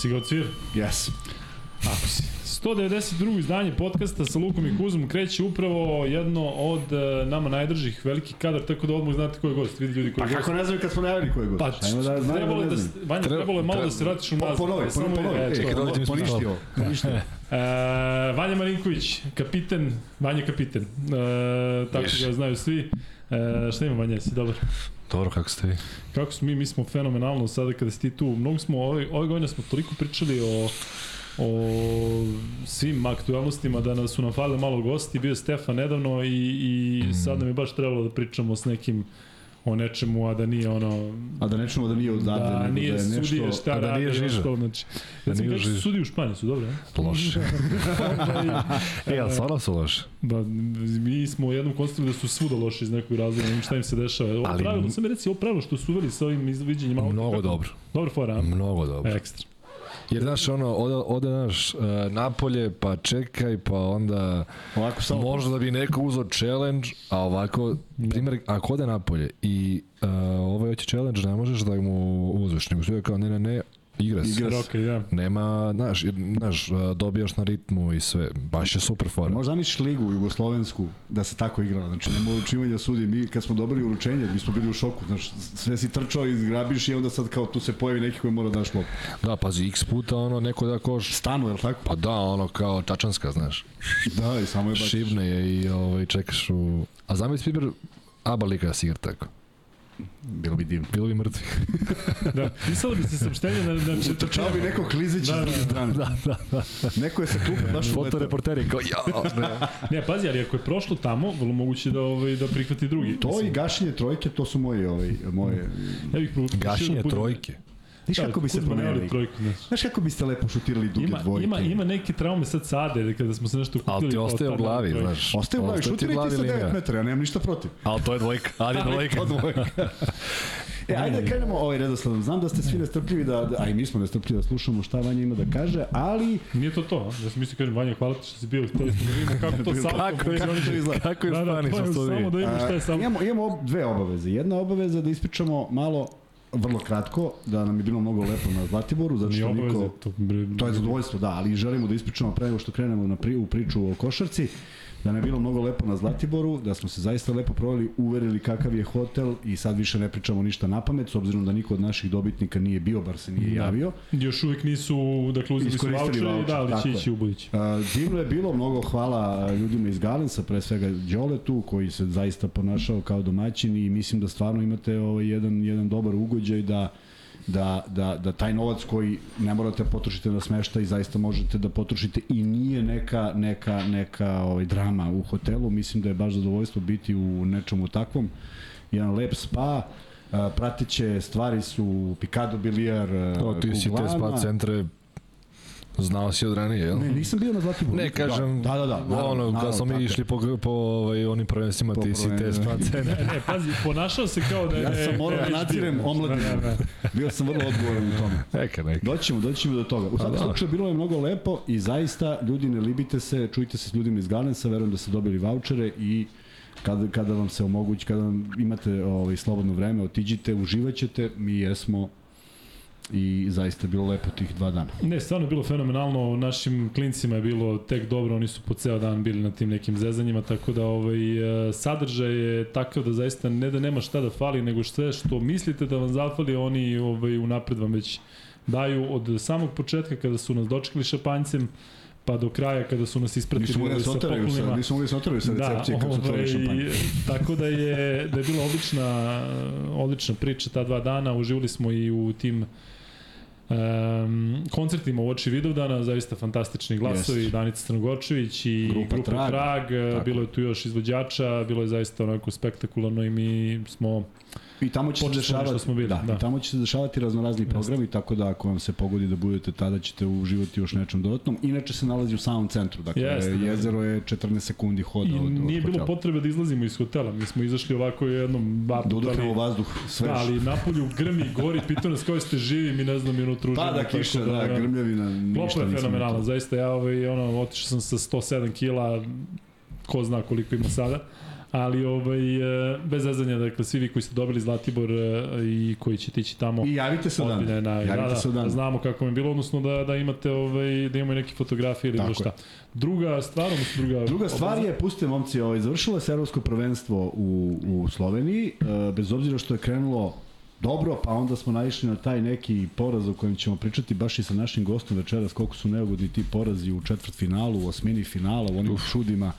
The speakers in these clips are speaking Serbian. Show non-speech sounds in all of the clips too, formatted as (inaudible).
Si ga odsvir? Yes. Ako si. 192. izdanje podcasta sa Lukom i Kuzom kreće upravo jedno od uh, nama najdržih velikih kadar, tako da odmah znate ko je gost. Vidi ljudi ko Pa je gost. kako ne znam kad smo najavili ko je gost? Pa, Ajmo da znaju trebalo, da da. Vanja, Treba- trebalo je malo da se vratiš u Po- nazad. Ponovi, Samo ponovi, je- ponovi. e, Čekaj, dolazi mi smo Poništi ovo. (laughs) Poništi ovo. E, Vanja Marinković, kapiten, Vanja kapiten. E, tako ga znaju svi. E, šta ima Vanja, jesi dobar? Dobro, kako ste vi? Kako smo mi, mi smo fenomenalno sada kada si ti tu. Mnogo smo, ove, ove godine smo toliko pričali o o svim aktualnostima da nas su nam falili malo gosti, bio je Stefan nedavno i, i Mhm. sad nam je baš trebalo da pričamo s nekim o nečemu, a da nije ono... A da ne čujemo da nije odavde, Da, nego nije da je nešto... sudije šta a da nije žiža. To, znači, Da nije su žiža. sudi u Španiji, su dobro, ne? Loše. (laughs) (laughs) e, ali stvarno su loše. Ba, mi smo u jednom konstantno da su svuda loši iz nekog razloga, ne šta im se dešava. Ovo Ali- pravilo, sam mi reci, ovo pravilo što su uveli sa ovim izviđenjima. Mnogo kako- dobro. Dobro fora, a? Mnogo dobro. Ekstra. Jer, znaš, ono, ode, ode naš, uh, napolje, pa čekaj, pa onda Ovako samo... možda da bi neko uzeo challenge, a ovako, primjer, ako ode napolje i uh, ovaj hoće challenge, ne možeš da mu uzmeš, nego sve kao, ne, ne, ne, igra se. Igra. Roke, da. Nema, znaš, znaš, dobijaš na ritmu i sve, baš je super fora. Možda zamisliš ligu jugoslovensku da se tako igrala. Znači, nema uručivanja sudi. Mi kad smo dobili uručenje, mi smo bili u šoku. Znači, sve si trčao i zgrabiš i onda sad kao tu se pojavi neki koji mora da daš loptu. Da, pazi, x puta ono, neko da koš, Stanu, je li tako? pa da, ono, kao čačanska, znaš. Da, i samo je baš... Šibne je i ovaj, čekaš u... A zamisli Piber, Aba lika da si igra tako. Bilo bi divno. Bilo bi mrtvi. (laughs) da. Pisalo bi se saopštenje na, na Trčao bi neko klizeći Da, da, strane. da, da, da. Neko je sa klupe baš uletao. Fotoreporteri kao, ja, ne. (laughs) Ne, pazi, ali ako je prošlo tamo, vrlo moguće da ovaj da prihvati drugi. To i gašenje trojke, to su moje, ovaj, moje... ja bih Gašenje da budem- trojke. Znaš Da, kako bi se promenili? Trojku, znaš. Znaš kako biste lepo šutirali duge Ima, dvojke? ima, ima neke traume sad sade, kada smo se nešto kupili. Ali ti kao ostaje u glavi, trojka. znaš. Ostaje u glavi, šutiraj ti glavi sa 9 linija. metara, ja nemam ništa protiv. Ali to je dvojka. Ali je dvojka. To (laughs) dvojka. E, ajde da krenemo ovaj redosledom. Znam da ste svi nestrpljivi da, da, a i mi smo nestrpljivi da slušamo šta Vanja ima da kaže, ali Nije to to, a? ja sam mislio kažem, Vanja, hvala ti što si bio, hteli smo da vidimo kako to salto (laughs) Kako je- kako to izgleda? (laughs) Kako je Da, da, to je samo da vidimo šta je A, salto. imamo, imamo dve obaveze. Jedna obaveza je da ispričamo malo vrlo kratko, da nam je bilo mnogo lepo na Zlatiboru, zato što obaveza, niko... to, To je zadovoljstvo, da, ali želimo da ispričamo pre nego što krenemo na pri, u priču o košarci, da nam je bilo mnogo lepo na Zlatiboru, da smo se zaista lepo proveli, uverili kakav je hotel i sad više ne pričamo ništa na pamet, s obzirom da niko od naših dobitnika nije bio, bar se nije Da. javio. Još uvijek nisu, dakle, uzeli su vouchere i voucher, da, tako će ići u budući. Divno je bilo, mnogo hvala ljudima iz Galensa, pre svega Đoletu, koji se zaista ponašao kao domaćin i mislim da stvarno imate ovaj jedan, jedan dobar ugođaj da da, da, da taj novac koji ne morate da potrošite na smeštaj zaista možete da potrošite i nije neka, neka, neka ovaj, drama u hotelu. Mislim da je baš zadovoljstvo biti u nečemu takvom. Jedan lep spa, a, prateće stvari su Picado Bilijar, O, ti si te spa centre znao si od ranije, jel? Ne, nisam bio na Zlatiboru. Ne, kažem, da, da, da, naravno, ono, naravno, kad smo mi išli po, po ovaj, onim prvenstvima, ti si te prvenstvima. spa centre. Ne, (laughs) pazi, ponašao se kao da je... Ja sam morao da nadzirem omladinu. Da, da, da. Bio sam vrlo odgovoran u tome. Neka, neka. Doćemo, doćemo do toga. U svakom da. slučaju bilo je mnogo lepo i zaista ljudi ne libite se, čujte se s ljudima iz Galensa, verujem da ste dobili vouchere i kada, kada vam se omogući, kada vam imate ovaj, slobodno vreme, otiđite, uživaćete, mi jesmo i zaista je bilo lepo tih dva dana. Ne, stvarno je bilo fenomenalno, našim klincima je bilo tek dobro, oni su po ceo dan bili na tim nekim zezanjima, tako da ovaj, e, sadržaj je takav da zaista ne da nema šta da fali, nego sve što mislite da vam zafali, oni ovaj, unapred vam već daju. Od samog početka kada su nas dočekali šapanjcem, pa do kraja kada su nas ispratili Nismo mogli da sa poklonima. nismo mogli da se sa recepcije kad su otvorili ovaj, (laughs) tako da je, da je bila odlična, odlična priča ta dva dana, uživali smo i u tim Um, koncertima u oči Vidovdana, zaista fantastični glasovi, Jeste. Danica Crnogorčević i Grupa grupa, Trag. Trag, Trag Tako. bilo je tu još izvođača, bilo je zaista onako spektakularno i mi smo I tamo će se dešavati, što smo bili, da, da. i tamo će se dešavati raznorazni programi, tako da ako vam se pogodi da budete tada ćete uživati još nečem dodatnom. Inače se nalazi u samom centru, dakle Jeste, da. jezero je 14 sekundi hoda i od, od nije bilo hotela. potrebe da izlazimo iz hotela, mi smo izašli ovako u jednom babu, Da udahnemo vazduh, svež. Da, ali napolju grmi, gori, pitao nas kao ste živi, mi ne znam, mi unutra uživamo. Pada kiša, da, grmljavina, ništa je vidio. zaista ja ovaj, ono, otišao sam sa 107 kila, ko zna koliko ima sada, ali ovaj, e, bez zezanja, dakle, svi vi koji ste dobili Zlatibor e, i koji ćete ići tamo. I javite se dan. Odbine, na, javite da, se da, dan. da, znamo kako je bilo, odnosno da, da imate, ovaj, da imamo neke fotografije ili bilo Tako šta. Druga stvar, odnosno druga... Druga stvar je, pustite momci, ovaj, završilo se evropsko prvenstvo u, u Sloveniji, e, bez obzira što je krenulo dobro, pa onda smo naišli na taj neki poraz o kojem ćemo pričati baš i sa našim gostom večeras, koliko su neugodni ti porazi u četvrt finalu, u osmini finala, u onim čudima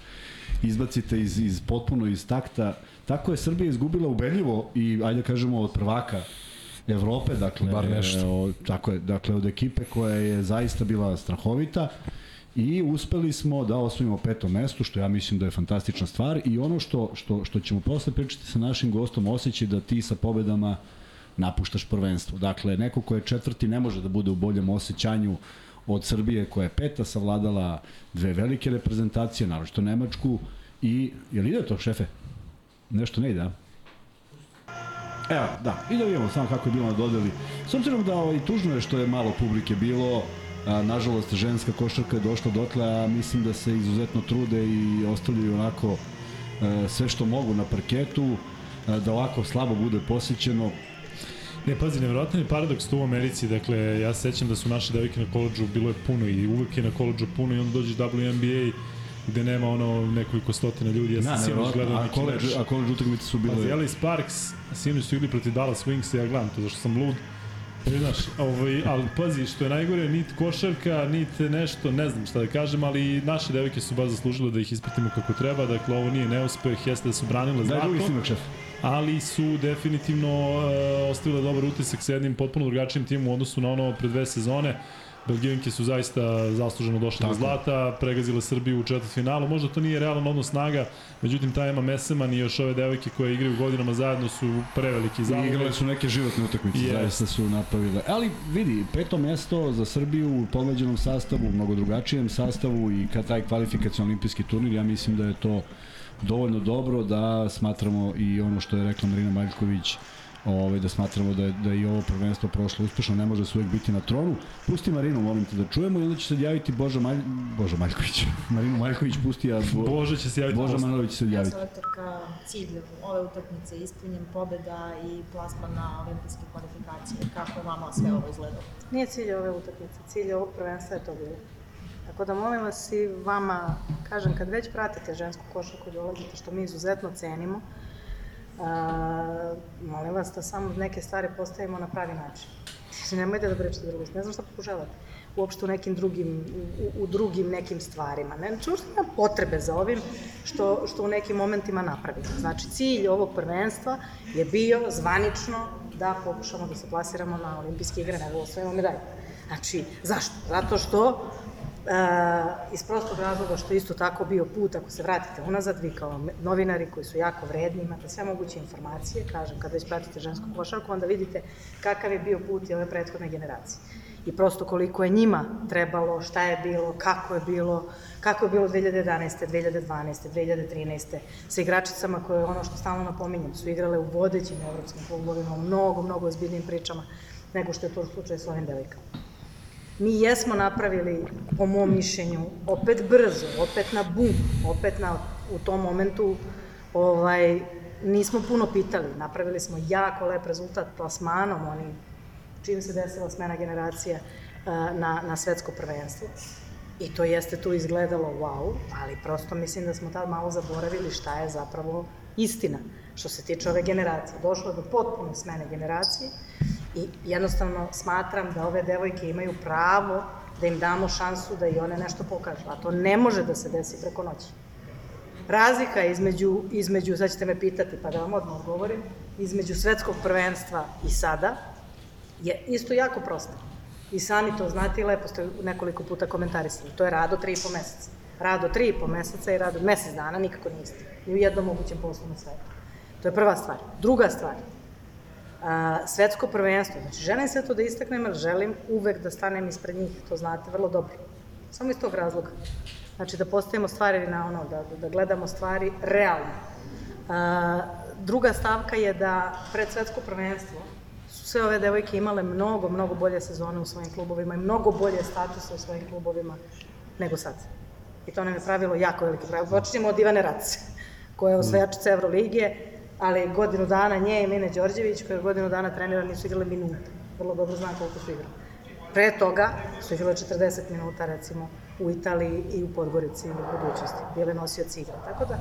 izbacite iz, iz potpuno iz takta. Tako je Srbija izgubila ubedljivo i, ajde kažemo, od prvaka Evrope, dakle, Bar nešto. o, tako je, dakle, od ekipe koja je zaista bila strahovita i uspeli smo da osvojimo peto mesto, što ja mislim da je fantastična stvar i ono što, što, što ćemo posle pričati sa našim gostom, osjećaj da ti sa pobedama napuštaš prvenstvo. Dakle, neko ko je četvrti ne može da bude u boljem osjećanju od Srbije koja je peta savladala dve velike reprezentacije, naročito Nemačku i, je li ide to šefe? Nešto ne ide, a? Evo, da, i da vidimo samo kako je bilo na dodeli. S obzirom da ovaj, tužno je što je malo publike bilo, a, nažalost ženska košarka je došla dotle, a mislim da se izuzetno trude i ostavljaju onako a, sve što mogu na parketu, a, da ovako slabo bude posjećeno. Ne, pazi, nevjerojatan je paradoks tu u Americi, dakle, ja se sećam da su naše devojke na koleđu, bilo je puno i uvek je na koleđu puno i onda dođeš WNBA gde nema ono nekoliko stotina ljudi, ja sam Na, sinoć nevjerojatno, gledao a neki koleđ, meč. a koleđ utakmice su bile... Pazi, Alice Sparks, sinoć su igli protiv Dallas Wings, ja gledam to zašto sam lud. E, znaš, ovaj, ali pazi, što je najgore, nit košarka, nit nešto, ne znam šta da kažem, ali naše devojke su baš zaslužile da ih ispratimo kako treba, dakle ovo nije neuspeh, jeste da su branile Daj zlato drugi snimak, šef. Ali su definitivno uh, ostavile dobar utisak sa jednim potpuno drugačijim timom u odnosu na ono pre dve sezone. Belgijanke su zaista zasluženo došle do zlata, pregazile Srbiju u četvrtfinalu. Možda to nije realan odnos snaga, međutim ta Ema Meseman i još ove devojke koje igraju godinama zajedno su preveliki zalog. igrale su neke životne utakmice, Yes. zaista su napravile. Ali vidi, peto mesto za Srbiju u pomeđenom sastavu, u mnogo drugačijem sastavu i kad taj kvalifikacijon olimpijski turnir, ja mislim da je to dovoljno dobro da smatramo i ono što je rekla Marina Maljković, ovaj, da smatramo da je, da je i ovo prvenstvo prošlo uspešno, ne može se uvek biti na tronu. Pusti Marinu, molim te da čujemo i onda će se javiti Boža, Malj... Boža Maljković. (laughs) Marinu Maljković pusti, a Bo... Bože će se javiti Boža će se javiti. Selektorka cilj ove utakmice je ispunjen pobeda i plasman na olimpijske kvalifikacije. Kako je vama sve ovo izgledalo? Nije cilj ove utakmice, cilj ovog prvenstva je to bilo. Tako da molim vas i vama, kažem, kad već pratite žensku košarku i dolazite, što mi izuzetno cenimo, a, molim vas da samo neke stvari postavimo na pravi način. Nemojte da pričate drugo, ne znam šta pokušavate uopšte u nekim drugim, u, u drugim nekim stvarima. Ne, znači, uopšte nema potrebe za ovim što, što u nekim momentima napravimo. Znači, cilj ovog prvenstva je bio zvanično da pokušamo da se plasiramo na olimpijske igre, nego osvojimo medalje. Znači, zašto? Zato što iz prostog razloga što isto tako bio put, ako se vratite unazad, vi kao novinari koji su jako vredni, imate sve moguće informacije, kažem, kad već pratite žensku košarku, onda vidite kakav je bio put i ove prethodne generacije. I prosto koliko je njima trebalo, šta je bilo, kako je bilo, kako je bilo 2011. 2012. 2013. sa igračicama koje, ono što stalno napominjem, su igrale u vodećim evropskim klubovima, u mnogo, mnogo ozbiljnim pričama nego što je to slučaj s ovim delikama. Mi jesmo napravili, po mom mišljenju, opet brzo, opet na bum, opet na, u tom momentu ovaj, nismo puno pitali. Napravili smo jako lep rezultat plasmanom, oni, čim se desila smena generacije eh, na, na svetsko prvenstvo. I to jeste tu izgledalo wow, ali prosto mislim da smo tad malo zaboravili šta je zapravo istina što se tiče ove generacije. Došlo je do potpune smene generacije i jednostavno smatram da ove devojke imaju pravo da im damo šansu da i one nešto pokažu, a to ne može da se desi preko noći. Razlika između, između, sad ćete me pitati pa da vam odmah odgovorim, između svetskog prvenstva i sada je isto jako prosta. I sami to znate i lepo ste nekoliko puta komentarisali. To je rado tri i po meseca. Rado tri i po meseca i rado mesec dana nikako nije. Ni u jednom mogućem poslu na svetu. To je prva stvar. Druga stvar, a, svetsko prvenstvo. Znači, želim sve to da istaknem, jer želim uvek da stanem ispred njih, to znate vrlo dobro. Samo iz tog razloga. Znači, da postavimo stvari na ono, da, da gledamo stvari realno. A, druga stavka je da pred svetsko prvenstvo su sve ove devojke imale mnogo, mnogo bolje sezone u svojim klubovima i mnogo bolje statuse u svojim klubovima nego sad. I to nam je pravilo jako veliki pravilo. Počinjemo od Ivane Race. koja je osvajačica Evrolige, ali godinu dana nje i Mine Đorđević, koja godinu dana trenira, nisu igrali minuta. Vrlo dobro zna koliko su igrali. Pre toga su igrali 40 minuta, recimo, u Italiji i u Podgorici u budućnosti. Bile nosioci igra. Tako da,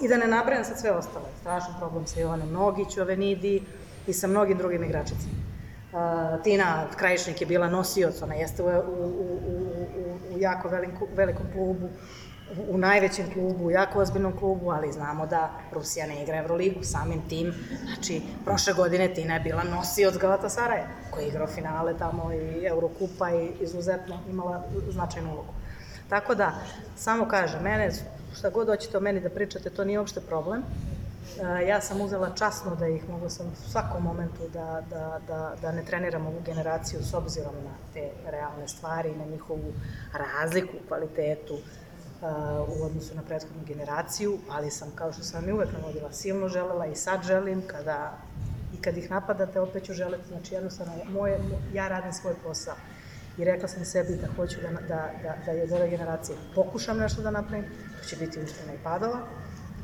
i da ne nabrajam sad sve ostale. Strašan problem sa Jovanem Nogić u Avenidi i sa mnogim drugim igračicima. Uh, Tina Krajišnik je bila nosioc, ona jeste u, u, u, u, u jako veliku, velikom klubu, u, najvećem klubu, u jako ozbiljnom klubu, ali znamo da Rusija ne igra Evroligu samim tim. Znači, prošle godine Tina je bila nosioc Galatasaraja, koji je igrao finale tamo i Eurokupa i izuzetno imala značajnu ulogu. Tako da, samo kažem, mene, šta god hoćete o meni da pričate, to nije uopšte problem. E, ja sam uzela časno da ih mogu sam u svakom momentu da, da, da, da ne treniram ovu generaciju s obzirom na te realne stvari, na njihovu razliku kvalitetu u odnosu na prethodnu generaciju, ali sam, kao što sam i uvek navodila, silno želela i sad želim, kada i kad ih napadate, opet ću želeti, znači jednostavno, moje, ja radim svoj posao. I rekla sam sebi da hoću da, da, da, da je ove generacije pokušam nešto da napravim, to će biti uspjena i padova,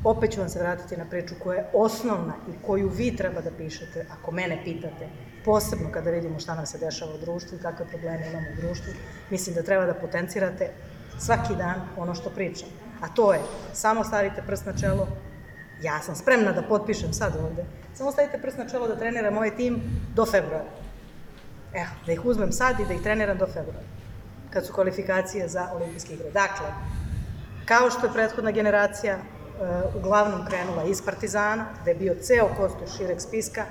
opet ću vam se vratiti na priču koja je osnovna i koju vi treba da pišete, ako mene pitate, posebno kada vidimo šta nam se dešava u društvu i kakve probleme imamo u društvu, mislim da treba da potencirate svaki dan ono što pričam. A to je, samo stavite prst na čelo, ja sam spremna da potpišem sad ovde, samo stavite prst na čelo da treniram ovaj tim do februara. Evo, da ih uzmem sad i da ih treniram do februara, kad su kvalifikacije za olimpijske igre. Dakle, kao što je prethodna generacija uh, uglavnom krenula iz Partizana, da je bio ceo kostur šireg spiska,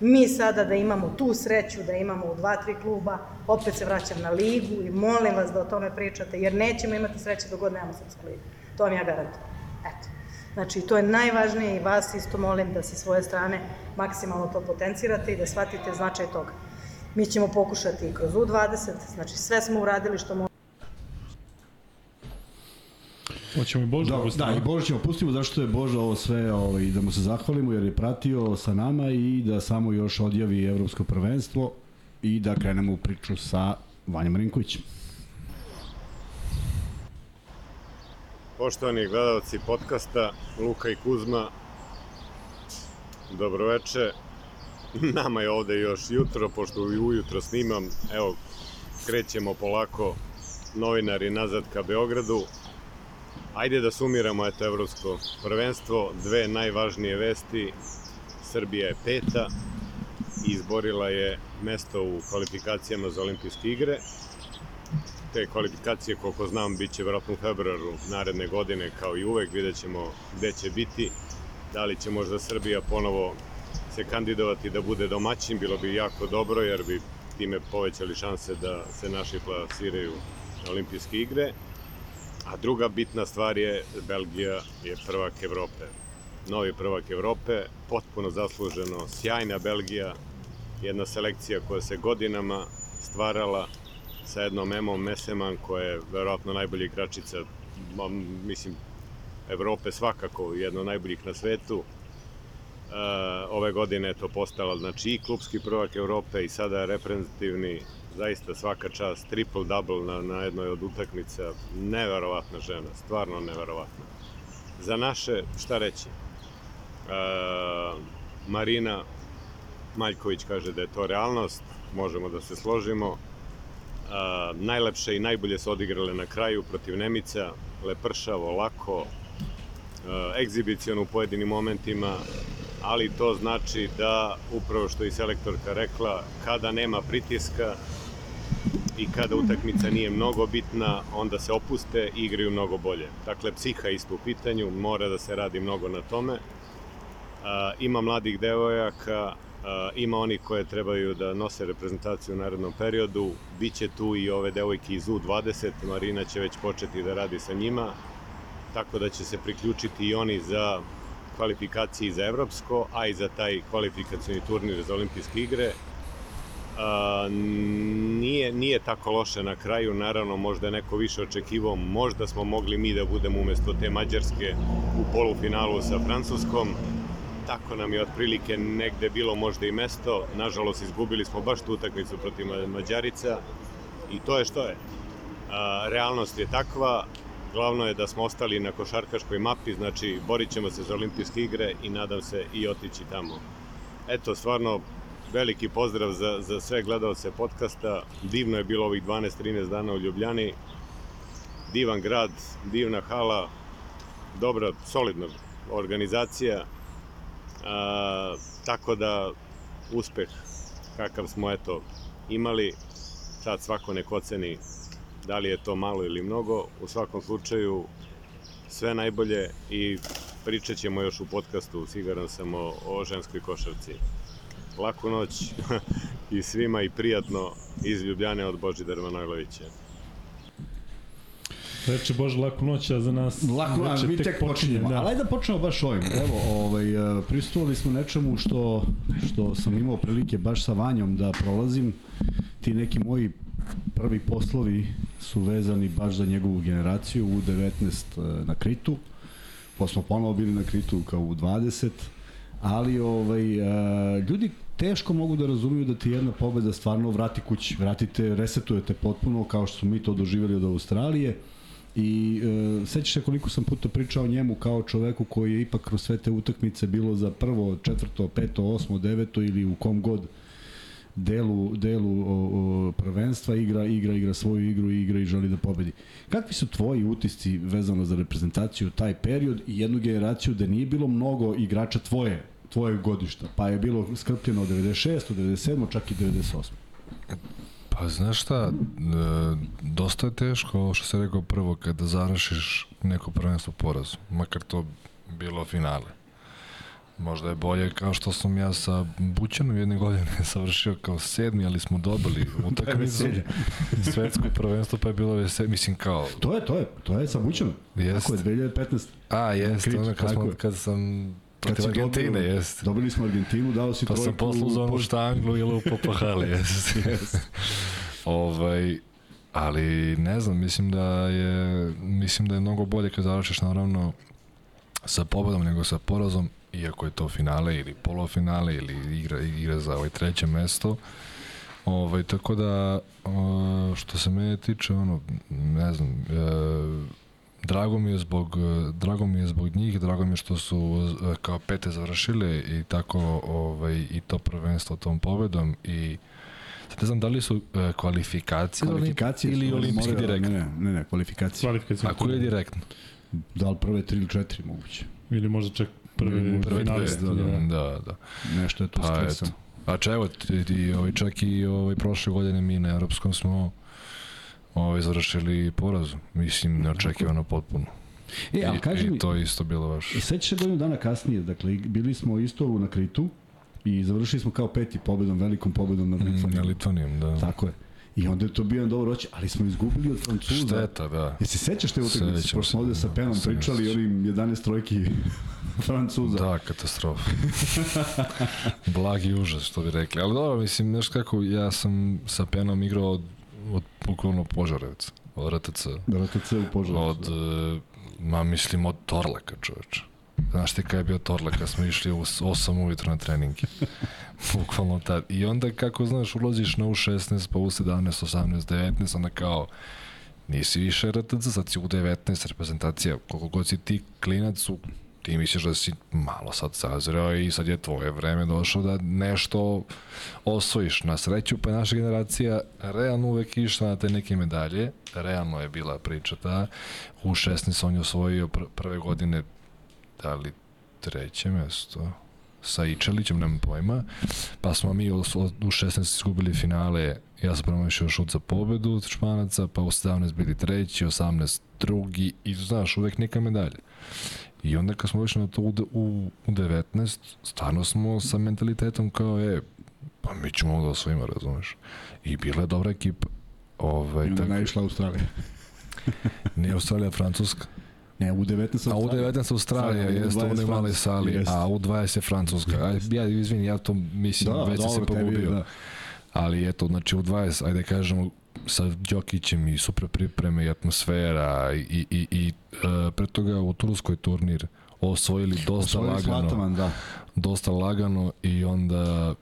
mi sada da imamo tu sreću, da imamo u dva, tri kluba, opet se vraćam na ligu i molim vas da o tome pričate, jer nećemo imati sreće dok god nemamo srpsku ligu. To vam ja garantujem. Eto. Znači, to je najvažnije i vas isto molim da sa svoje strane maksimalno to potencirate i da shvatite značaj toga. Mi ćemo pokušati i kroz U20, znači sve smo uradili što možemo Hoćemo i Boža Da, da, i Boža ćemo pustimo zašto je Boža ovo sve ovaj, da mu se zahvalimo jer je pratio sa nama i da samo još odjavi evropsko prvenstvo i da krenemo u priču sa Vanjom Marinkovićem. Poštovani gledalci podcasta Luka i Kuzma, dobroveče. Nama je ovde još jutro, pošto ujutro snimam, evo, krećemo polako novinari nazad ka Beogradu. Ajde da sumiramo eto evropsko prvenstvo, dve najvažnije vesti. Srbija je peta, izborila je mesto u kvalifikacijama za olimpijske igre. Te kvalifikacije, koliko znam, bit će vjerojatno u februaru naredne godine, kao i uvek, vidjet ćemo gde će biti. Da li će možda Srbija ponovo se kandidovati da bude domaćin, bilo bi jako dobro, jer bi time povećali šanse da se naši plasiraju na olimpijske igre. A druga bitna stvar je Belgija je prvak Evrope. Novi prvak Evrope, potpuno zasluženo, sjajna Belgija, jedna selekcija koja se godinama stvarala sa jednom Emom Meseman koja je verovatno najbolja igračica, mislim, Evrope svakako, jedna od najboljih na svetu. E, ove godine je to postala znači i klubski prvak Evrope i sada reprezentativni zaista svaka čast, triple-double na, na jednoj od utakmica, neverovatna žena, stvarno neverovatna. Za naše, šta reći, e, Marina Maljković kaže da je to realnost, možemo da se složimo. E, najlepše i najbolje su odigrale na kraju protiv Nemica, lepršavo, lako, e, egzibicijonu u pojedinim momentima, ali to znači da, upravo što i selektorka rekla, kada nema pritiska, i kada utakmica nije mnogo bitna, onda se opuste i igraju mnogo bolje. Dakle, psiha isto u pitanju, mora da se radi mnogo na tome. ima mladih devojaka, ima onih koje trebaju da nose reprezentaciju u narednom periodu, biće tu i ove devojke iz U20, Marina će već početi da radi sa njima, tako da će se priključiti i oni za kvalifikacije za evropsko, a i za taj kvalifikacioni turnir za olimpijske igre a, nije, nije tako loše na kraju, naravno možda je neko više očekivao, možda smo mogli mi da budemo umesto te Mađarske u polufinalu sa Francuskom, tako nam je otprilike negde bilo možda i mesto, nažalost izgubili smo baš tu utakmicu protiv Mađarica i to je što je. A, realnost je takva, glavno je da smo ostali na košarkaškoj mapi, znači borit ćemo se za olimpijske igre i nadam se i otići tamo. Eto, stvarno, veliki pozdrav za, za sve gledalce podcasta. Divno je bilo ovih 12-13 dana u Ljubljani. Divan grad, divna hala, dobra, solidna organizacija. A, tako da, uspeh kakav smo eto imali, sad svako nek oceni da li je to malo ili mnogo. U svakom slučaju, sve najbolje i pričat ćemo još u podcastu, siguran sam, o, o ženskoj košarci. Laku noć (laughs) i svima i prijatno iz Ljubljane od Božidara Manojlovića. Reče Bože, laku noć, a za nas Lako, a, veče mi tek počinjemo. Da. Ali ajde da počnemo baš ovim. Evo, ovaj, e, pristupali smo nečemu što, što sam imao prilike baš sa Vanjom da prolazim. Ti neki moji prvi poslovi su vezani baš za njegovu generaciju u 19 e, na Kritu. Pa smo ponovo bili na Kritu kao u 20. Ali ovaj, e, ljudi teško mogu da razumiju da ti jedna pobeda stvarno vrati kući. Vratite, resetujete potpuno kao što smo mi to doživjeli od Australije. I e, sećaš se koliko sam puta pričao njemu kao čoveku koji je ipak kroz sve te utakmice bilo za prvo, četvrto, peto, osmo, deveto ili u kom god delu, delu o, o, prvenstva, igra, igra, igra svoju igru i igra i želi da pobedi. Kakvi su tvoji utisci vezano za reprezentaciju taj period i jednu generaciju da nije bilo mnogo igrača tvoje tvoje godišta, pa je bilo skrpljeno od 96. 97. čak i 98. Pa znaš šta, e, dosta je teško ovo što se rekao prvo kada završiš neko prvenstvo porazu, makar to bilo finale. Možda je bolje kao što sam ja sa Bućanom jedne godine (laughs) savršio kao sedmi, ali smo dobili (laughs) utakmicu svetsko prvenstvo pa je bilo vesel, mislim kao... To je, to je, to je sa Bućanom. Tako je, 2015. A, jeste, ono kad, smo, kad sam protiv Argentine, dobili, jeste. Dobili smo Argentinu, dao si pa trojku. Pa sam poslao za onu štanglu i lupo (laughs) po hali, jeste. (laughs) ovaj, ali ne znam, mislim da je mislim da je mnogo bolje kad završiš naravno sa pobedom nego sa porazom, iako je to finale ili polufinale ili igra, igra za ovaj treće mesto. Ovaj, tako da, što se mene tiče, ono, ne znam, e, drago mi je zbog drago mi je zbog njih, drago mi je što su e, kao pete završile i tako ovaj i to prvenstvo tom pobedom i Sad ne znam da li su kvalifikacije, kvalifikacije ili olimpijski direktno. Ne, ne, ne, kvalifikacije. Kvalifikacije. A koji je direktno? Da li prve tri ili četiri moguće. Ili možda čak prve, prve finaliste. Da, da, da, da. Nešto je tu pa, stresno. A če, evo, ti, ti, ovaj, čak i ovaj, prošle godine mi na Europskom smo ovaj, završili poraz. Mislim, neočekivano potpuno. E, ali kaži I, mi, I to isto bilo baš. Sećaš se godinu dana kasnije, dakle, bili smo isto na Kritu i završili smo kao peti pobedom, velikom pobedom na Litvanijom. Mm, na Litvanijom, da. Tako je. I onda je to bio jedan dobro roć, ali smo izgubili od Francuza. Šteta, da. Jesi sećaš te utakmice? Pošto smo ovde sa da, Penom pričali onim 11 trojki (laughs) Francuza. Da, katastrofa. (laughs) Blagi užas, što bi rekli. Ali dobro, mislim, znaš kako, ja sam sa Penom igrao od, od bukvalno Požarevca. Od RTC. RTC u Požarevcu. Od, da. ma mislim, od Torlaka, čoveče. Znaš ti kada je bio Torlak, kad smo išli u 8 ujutro na treninge. (laughs) Bukvalno tad. I onda kako, znaš, ulaziš na U16, pa U17, 18, 19, onda kao, nisi više RTC, sad si U19 reprezentacija, koliko god si ti klinac, u, ti misliš da si malo sad sazreo i sad je tvoje vreme došlo da nešto osvojiš. Na sreću pa naša generacija realno uvek išla na te neke medalje, realno je bila priča ta, u 16 on je osvojio pr prve godine da li treće mesto sa Ičelićem, nemam pojma, pa smo mi u 16 izgubili finale, ja sam promašio šut za pobedu od Španaca, pa u 17 bili treći, 18 drugi i znaš, uvek neka medalja. I onda kad smo došli na to u, u, u 19, stvarno smo sa mentalitetom kao je, pa mi ćemo da osvojimo, razumeš. I bila je dobra ekipa. Ovaj, I onda tako, naišla Australija. (laughs) nije Australija, Francuska. Ne, u 19 A u 19 Australija jeste u onoj maloj sali, jest. a u 20 je Francuska. A, ja, izvini, ja to mislim, da, već dobro, se pogubio. Da. Ali eto, znači u 20, ajde kažemo, sa Đokićem i super pripreme i atmosfera i, i, i uh, pre toga u Turskoj turnir osvojili dosta osvojili lagano. Slataman, da. Dosta lagano i onda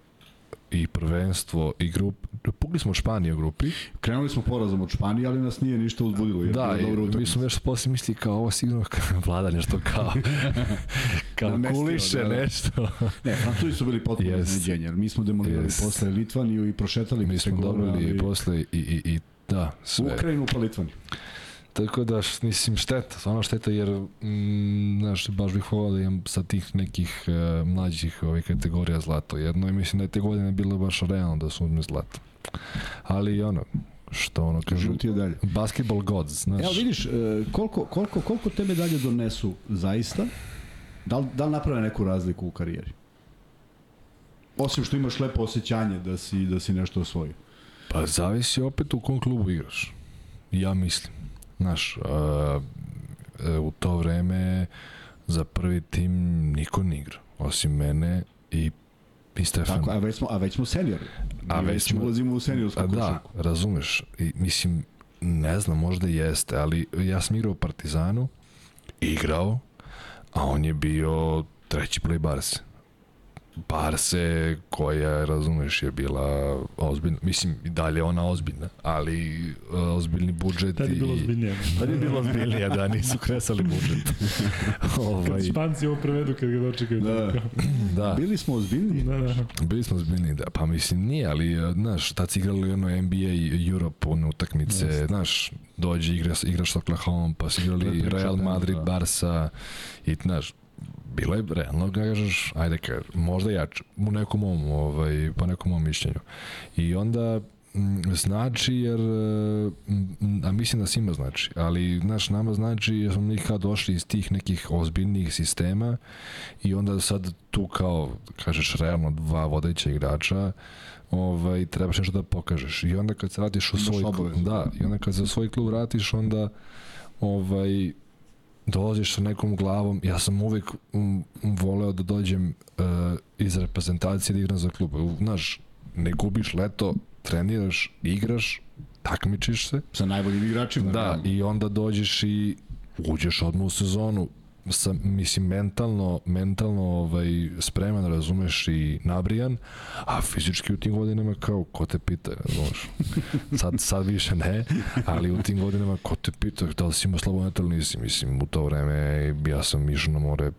i prvenstvo i grup, pukli smo Španiju u grupi. Krenuli smo porazom od Španije, ali nas nije ništa uzbudilo. Jer Da, dobra i mi smo nešto posle mislili kao ovo sigurno (laughs) vlada nešto kao (laughs) kao Namestio, kuliše da, da. nešto. Ne, Francuzi su bili potpuno Jest. iznenađenje, jer mi smo demolirali Jest. posle Litvaniju i prošetali Mi smo dobili ali posle i, i, i da, sve. Ukrajinu pa Litvaniju. Tako da, mislim, šteta, stvarno šteta, jer, mm, znaš, baš bih volao da imam sa tih nekih uh, mlađih ovih kategorija zlato jedno i mislim da je te godine bilo baš realno da su uzme zlato. Ali, ono, što ono kažu, Žuti je dalje. basketball gods, znaš. Evo vidiš, e, koliko, koliko, koliko te medalje donesu zaista, da li, da li naprave neku razliku u karijeri? Osim što imaš lepo osjećanje da si, da si nešto osvojio. Pa zavisi opet u kom klubu igraš. Ja mislim. Znaš, uh, u to vreme za prvi tim niko ne igra. Osim mene i, i Stefana. Tako, a već smo, a već smo seniori. A već već smo- ulazimo u seniorsku da, košarku. razumeš. I, mislim, ne znam, možda jeste, ali ja sam igrao u Partizanu, igrao, a on je bio treći play Barse. Barse koja, razumeš, je bila ozbiljna. Mislim, i dalje je ona ozbiljna, ali uh, ozbiljni budžet Tad je bilo i... ozbiljnije. (laughs) Tad je bilo ozbiljnije, da, nisu kresali budžet. (laughs) ovaj, Kad Španci ovo prevedu kad ga dočekaju. Da. (clears throat) da, Bili smo ozbiljni. Da, da. Bili smo zbiljni, da. Pa mislim, nije, ali, e, znaš, tad si igrali ono NBA i Europe, one utakmice, Jeste. znaš, dođe, igra, igraš s Oklahoma, pa si igrali Real tamo, Madrid, da. Barca, i, znaš, bilo je realno, da kažeš, ajde, ka, možda jače, u nekom mom, ovaj, po nekom mom mišljenju. I onda, mm, znači jer, e, mm, a mislim da svima znači, ali znaš, nama znači jer smo mi kao došli iz tih nekih ozbiljnih sistema i onda sad tu kao, kažeš, realno dva vodeća igrača, ovaj, trebaš nešto da pokažeš. I onda kad se vratiš u svoj klub, da, i onda kad se u svoj klub vratiš, onda ovaj, dolaziš sa nekom glavom, ja sam uvek um, voleo da dođem uh, iz reprezentacije da igram za klub. Znaš, ne gubiš leto, treniraš, igraš, takmičiš se, Sa najboljim igračima. Da, realno. i onda dođeš i uđeš odmah u sezonu sa, mislim, mentalno, mentalno ovaj, spreman, razumeš, i nabrijan, a fizički u tim godinama kao, ko te pita, razumeš? Sad, sad više ne, ali u tim godinama, ko te pita, da li si imao slabo metal, nisi, mislim, u to vreme ja sam išao na more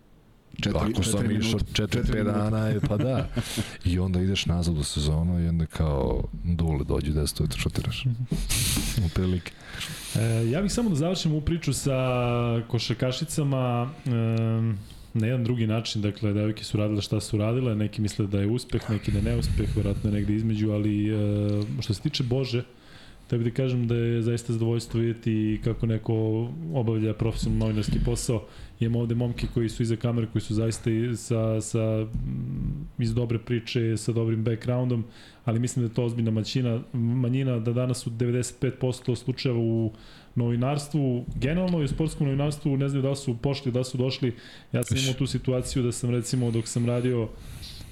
Četiri- Ako sam išao minuta- 4-5 četiri minuta. dana, je, pa da. (laughs) I onda ideš nazad u sezonu i onda kao dule dođe da se to šutiraš. U prilike. E, ja bih samo da završim ovu priču sa košarkašicama e, na jedan drugi način. Dakle, devojke su radile šta su radile, neki misle da je uspeh, neki da je neuspeh, verovatno je negde između, ali e, što se tiče Bože, tebi da kažem da je zaista zadovoljstvo vidjeti kako neko obavlja profesionalno novinarski posao. Imamo ovde momke koji su iza kamere, koji su zaista sa, sa, mm, iz dobre priče, sa dobrim backgroundom, ali mislim da je to ozbiljna maćina, manjina, da danas u 95% slučajeva u novinarstvu, generalno i u sportskom novinarstvu, ne znaju da su pošli, da su došli. Ja sam imao tu situaciju da sam recimo dok sam radio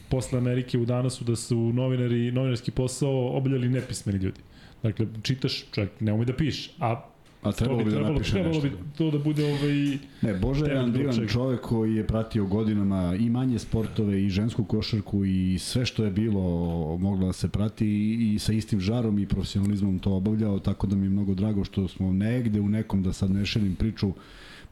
posle Amerike u danasu da su novinari, novinarski posao obavljali nepismeni ljudi. Dakle, čitaš, čak ne umej da piš, a A trebalo bi bi da trebalo, napiše trebalo nešto. bi to da bude ovaj... Ne, Bože je jedan divan čovek koji je pratio godinama i manje sportove i žensku košarku i sve što je bilo moglo da se prati i, i sa istim žarom i profesionalizmom to obavljao, tako da mi je mnogo drago što smo negde u nekom, da sad ne priču,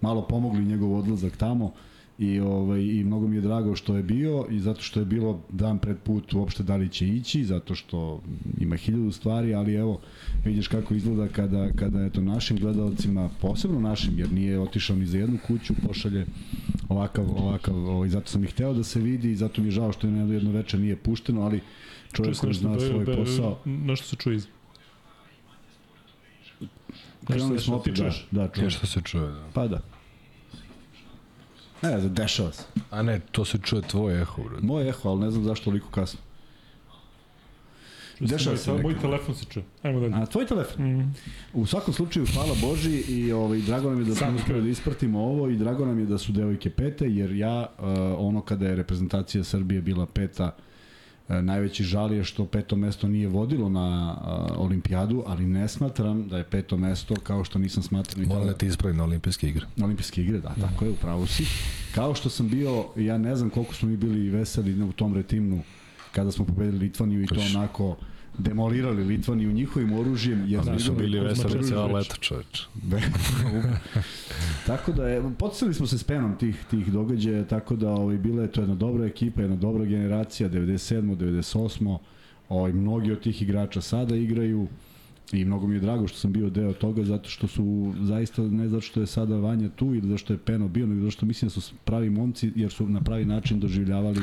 malo pomogli njegov odlazak tamo i ovaj i mnogo mi je drago što je bio i zato što je bilo dan pred put uopšte da li će ići zato što ima hiljadu stvari ali evo vidiš kako izgleda kada kada eto našim gledaocima posebno našim jer nije otišao ni za jednu kuću pošalje ovakav ovakav ovaj zato sam i hteo da se vidi i zato mi je žao što je na jedno veče nije pušteno ali čovjek koji zna svoj posao Nešto se čuje iz... krenuli smo opet da, da čujem. Nešto se čuje, da. pa da Ne, znam, dešava se. A ne, to se čuje tvoj eho, brad. Moje eho, ali ne znam zašto toliko kasno. Dešava se Moj telefon se čuje. Ajmo dalje. A tvoj telefon? Mm. U svakom slučaju, hvala Boži i ovaj, drago nam je da smo Sam uspeli da ispratimo ovo i drago nam je da su devojke pete, jer ja, uh, ono kada je reprezentacija Srbije bila peta, uh, najveći žal je što peto mesto nije vodilo na uh, olimpijadu, ali ne smatram da je peto mesto, kao što nisam smatrao Moram da ti ispravim na olimpijske igre. Na olimpijske igre, da, tako je, upravo si. Kao što sam bio, ja ne znam koliko smo mi bili veseli u tom retimnu kada smo pobedili Litvaniju i to onako demolirali Litvaniju njihovim oružjem. Jer A mi smo bili veseli već. leto, čoveč. tako da je, podsjeli smo se s penom tih, tih događaja, tako da ovaj, bila je to jedna dobra ekipa, jedna dobra generacija, 97. 98. Ovaj, mnogi od tih igrača sada igraju i mnogo mi je drago što sam bio deo toga zato što su zaista ne zato što je sada Vanja tu ili zato što je Peno bio, nego zato što mislim da su pravi momci jer su na pravi način doživljavali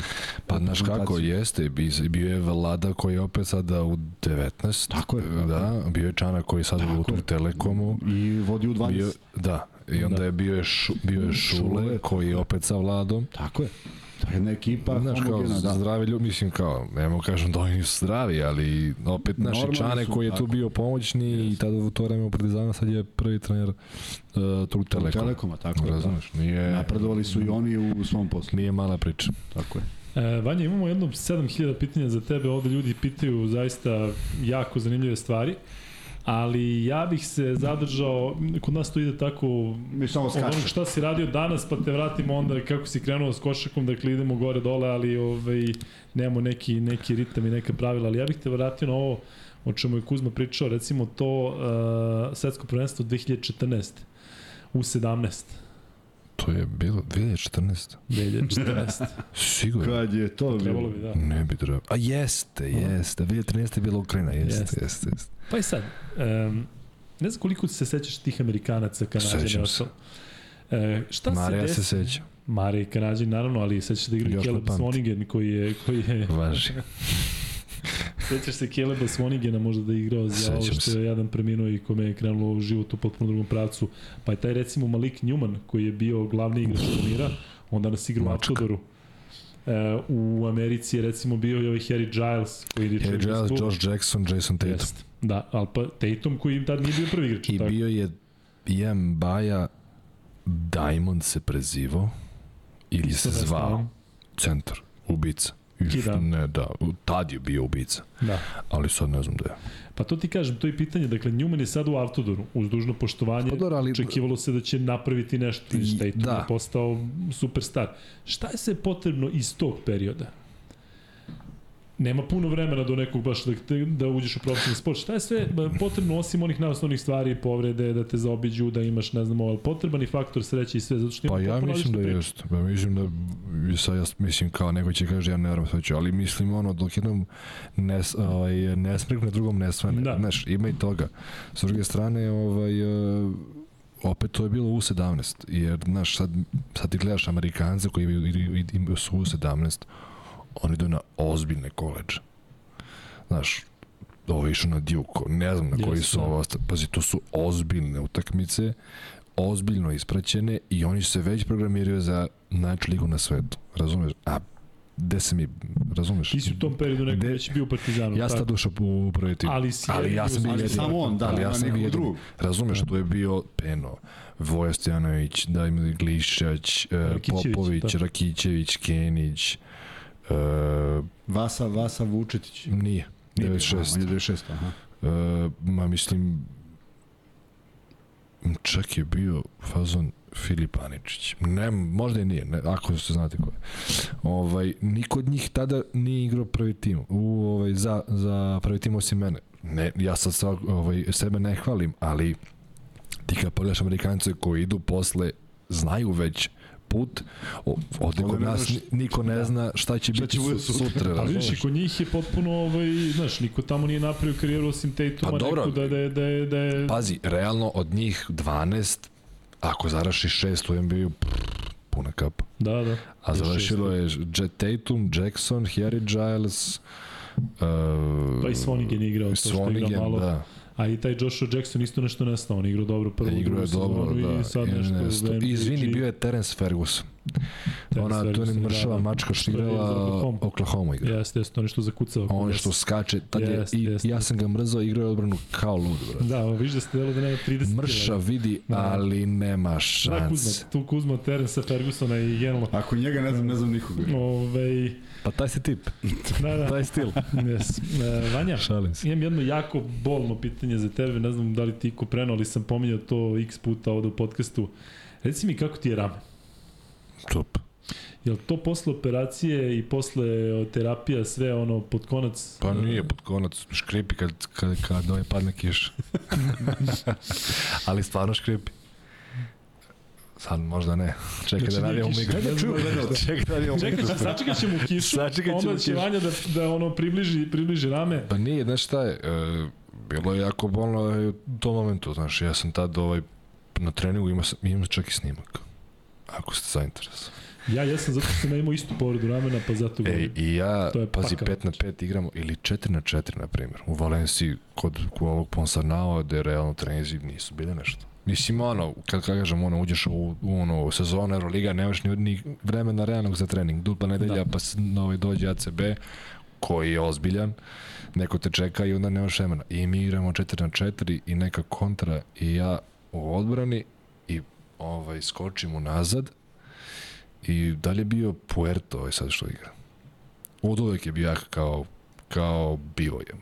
Pa znaš kako, jeste, bi- bio je Vlada koji je opet sada u 19. Tako je, tako Da, bio je Čana koji je sad u je. Telekomu. i vodi u 20. Bio, da, i onda Da. je bio je, šu, bio je Šule, Šule. koji je opet sa Vladom. Tako je. Je jedna ekipa Znaš kao, da. zdravi ljudi, mislim kao, ne mogu kažem da oni nisu zdravi, ali opet naši Normalni Čane su, koji je tu tako. bio pomoćni i tada u to vreme u Partizanu, sad je prvi trener uh, tu Telekom. Telekoma, tako je. Da. Razumeš, nije, Napredovali su i oni u svom poslu. nije mala priča. Tako je. E, Vanja, imamo jedno 7000 pitanja za tebe, ovde ljudi pitaju zaista jako zanimljive stvari, ali ja bih se zadržao, kod nas to ide tako Mi samo skače. šta si radio danas, pa te vratimo onda kako si krenuo s košakom, dakle idemo gore dole, ali ovaj, nemamo neki, neki ritam i neka pravila, ali ja bih te vratio na ovo o čemu je Kuzma pričao, recimo to uh, svetsko prvenstvo 2014 u 17 To je bilo 2014. 2014 (laughs) Sigurno. Kad je to trebalo bilo? bi da Ne bi trebalo. A jeste, jeste. 2013. je bila Ukrajina, jeste, Jeste. jeste, jeste. Pa i sad, um, ne znam koliko se sećaš tih Amerikanaca, Kanadjana Sećam se. E, šta Marija se se desi? seća. Marija i Kanadjani, naravno, ali sećaš da igra Caleb. Swanigan koji je, koji je Važi. (laughs) sećaš se Caleba Swanigana možda da je igrao za ovo što se. je jedan preminuo i kome je krenulo život u potpuno drugom pravcu. Pa je taj recimo Malik Newman koji je bio glavni igrač turnira, on danas igra u Mačka. Aptodoru. E, u Americi je recimo bio i ovaj Harry Giles koji je Harry Giles, Josh Jackson, Jason Tatum. Jest. Da, ali pa Tatum koji im tad nije bio prvi igrač. I tako? bio je Ian Baja Diamond se prezivao ili se Isto zvao centar, ubica. Iš, Kida. Ne, da, tad je bio ubica, Da. ali sad ne znam da je. Pa to ti kažem, to je pitanje, dakle Newman je sad u Autodoru, uz dužno poštovanje, Pa dobro, ali- očekivalo se da će napraviti nešto, I- i Tatum da. je postao superstar. Šta je sve potrebno iz tog perioda? Nema puno vremena do nekog baš da, te- da uđeš u profesionalni sport. Šta je sve potrebno osim onih najosnovnih stvari, povrede, da te zaobiđu, da imaš, ne znam, ovaj, potreban i faktor sreće i sve, zato što Pa ja potpuno mislim da jeste. Ja mislim da sad ja mislim kao neko će kaže ja ne verujem sve ću, ali mislim ono dok jednom ne, ovaj, ne smrkne drugom ne svane. Da. Znaš, ima i toga. S druge strane, ovaj, e, opet to je bilo u 17 jer znaš sad, sad ti gledaš Amerikance koji imaju su u 17 oni idu na ozbiljne koleđe znaš ovo je išao na Duke, ne znam na koji Jeste, su da. ovo, pazi, to su ozbiljne utakmice, ozbiljno ispraćene i oni se već programiraju za najjaču ligu na svetu, razumeš? A gde se mi, razumeš? Ti si u tom periodu neko Gde- već bio u Partizanu. Ja sam tad ušao u prvi tim. Ali si ali ja sam bio samo on, da, ali ja sam bio drugog. Razumeš, tu je bio Peno, Voja Stojanović, Dajmir Glišćać, e, Rakićević, Popović, da. Rakićević, Kenić, e, Vasa, Vasa Vučetić. nije, Nije bio, 96. On je 96, aha. E, ma mislim čak je bio fazon Filip Aničić. Ne, možda i nije, ne, ako se znate ko je. Ovaj, niko od njih tada nije igrao prvi tim. U, ovaj, za, za prvi tim osim mene. Ne, ja sad svak, ovaj, sebe ne hvalim, ali ti kad pogledaš Amerikance koji idu posle, znaju već put, o, ovde kod nas niko ne zna šta će Šta biti će su, sutra. Ali vidiš, i razumeš? kod njih je potpuno, ovaj, znaš, niko tamo nije napravio karijeru osim Tatuma, Pa dobro. da, da, da, da, da je... Pazi, realno od njih 12, ako zarašiš šest u NBA-u, puna kapa. Da, da. A završilo je Jet Tatum, Jackson, Harry Giles, uh, Pa i Swanigan je igrao, to što malo. da. A i taj Joshua Jackson isto nešto nestao, on igrao dobro prvo Igrao je dobro, da. i sad nešto. Izvini, bio je Terence Ferguson. Ona, to je Ferguson, mršava da, da. mačka što igrala Oklahoma. Igra. Jeste, jeste, on je što zakucao. On što skače, tad je, Jeste, i, jeste. ja sam ga mrzao, igrao je odbranu kao lud, bro. Da, vidiš da ste delo da nema 30 Mrša vidi, Da. ali nema Da, šanse. Kuzma, tu Kuzma, Terence Fergusona i generalno. Ako njega ne znam, ne znam nikoga. Ove, Pa taj si tip, (laughs) da, da. taj stil. Yes. E, Vanja, Šalim se. imam jedno jako bolno pitanje za tebe, ne znam da li ti ko preno, ali sam pominjao to x puta ovde u podcastu. Reci mi kako ti je rame? Top. Jel to posle operacije i posle terapija sve ono pod konac? Pa nije pod konac, škripi kad, kad, kad ovaj padne kiša. (laughs) Ali stvarno škripi. Sad možda ne. Čekaj Znači, da radimo mikrofon. Ajde da gledalce. Čekaj da radimo Čekaj, mikrofon. sačekat ćemo kišu, Sačekat ćemo onda će kišu. Vanja da, da ono približi, približi rame. Pa nije, znaš šta je, e, bilo je jako bolno e, u tom momentu, znaš, ja sam tad ovaj, na treningu imao, imao čak i snimak, ako ste zainteresovani. Ja jesam zato što sam imao istu povredu ramena, pa zato govorim. i ja, To je pazi, pakao. 5 na 5 igramo, ili 4 na 4, na primjer, u Valenciji, kod, kod ovog Ponsarnao, gde realno treninzi nisu bile nešto. Mislim, ono, kad kažem, ono, uđeš u, u ono, sezonu Euroliga, nemaš ni, ni vremena realnog za trening. Dupla nedelja, Da. pa na ovaj dođe ACB, koji je ozbiljan, neko te čeka i onda nemaš vremena. I mi igramo 4 na 4 i neka kontra i ja u odbrani ovaj, skočim unazad i dalje bio Puerto ovaj sad što igra. Od uvek je bio kao, kao bivojem.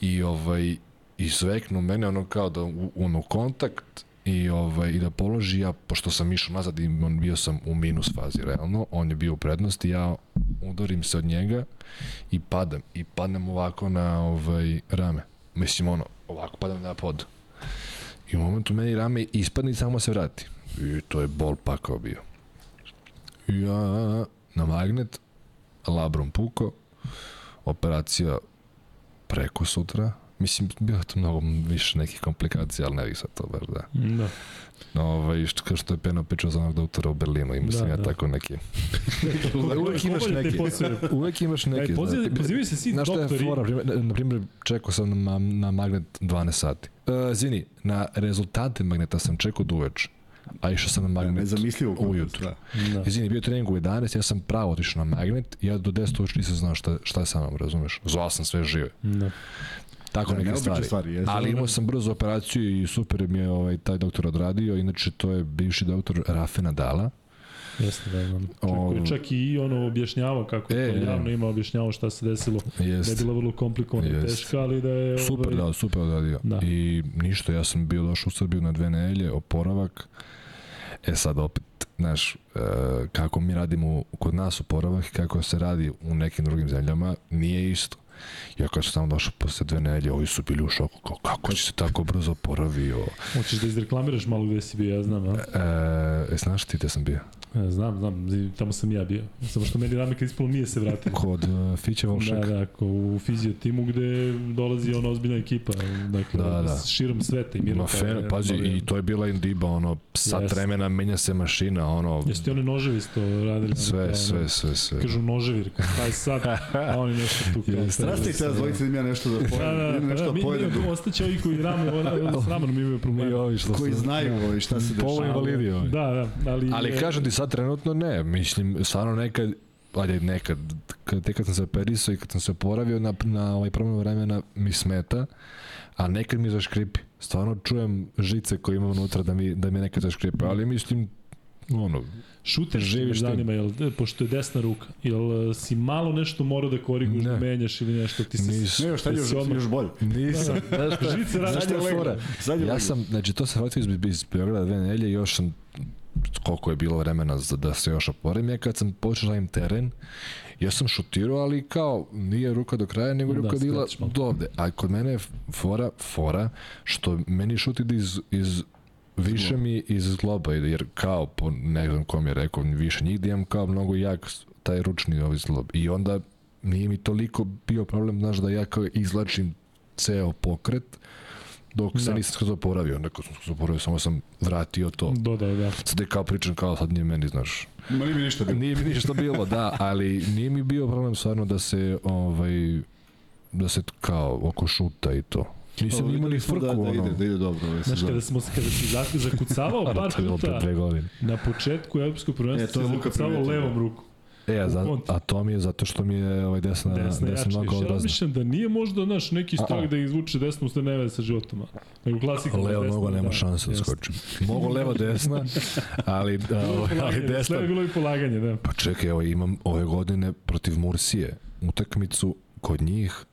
I ovaj, i mene ono kao da u, ono kontakt i ovaj i da položi ja pošto sam išao nazad i on bio sam u minus fazi realno on je bio u prednosti ja udarim se od njega i padam i padnem ovako na ovaj rame mislim ono ovako padam na pod i u momentu meni rame ispadne i samo se vrati. I to je bol pakao bio. Ja na magnet labrom puko operacija preko sutra Mislim, bilo je to mnogo više nekih komplikacija, ali ne bih sad to baš da. Da. No, ovaj, što, kao što je Peno pričao za onog doktora u Berlinu, ima sam Da, ja da. tako neke. (laughs) uvek imaš poslove. Uvek imaš neke. Ej, poziv, znate. pozivaju se svi Znaš šta je doktori. fora? Na primjer- čekao sam na, na magnet 12 sati. Uh, zini, na rezultate magneta sam čekao do uveče, a išao sam na magnet Nezamislivo. kako ujutru. Da. Da. Izvini, bio trening u 11, ja sam pravo otišao na magnet, ja do 10 uveče nisam znao šta, šta je sa mnom, razumeš? Zvao sam sve žive. Da. Tako Da, neke stvari. stvari, jeste. Ali imao sam brzo operaciju i super mi je ovaj, taj doktor odradio, inače to je bivši doktor Rafe Nadala. Jeste, da znam. Čak, O- čak i ono objašnjava kako je E, to javno ima objašnjavao šta se desilo. Da je Jest. bila vrlo komplikovana i Jest. teška, ali da je... Super, ovaj, da, super odradio. Da. I ništa, ja sam bio došao u Srbiju na dve nedelje, oporavak. E sad opet, znaš, e, kako mi radimo kod nas oporavak i kako se radi u nekim drugim zemljama, nije isto. Ja kad sam tamo došao posle dve nedelje, ovi su bili u šoku, kao, kako si se tako brzo oporavio? Hoćeš da izreklamiraš malo gde si bio, ja znam, a? E, e znaš ti gde sam bio? E, Znam, znam, tamo sam ja bio. Samo što meni rame kad ispalo nije se vratilo. Kod uh, Fiće Volšek. Da, da, ko u fizio timu gde dolazi ona ozbiljna ekipa, dakle, Da, da. širom sveta i Mirko. Ma pazi, i to je bila Indiba, ono, sat Jeste. vremena menja se mašina, ono, Jeste ti one noževi isto radili? ono, sve, kao, sve, ono, sve, sve. Kažu noževi, rekao, taj sad, a oni nešto tu. Jeste. treba Rasti da te se- dvojice da im ja nešto da Da, pojedem. da, idem da, nešto da, da mi, pojedem. mi, ostaće ovi koji rame, s (laughs) ramenom imaju I problema. ovi što Koji znaju ovaj, šta se dešava. invalidi ovi. Da, da, ali... Ali kažem ti sad trenutno ne, mislim, stvarno nekad, ajde nekad, kad, tek kad sam se operisao i kad sam se oporavio na, na ovaj promenu vremena mi smeta, a nekad mi zaškripi. Stvarno čujem žice koje imam unutra da mi, da mi nekad zaškripe, ali mislim, ono, Šuter Živiš tim. zanima, jel, pošto je desna ruka, jel e, si malo nešto morao da koriguješ, Ne. da menjaš ili nešto, ti se... Nis- Ne, još sad još, odmah- još bolje. nisam, znaš šta, Žice šta je leglo. fora? Sad je Ja sam, znači to sam vratio iz, iz Beograda dve nedelje i još sam koliko je bilo vremena za da se još oporim. Ja kad sam počeo da radim teren, ja sam šutirao, ali kao nije ruka do kraja, nego Da, ruka bila skratiš malo. do ovde. A kod mene je fora, fora, što meni šut ide iz, iz više mi iz zgloba ide, jer kao, po, ne znam kom je rekao, više njih da imam kao mnogo jak taj ručni ovaj zglob. I onda nije mi toliko bio problem, znaš, da ja kao izlačim ceo pokret, dok se Da. nisam skroz oporavio, neko sam skroz oporavio, samo sam vratio to. Do, da, da. Sad je kao pričam kao sad nije meni, znaš. Ma nije mi ništa bilo. Nije mi ništa bilo, da, ali nije mi bio problem stvarno da se, ovaj, da se kao oko šuta i to. Nisam Ovo, imao ni smo frku, da, da, ono. ide, da ide dobro ove Znaš, sezone. kada, smo, kada si zak- zakucavao (laughs) par pre puta dve godine. na početku evropskog prvenstva, E, to je si zakucavao levom da. E, a, za, a to mi je zato što mi je ovaj desna, Desna, desna, noga Ja odrazna. mislim da nije možda, znaš, neki strah A-a. da izvuče desnu usta neve sa životom. Nego klasika. Leo desna, noga nema da, šanse da skoči. Mogu levo desna, (laughs) ali, Bilo je ali polaganje, desna. Sve je bilo i polaganje, da. Pa čekaj, evo imam ove godine protiv Mursije utakmicu kod njih,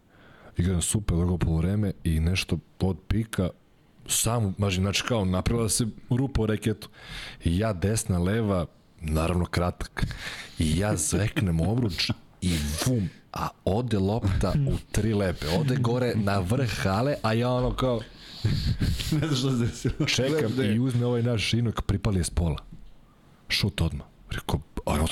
igram super drugo polovreme i nešto od pika sam, maži, znači kao napravila se rupa u reketu. I ja desna, leva, naravno kratak. I ja zveknem obruč i vum, a ode lopta u tri lepe. Ode gore na vrh hale, a ja ono kao ne znaš šta se desilo. čekam i uzme ovaj naš inok, pripali je s pola. Šut odmah. Rekao,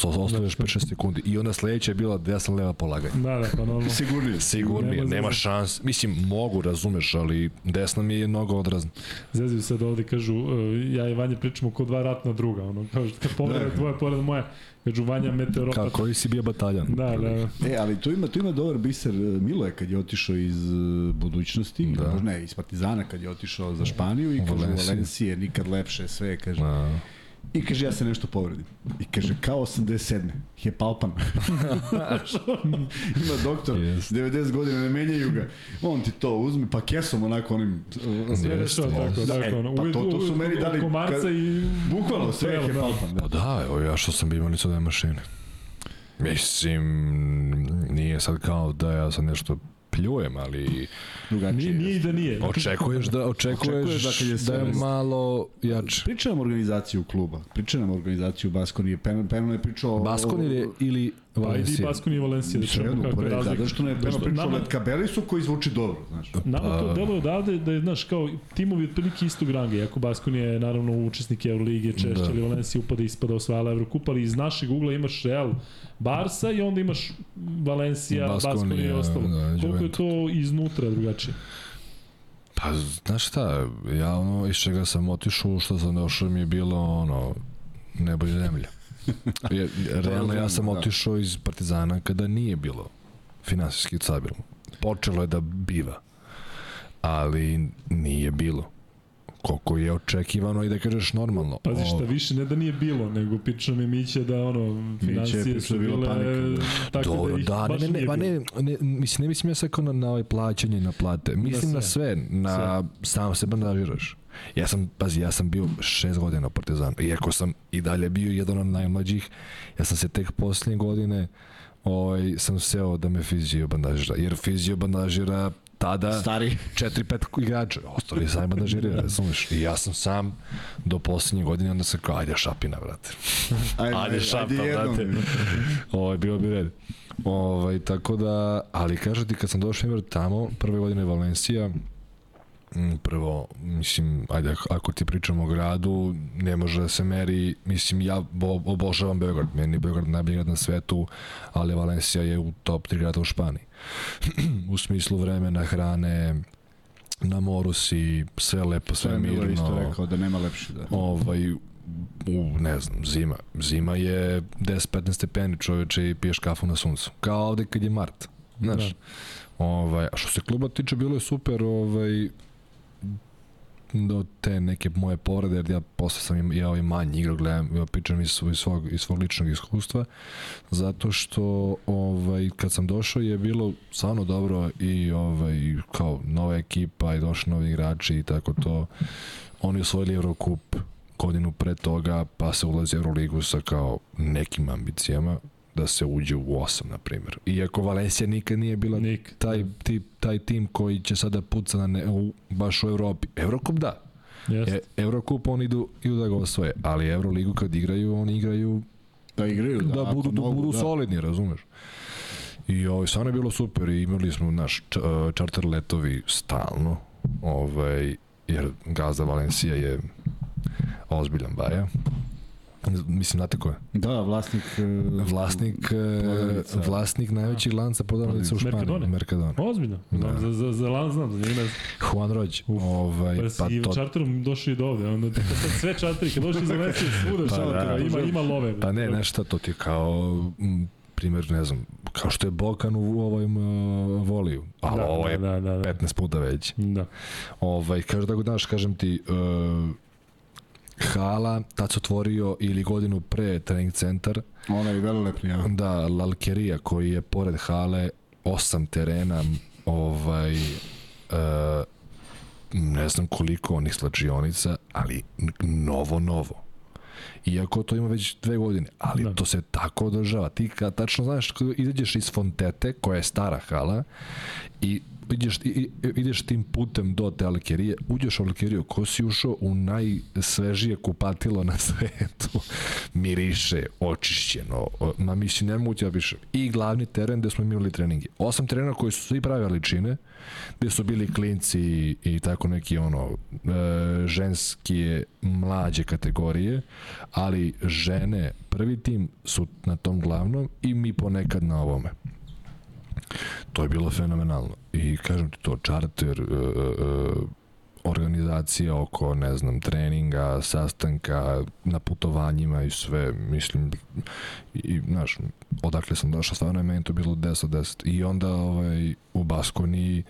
se ostaviš 5-6 sekundi. I onda sledeća je bila desna leva polaganje. Da, da, pa normalno. Sigurnije. Sigurnije, Nema nema šans. Mislim, mogu, razumeš, ali desna mi je mnogo odrazna. Zezaju sad ovde, kažu, uh, ja i Vanja pričamo ko dva ratna druga, ono, kao što kad povreda Da. tvoja, povreda moja, kažu Vanja meteoropat. Kako koji si bio bataljan? Da, da, E, ali tu ima, tu ima dobar biser. Milo je kad je otišao iz uh, budućnosti, Da. da. ne, iz Partizana kad je otišao za Španiju i kaže Valencije. Valencije, nikad lepše, sve, kaže. Da. I kaže, ja se nešto povredim. I kaže, kao 87. Je palpan. (laughs) Ima doktor, Jest. 90 godina, ne menjaju ga. On ti to uzme, pa kesom onako onim... sve rešava tako, Da, tako, e, pa to- to su meni dali Komarca i... Bukvalno, sve je Da. palpan. Da. Pa da, evo ja što sam bio imali dve mašine. Mislim, nije sad kao da ja sad nešto pljujem, ali Drugačije. Nije, nije i da nije. očekuješ da očekuješ, Očekuješ da kad je da je malo jače. Priča nam organizaciju kluba. Priča nam organizaciju Baskonije. Peno, Peno je pričao... o- Baskon ili, ili Pa idi Valencija? Baskoni i Valencija, da čujemo Svejedno, kako je pa razlika. zato što ne pričao o nama- Letkabelisu koji zvuči dobro, znaš. Nama Pa- to deluje odavde da je, znaš, kao timovi otprilike istog ranga, iako Baskoni je naravno učesnik Euroligije češće, Da. ali Valencija upada ispada osvajala Evrokup, ali iz našeg ugla imaš Real Barsa i onda imaš Valencija, Baskoni i ostalo. da, Koliko je to iznutra drugačije? Pa, znaš šta, ja ono, iz čega sam otišao, što sam došao mi je bilo, ono, nebo i zemlja. (laughs) Je, realno, ja sam da. otišao iz Partizana kada nije bilo finansijski stabilno. Počelo je da biva, ali nije bilo. Koliko je očekivano i da kažeš normalno. Pazi šta više, ne da nije bilo, nego pično mi Miće da ono, financije su da bile panika, tako Dobro, da ih da, baš ne, ne, ne, pa ne, ne, mislim, ne mislim ja sad na, na ovaj plaćanje, na plate. Mislim na sve, na sam se bandažiraš. Ja sam, pazi, ja sam bio šest godina u Partizanu. Iako sam i dalje bio jedan od najmlađih, ja sam se tek posljednje godine ovaj, sam seo da me fizio bandažira. Jer fizio bandažira tada Stari. 4-5 igrača, ostali sami bandažiraju, (laughs) razumeš? I ja sam sam do posljednje godine, onda sam kao, ajde šapina, brate. (laughs) Ajde, Ajde, šapta, brate. (laughs) Ovaj, bio bi red. Ovaj, tako da, ali kažem ti, kad sam došao tamo, prve godine Valencija, prvo, mislim, ajde, ako- ti pričamo o gradu, ne može da se meri, mislim, ja bo, obožavam Beograd, meni je Beograd najbolji grad na svetu, ali Valencija je u top 3 grada u Španiji. (clears throat) u smislu vremena, hrane, na moru si, sve lepo, sve Sve mirno. isto rekao da nema lepše. Da. Ovaj, u, ne znam, zima. Zima je 10-15 stepeni čoveče i piješ kafu na suncu. Kao ovde kad je mart. Znaš. Da. Ovaj, a što se kluba tiče, bilo je super ovaj, do te neke moje povrede, jer ja posle sam im, ja ovaj manji igrao, gledam, ja pričam iz, svog- iz, svog, iz svog ličnog iskustva, zato što ovaj, kad sam došao je bilo stvarno dobro i ovaj, kao nova ekipa i došli novi igrači i tako to. Oni osvojili Eurocup godinu pre toga, pa se ulazi u Euroligu sa kao nekim ambicijama da se uđe u 8, na primjer. Iako Valencija nikad nije bila Nik. taj, ti, taj tim koji će sada puca na ne, u, baš u Evropi. Eurocup da. Jeste. E, Eurocup oni idu, idu da ga osvoje, ali Euroligu kad igraju, oni igraju Da igraju, da, da, budu, da mogu, budu da. solidni, razumeš? I ovaj, stvarno je bilo super i imali smo naš č, uh, čarter letovi stalno, ovaj, jer gazda Valencija je ozbiljan baja. Mislim, znate ko je? Da, vlasnik... e, Vlasnik, e, Prodavnica. vlasnik najvećih lanca prodavnica u Španiji. Mercadona. Mercadona. Ozbiljno. Da. Za, za, za lan znam, za njega ne znam. Juan Rođ. Ovaj, Pa, pa pa i to, čarterom došli i do ovde. Onda sad sve čarteri, kad došli iz (laughs) Valencije, svuda Pa da. ima, ima love. Pa ne, nešto, to ti je kao m, primjer, ne znam, kao što je Bokan u ovom uh, voliju, ali Da, ovo je da, da, da. 15 puta veći. Da. Ovaj, kaže tako daš, kažem ti, uh, Hala, tad se otvorio ili godinu pre trening centar, Onaj velelepni, ja. da, Lalkerija koji je pored Hale, osam terena, ovaj, uh, ne znam koliko onih slačionica, ali novo, novo. Iako to ima već dve godine, ali Da. to se tako održava. Ti kad tačno znaš kada izađeš iz Fontete, koja je stara hala, i ideš, ideš tim putem do te alkerije, uđeš u alkeriju, ko si ušao u najsvežije kupatilo na (laughs) svetu, miriše, očišćeno, ma mislim, ne mogu ti da opišem. I glavni teren gde smo imali treninge. Osam trenera koji su svi prave veličine, gde su bili klinci i, i tako neki ono e, ženske mlađe kategorije, ali žene prvi tim su na tom glavnom i mi ponekad na ovome. To je bilo fenomenalno. I kažem ti to, čarter, e, e, organizacija oko, ne znam, treninga, sastanka, na putovanjima i sve, mislim, i, znaš, odakle sam došao, stvarno je meni to bilo 10 od 10. I onda ovaj, u Baskoniji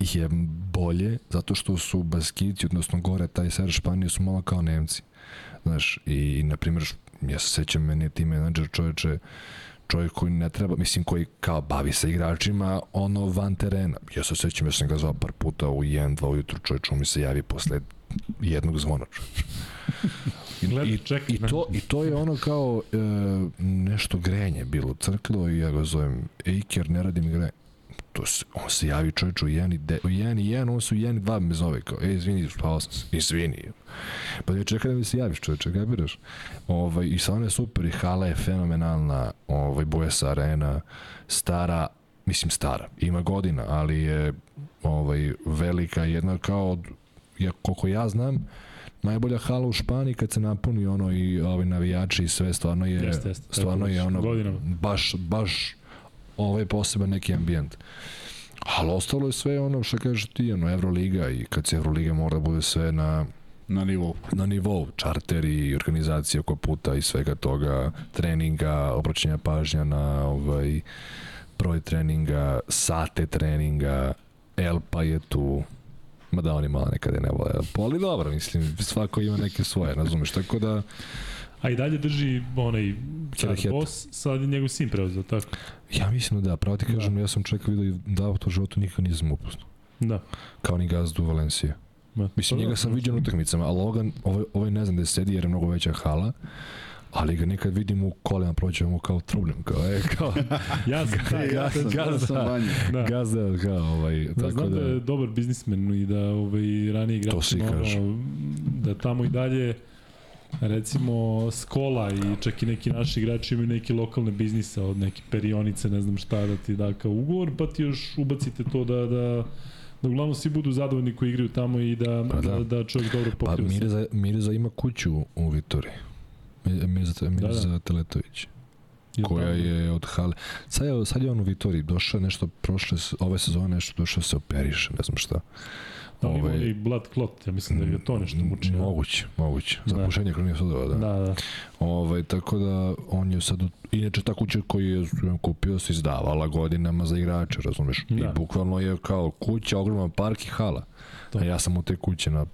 je bolje, zato što su Baskici, odnosno gore, taj ser Španije su malo kao Nemci. Znaš, i, na primjer, ja se sećam, meni je ti menadžer čoveče, čovjek koji ne treba, mislim koji kao bavi se igračima ono van terena. Ja se sećam, ja sam ga zvao par puta u 1, 2 ujutru, čovječ mi se javi posle jednog zvona. (laughs) I, Gleda, i, čeka, i, to, I to je ono kao e, nešto grenje bilo crklo i ja ga zovem Ejker, ne radim grenje. To se, on se javi čovječ u 1 i, de, u 1 i 1, on se u 1 i 2 me zove kao, ej, izvini, spao sam se, izvini. Pa ne čekaj da mi se javiš čovječe, kapiraš? Ovaj, I stvarno je super i hala je fenomenalna, ovaj, Bues Arena, stara, mislim stara, ima godina, ali je ovaj, velika, jedna kao, od- ja, koliko ja znam, najbolja hala u Španiji kad se napuni ono i ovi navijači i sve stvarno je Jeste, jeste, stvarno je ono godinama. baš baš ovaj poseban neki ambijent. Ali ostalo je sve ono što kažeš ti, ono, Euroliga i kad se Euroliga mora da bude sve na, Na nivou. na nivou, čarteri i organizacija oko puta i svega toga, treninga, obraćanja pažnja na ovaj, broj treninga, sate treninga, Elpa je tu, mada oni malo nekada ne vole Elpu, ali dobro, mislim, svako ima neke svoje, razumeš, tako da, A i dalje drži onaj Heta. boss, sad je njegov sin preuzeo, tako? Ja mislim da da, pravo ti kažem, ja sam čovjeka vidio i da to u životu nikad nisam upoznao, Da. kao ni gazdu Valencije. Ma, Mislim, pa njega da, sam vidio na utakmicama, ali ovoga, ovaj, ovaj ne znam gde sedi jer je mnogo veća hala, ali ga nekad vidim u kolima prođe mu kao trubljem, kao, e, kao, (laughs) Ja sam, da, ja sam, ja gazda. sam Vanja. da. gazda, kao, ovaj, Da, tako znam da, da, je dobar biznismen i da ovaj, ranije To igrači, kažu. ono, da tamo i dalje recimo Skola i čak i neki naši igrači imaju neki lokalne biznise od neke perionice, ne znam šta da ti da kao ugovor, pa ti još ubacite to da, da da uglavnom svi budu zadovoljni koji igraju tamo i da, Pa da. da. da, čovjek dobro pa pokriva se. Mirza, Mirza ima kuću u Vitori. Mi- Mirza, Mirza da. Teletović, Jel koja tako? je od hale. Sad je, sad je on u Vitori, došao je nešto prošle, ove sezone nešto, došao se operiše, ne znam šta. Da, ovaj- onaj blood clot, ja mislim da ga to nešto muči. Moguće, moguće. Da. Zapušenje krvnih sudova, da. Da, da. Ovaj, tako da on je sad, inače ta kuća koju je kupio se izdavala godinama za igrače, razumeš? Da. I bukvalno je kao kuća, ogroman park i hala. To. A ja sam u te kuće na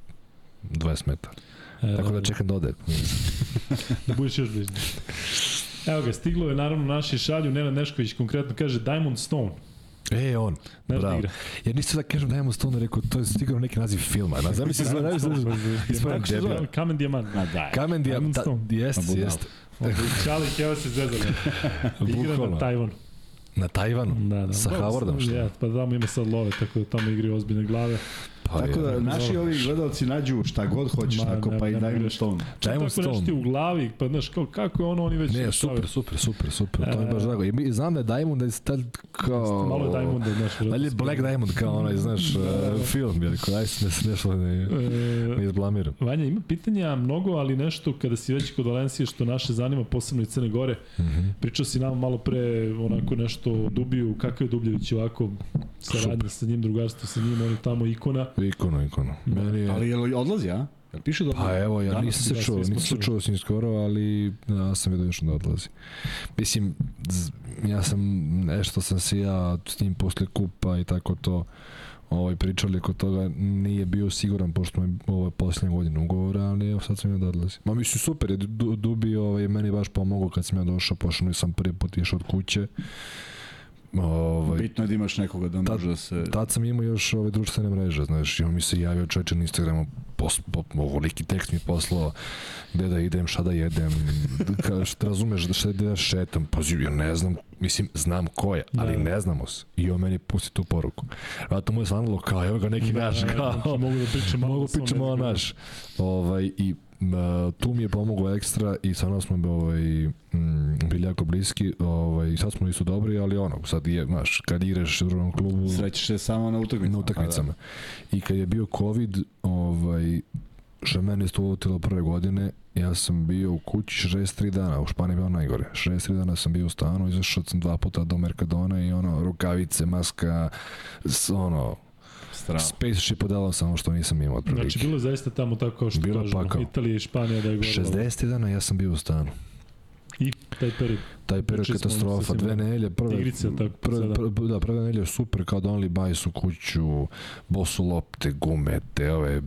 20 metara. E, Tako da čekam da ode. (laughs) da budeš još bližnji. Evo ga, stiglo je naravno naši šalju, Nenad Nešković konkretno kaže Diamond Stone. E, on. Znaš da Bravo. igra? Ja nisam da kažem Diamond Stone, rekao, to je stigao neki naziv filma. Na, zamisli se, zamisli se, ispravim Kako se debil. zove? Kamen Dijamant. Ma daj. Kamen jeste, budalo. jeste. Čalik, evo se zezali. Igra na. Tajvanu. Na Tajvanu, Da, da. sa Howardom, što? Ja, pa tamo ima sad love, tako da tamo igraju ozbiljne glave. Pa Tako je. da naši ovi gledalci nađu šta god hoćeš, Ma, tako ne- pa i nema Diamond greške. Stone. Diamond nešto Stone. ti u glavi, pa znaš, kao, kako je ono, oni već... Ne, super, super, super, super, to mi je baš drago. I mi- znam da je Diamond da je tad kao... Malo je Diamond, znaš. Dalje Black Diamond kao onaj, znaš, uh, film, jer rekao, aj se ne nešto ne, ne E, izblamiram. Vanja, ima pitanja mnogo, ali nešto kada si već kod Valencije što naše zanima, posebno i Crne Gore. Mhm. Pričao si nam malo pre onako nešto o Dubiju, kakav je Dubljević ovako saradnja sa njim, drugarstvo sa njim, on je tamo ikona. Ikonu, ikonu. Meni je... Ali je odlazi, a? Jel piše da? Pa evo, ja nisam se čuo, nisam se čuo s njim skoro, ali ja sam vidio još da odlazi. Mislim, ja sam, nešto sam se ja s njim posle kupa i tako to ovaj, pričali oko toga, nije bio siguran pošto mu je ovo posljednja godina ugovora, ali evo sad sam ja da odlazi. Ma mislim super, je Du- Dubi ovaj, meni baš pomogao kad sam ja došao, pošto sam prvi put išao od kuće. Ovaj, Bitno je da imaš nekoga da Tad- može da se... Tad sam imao još ove društvene mreže, znaš, i on mi se javio čoveče na Instagramu, pos, po, ovoliki tekst mi poslao gde da idem, šta da jedem, kada što razumeš da šta da šetam, pazi, ja ne znam, mislim, znam ko je, ali Da. ne znamo se. I on meni pusti tu poruku. Vratno mu je svanulo kao, evo ga neki naš, kao, znači, mogu da pričam malo mogu o svom pričamo o jeziku. naš. Ovaj, I tu mi je pomogao ekstra i stvarno smo ovaj, mm, bili jako bliski ovaj, i sad smo isto dobri, ali ono, sad je, znaš, kad igraš u drugom klubu, Srećeš se samo na utakmicama. na utakmicama. I kad je bio COVID, ovaj, što je mene isto uvotilo prve godine, ja sam bio u kući 63 dana, u Španiji je bilo najgore. 63 dana sam bio u stanu, izašao sam dva puta do Mercadona i ono, rukavice, maska, ono, Strava. space ship odelao samo što nisam imao otprilike. Znači, bilo je zaista tamo tako kao što Bilo kažemo, pakao. Italija i Španija da je gorilo. 60 dana ja sam bio u stanu. I taj period. Taj period Pričali smo katastrofa, dve nedelje, prve, Igrice, tako, prve, prve, da, prve nedelje super, kao donali bajs u kuću, bosu lopte, gumete, ove m,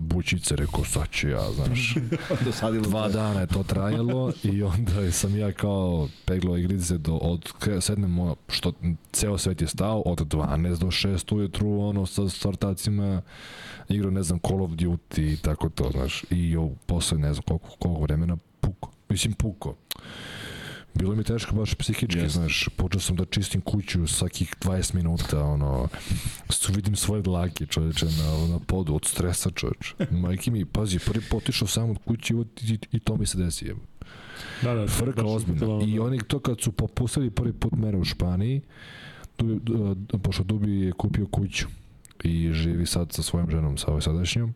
bučice, rekao, sad ću ja, znaš. (laughs) Dosadilo Dva te. dana je to trajalo i onda sam ja kao peglo igrice do, od sednemo, što ceo svet je stao, od 12 do 6 ujutru, ono, sa startacima, igrao, ne znam, Call of Duty i tako to, znaš. I jo, posle, ne znam, koliko, koliko vremena, puko. Mislim, puko. Bilo mi teško baš psihički, Jeste. znaš, počeo sam da čistim kuću svakih 20 minuta, ono, su vidim svoje dlake, čoveče, na, na podu, od stresa, čoveče. Majke mi, pazi, prvi put otišao sam od kuće i, i, i to mi se desi, jebo. Da, da, Frka baš ozbiljno. I da. oni to kad su popustili prvi put mere u Španiji, Dubi, pošto Dubi je kupio kuću i živi sad sa svojom ženom, sa ovoj sadašnjom,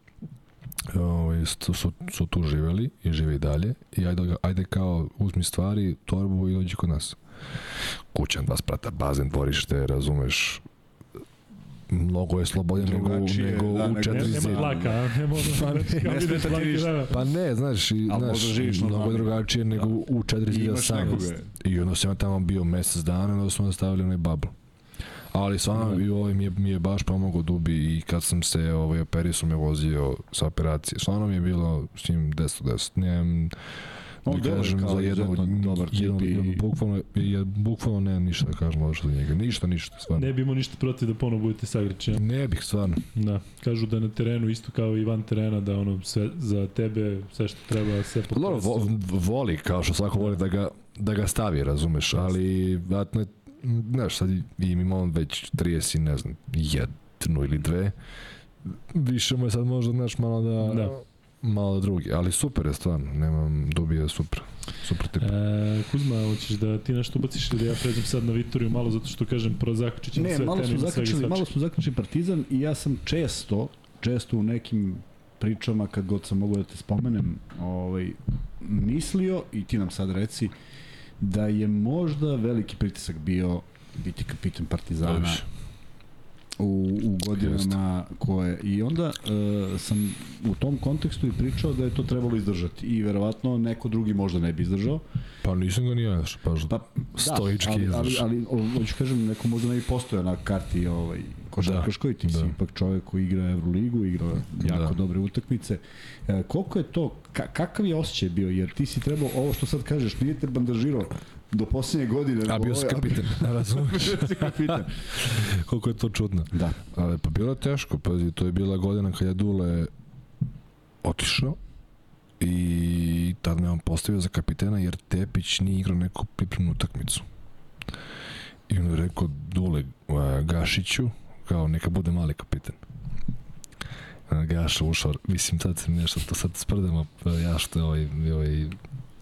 ovaj, su, su, su tu živeli i žive i dalje i ajde, ga- ajde kao uzmi stvari, torbu i dođi kod nas. Kuća, dva sprata, bazen, dvorište, razumeš, mnogo je slobodnije nego, (laughs) Drugačije, nego da, u nego- četiri Ne, nema zida. tlaka, a? Nema ono, Pa ne, ne smeta ti ništa. da, da. Pa ne, znaš, i, znaš, mnogo je drugačije nego u četiri I. I onda sam tamo bio mesec dana, onda smo nastavili onaj bubble. Ali stvarno Da. i ovaj mi je, mi je baš pomogao Dubi i kad sam se ovaj, operisao me vozio sa operacije. Stvarno mi je bilo s njim 10 od 10. Nemam, On da kažem, za izuzetno dobar tip jednog, i- bukvalno, ja, bukvalno nemam ništa da kažem loše za njega. Ništa, ništa, stvarno. Ne bi imao ništa protiv da ponovo budete sagrači. Ne, ne bih, stvarno. Da, kažu da na terenu isto kao i van terena da ono sve za tebe sve što treba sve Dobro, vo, voli, kao što svako voli da ga, da ga stavi, razumeš, ali vratno je, znaš, sad i- i imamo već 30 i ne znam, jednu ili dve, više mu je sad možda, znaš, malo da, Da. malo da drugi, ali super je stvarno, nemam dubije, super, super tip. E, Kuzma, hoćeš da ti nešto ubaciš ili da ja pređem sad na Vitoriju malo zato što kažem pro zaključit ćemo Ne, sve malo smo zaključili, malo smo zaključili Partizan i ja sam često, često u nekim pričama kad god sam mogu da te spomenem, ovaj mislio i ti nam sad reci da je možda veliki pritisak bio biti kapitan Partizana Dobiš. u, u godinama koje i onda uh, sam u tom kontekstu i pričao da je to trebalo izdržati i verovatno neko drugi možda ne bi izdržao. Pa nisam ga ni ja, baš Pa, stoički, da, ali, ali, ali, hoću kažem, neko možda ne bi postojao na karti ovaj, košarkaškoj, ti si da. ipak čovjek koji igra Euroligu, igra jako Da. dobre utakmice. E, koliko je to, ka, kakav je osjećaj bio, jer ti si trebao, ovo što sad kažeš, nije te bandažirao do posljednje godine. A bio si kapitan, (laughs) si kapitan. Koliko je to čudno. Da. Ali pa bilo je teško, pazi, to je bila godina kad je Dule otišao i tad me on postavio za kapitena jer Tepić nije igrao neku pripremnu utakmicu. I on je rekao Dule Gašiću, kao neka bude mali kapitan. Gaša ušao, mislim sad se nešto, to sad sprdamo, pa ja što ovaj, ovaj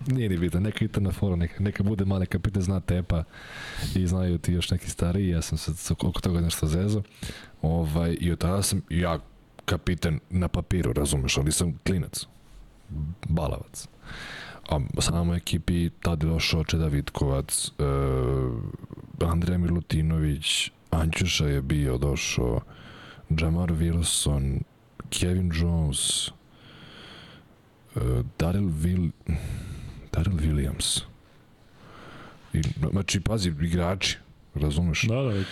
nije ni bitno, neka na fora, neka, neka bude mali kapitan, zna Tepa i znaju ti još neki stariji, ja sam se oko toga nešto zezo. Ovaj, I od tada sam ja kapitan na papiru, razumeš, ali sam klinac, balavac. A samo ekipi tad je došao Čeda Vitkovac, e, Andreja Milutinović, Anćuša je bio došao, Jamar Wilson, Kevin Jones, e, Daryl, Will, Daryl Williams. I, znači, pazi, igrači, razumeš? Da, da, već.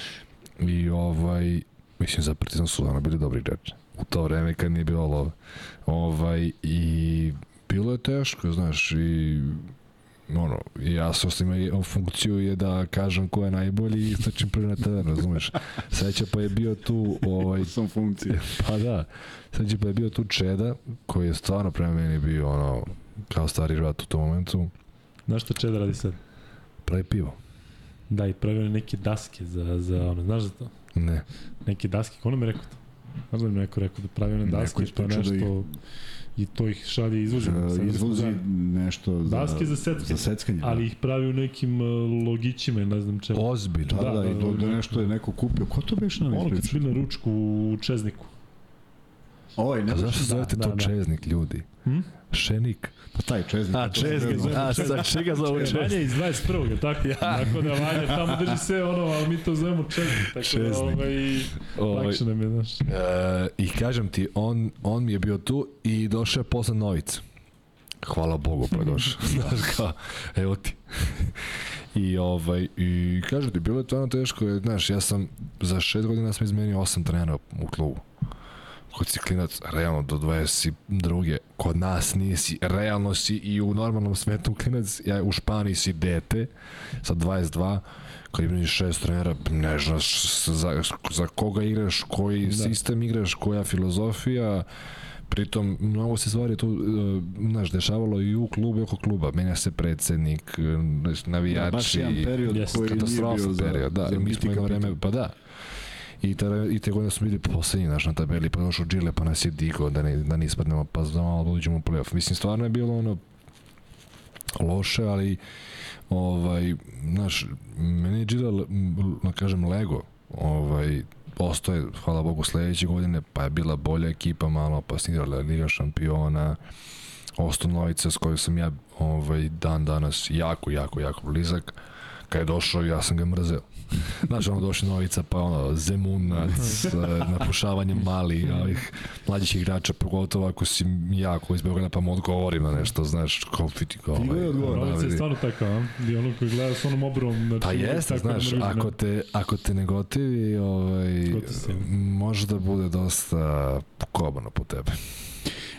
I ovaj, mislim za Partizan su ono bili dobri igrači. U to vreme kad nije bilo love. Ovaj, I bilo je teško, znaš, i ono, ja sam što ima funkciju je da kažem ko je najbolji i istračim prvi na teren, razumeš? Seća pa je bio tu, ovaj, (laughs) Sam funkcije. (laughs) pa da, seća pa je bio tu Čeda, koji je stvarno prema meni bio ono, kao stari rat u tom momentu, Znaš šta Čeda radi sad? pravi pivo. Da, i pravio neke daske za, za ono, znaš za to? Ne. Neke daske, ko nam je rekao to? Znaš da mi neko rekao da pravi one Neko daske, je što je pričao da nešto... I to ih šalje izvozi. Uh, izvozi nešto za, Daske za seckanje. za seckanje. da. Ali ih pravi u nekim uh, logićima, ne znam čemu. Ozbiljno. Da, da, da, da, i to, da, da nešto je neko kupio. Ko to beš na Ono kad bili na ručku u Čezniku. A Ovaj, ne zašto da, zovete to da, da. čeznik, ljudi? Hm? Šenik. Pa taj čeznik. A, zove. a, sa čega zovu Vanja čeznik? je iz 21. je tako? Ja. Tako da Vanja tamo drži sve ono, ali mi to zovemo Čeznik. Tako Čeznik. da ovaj, Ovaj, lakše nam je, znaš. E, I kažem ti, on, on mi je bio tu i došao je posle Novice. Hvala Bogu pa je došao. (laughs) Znaš kao, evo ti. I, ovaj, I kažem ti, bilo je to ono teško, jer, znaš, ja sam za šest godina sam izmenio osam trenera u klubu. Kod si klinac, realno do 22. Kod nas nisi, realno si i u normalnom svetu klinac, ja u Španiji si dete sa 22, kad imaš šest trenera, ne znaš za, za koga igraš, koji Da. da. sistem igraš, koja filozofija, Pritom, mnogo se stvari tu, e, znaš, dešavalo i u klubu i oko kluba. Menja se predsednik, navijači. Baš jedan period Jeste, koji nije bio za, period, da. za mi smo jedno vreme, pa da. I, te, i te godine smo bili poslednji naš na tabeli, pa došao Džile, pa nas je digo da ne, da ne ispadnemo, pa za malo da uđemo u playoff. Mislim, stvarno je bilo ono loše, ali ovaj, znaš, meni je Džile, da kažem, Lego, ovaj, ostoje, hvala Bogu, sledeće godine, pa je bila bolja ekipa malo, pa sam igrala Liga šampiona, Osto Novica s kojoj sam ja ovaj, dan danas jako, jako, jako blizak. Kad je došao, ja sam ga mrzeo. (laughs) Znaš, ono došli Novica, pa ono, Zemunac, eh, napušavanje mali, ovih mlađih igrača, pogotovo ako si ja koji iz Beograda, pa mu odgovorim na nešto, znaš, kao. Ti mu je ovaj, odgovorio. da, Novica je stvarno takav, a? I ono koji gleda s onom obrom. Znači, Pa jeste, tako znaš, ako te, ako te ne gotivi, ovaj, može da bude dosta kobano po tebe.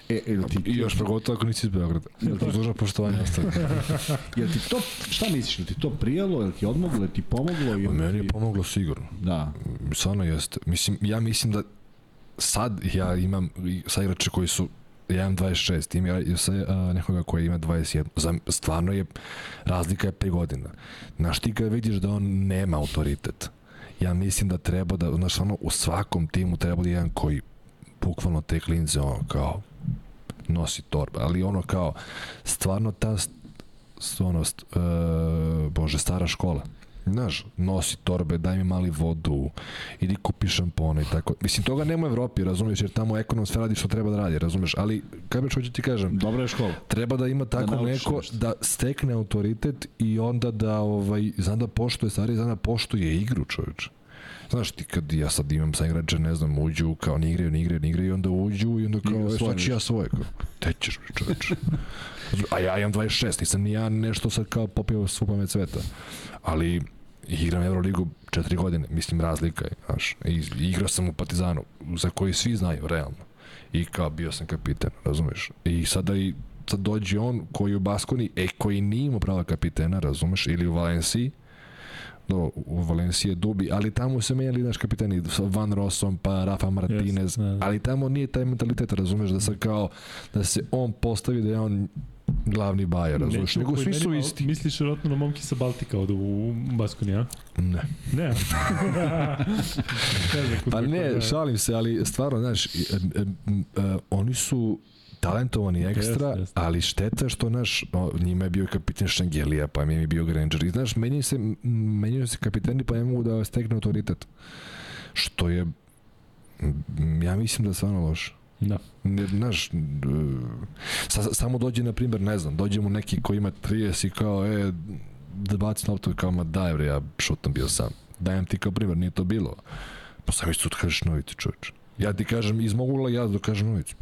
E, jel ti, I još pogotovo ako nisi iz Beograda. Jel ti dužno poštovanje ostaje? (laughs) jel ti to, šta misliš, jel ti to prijelo, jel ti odmoglo, jel ti pomoglo? Jel Meni je pomoglo sigurno. da, Stvarno jeste. Mislim, ja mislim da sad ja imam i sa igrače koji su ja imam 26, ima i sa a, nekoga koji ima 21. Za, stvarno je, razlika je 5 godina. Znaš ti kad vidiš da on nema autoritet, ja mislim da treba da, znaš, ono, u svakom timu treba da je jedan koji bukvalno te klinze, ono, kao, nosi torba, ali ono kao, stvarno ta, ono, st, e, bože, stara škola, Znaš, nosi torbe, daj mi mali vodu, idi kupi šampone i tako. Mislim, toga nema u Evropi, razumiješ, jer tamo ekonom sve radi što treba da radi, razumiješ, ali, kaj bi hoću ti kažem, dobra je škola. treba da ima tako naučiš neko nešto. da stekne autoritet i onda da ovaj zna da poštuje stvari, zna da poštuje igru, čoveče. Znaš ti kad ja sad imam sa igrače, ne znam, uđu kao ni igraju, ni igraju, ni igraju i onda uđu i onda kao, e, svoje sad ću ja svoje. Kao, te ćeš, bre, čoveče. (laughs) A ja imam 26, nisam ni ja nešto sad kao popio svu pamet sveta. Ali igram Euroligu četiri godine, mislim razlika je, znaš. I, igrao sam u Partizanu, za koji svi znaju, realno. I kao bio sam kapitan, razumeš? I sada i sad dođe on koji u Baskoni, e, koji nije imao prava kapitena, razumeš, ili u Valenciji, do, u Valenciji je Dubi, ali tamo se menjali naš kapiteni sa Van Rossom, pa Rafa Martinez, Yes, da, ali tamo nije taj mentalitet, razumeš, da se kao, da se on postavi da je on glavni bajer, razumeš, nego svi su isti. Misliš vjerojatno na momke sa Baltika ovde u Baskoni, a? Ne. Ne. (laughs) Pa ne, da- šalim se, ali stvarno, znaš, e, e, e, oni su talentovani ekstra, Jeste, jeste. ali šteta što, znaš, o, njima je bio kapitan Štangelija, pa mi je bio Granger. I, znaš, menjaju se, menjaju se kapiteni, pa ne mogu da stekne autoritet. Što je, ja mislim da je stvarno loše. Da. Ne, znaš, sa, samo dođe, na primjer, ne znam, dođe mu neki koji ima 30 i kao, e, da baci loptu, kao, ma daj bre, ja šutam bio sam. Dajem ti kao primjer, nije to bilo. Pa sam isto da kažeš novici, čovječ. Ja ti kažem, iz mog ugla ja da kažem novici.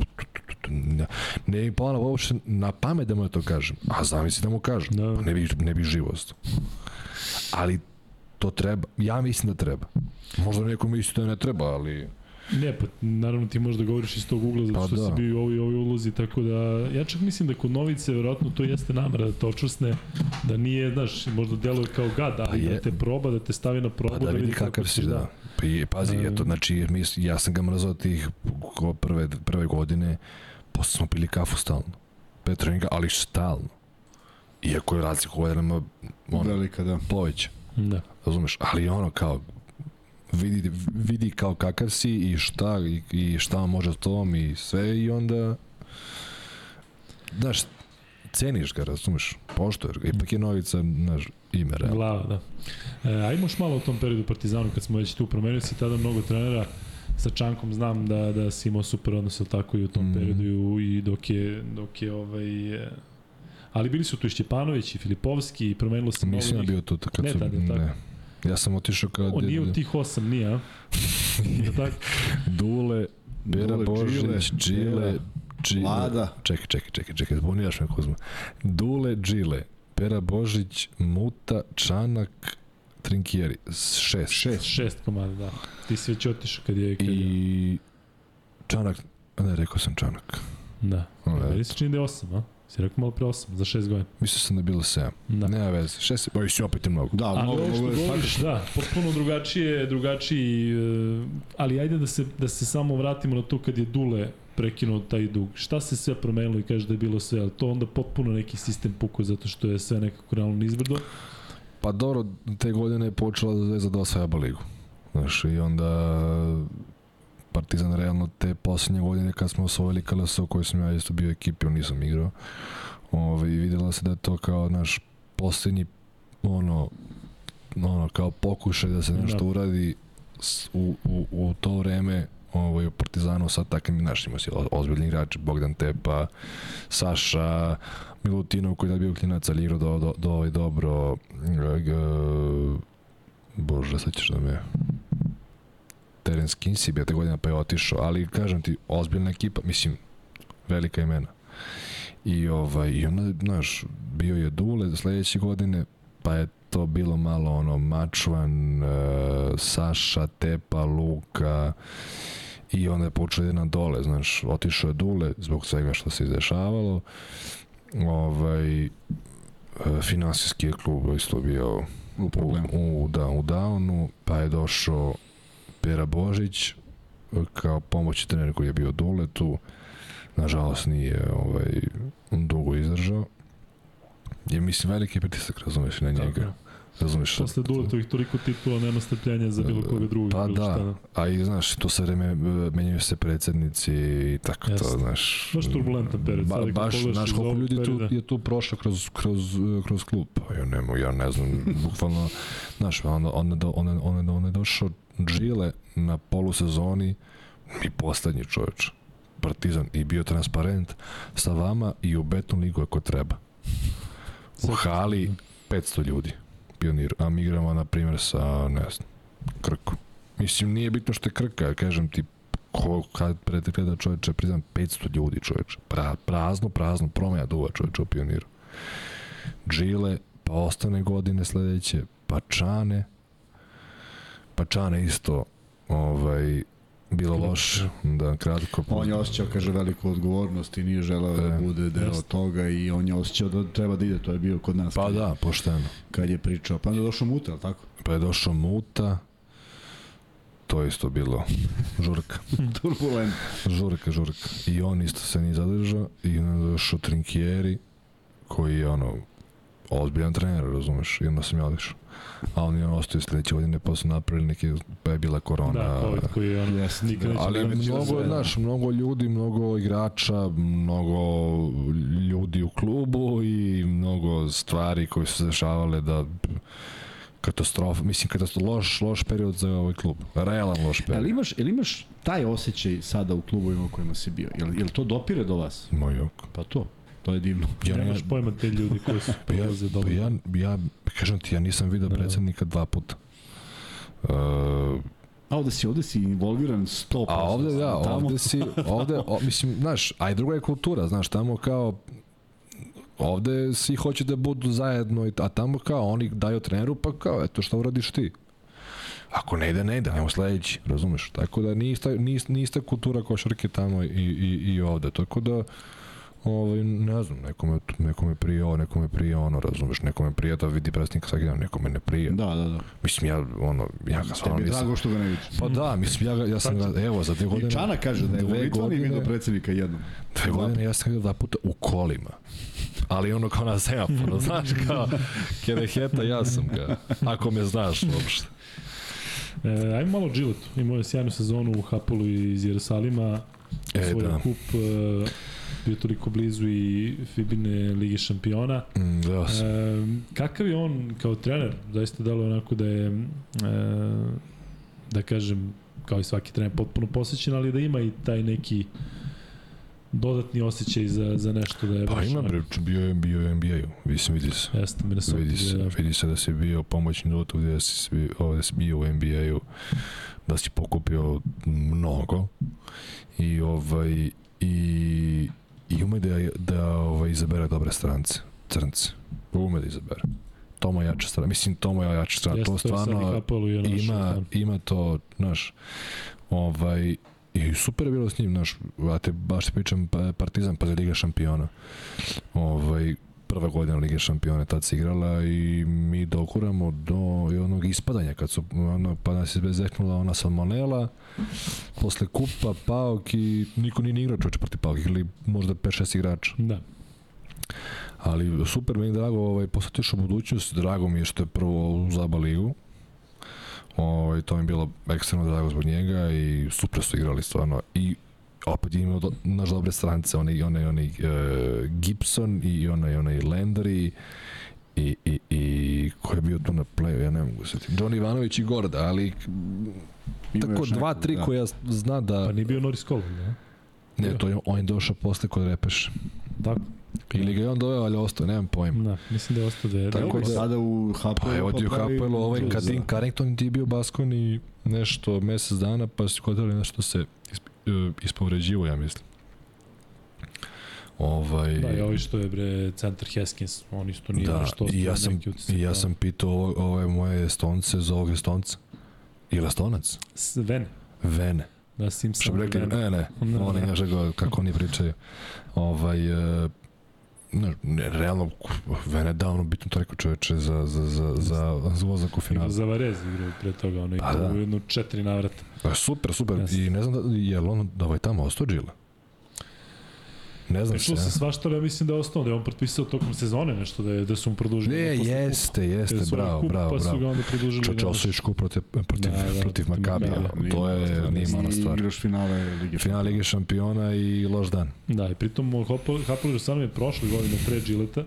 Ne, mi pala uopšte na pamet da mu ja to kažem. A zamisli da mu kažem. Da. Pa ne bi, ne bi živost. Ali to treba. Ja mislim da treba. Možda neko misli da ne treba, ali... Ne, pa naravno ti možeš da govoriš iz tog ugla zato Pa što da. si bio u ovoj, ovoj ulozi, tako da ja čak mislim da kod Novice verovatno to jeste namera da te očvrsne, da nije, znaš, možda deluje kao gad, ali Pa je. da te proba, da te stavi na probu, Pa da vidi kako kakav ćeš si, da. Pa i, pazi, E. eto, znači, jer mi, ja sam ga mrzao tih ko prve, prve godine, posle smo pili kafu stalno. Pet treninga, ali stalno. Iako je razlika u godinama, ono, Velika, da. poveća. Da. Razumeš? Ali ono kao, vidi, vidi kao kakav si i šta, i, i šta može s tom i sve i onda znaš, ceniš ga, razumeš, poštuješ ga, ipak je Novica, znaš, ime, realno. Glava, da. E, ajmo još malo o tom periodu Partizanu, kad smo već tu promenili si tada mnogo trenera, sa Čankom znam da, da si imao super odnos, tako i u tom mm. periodu i, dok je, dok je ovaj, e, ali bili su tu i Šćepanović i Filipovski i promenilo se mnogo Nisam ja bio tu kad Ne su, tad, je tako? ne. Ja sam otišao kad On nije u tih osam, nije, a? (laughs) Je tako? Dule, Bera Dule, Božić, Džile, Džile, Vlada. čekaj, čekaj, čekaj, čekaj, zbuniraš me Kuzma. Dule, Džile, Pera Božić, Muta, Čanak, Trinkieri, šest. Šest. Šest komada, da. Ti si već otišao kad je... Kad je I Čanak, ne, rekao sam Čanak. da. O, Meni ne. se čini da je osam, a? Si rekao malo pre osam, za šest godina. Mislio sam da je bilo 7. Da. Nema veze. 6, boj si opet je mnogo. Da, Ali mnogo, ovo što mnogo je govoriš, da, potpuno drugačije, drugačiji, e, ali ajde da se, da se samo vratimo na to kad je Dule prekinuo taj dug. Šta se sve promenilo i kaže da je bilo sve, ali to onda potpuno neki sistem pukao zato što je sve nekako realno nizbrdo. Pa dobro, te godine je počela da Zvezda da osvaja ligu. Znaš, i onda Partizan realno te poslednje godine kad smo osvojili KLS u kojoj sam ja isto bio ekipi, on nisam igrao. Ove, I se da je to kao naš poslednji ono, ono kao pokušaj da se Da. nešto uradi s- u, u, u to vreme ovaj, u Partizanu sa takvim našim si o- ozbiljni igrači, Bogdan Tepa, Saša, Milutinov koji tad bio klinac, ali igrao do, do, do, ovaj dobro g, Bože, sad ćeš da me Terence Kinsey bio te godina pa je otišao, ali kažem ti, ozbiljna ekipa, mislim, velika imena. I ovaj, i onda, znaš, bio je Dule sledeće godine, pa je to bilo malo ono Mačvan, e, Saša, Tepa, Luka i onda je počeo jedan dole, znaš, otišao je Dule zbog svega što se izdešavalo. Ovaj, e, finansijski je klub isto bio u problemu. u, da, u downu, pa je došao Pera Božić e, kao pomoći trener koji je bio Dule tu. Nažalost nije ovaj, dugo izdržao. Je, mislim, veliki pritisak, razumeš, na njega. Tako. Razumeš? Posle Duletovih toliko titula nema strpljenja za bilo koga drugog. Pa šta, da, a i znaš, to sve vreme e, menjaju se predsednici i tako Jeste. to, znaš. Baš turbulentan period, Ba, baš, znaš koliko ljudi tu, je tu prošlo kroz, kroz, e, kroz klub. Pa ja ne, mogu, ja ne znam, (laughs) bukvalno, znaš, onda, onda, do- onda, onda, onda je došao Džile na polusezoni i poslednji čoveč. Partizan i bio transparent sa vama i u beton ligu ako treba. U hali 500 ljudi pionir, a mi igramo na primjer sa, ne znam, Krkom. Mislim, nije bitno što je Krka, kažem ti, ko, kad pred gleda čoveče, priznam, 500 ljudi čoveče, pra, prazno, prazno, promeja duva čoveče u pioniru. Džile, pa ostane godine sledeće, pa Čane, pa Čane isto, ovaj, bilo loše, da, kratko. On je osjećao, kaže, veliku odgovornost i nije želeo da E, bude deo jeste. toga i on je osjećao da treba da ide, to je bio kod nas. Pa kad, da, pošteno. Kad je pričao, pa onda je došao Muta, ali tako? Pa je došao Muta, to je isto bilo žurka. (laughs) Turbulent. Žurka, žurka. I on isto se nije zadržao i onda je došao Trinkieri, koji je ono, ozbiljan trener, razumeš, i onda sam ja odišao. A on je on ostao sledeće godine, pa su napravili neki, pa je bila korona. Da, COVID koji je ono, Jeste, nikad da. neće Ali da mnogo, sve. znaš, mnogo ljudi, mnogo igrača, mnogo ljudi u klubu i mnogo stvari koje su se dešavale da katastrofa, mislim katastrofa, loš, loš period za ovaj klub. Realan loš period. Ali imaš, ili imaš taj osjećaj sada u klubovima u kojima si bio? Jel, jel to dopire do vas? Moj oko. Pa to, to je divno. Ja, Nemaš pojma te ljudi koji su (laughs) Pa ja, prolaze pa dobro. ja, ja, kažem ti, ja nisam video Da. predsednika dva puta. Uh, A ovde si, ovde si involviran 100%. a ovde, da, Tamo- ovde si, (laughs) ovde, o, mislim, znaš, a i druga je kultura, znaš, tamo kao, ovde svi hoće da budu zajedno, i- a tamo kao, oni daju treneru, pa kao, eto, šta uradiš ti? Ako ne ide, ne ide, ajmo sledeći, razumeš? Tako da nije ista, nije, nije ista kultura košarke tamo i, i, i ovde. Tako da, ovaj, ne znam, nekome, nekome prije ovo, nekome prije ono, razumeš, nekome prije da vidi predsjednika svaki dan, nekome ne prije. Da, da, da. Mislim, ja, ono, ja ga stvarno Tebi nisam... drago što ga ne vidiš. Pa da, mislim, ja, ja sam ga, evo, za dve godine... I Čana kaže da je u Litvaniji godine- vidio predsjednika jednom. Dve godine ja sam ga dva puta u kolima. Ali ono kao na semaforu, (laughs) znaš, kao Kereheta, ja sam ga. Ako me znaš uopšte. E, ajmo malo Giletu. Imao je sjajnu sezonu u Hapolu iz Jerusalima. E, da. kup, e, bio toliko blizu i Fibine Lige šampiona. Mm, da sam. E, kakav je on kao trener? Zaista dalo onako da je, e, da kažem, kao i svaki trener, potpuno posvećen, ali da ima i taj neki dodatni osjećaj za, za nešto da je Pa ima bre, bio je bio je u NBA-u. Mislim, vidi se. Jeste, Minnesota. Vidi se, da. vidi se da si bio pomoćni dotu gde si ovde si bio u NBA-u, da si pokupio mnogo i ovaj i i ume da, da ovaj, izabere dobre strance, crnce. Ume da izabere. To mu je jača strana. Mislim, to mu je jača strana. Jeste, to stvarno našao ima, tamo. ima to, znaš, ovaj, i super je bilo s njim, znaš, ja te baš ti pričam pa- Partizan pa za Liga šampiona. Ovaj, prva godina Lige šampiona tad se igrala i mi dokuramo do i onog ispadanja kad su ono, pa nas je bezeknula ona salmonela posle kupa Paok i niko nije ni igrao čoveče protiv Paok ili možda 5-6 igrača Da. ali super je drago ovaj, posjetiš u budućnost drago mi je što je prvo u Zaba ligu ovaj, to mi je bilo ekstremno drago zbog njega i super su igrali stvarno i opet je imao do, naš dobre strance onaj, onaj, onaj uh, Gibson i onaj, onaj Landry i, i, i ko je bio tu na playu, ja ne mogu se John Ivanović i Gorda, ali Ima tako još dva, nekog, tri da. koja zna da... Pa nije bio Norris Cole, ne? Ne, to je, on je došao posle kod Repeš. Tako. Ili ga je on doveo, ali ostao, nemam pojma. Da, mislim da je ostao da je... Tako da- sada u Hapelu. Pa ti u pravi- Hapelu, ovaj da. Kadin Carrington ti je bio Baskon i nešto mesec dana, pa su kodali nešto se e, ispovređivo, ja mislim. Ovaj, Da, i ovi što je bre centar Haskins, on isto nije da, baš to i ja sam, i ja da. sam pitao ovo, ove moje estonce za ovog estonca. Ili estonac? S Vene, Vene. da Simpson. Što bi rekli, Vene. ne, ne, oni ne ga kako oni pričaju. Ovaj, e, ne, ne, realno, Vene je dao ono bitnu trku čoveče za, za, za, za, za ulazak u finalu. za Varez igrao pre toga, ono Pa da. jednu četiri navrata. Pa super, super. Jeste. I ne znam da, je li on da ovaj tamo ostao Džila? Ne znam Prišlo se. se svašta, ali ja mislim da je ostao, da je on potpisao tokom sezone nešto, da, je, da su mu produžili. Ne, jeste, jeste, su bravo, kup, bravo, Pa su ga bravo. onda produžili. Čoče kup protiv, protiv, Da, da, protiv Makabija. Makabija. To je, nije mala stvar. Igraš finale Lige Final Lige šampiona i loš dan. Da, i pritom Hapel Jerusalim je prošle godine pre Gileta,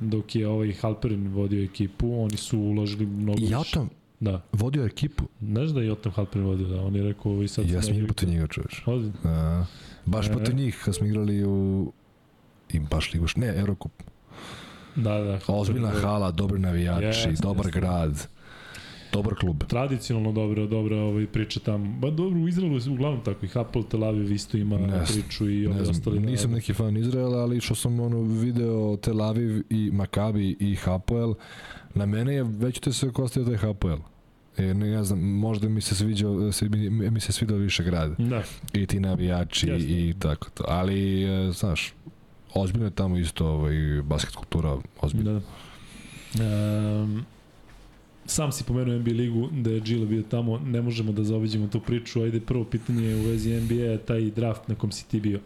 dok je ovaj Halperin vodio ekipu, oni su uložili mnogo I više. Jotam Da. vodio ekipu. Znaš da je Jotam Halperin vodio, da, on je rekao i sad... Ja sam sam protiv njega, čovječ. Ozbiljno. Baš E. protiv njih, kad smo igrali u i baš ligu, ne, Eurocup. Da, da. Ozbiljna da. hala, dobri navijači, Jeste, dobar jeste. grad, dobar klub. Tradicionalno dobra, dobra ovaj, priča tamo. Ba dobro, u Izraelu je uglavnom tako i Hapoel Tel Aviv isto ima Ne priču i Ne znam, ostali. da- nisam neki fan Izraela, ali što sam ono video Tel Aviv i Makabi i Hapoel, na mene je već te se kostio taj Hapoel. E, ne, znam, možda mi se sviđa, se, mi, mi se svidao više grad. Da, I ti navijači Jasno. i tako to. Ali, e, znaš, ozbiljno je tamo isto ovaj, basket kultura, ozbiljno. da. Um, sam si pomenuo NBA ligu, da je Gila bio tamo, ne možemo da zaobiđemo tu priču, ajde prvo pitanje u vezi NBA, taj draft na kom si ti bio. Uh,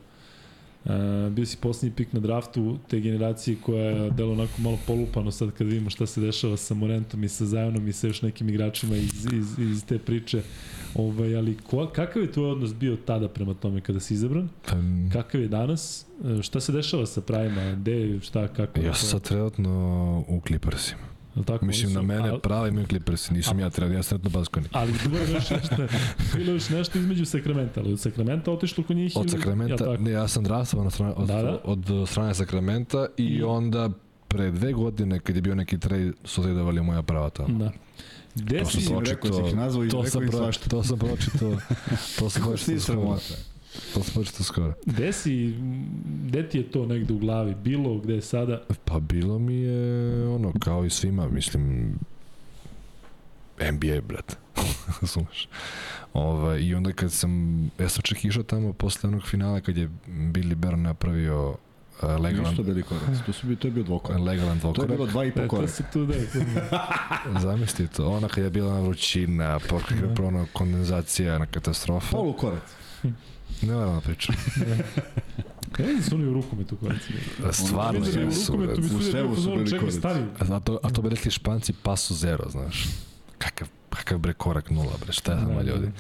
bio si poslednji pik na draftu te generacije koja je delo onako malo polupano sad kad vidimo šta se dešava sa Morentom i sa Zajonom i sa još nekim igračima iz, iz, iz te priče. Ovaj, ali ko, kakav je tvoj odnos bio tada prema tome kada si izabran? Pa, Kakav je danas? E, Šta se dešava sa pravima? Gde, šta, kako? ja sam sad trenutno u Clippersima. Jel tako? Mislim, Oni na su- mene pravi imaju Clippersi, nisam ja trenutno, ja sam trenutno Baskoni. Ali bilo je još nešto, bilo je još nešto između Sakramenta, ali od Sakramenta otišlo kod njih Od ili- Sakramenta, Ja, ne, ja sam draftovan od, strane, od, Da, da. od strane Sakramenta i I- onda pre dve godine kad je bio neki trade su tradovali moja prava tamo. Da. Gde si? Im rekao, si ih nazvao i to rekao im pro, svašta. to sam pročitao, to sam Kako si sramota? To sam pročitao skoro. Gde si, gde ti je to negde u glavi? Bilo, gde je sada? Pa bilo mi je ono kao i svima, mislim NBA, brat. (laughs) razumeš. Ovaj, I onda kad sam, ja sam čak išao tamo posle onog finala kad je Billy Bear napravio uh, legalan, Ništa bili korac. To, su bi, to je bio dvokorak. legalan To je dvokorak. bilo dva i po E, to koraka. se tu da je. (laughs) Zamisli to, ona kad je bila na vrućina, pa kad je prona kondenzacija, na katastrofa. Polukorac. Ne moram da pričam. (laughs) Ja vidim su oni u rukometu koraci. Stvarno da bi u svemu su bili čekaj, koraci. stari. A to, a to bi rekli španci paso zero, znaš. Kakav, kakav bre korak nula, bre, šta je znamo ljudi.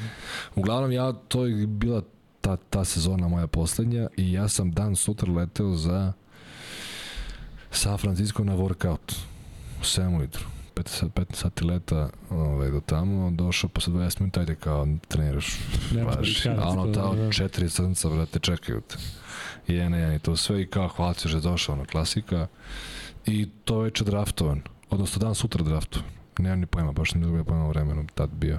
Uglavnom, ja, to je bila ta, ta sezona moja poslednja i ja sam dan sutra leteo za San Francisco na workout u 7 ujutru. 15, 15 sati leta ovaj, do tamo, došao posle 20 minuta, ajde kao treniraš. Važi. Amerikanac, A ono to, tamo da. četiri crnca, brate, čekaju te. I jedan, jedan i to sve i kao hvala ti što je došao, ono, klasika. I to večer draftovan, odnosno dan sutra draftovan. Nemam ni pojma, baš ne dobio pojma o vremenu tad bio.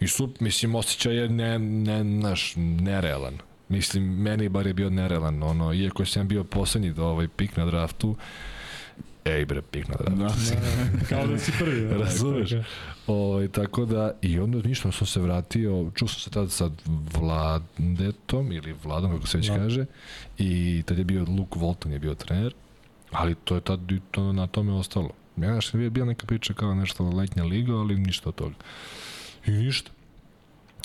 I su, mislim, osjećaj je ne, ne, naš, nerealan. Mislim, meni bar je bio nerealan, ono, iako sam bio poslednji ovaj pik na draftu, ej bre, pik na draftu. Da. Kao da si prvi. da. Razumeš? Ovaj, tako da, i onda ništa, sam se vratio, čuo sam se tad sa Vladetom, ili Vladom, kako se već Vlad. kaže, i tad je bio Luke Walton je bio trener, ali to je tad to, na tome ostalo. Ja znaš, je bila neka priča kao nešto letnja liga, ali ništa od toga. I ništa.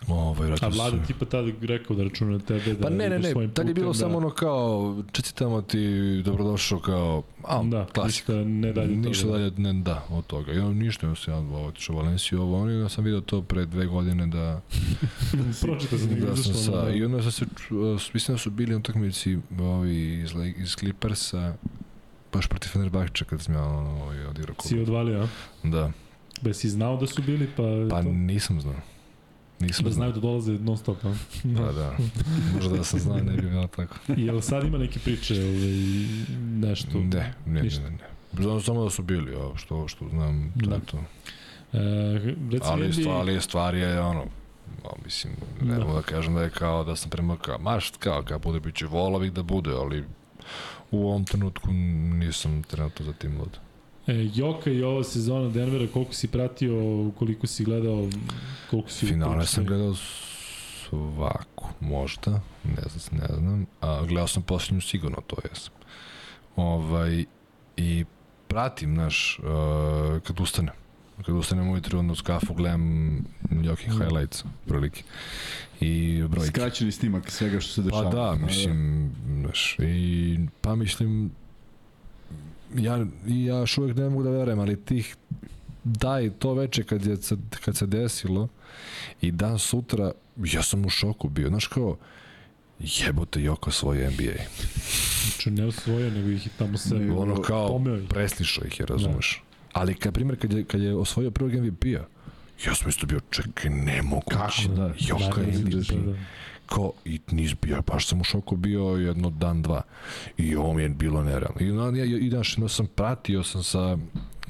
Ovaj, A vlada sam- tipa tada rekao da računa na tebe da Pa ne, ne, ne, svojim tad je bilo putem, samo ono kao, čestitamo ti, dobrodošao kao, a, Da, klasika. ništa ne dalje Ništa toga. dalje, ne, da, od toga. I ništa, ja sam ja otišao u Valenciju, ovo, ono, onda sam vidio to pre dve godine da, (laughs) Pročitao sam da da sam sa, ono, i onda sam se, mislim da su bili utakmici ovi iz, iz Clippersa, baš protiv Fenerbahče kad sam ja ono, ovaj, odigrao Si odvalio, a? Da, Be si znao da su bili, pa... pa to? nisam znao. Nisam Da znaju da dolaze non stop, a? (laughs) Pa da, možda da sam znao ne bi bilo tako. I (laughs) jel sad ima neke priče, ovaj, nešto? Ne, ne, ne, ništa. ne, ne. Znam samo da su bili, a što, što znam, to Da. je to. E, Ali, mi, stvar, ali stvar je ono, a, mislim, ne Da. mogu da kažem da je kao da sam prema kao, maš, kao, kao bude biće volao bih da bude, ali u ovom trenutku nisam trenutno za tim lud. E, Joka i ova sezona Denvera, koliko si pratio, koliko si gledao, koliko si... Finale sam gledao svaku, možda, ne znam, ne znam, a gledao sam posljednju sigurno, to jesam. Ovaj, I pratim, naš, uh, kad ustanem, kad ustanem ujutru, onda uz kafu gledam Jokin Da. highlights, prilike. I brojke. Skraćeni snimak svega što se Pa dešava. da, mislim, znaš, i, pa mislim, ja, ja još uvijek ne mogu da verujem, ali tih, daj, to veče kad, je, kad se desilo i dan sutra, ja sam u šoku bio, znaš kao, jebote Joko svoj NBA. Znači, ne osvojio, nego ih tamo se... Ne, Ono kao, pomeo preslišao ih je, razumeš. Ali, kad primjer, kad je, kad je osvojio prvog MVP-a, ja sam isto bio, čekaj, nemoguće. Kako da? Joka Naravno, MVP. da, da. Kao i nis bio, baš sam u šoku bio jedno dan, dva. I ovo mi je bilo nerealno. I, na, ja, i znaš, no, sam pratio sam sa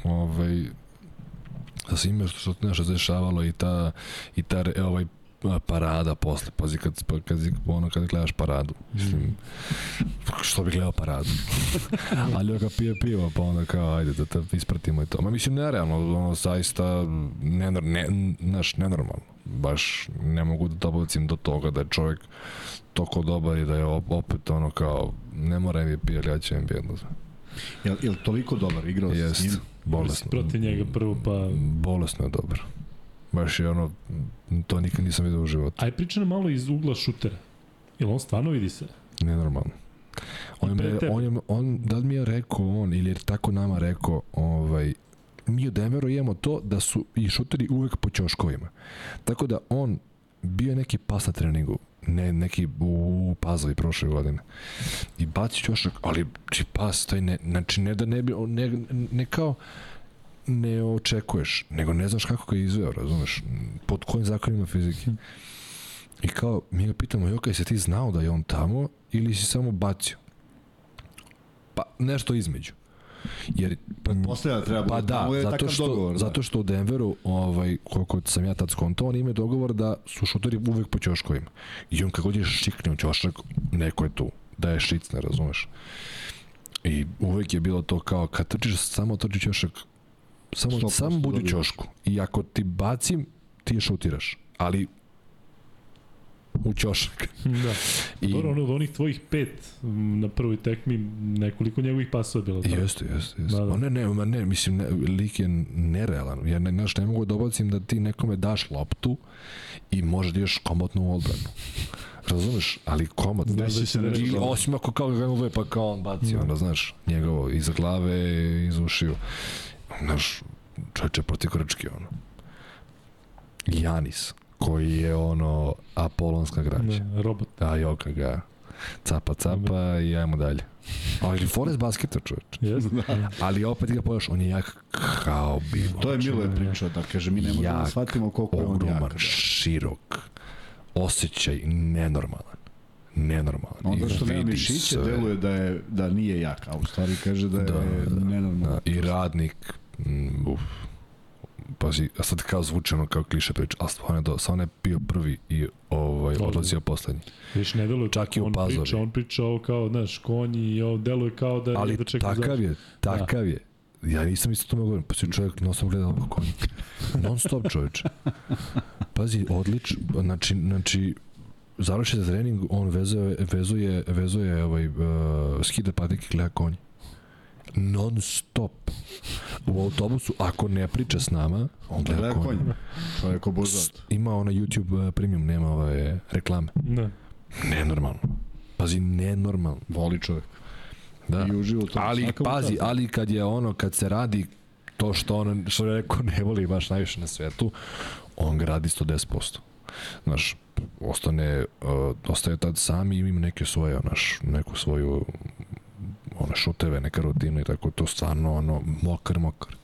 ovaj, sa svime što, što nešto dešavalo i ta, i ta ovaj, parada posle, pazi kad, pa- kad, ono, kad gledaš paradu, mislim, što bi gledao paradu? (laughs) Ali ga pije pivo, pa onda kao, ajde da te ispratimo i to. Ma mislim, nerealno, ono, zaista, nenor, ne, naš, nenormalno. Baš ne mogu da dobacim do toga da je čovjek toko dobar i da je op- opet ono kao, ne mora MVP, ali ja ću NBA da Jel, jel toliko dobar igrao Jest, s njim? bolesno. Protiv njega prvo, pa... Bolesno je dobar. Baš je ono, to nikad nisam vidio u životu. Aj priča nam malo iz ugla šutera. Jel on stvarno vidi se? Nenormalno. On, je, on, je, on, da li mi je rekao on, ili je tako nama rekao, ovaj, mi u Denveru imamo to da su i šuteri uvek po ćoškovima. Tako da on bio neki pas na treningu, ne, neki u pazovi prošle godine. I baci ćošak, ali či pas, taj ne, znači ne da ne bi, ne, ne kao, ne očekuješ, nego ne znaš kako ga je izveo, razumeš, pod kojim zakonima fizike. I kao, mi ga pitamo, Joka, jesi ti znao da je on tamo ili si samo bacio? Pa, nešto između. Jer Pretpostavljam da treba pa da, je zato što, dogovor, da. zato što u Denveru, ovaj, koliko sam ja tad skontao, oni imaju dogovor da su šutori uvek po ćoškovima. I on kako je šikne u ćošak, neko je tu. Da je šicne, razumeš? I uvek je bilo to kao, kad trčiš, samo trči ćošak, samo, 100% samo budi u ćošku. I ako ti bacim, ti šutiraš, ali u ćošak. Da. I, Dobro, ono, od onih tvojih pet na prvoj tekmi, nekoliko njegovih pasova je bilo. tako? Jeste, jeste, jeste. Da, da. Da, Ne, ne, ma ne, mislim, ne, lik je nerealan. Ja ne, znaš, ne mogu da obacim da ti nekome daš loptu i možda ideš komotno u odbranu. Razumeš? Ali komotno. Znaš da će I, nešto- osim ako kao ga uve, pa kao on baci, Da. onda, znaš, njegovo iz glave, iz ušiju. Znaš, čoveče proti Grčke, ono. Janis, koji je ono apolonska građa. Da, robot. A joka ga capa capa i ajmo dalje. Ali Forest basketa čoveč. Jeste? Ali opet ga pogledaš, on je jak kao bivo. To je Milo je pričao, da kaže, mi ne možemo da shvatimo koliko je on Ogroman, jak. Da. širok, osjećaj nenormalan. Nenormalan. Onda što nema mišiće, sve. deluje da je da nije jak, a u stvari kaže da je Da, da, nenormalno. Da, I radnik, mm, uf, pazi, a sad kao zvuči ono kao kliše priča, ali stvarno je, do, stvarno je bio prvi i ovaj, odlazio poslednji. Viš, ne deluje Čak i u Pazovi. Priča, on priča ovo kao, znaš, konji i ovo deluje kao da Ali da čeka takav zašto. je, takav je. Ja nisam isto tome govorim, pa si čovjek, no sam gledao ovako konj. Non stop čovječe. Pazi, odlič, znači, znači, završi za trening, on vezuje, vezuje, vezuje ovaj, uh, skida patike i gleda konj. Non stop. U autobusu, ako ne priča s nama, on gleda, Gleda konj. Čovjek obuzat. Ima ona YouTube uh, premium, nema ove reklame. Da. Nenormalno. Pazi, nenormalno. Voli čovjek. Da. I uživa u tom. Ali pazi, ali kad je ono, kad se radi to što on, što je rekao, ne voli baš najviše na svetu, on ga radi 110%. Znaš, ostane, uh, ostaje tad sam i ima neke svoje, znaš, neku svoju one šuteve, neka rutina i tako, to stvarno, ono, mokar, mokar.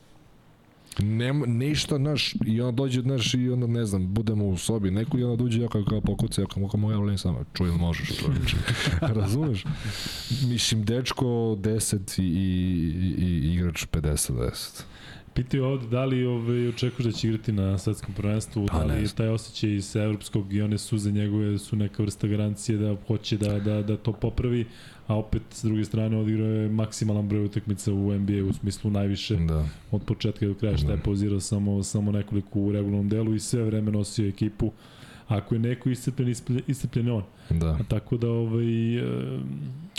Nema, ništa, znaš, i onda dođe, znaš, i onda, ne znam, budemo u sobi, neko i onda dođe, ja kao, kao pokuca, ja kao, kao moja volim sama, čuj, ili možeš, čovječe. (laughs) Razumeš? Mislim, dečko 10 i, i, i igrač 50-10. Pitaju ovde da li ove, očekuješ da će igrati na svetskom prvenstvu, Pa da li je taj osjećaj iz evropskog i one suze njegove su neka vrsta garancije da hoće da, da, da to popravi, a opet s druge strane odigrao je maksimalan broj utakmica u NBA u smislu najviše Da. od početka do kraja šta je Da. pauzirao samo, samo nekoliko u regularnom delu i sve vreme nosio ekipu. Ako je neko iscepljen, iscepljen, iscepljen je on. Da. A tako da ovaj,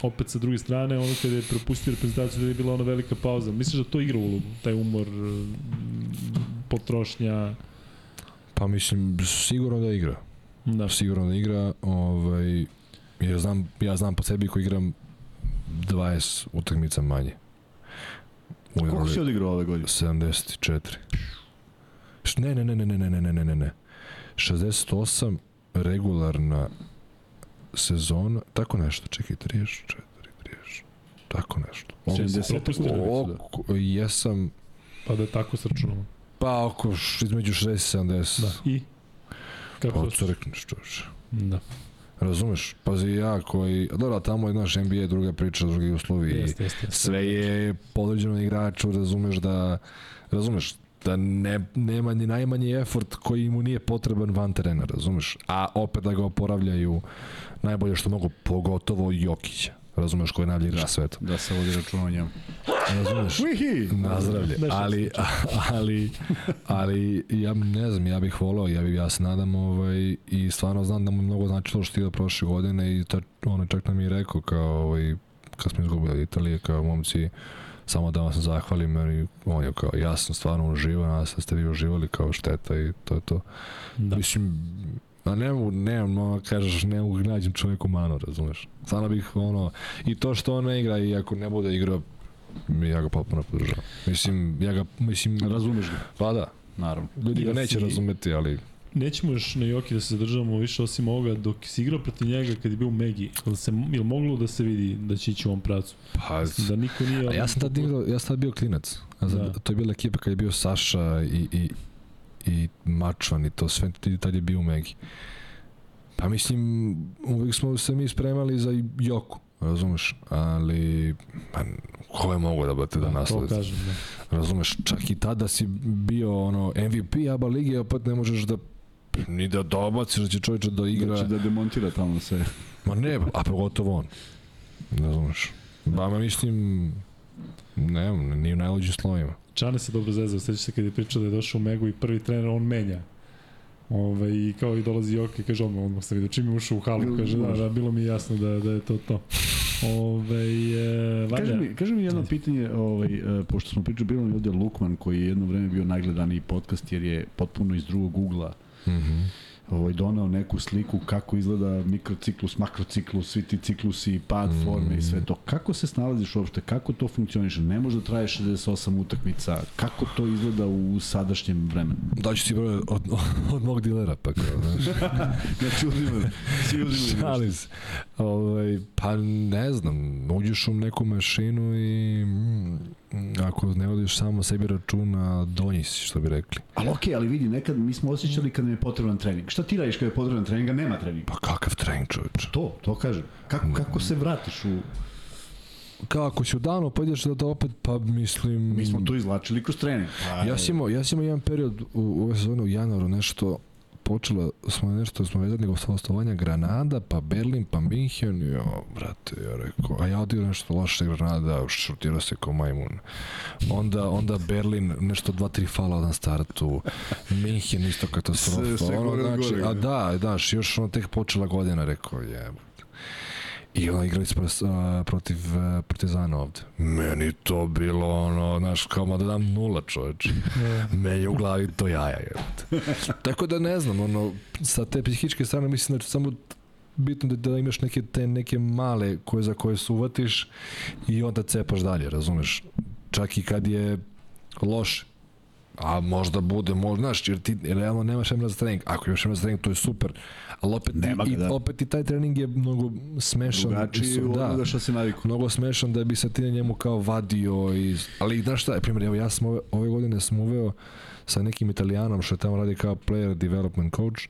opet sa druge strane, ono kada je propustio reprezentaciju da je bila ona velika pauza. Misliš da to igra ulogu? Taj umor, potrošnja, Pa mislim, sigurno da igra. da, Sigurno da igra, ovaj, ja znam, ja znam po sebi ko igram 20 utakmica manje. U Koliko si odigrao ove godine? 74. Š- Ne, ne, ne, ne, ne, ne, ne, ne, ne, ne, ne. 68 regularna sezona, tako nešto, čekaj, 34, 30, tako nešto. Česi 80 propustio? utakmica, da. Oko, jesam, pa da tako sračunamo. pa oko š- između 60 i 70. Da. I? Kako Pa rekneš, čoveče. Da. Razumeš? Pazi, ja koji... a Dobro, tamo je naš NBA druga priča, drugi uslovi. i Jeste, jeste. Sve je podređeno igraču, razumeš da... Razumeš? Da ne, nema ni najmanji effort koji mu nije potreban van terena, razumeš? A opet da ga oporavljaju najbolje što mogu, pogotovo Jokića. Razumeš koji je najbolji igrač na svetu. Da se vodi računa o njemu. Razumeš? Na zdravlje. Ali, ali, ali, ja ne znam, ja bih volao, ja, bih, ja se nadam ovaj, i stvarno znam da mu mnogo značilo što je igrao prošle godine i ta, ono čak nam je rekao kao ovaj, kad smo izgubili Italije, kao momci, samo da vam se zahvalim, jer on je kao, ja sam stvarno uživao, nadam se da ste vi uživali kao šteta i to je to. Da. Mislim, a ne mogu, ne, no, kažeš, ne mogu da nađem čovjeku manu, razumeš? Stvarno bih, ono, i to što on ne igra i ako ne bude igrao, ja ga potpuno podržavam. Mislim, ja ga, mislim, Razumeš ga, pa da, naravno. ljudi ga neće razumeti, ali Nećemo još na Joki da se zadržavamo više osim ovoga, dok si igrao protiv njega kad je bio u Megi, ili se, ili moglo da se vidi da će ići u ovom pracu? pa, Da niko nije... a ja sam tad igrao, ja sam tad bio klinac. Ja sam, Da. To je bila ekipa kad je bio Saša i, i, i Mačvan i to sve, tad- je bio u Megi. Pa mislim, uvijek smo se mi spremali za Joku, razumeš, ali pa, ko je mogo da bate da, to nasledi? kažem, da. Razumeš, čak i tada si bio ono MVP ABA lige, a opet ne možeš da ni da dobaciš da će čovječe da igra. Znači da demontira tamo sve. Ma ne, a pogotovo on. Razumeš. Ba, ma mislim, ne, nije u najluđim slovima. Čane se dobro zezao, sećaš se kad je pričao da je došao u Megu i prvi trener, on menja Ove, I kao i dolazi Joke, kaže odmah, odmah sam vidio. Čim je ušao u halu, kaže da, da, bilo mi jasno da, da je to to. Ove, e, Vanja, Kaži mi, kaži mi jedno pitanje, ovaj, e, pošto smo pričali, bilo mi ovde Lukman, koji je jedno vreme bio najgledaniji podcast, jer je potpuno iz drugog ugla Mhm. ovaj, donao neku sliku kako izgleda mikrociklus, makrociklus, svi ti ciklusi, pad Mm. forme i sve to. Kako se snalaziš uopšte? Kako to funkcioniše? Ne može da traje 68 utakmica. Kako to izgleda u sadašnjem vremenu? Daću ti broj od, od mog dilera, pa kao, (laughs) znaš. Znači, uzimam, svi uzimaju Šalim se. Ovaj, pa ne znam, uđeš u neku mašinu i mm, ako ne vodiš samo sebi računa, donji si, što bi rekli. Ali okej, ali vidi, nekad mi smo osjećali kad nam je potreban trening. Šta ti radiš kad je potreban trening, a nema treninga? Pa kakav trening, čovječ? To, to kažem. Kako, kako se vratiš u... Kao ako si u danu, pa ideš da to opet, pa mislim... Mi smo to izlačili kroz trening. Pa, Ja sam imao, ja sam imao jedan period u, u ove sezone u januaru nešto počelo smo nešto smo vezani gostovanja Granada, pa Berlin, pa Minhen, jo, brate, ja rekao, a ja odio nešto loše Granada, šutirao se kao majmun. Onda, onda Berlin, nešto dva, tri fala na startu, Minhen isto katastrofa. Sve- sve ono, gore znači, gore, a da. da, daš, još ono tek počela godina, rekao, je. I onda igrali smo uh, protiv uh, Partizana ovde. Meni to bilo ono, znaš, kao ma da dam nula čoveč. (laughs) Meni je u glavi to jaja. (laughs) Tako da ne znam, ono, sa te psihičke strane mislim da samo bitno da, da imaš neke te neke male koje za koje se uvatiš i onda cepaš dalje, razumeš? Čak i kad je loše. A možda bude, možda, znaš, jer ti realno nemaš vremena za trening. Ako imaš vremena za trening, to je super. Ali opet, Nema ga, i, da. opet i taj trening je mnogo smešan. Drugačiji Su- od onoga što se naviku. mnogo smešan da bi se ti na njemu kao vadio iz... ali znaš šta, primjer, evo ja sam ove, ove godine sam uveo sa nekim italijanom što je tamo radi kao player development coach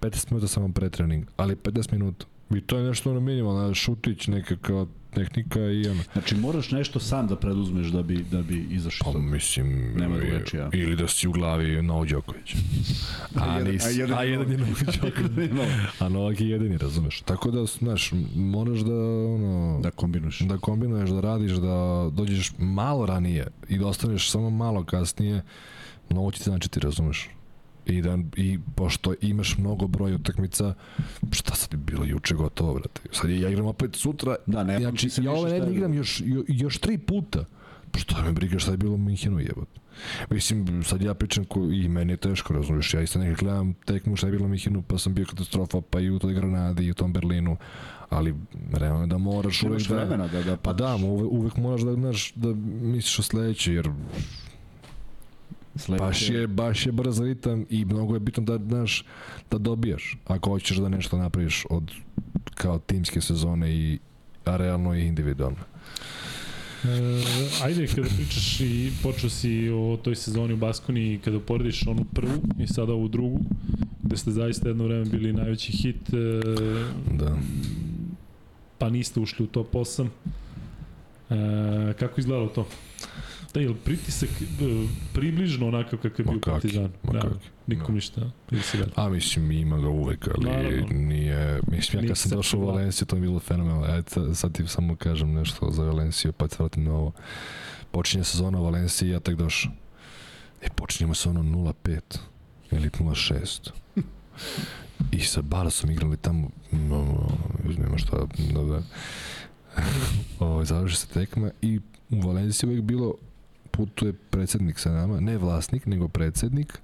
15 minuta samo pre trening, ali 15 minuta i to je nešto ono minimalno, šutić neka kao tehnika i ono Znači, moraš nešto sam da preduzmeš da bi, da bi izašao. pa mislim Nema drugačija. ili da si u glavi Novak Đoković (laughs) a, nisi, a jedan a je jedan je Novak (laughs) Đoković a Novak je jedini, razumeš tako da, znaš, moraš da ono, Da kombinuješ. da kombinuješ, da radiš, da dođeš malo ranije i da ostaneš samo malo kasnije, mnogo će ti značiti, razumeš? I, da, I pošto imaš mnogo broj utakmica, šta sad je bilo juče gotovo, brate? Sad ja igram opet sutra, Da, ne znači, ja ove nedelje igram još, jo- još tri puta. Pa Šta me briga šta je bilo u Minhenu jebote. Mislim, sad ja pričam ko, i meni je teško, razumiješ, ja isto nekak gledam tekmu šta je bilo u Minhenu, pa sam bio katastrofa, pa i u toj Granadi i u tom Berlinu, ali realno je da moraš uvek da... vremena da, da Pa da, uvek, uvek moraš da, znaš, da misliš o sledeće, jer Sledeće- baš je, baš je brz ritam i mnogo je bitno da, znaš, da dobijaš, ako hoćeš da nešto napraviš od kao timske sezone i a realno i individualno. E, ajde, kada pričaš i počeo si o toj sezoni u Baskoni, kada porediš onu prvu i sada ovu drugu, gde ste zaista jedno vreme bili najveći hit, e, Da. pa niste ušli u top 8. E, kako izgledalo to? Da, je li pritisak e, približno onakav kakav je bio Ma u kaki, Partizanu? ma Da, nikom da. ništa. A mislim, ima ga uvek, ali Naravno. nije... Mislim, ja kad sam došao u da. Valenciju, to je bilo fenomenalno. Ajde, sad- ti samo kažem nešto za Valenciju, pa se vratim na ovo. Počinje sezona u Valenciji, ja tek došao. E, počinjemo sa ono 0-5 ili 0-6. I sa Barasom igrali tamo, no, no, nema šta, da, da. (laughs) o, završi se tekma i u Valenciji uvek bilo putuje predsednik sa nama, ne vlasnik, nego predsednik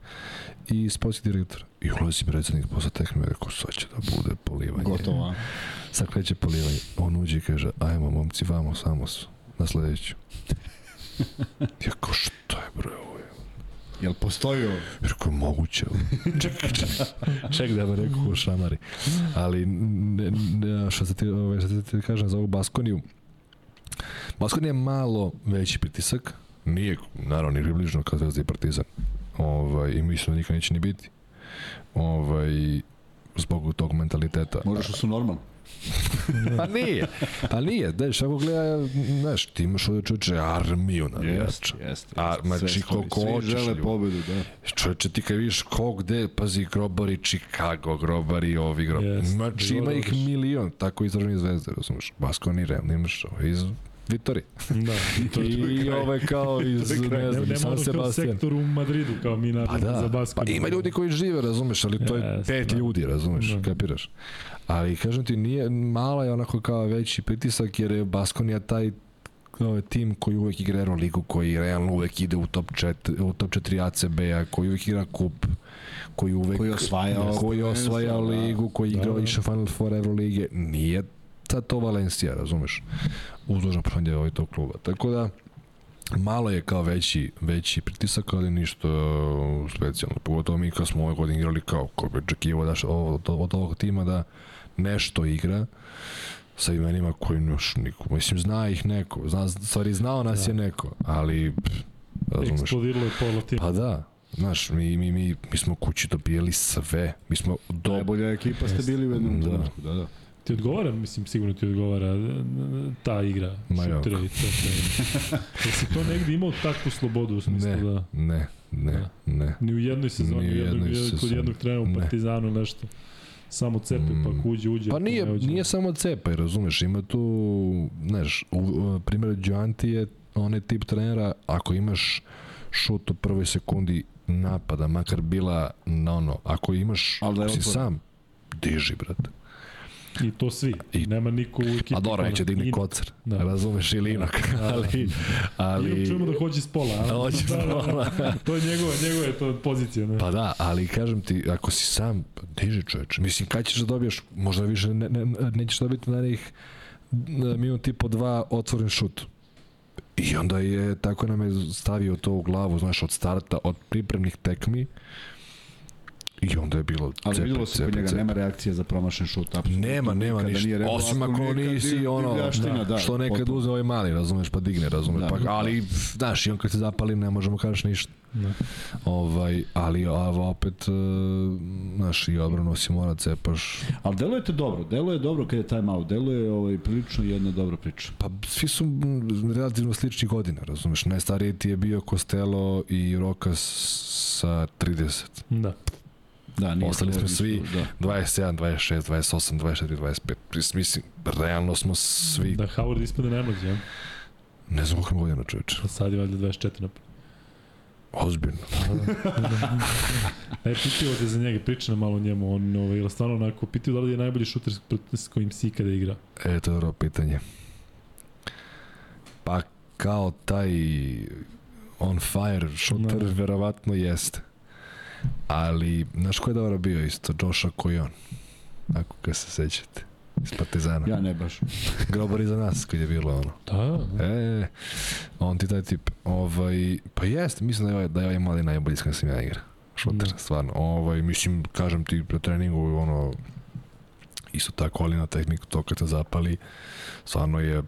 i sportski direktor. I ulazi predsednik posle tekme, rekao, sad će da bude polivanje. Gotovo? Sad kreće polivanje. On uđe i kaže, ajmo momci, vamo, samo su, na sledeću. (laughs) ja kao, šta je bre ovo? je? Jel postoji ovo? Rekao, moguće. ček, ček, ček da me rekao u šamari. Ali, ne, ne, šta se ti, ovaj, šta se ti kažem za ovu Baskoniju, Baskonija je malo veći pritisak, nije, naravno, ni približno kao Zvezda i Partizan. Ovaj, I mislim da nikad neće ni biti. Ovaj, zbog tog mentaliteta. Možda što su normalni. (laughs) Pa nije. Pa nije. Da, ako gleda, znaš, ti imaš ovdje čoveče armiju navijača. jeste. A, znači, koliko Svi hoćeš, žele ljudi. pobedu, da. Čoveče, ti kad vidiš ko gde, pazi, grobari Chicago, grobari ovi grobari. Jest, Znači, ima ih milion, tako izraženi zvezde, razumeš. Baskoni, Real, imaš ovo iz Vitori. Da, to je I ove kao iz, ne, ne ne, znam, nema San Sebastian. sektor u Madridu kao mi na Pa za da, basket. pa ima ljudi koji žive, razumeš, ali to je pet da. ljudi, razumeš, Da. kapiraš. Ali kažem ti, nije, mala je onako kao veći pritisak jer je Baskonija taj ovaj tim koji uvek igra Euroligu, koji realno uvek ide u top 4, u top 4 ACB-a, koji uvek igra kup, koji uvek Koji je osvajao koji da. ligu, koji je Da, da. Final Four Eurolige, nije sad to Valencija, razumeš? Uzdužno pranje ovaj tog kluba. Tako da, malo je kao veći, veći pritisak, ali ništa uh, specijalno. Pogotovo mi kad smo ove godine igrali kao, ko bi očekivao da, od, od ovog tima da nešto igra sa imenima koji još niko, mislim, zna ih neko, zna, stvari znao nas Da. je neko, ali, pff, razumeš, Eksplodiralo je pola tima. Pa da, znaš, mi, mi, mi, mi smo kući dobijali sve. Mi smo do... Najbolja ekipa ste bili u jednom Da. trenutku, da, da. Ti odgovara, mislim, sigurno ti odgovara e, ta igra, Ma jako. šutira i to. to. Jesi to negdje imao takvu slobodu u smislu Ne, da... ne, ne, Da. ne. Ni u jednoj sezoni, Ni u jednoj kod sezoni. jednog trenera u Ne. Partizanu nešto. Samo cepe, Mm. pa ako uđe, uđe. Pa nije, uđe, nije samo cepaj, razumeš, ima tu, znaš, u, u primjer Đoanti je onaj tip trenera, ako imaš šut u prvoj sekundi napada, makar bila na ono, ako imaš, Ali da si otvoren. sam, diži, brate. I to svi. I- Nema niko u ekipi. A dobro, neće digni I- kocar, Da. razumeš, ili inak, (laughs) ali, ali... Inom čujemo da hoće s pola. a? Hoće s Da, da, da. pola. (laughs) to je njegova, njegova je to pozicija. Ne? Pa da, ali kažem ti, ako si sam, diži čoveče. Mislim, kad ćeš da dobiješ, možda više ne, ne, nećeš dobiti na njih minut i po dva otvoren šut. I onda je, tako nam je stavio to u glavu, znaš, od starta, od pripremnih tekmi. I onda je bilo Ali cepaj, videlo se kod njega, nema reakcije za promašen šut. apsolutno. Nema, nema ništa. nije rekao, Osim ako nisi ono, divljaština, da, što nekad potpuno. uze ovaj mali, razumeš, pa digne, razumeš. Da, pa, da. ali, znaš, i on kad se zapali ne možemo kažeš ništa. Da. Ovaj, ali a, opet, e, znaš, i odbranu si mora cepaš. Ali delujete dobro, deluje dobro kad je time out, deluje ovaj, prilično jedna dobra priča. Pa svi su relativno slični godine, razumeš. Najstariji ti je bio Costello i Rokas sa 30. Da. Da, nije Ostali smo svi Da. 27, 26, 28, 24, 25. Mis- Mislim, realno smo svi, Da Howard ispade najmlađi, ja? ne znam koliko ima godina čoveče. A sad je valjda 24 na Ozbiljno. (laughs) E, pitio te za njega, priča nam malo o njemu, on ovaj, ili stvarno onako, pitio da li je najbolji šuter s- kojim si ikada igra. E, to je dobro pitanje. Pa kao taj on fire shooter, Da. verovatno jeste. Ali, znaš ko je dobro bio isto? Joša Kojon. Ako ga se sećate. Iz Partizana. Ja ne baš. (laughs) Grobar iza nas kad je bilo ono. Da, da. E, on ti taj tip. Ovaj, pa jeste, mislim da je, ovaj- da je ovaj mali najbolji s kojim sam ja igra. Šuter, Da. stvarno. Ovaj, mislim, kažem ti, pre treningu, ono, isto tako, ali na tehniku, to kad te zapali, stvarno je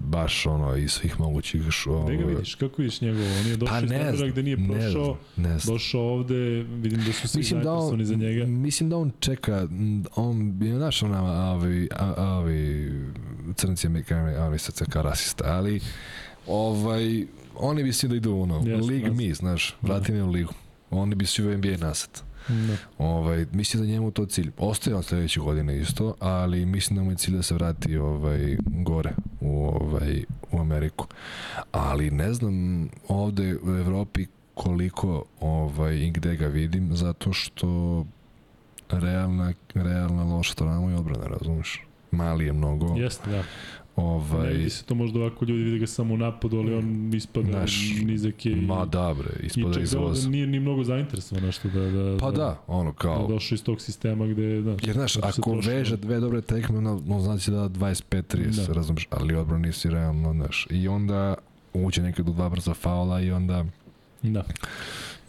baš ono iz svih mogućih šo, Gde ga vidiš, kako vidiš njegovo? On je došao Pa iz ne znam, gde nije ne prošao, znam, ne znam. došao ovde, vidim da su svi Mislim da, on, za njega. mislim da on čeka, on je naš ona, ovi, a- a- ovi crnci amerikani, ovi sad se kao rasista, ali ovaj, oni bi svi da idu ono, Jeste, lig mi, znaš, vrati me u ligu. Oni bi svi u NBA nasad. Da. Ovaj, mislim da njemu to cilj. Ostaje on sledeće godine isto, ali mislim da mu je cilj da se vrati ovaj, gore u, ovaj, u Ameriku. Ali ne znam ovde u Evropi koliko ovaj, i gde ga vidim, zato što realna, realna loša strana mu je odbrana, razumeš? Mali je mnogo. Jeste, da. Ovaj, Ne se to možda ovako, ljudi vide ga samo u napadu, ali on ispada Znaš, nizak je i, Ma da bre, ispada iz da voza. nije ni mnogo zainteresovan nešto da, da, Pa da, ono da, kao, da došao iz tog sistema gde, da. Jer znaš, da ako veže dve dobre tekme, ono, on znači da 25-30, Da. razumeš, ali odbrani si realno, znaš. I onda uđe nekad u dva brza faula i onda Da.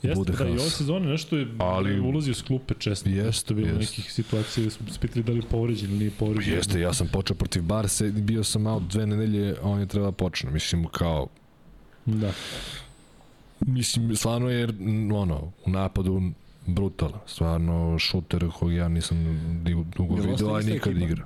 Jeste, Bude da, i haos. ove sezone nešto je Ali- ulazio s klupe često. Jeste, Nešto je bilo jeste. nekih situacija gde smo se pitali da li je povređen ili nije povređen. jeste, ja sam počeo protiv Barse, bio sam out dve nedelje, a on je treba počne. Mislim, kao, Da. mislim, stvarno je, ono, u napadu brutalan. Stvarno, šuter kog ja nisam dugo Jel vidio, a nikad ekipa? igra.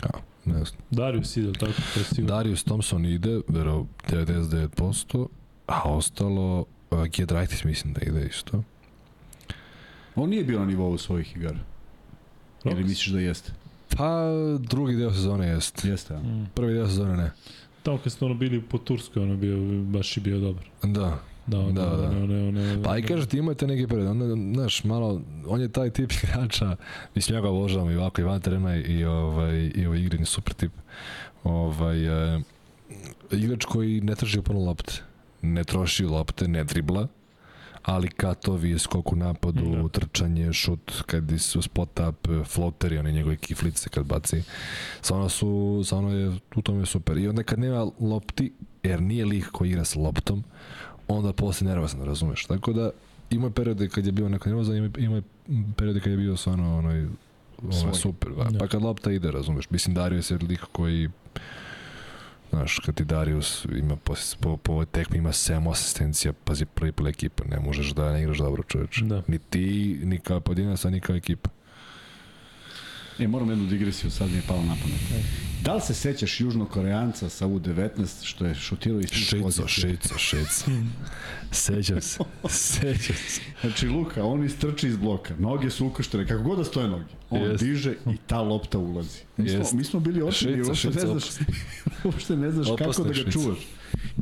Kao, ne znam. Darius ide, tako? To je sigurno. Darius Thompson ide, vero 99%, a ostalo, uh, Giedraitis mislim da ide isto. On nije bio na nivou svojih igara. Ili Rokas? misliš da jeste? Pa, drugi deo sezone jest. Jeste, a? Prvi deo sezone ne. Tamo kad ste ono bili po Turskoj, ono bio, baš i bio dobar. Da. Da, da, Da, da. One, one, one, Pa i kažete, imate neki period, onda, znaš, malo, on je taj tip (laughs) igrača, mislim, ja ga obožavam i ovako i van terena i, ovaj, i u igri je super tip. Ovaj, e, igrač koji ne traži puno lopte, ne troši lopte, ne dribla, ali katovi, skok u napadu, Da. trčanje, šut, kad su spot up, floateri, one njegove kiflice kad baci. Stvarno su, stvarno je, u tome je super. I onda kad nema lopti, jer nije lik koji igra sa loptom, onda posle nervozan, razumeš? Tako da ima periode kad je bio neko nervozan, ima, ima periode kad je bio stvarno onaj, onaj super. Da. Da. Pa kad lopta ide, razumeš? Mislim, Darius je lik koji Znaš, kad ti Darius ima po, po, po ovoj tekmi ima 7 asistencija, pazi prvi play ekipa, ne možeš da ne igraš dobro čoveče. Da. Ni ti, ni kao pojedinac, ni kao ekipa. E, moram jednu digresiju, sad mi je palo na pamet. Da li se sećaš južnokoreanca sa U19 što je šutirao iz pozicija? šeco, šeco. (laughs) Sećam se, sećam se. Znači, Luka, on istrči iz bloka, noge su ukrštene, kako god da stoje noge. On Jest. diže i ta lopta ulazi. Mi smo, mi smo bili Šeca, uopšte ne znaš, uopšte ne znaš kako da ga čuvaš.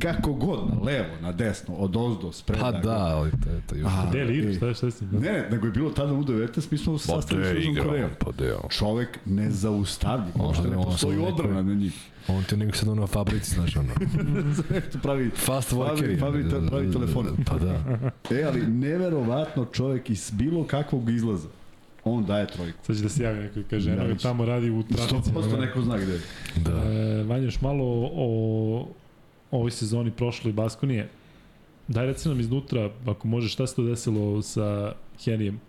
Kako god, na levo, na desno, od ozdo, spreda. Pa da, ali to je to još. A, Gde li igra? e, Šta, je- šta je s njim? Da? Ne, ne, nego je bilo tada u 19, mi smo Pa sastavili s Južnom Korejom. pa deo. Čovek nezaustavljiv, uopšte ne postoji odbrana na njih. On ti nego sad ono na fabrici, znaš, ono. (laughs) To pravi Fast pravi, workeri. pravi, te- pravi telefon. Pa da. (laughs) E, ali neverovatno čovek iz bilo kakvog izlaza, on daje trojku. Sad će da se javi neko i kaže, eno tamo radi u trafici. 100% neko zna gde je. Da. E, Vanja, još malo o ovoj sezoni prošloj Baskonije. Daj reci nam iznutra, ako može, šta se to desilo sa Henijem?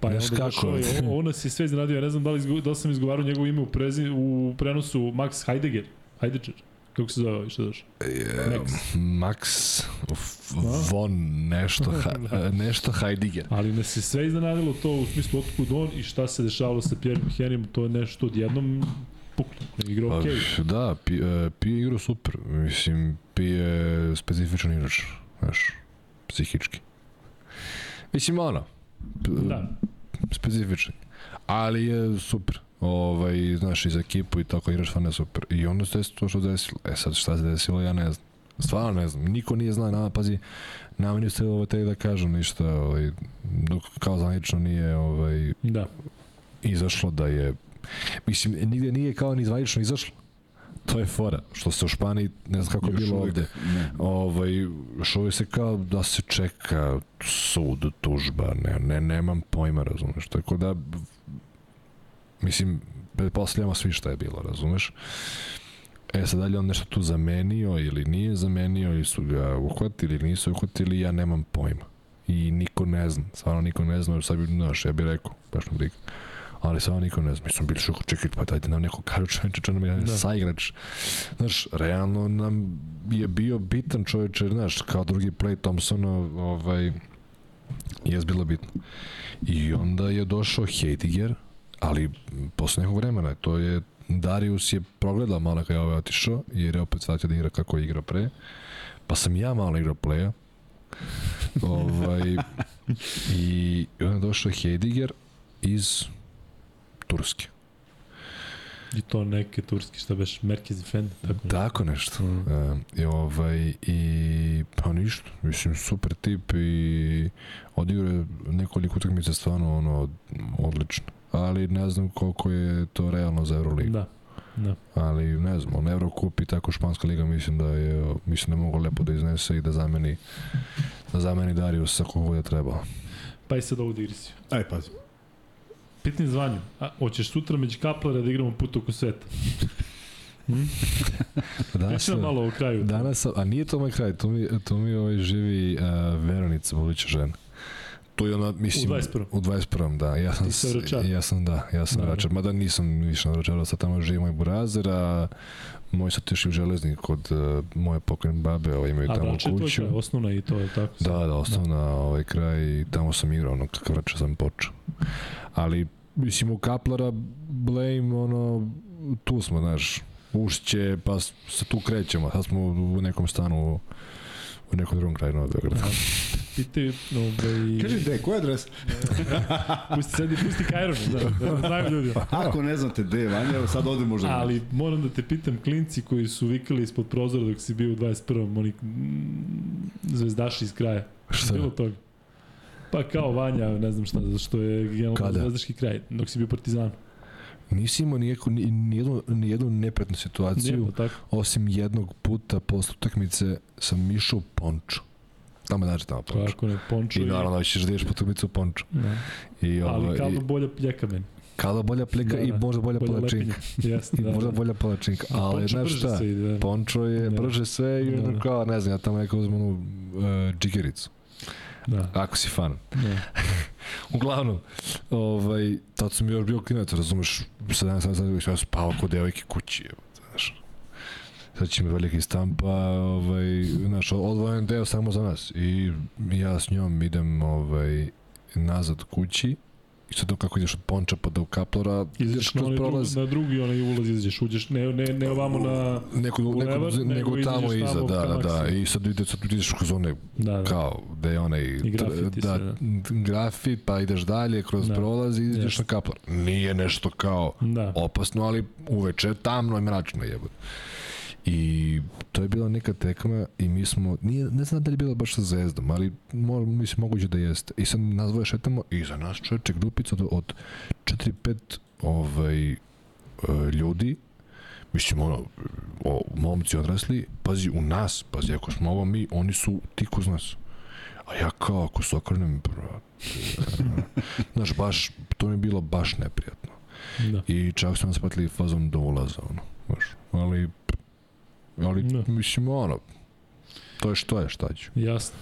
Pa je onda kako? došao, ovo nas je sve iznenadio, ja ne znam da li, izgo- da li sam izgovarao njegovo ime u, prezi, u prenosu Max Heidegger, Heidegger, kako se zove ovaj što došao? Je, Max f- von nešto, (laughs) ha, nešto Heidegger. Ali nas je sve iznenadilo to u smislu otkud on i šta se dešavalo sa Pierre Henijem, to je nešto odjednom puklo, ne igra Pa, okej. Da, pi, e, Pi je igrao super. Mislim, Pi je specifičan igrač, znaš, psihički. Mislim, ono, Da, specifičan. Ali je super. Ovaj, znaš, i za ekipu i tako igraš stvarno je super. I onda se desilo to što desilo. E sad šta se desilo, ja ne znam. Stvarno ne znam. Niko nije zna, na, pazi, nama nisu trebalo ovaj, da kažu ništa, ovaj, dok kao zvanično nije ovaj, da. izašlo da je mislim nigde nije kao ni zvanično izašlo to je fora što se u Španiji ne znam kako je bilo ovde Ne. ovaj što je se kao da se čeka sud tužba ne ne nemam pojma razumeš tako da mislim pretpostavljamo svi šta je bilo razumeš E sad, da li je on nešto tu zamenio ili nije zamenio ili su ga uhvatili ili nisu uhvatili, ja nemam pojma. I niko ne zna, stvarno niko ne zna, jer sad bi, znaš, ja bih rekao, baš me briga. Ali stvarno niko ne zna, mi smo bili šuko, čekaj, pa dajte nam neko kažu čovječe, čo nam je Da. saigrač. Znaš, realno nam je bio bitan čovječe, znaš, kao drugi play Thompsona, ovaj, je bilo bitno. I onda je došao Heidiger, ali posle nekog vremena, to je Darius je progledao malo kada je ovaj otišao, jer je opet shvatio da igra kako je igrao pre. Pa sam ja malo igrao playa. (laughs) ovaj, I onda je došao Heidiger iz Turske. I to neke turski, šta beš, Merkez i Fend, tako Tako nešto. Mhm. E, I, ovaj, I pa ništa, mislim, super tip i odigrao je nekoliko utakmica stvarno ono, odlično. Ali ne znam koliko je to realno za Euroligu. Da, da. ali ne znam, on Eurocup i tako španska liga mislim da je mislim da mogu lepo da iznese i da zameni da zameni Darius ako bude trebalo. Pa i sad ovu digresiju. Aj, pazi. Pitanje zvanju. A, hoćeš sutra među kaplera da igramo put oko sveta? Hm? (laughs) Danas, malo o kraju. danas, a nije to moj kraj, tu mi, tu mi ovaj živi uh, Veronica, buduća žena. Tu je ona, mislim, U 21.. U 21. da. Ja sam, Ti si s- vračar. ja sam, da, ja sam Da, da. vračar. Mada nisam više na vračaru, sad tamo živi moj burazer, a moj sad još i u železnik kod uh, moje pokojne babe, ovaj, imaju A tamo Vrače je tvoj kuću. kraj, osnovna i to je tako. Da, da, osnovna ovaj kraj i tamo sam igrao, ono, kakav vraća sam počeo. Ali, mislim, u Kaplara, Blame, ono, tu smo, znaš, ušće, pa se tu krećemo. Sad smo u nekom stanu u, nekom drugom kraju Novog Beograda. Pitaju, ovaj... Kaži, gde, koja adresa? (laughs) pusti, sedi, pusti Kajron, da, da znaju ljudi. Ako ne znate gde je Vanja, evo sad ovde možda Ali moram da te pitam, klinci koji su vikali ispod prozora dok si bio u 21. Oni mm, zvezdaši iz kraja. Šta? Bilo toga. Pa kao Vanja, ne znam šta, zato što je generalno zvezdaški kraj, dok si bio partizan. Nisi imao nijeko, ni, nijednu, nijednu nepretnu situaciju, Nije tako? osim jednog puta posle utakmice sam išao Ponču. Tamo znači tamo Ponču. Kako ne, pončo I naravno ćeš da ideš po utakmicu Ponču. Da. I, Ali ovaj, kao i, bolja pljeka meni. kada bolja plika Da, i da. možda bolja, bolja palačinka. (laughs) Jeste, I da. možda da. bolja palačinka. A Ali znaš šta? se ide, da. Pončo je Da. brže sve i Da, da. kao, ne znam, ja tamo neka uzmem onu uh, džigericu. Da, Ako si fan. da. (laughs) Uglavnom, ovaj, tad sam još bio klinac, razumeš, 17, 17, ja spavao kod devojke kući, evo, znaš. Sad će mi veliki stampa, ovaj, znaš, odvojen deo samo za nas. I ja s njom idem, ovaj, nazad kući, i sad kako ideš od Ponča pa do Kaplora, ideš kroz prolaz, na drugi onaj ulaz, izađeš, uđeš, ne, ne, ne ovamo na... neko, neko, nego, nego tamo iza, tamo da, da, da, Maksiju. i sad ideš, sad ideš kroz one Da, da. kao da je onaj I grafiti da, sve, da. grafit pa ideš dalje kroz Da. prolaz i ideš Jeste. na kaplar nije nešto kao Da. opasno ali uveče tamno i mračno jebote I to je bila neka tekma i mi smo, nije, ne znam da li je bila baš sa Zvezdom, ali mo, mislim moguće da jeste. I sad nas dvoje šetamo i za nas čoveče grupica od, od 4-5 ovaj, e, ljudi, mislim ono, o, momci odrasli, pazi u nas, pazi ako smo ovo mi, oni su tik uz nas. A ja kao ako se okrenem, (laughs) znaš, baš, to mi je bilo baš neprijatno. Da. I čak su nas patili fazom do ulaza, ono, znaš, ali, ali, Da. mislim, ono, to je što je, šta ću. Jasno.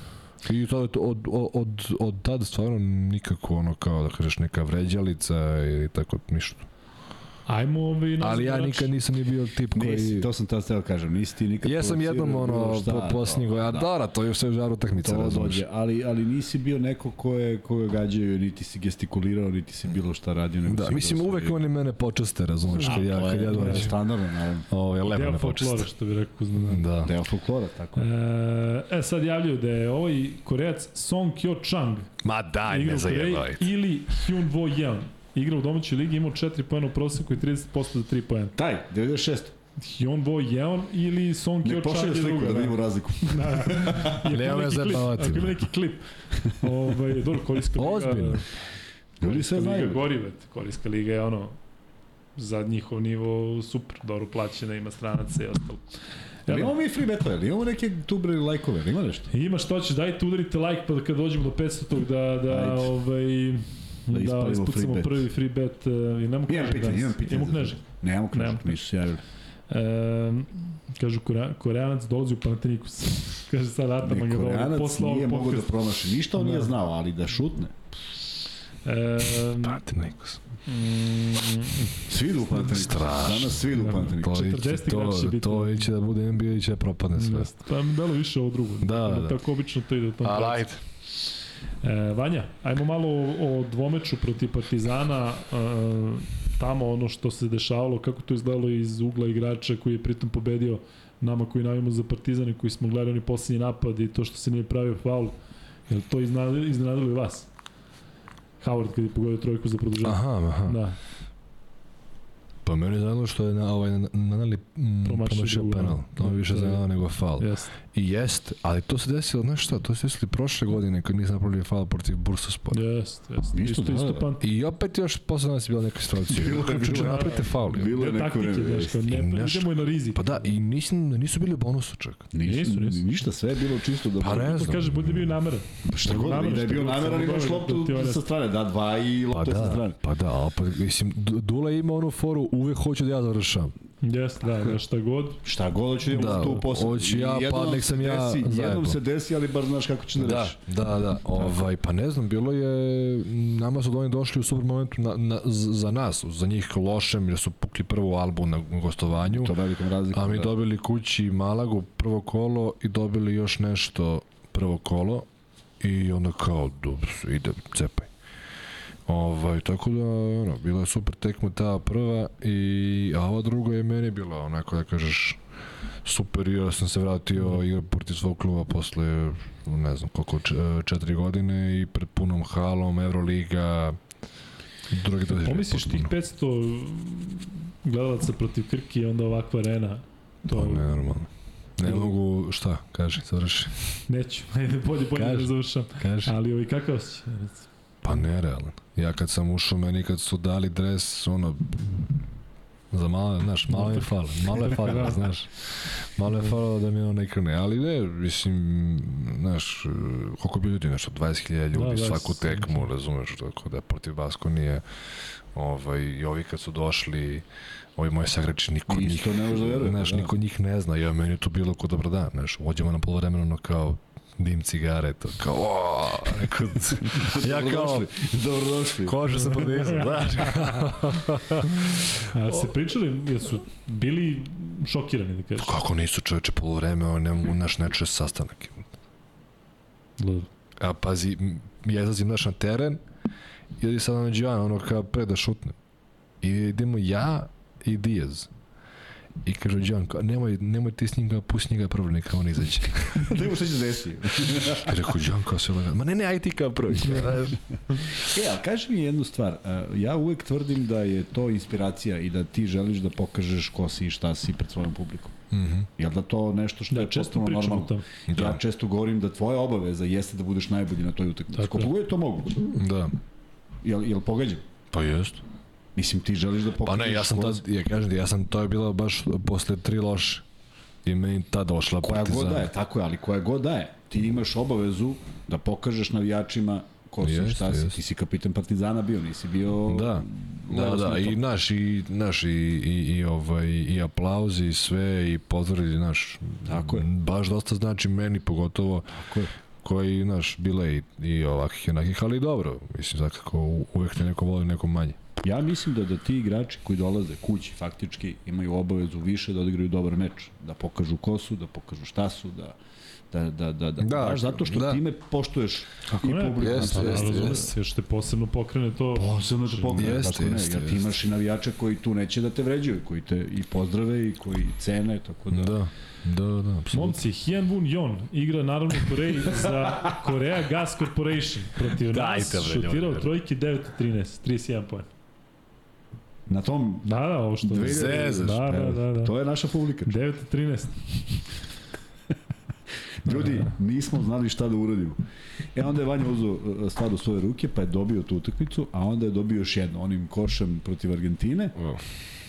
I to, od, od, od, od tada stvarno nikako, ono, kao da kažeš, neka vređalica ili tako, ništa. Ajmo ovaj nas Ali ja nikad nisam ni bio tip koji... Nisi, to sam tad teo kažem, nisi ti nikad Jesam jednom ono šta, po to, posljednjeg, a da. Dara, to je sve žar utakmice, To razumeš. dođe, ali, ali nisi bio neko ko je, koga gađaju, niti si gestikulirao, niti si bilo šta radio. Nego Da, mislim igrao uvek oni mene počaste, razumeš, Da, kad ja, kad ja dođem. standardno, naravno. Ovo je lepo Deo me folklora, počaste. što bi rekao znam. Da. Deo folklora, tako. je. E, e, sad javljaju da je ovaj koreac Song Kyo Chang Ma daj, ne zajevaj. ili Hyun Wo Yeon igra u domaćoj ligi, imao 4 pojena u proseku i 30% za 3 pojena. Taj, 96. Hyun Wo Yeon ili Song Ne Kyo Chang je sliku druga. da vidimo razliku. (laughs) I ako Nema ima me neki klip, zajebavati, Ako ima neki klip. Ovaj, dobro, Korijska liga... Ozbiljno. Ljudi sve Korijska liga znaju. gori, već. Korijska liga je ono za njihov nivo super, dobro plaćena, ima stranaca i ostalo. Ali imamo mi free betove, ali imamo neke tubre lajkove, ima nešto? Ima što ćeš, dajte udarite like pa kad dođemo do 500 da, da, Ajde. ovaj, Da da, ispalimo ispucamo free bet. prvi free bet. Uh, I nemamo Imam knježak pitanje, danas. imam pitanje. To. Nemamo knježak, Nemamo nisu se javili. Um, kažu, Korea, Koreanac dolazi u Panathinaikos. (laughs) Kaže sad Ataman ga dolazi Koreanac posle nije mogao da promaši. Ništa on nije Da. znao, ali da šutne. Brate, Nikos. mm, Svi idu u Panathinaikos. Strašno. Danas svi idu u Da. Panathinaikos. To, 40 iće, igrača će to, biti. to iće da bude NBA i će da propadne sve. Jeste. Pa dalo više ovo drugo. Da, da. Tako obično to ide u tom Ali ajde. E, Vanja, ajmo malo o, o dvomeču protiv Partizana, e, tamo ono što se dešavalo, kako to izgledalo iz ugla igrača koji je pritom pobedio nama koji navimo za Partizan i koji smo gledali oni posljednji napad i to što se nije pravio faul. Je li to iznenadilo, iznenadilo i vas? Howard kad je pogodio trojku za produžavanje. Aha, aha. Da, Pa meni je zanimljivo što je na, ovaj, na, na, na, mm, Promašio promašio drugu, penal. da. To mi više Da, da. zanimljivo nego faul. jeste. I jest, ali to se desilo, znaš šta, to se desilo i prošle godine kad nisam napravili faul protiv Bursaspora. Jeste, jeste. Isto, Isto, da, isto da. pamtim. I opet još posle nas je bila neka situacija. Bilo je, čuče je. napravite faul. je. Bilo je Ne neko taktike, vreme. I ne, nešto- idemo i na rizik. Pa da, i nisam, nisu bili u bonusu čak. Nisu, Nisu, nisu. Ništa, sve je bilo čisto da... Pa ne znam. kaže, bude bio nameran. Pa šta god, da je bio nameran imaš loptu da sa strane, da, dva i Pa lopta sa da, strane. pa da, pa, mislim, D- Dula ima onu foru, uvek hoću da ja završam. Jeste, da, da, šta god. Šta god hoće da, Da, tu posle. hoću ja, Jednom pa nek sam ja desi, Jednom zajebao. se desi, ali bar znaš kako će da Da, rešiš. da, da. Ovaj, pa ne znam, bilo je, nama su oni došli u super momentu na, na, za nas, za njih lošem, jer su pukli prvu albu na gostovanju, To velikom razlikom. a mi da. dobili kući Malagu prvo kolo i dobili još nešto prvo kolo i onda kao, dobro, ide, cepaj. Ovaj, tako da, ono, bila je super tekma ta prva, i, a ova druga je meni bila onako da kažeš super ja sam se vratio igra protiv svog kluba posle ne znam koliko č, četiri godine i pred punom halom Euroliga drugi to Pomisliš tih 500 gledalaca protiv Krki i onda ovakva arena to Pa ne, normalno. Ne mogu, šta, kaži, završi. neću ajde (laughs) bolje bolje Kaži. da završam Kaži. ali ovaj kakav osjećaj recimo? Pa nerealan. Ja kad sam ušao, meni kad su dali dres, ono, za malo, znaš, malo je falo, malo je falo, (laughs) znaš, malo je falo da mi ono ne krene, ali ne, mislim, znaš, koliko bi ljudi, nešto, 20.000 ljudi, Da, da, svaku tekmu, razumeš, tako da protiv Basko nije, ovaj, i ovi kad su došli, ovi moji sagrači, niko njih, Isto ne možeš da veruješ, znaš, da. niko njih ne zna, ja, meni je to bilo ko dobar dan, znaš, uđemo na polovremeno, ono kao, dim cigare, to kao, o, rekao, (laughs) ja kao, Dobrodošli. Kože sam podizao, (laughs) znaš. A se pričali, jesu bili šokirani da kažeš? Kako nisu čoveče polovreme, on ne, naš ne čuje sastanak. Dobro. A pazi, ja izlazim naš na teren i odi sad na Đivana, ono kao pre da šutne. I idemo ja i Diaz. I kaže Đan, kao, nemoj, nemoj ti s njim, kao, pusti njega prvo, neka on izađe. Da ima šta će se desiti. (laughs) I rekao, Đan, kao se laga, ma ne, ne, aj ti kao prvi. E, ali kaži mi jednu stvar. a, Ja uvek tvrdim da je to inspiracija i da ti želiš da pokažeš ko si i šta si pred svojom publikom. Mhm. Jel da to nešto što Da, je često potpuno normalno? tome. Da. Ja često govorim da tvoja obaveza jeste da budeš najbolji na toj utakmici. Koliko je. to moguće. Da, Jel, jel pogađam? pa jest. Mislim, ti želiš da Pa pokažeš ne, ja sam tad, ja kažem ti, ja sam, to je bilo baš posle tri loše. I meni tad došla koja god partizan. da je, tako je, ali koja god da je. Ti imaš obavezu da pokažeš navijačima ko si i Jeste, šta si. jeste. Ti si kapitan Partizana bio, nisi bio... Da. Da, da, i naš i naš i i i ovaj i aplauzi i sve i pozdravi naš. Tako je. Baš dosta znači meni pogotovo Tako je. koji naš bile i, i ovakih i onakih, ali dobro, mislim zakako uvek te neko voli, neko manje. Ja mislim da da ti igrači koji dolaze kući faktički imaju obavezu više da odigraju dobar meč, da pokažu ko su, da pokažu šta su, da da da da da, Da, baš zato što da. time poštuješ Kako i ne? publiku. Jeste, Pa, jeste, razumem jeste. se, još te posebno pokrene to. Posebno te pogleda, Jeste, tako ne, jeste, jer ti imaš i navijače koji tu neće da te vređaju, koji te i pozdrave i koji cene, tako da... Da. Da, da, apsolutno. Momci, Hyun Won Yon igra naravno u Koreji za Korea Gas Corporation protiv (laughs) Dajte, nas, šutirao trojke 9 13, 31 poen. Na tom Da, da, ovo što... Dve- Zezaš, Da, da, da, da. To je naša publika. 9 13. (laughs) Ljudi, nismo znali šta da uradimo. E onda je Vanja uzeo e, stvar u svoje ruke, pa je dobio tu utakmicu, a onda je dobio još jedno, onim košem protiv Argentine.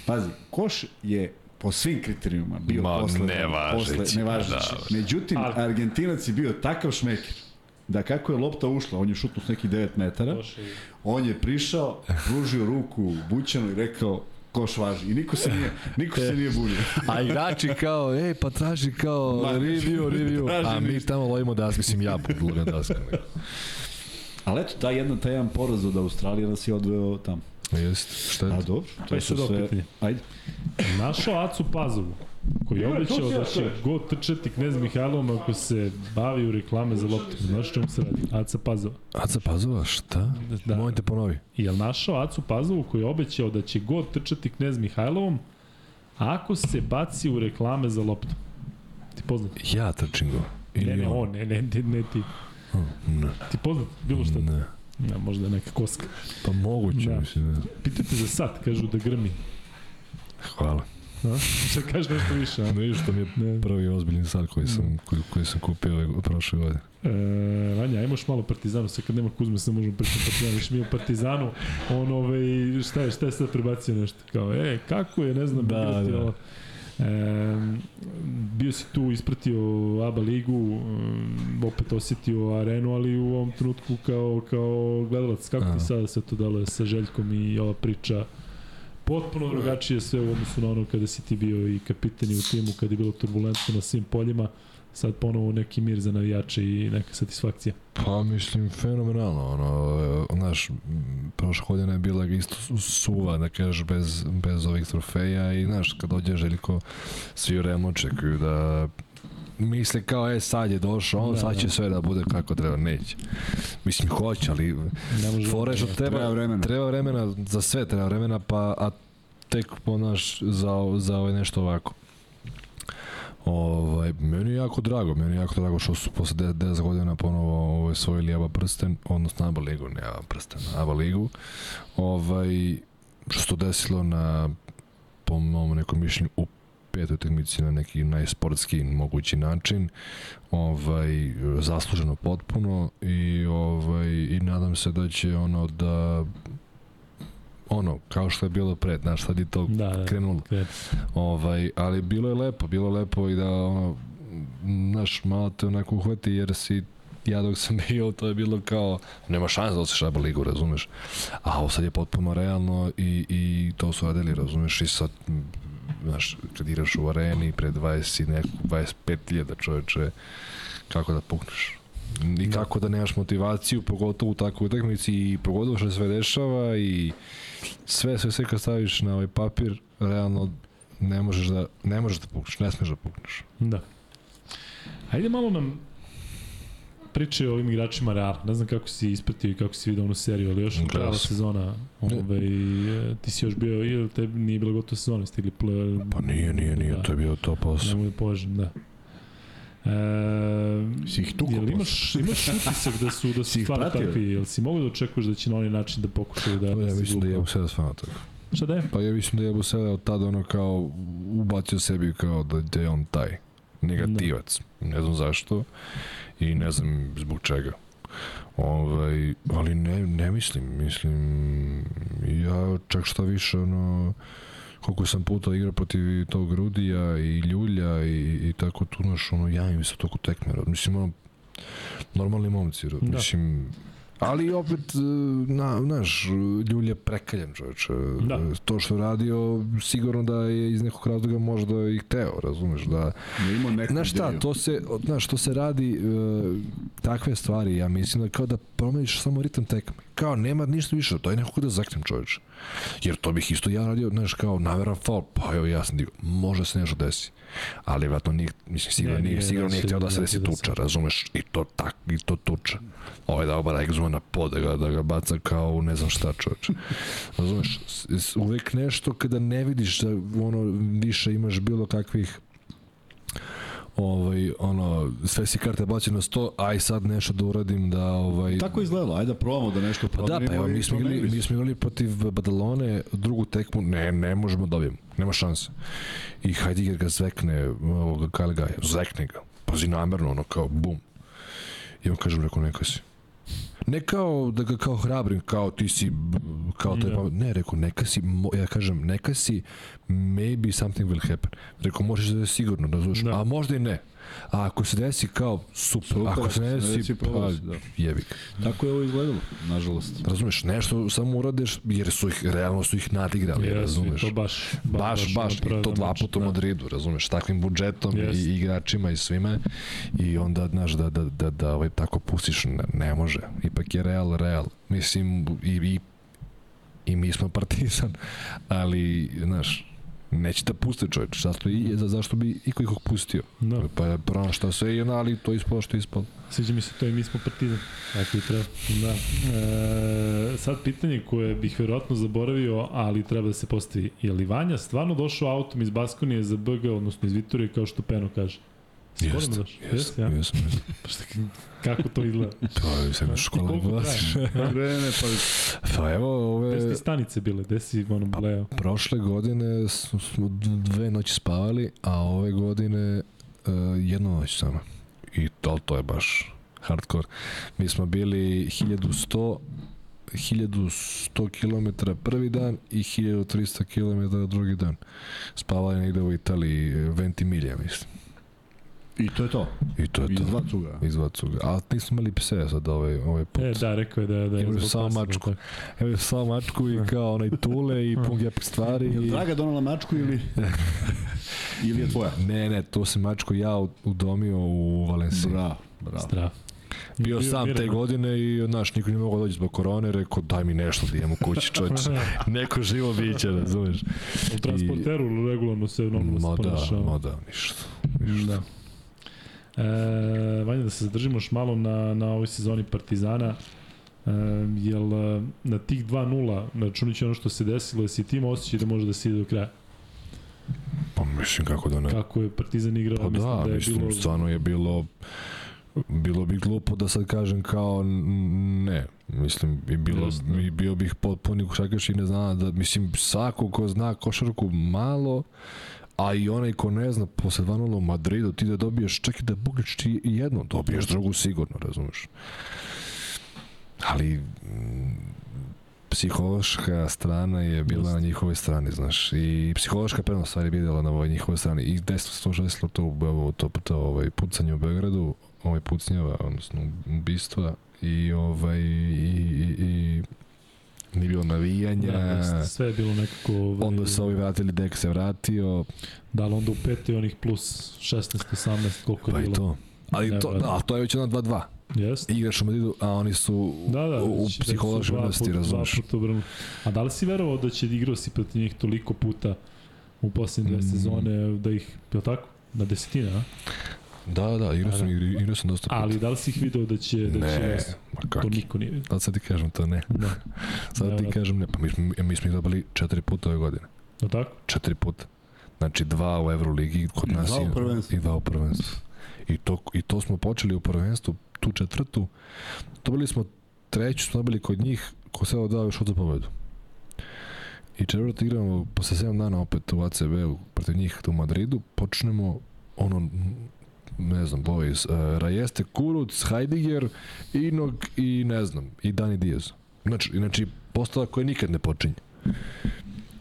Pazi, koš je po svim kriterijuma bio Ma, posle, nevažeći. posle nevažeći. Da. Međutim, Ali- Argentinac je bio takav šmeker da kako je lopta ušla, on je šutnuo s nekih 9 metara, on je prišao, pružio ruku Bućanu i rekao koš važi. I niko se nije, niko se nije bunio. (laughs) A igrači kao, ej, pa traži kao Ma, review, review. A mi ništa. tamo lovimo das, mislim ja budem daska. Ali eto, taj jedan, taj jedan poraz od Australije nas je odveo tamo. Jest, šta A je? dobro, Pa to je sad ovo sve... Ajde. Našao Acu Pazovu, koji je obećao da će go trčati Knez Mihajlovom ako se bavi u reklame za loptu. Znaš čemu se radi? Aca Pazova. Aca Pazova, šta? Da. Molim te ponovi. Jel našao Acu Pazovu koji je obećao da će god trčati Knez Mihajlovom ako se baci u reklame za loptu? Ti poznat? Ja trčim go. Ili Ne, ne, on, ne, ne, ne, ne ti. Ne, Ti poznat? Bilo šta? ne. Ne, možda neka koska. Pa moguće, Da. mislim. Da. Pitajte za sat, kažu da grmi. Hvala. (laughs) Šta kažeš nešto više, a? Što mi je Ne. prvi ozbiljni sad koji sam, koji, koji sam kupio ove, prošle godine. E, Vanja, ajmo još malo Partizanu, sad kad nema Kuzme, sad možemo pričati Partizanu, još mi u Partizanu, on ovaj, šta je, šta je sad prebacio nešto, kao, e, kako je, ne znam, Da, igrati da. ovo. E, bio si tu, ispratio ABA ligu, opet osetio arenu, ali u ovom trenutku kao, kao gledalac, kako A. ti sada sve to dalo sa Željkom i ova priča potpuno drugačije sve u odnosu na ono kada si ti bio i kapitan i u timu, kada je bilo turbulentno na svim poljima, sad ponovo neki mir za navijače i neka satisfakcija. Pa mislim fenomenalno, ono, znaš, prošla godina je bila isto su- suva, da kažeš, bez, bez ovih trofeja i znaš, kad dođe Željko, svi u očekuju da misle kao, e, sad je došao, on Da, sad će da. sve da bude kako treba, neće. Mislim, hoće, ali Ne može fora je što treba, Treba vremena. treba vremena, za sve treba vremena, pa, a tek, ponaš, za, za ovaj nešto ovako. jako drago, meni je jako drago što su posle 10 godina ponovo ovaj, svojili ABA prsten, odnosno ABA ligu, ne ABA prsten, ABA ligu. Ovaj, što se to desilo na, po mom nekom mišljenju, u petoj utakmici na neki najsportski mogući način ovaj zasluženo potpuno i ovaj i nadam se da će ono da ono, kao što je bilo pred, znaš, sad je to Da, da. krenulo. Kret. Ovaj, ali bilo je lepo, bilo je lepo i da ono, znaš, malo te onako uhvati jer si ja dok sam (laughs) bio, to je bilo kao, nema šanse da osješ ABA ligu, razumeš? A ovo sad je potpuno realno i, i to su radili, razumeš? I sad, znaš, kad igraš u areni pred 20 i neku, 25.000 čoveče, kako da pukneš? I kako da nemaš motivaciju, pogotovo u takvoj utakmici i pogotovo što se sve dešava i sve, sve, sve kad staviš na ovaj papir, realno ne možeš da, ne možeš da pukneš, ne smeš da pukneš. Da. Hajde malo nam priče o ovim igračima Reala. Ne znam kako si ispratio i kako si vidio onu seriju, ali još je sam. sezona. Ove, e, ti si još bio, ili tebi nije bila gotova sezona, stigli ple... Pa nije, nije, nije, Da. to je bio to posao. mogu da povežem, da. E, Si ih tukao jel imaš, (laughs) imaš utisak da su, da su stvarno takvi? Jel si mogu da očekuješ da će na onaj način da pokušaju da... Pa ja mislim da je Jebu Seda stvarno tako. Šta da je? Pa ja mislim da je Jebu Seda od tada ono kao ubacio sebi kao da, da je on taj negativac. Ne znam zašto i ne znam zbog čega. Ovaj, ali ne, ne mislim, mislim, ja čak šta više, ono, koliko sam puta igrao protiv tog Rudija i Ljulja i, i tako tu, znaš, ono, ja im se toku tekme, mislim, ono, normalni momci. Da. mislim, ali opet, e, na, znaš, Ljulj je prekaljen čoveče. Da. To što je radio, sigurno da je iz nekog razloga možda i hteo, razumeš, da, Da ima neku Znaš šta, to se, znaš, to se radi e, takve stvari, ja mislim da kao da promeniš samo ritam tekme. Kao, nema ništa više, to je nekako da zaknem čoveče. Jer to bih isto ja radio, znaš, kao naveran faul, pa evo ja sam digao, može se nešto desi. Ali vratno nije, mislim, sigurno Ne, nije, nije sigurno da nije se- htio da se da desi tuča, razumeš, i to tak, i to tuča. Ovo je dao bara egzuma na pod, da ga, da ga baca kao u ne znam šta čoveče. Razumeš, uvek nešto kada ne vidiš da ono više imaš bilo kakvih ovaj ono sve si karte bacio na sto aj sad nešto da uradim da ovaj Tako je izgledalo, ajde da probamo da nešto Pa da, promenimo. pa evo, mi smo, igrali, mi smo igrali protiv Badalone drugu tekmu, ne, ne možemo da dobijemo, nema šanse. I Heidegger ga zvekne, ovoga Kalgaja, zvekne ga, pazi namerno, ono kao bum. I on kaže, rekao, neka si. Ne kao da ga kao hrabrim, kao ti si, kao to je Da. pamet. Ne, rekao, neka si, ja kažem, neka si, maybe something will happen. Rekao, možeš da je sigurno, razumiješ, Da. a možda i ne. A ako se desi kao, super, Super, ako se ne desi, desi, pa, da. jebi ga. Tako je ovo izgledalo, nažalost. Razumeš, nešto samo uradiš, jer su ih, realno su ih nadigrali, i razumeš. to baš, Baš, baš, i to dva puta u da. Madridu, razumeš, takvim budžetom Jest. i igračima i svime i onda, znaš, da, da, da, da ovaj, tako pustiš, ne, ne može, ipak je Real, Real, mislim, i, i, i mi smo partizan, ali, znaš, neće da puste čovječ, zašto, i, za, zašto bi iko ikog pustio? Da. Pa je pravo šta sve je, ali to je ispalo što je ispalo. Sviđa mi se to i mi smo partizan. Tako i treba. Da. E, sad pitanje koje bih verovatno zaboravio, ali treba da se postavi. Je li Vanja stvarno došao autom iz Baskonije za BG, odnosno iz Vitorije, kao što Peno kaže? Jeste, jeste, Jeste, ja? jesam, jesam. Pa šta, kako to izgleda? To je sve škola koliko glasiš. traje? (laughs) Vreme, pa Pa evo, ove... Gde stanice bile? Gde si ono bleo? Prošle godine smo smo dve noći spavali, a ove godine uh, jednu noć samo. I to, to je baš hardcore. Mi smo bili 1100 1100 km prvi dan i 1300 km drugi dan. Spavali negde u Italiji, Ventimiglia, mislim. I to je to. I to je Iz to. dva cuga. Iz Vacuga. A nismo imali pse sad ovaj, ovaj put. E, da, rekao je da, da je Imaju samo mačku. Evo samo mačku i kao onaj tule i pun gepik stvari. Je li i... Draga donala mačku ili... (laughs) ili je tvoja? Ne, ne, to se mačko ja udomio u Valenciji. Bravo, bravo. Zdrav. Bio sam te godine i, znaš, niko nije mogao doći zbog korone, rekao, daj mi nešto da idem u kući, čovječe. (laughs) Neko živo biće, razumeš? U transporteru regularno se normalno se Ma da, ma da, ništa. Da. E, Vanja, da se zadržimo još malo na, na ovoj sezoni Partizana. E, jel e, na tih 2-0, računajući ono što se desilo, jesi ti imao osjećaj da može da se ide do kraja? Pa mislim kako da ne. kako je Partizan igrao, Pa mislim da, da je mislim, bilo... stvarno je bilo bilo bi glupo da sad kažem kao ne, mislim i bilo Jasno. i bio bih potpuni košarkaš i ne zna da mislim svako ko zna košarku malo a i onaj ko ne zna posle 2-0 u Madridu ti da dobiješ čak i da Buglič ti jedno dobiješ drugu sigurno razumeš. Ali mm, psihološka strana je bila na njihovoj strani, znaš, i psihološka prednost stvari je videla na ovoj njihovoj strani. I desno se to žeslo to, evo, to, to ovaj, pucanje u Beogradu, ovaj pucnjava, odnosno ubistva i ovaj i, i, i nije bilo navijanja, Da, sve je bilo nekako... Ovaj, onda se ovi vratili, Dek se vratio, Da, ali onda u petoj onih plus 16, 18, koliko pa je i bilo. to. Ali to, da, ali to je već ono 2-2. Jeste. Igraš u Madridu, a oni su Da, da, u, su psihološkoj puta obrnu. A da li si verovao da će igrao si protiv njih toliko puta u posljednje dve Mm. sezone, da ih, je tako? Na desetine, a? Da, da, igrao A, sam, da. igra- igrao sam dosta puta. Ali da li si ih video da će... Da ne, će ma to kaki. niko nije vidio. Da sad ti kažem to ne. Da. (laughs) Sad ti Nevratno. kažem ne, pa mi, smo- mi smo ih dobili četiri puta ove godine. Je li tako? Četiri puta. Znači dva u Euroligi kod I nas dva u prvenstvu. i dva u prvenstvu. I to, I to smo počeli u prvenstvu, tu četvrtu. Dobili smo treću, smo dobili kod njih, ko se ovo dao još od za pobedu. I četvrtu igramo posle 7 dana opet u ACB-u protiv njih u Madridu, počnemo ono ne znam, boys, uh, Rajeste Kuruc, Heidegger, Inog i ne znam, i Dani Diaz. Znači, znači postava koja nikad ne počinje.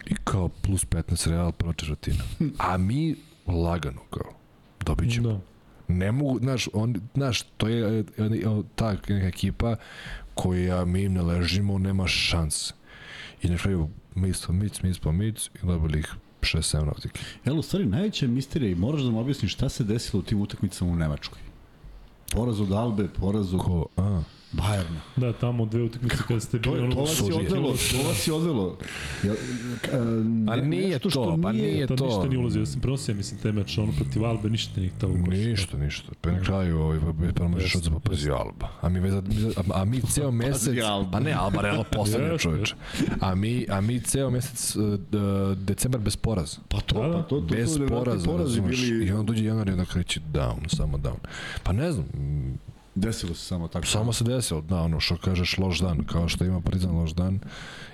I kao plus 15 Real prva četvrtina. A mi lagano kao dobit ćemo. Da. Ne mogu, znaš, on, znaš, to je e, e, e, ta neka ekipa koja mi ne ležimo, nema šanse. I na kraju mic, mic, mic po mic i dobili ih 6-7 razlike. Jel, u stvari, najveća misterija i moraš da mi objasniš šta se desilo u tim utakmicama u Nemačkoj. Poraz od Albe, poraz od Ko, a, Bajerna. Da, tamo dve utakmice kada ste To, bili... ono- to vas je odvelo, to vas je odvelo. E, A ne- nije nešto što to, pa nije To, to. ništa nije ulazio, ja sam prenosio, mislim, te meč, ono protiv Albe, ništa nije tamo. Ništa, ništa. Pa na kraju ovaj prvo možeš od pazi Alba. A mi a, a mi ceo mesec, pa ne Alba realno (laughs) poslednje čoveče. A mi a mi ceo mesec uh, d- decembar bez poraza. Pa to, Da, da. pa to, to, bez to, to poraza, bili, I onda dođe januar i onda kreće down, samo down. Pa ne znam, desilo se samo tako. samo se desilo, da, ono što kažeš loš dan, kao što ima Partizan loš dan,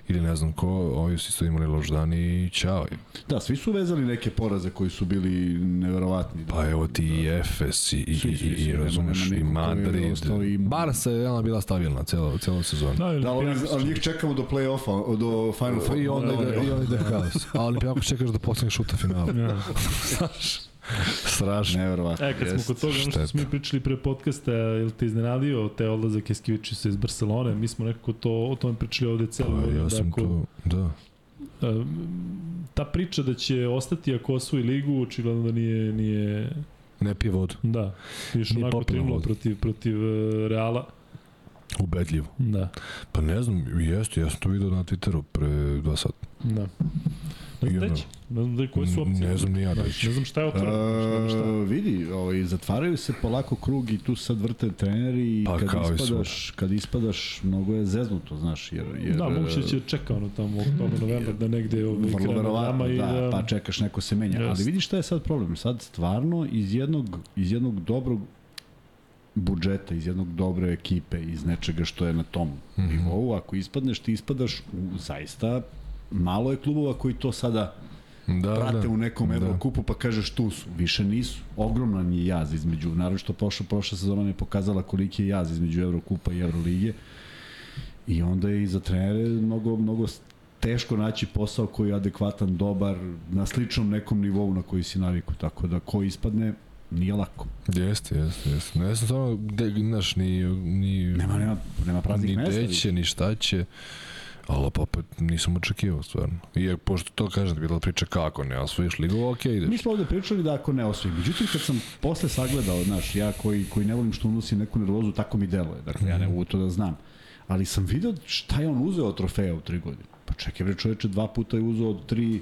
ili ne znam ko, ovi su isto imali loš dan i ćao. Da, svi su vezali neke poraze koji su bili neverovatni. Da. Pa evo ti i Efes i, i, Svi, i, svi, i, razumeš, i Madrid. i- Barca je ona bila stabilna celo, celo sezonu. Da, Da, ali, Olimpijakos- ali njih čekamo do play-offa, do Final Four. I onda da, ide, da. i onda ide haos. A Olimpijako čekaš da postigneš šuta finala. Ja. (laughs) Znaš, (laughs) strašno. Neverovatno. E, kad smo kod toga, ono što smo mi pričali pre podcasta, je li te iznenadio te odlazak Eskivičiusa iz Barcelone? Mi smo nekako to, o tome pričali ovde celo. Pa, ja sam dakle, to, da. e, Ta priča da će ostati ako osvoji ligu, očigledno da nije, nije Ne pije vodu. da, još Nije onako vodu. protiv, protiv e, Reala. Ubedljivo. Da, Pa ne znam, jeste, ja sam to vidio na Twitteru pre dva sata. da. Ne znam ono- gde će, ne znam da koje su opcije. Ne znam ni ja da će. Ne znam šta je otvoreno. šta, šta. E, vidi, ovaj, zatvaraju se polako krug i tu sad vrte treneri i Pa, kad, kao i ispadaš, kad ispadaš, mnogo je zeznuto, znaš, jer... jer Da, moguće da će čeka ono tamo oktober, novembar da negde ovaj, Vrlo krene verovatno, i da, da... pa čekaš neko se menja. Ali Jeste. vidi šta je sad problem. Sad stvarno iz jednog, iz jednog dobrog budžeta, iz jednog dobre ekipe, iz nečega što je na tom mm. -hmm. nivou, ako ispadneš, ti ispadaš u zaista malo je klubova koji to sada Da, prate da. u nekom Da. Evrokupu pa kažeš tu su, više nisu. Ogroman je jaz između, naravno što prošla, prošla sezona je pokazala koliki je jaz između Evrokupa i Evrolige i onda je i za trenere mnogo, mnogo teško naći posao koji je adekvatan, dobar, na sličnom nekom nivou na koji si naviku, tako da ko ispadne, nije lako. Jeste, jeste, jeste. Ne znam znaš, ni, ni, Nema, nema, nema praznih ni mesta. gde će, ni šta će. Ali opet nisam očekivao stvarno. I pošto to kažem, bila priča kako ne osvojiš ligu, ok, ideš. Mi smo ovde pričali da ako ne osvoji. Međutim, kad sam posle sagledao, znaš, ja koji, koji ne volim što unosim neku nervozu, tako mi deluje. Dakle, ja ne Mhm. mogu to da znam. Ali sam video šta je on uzeo od trofeja u tri godine. Pa čekaj, bre čoveče, dva puta je uzeo od tri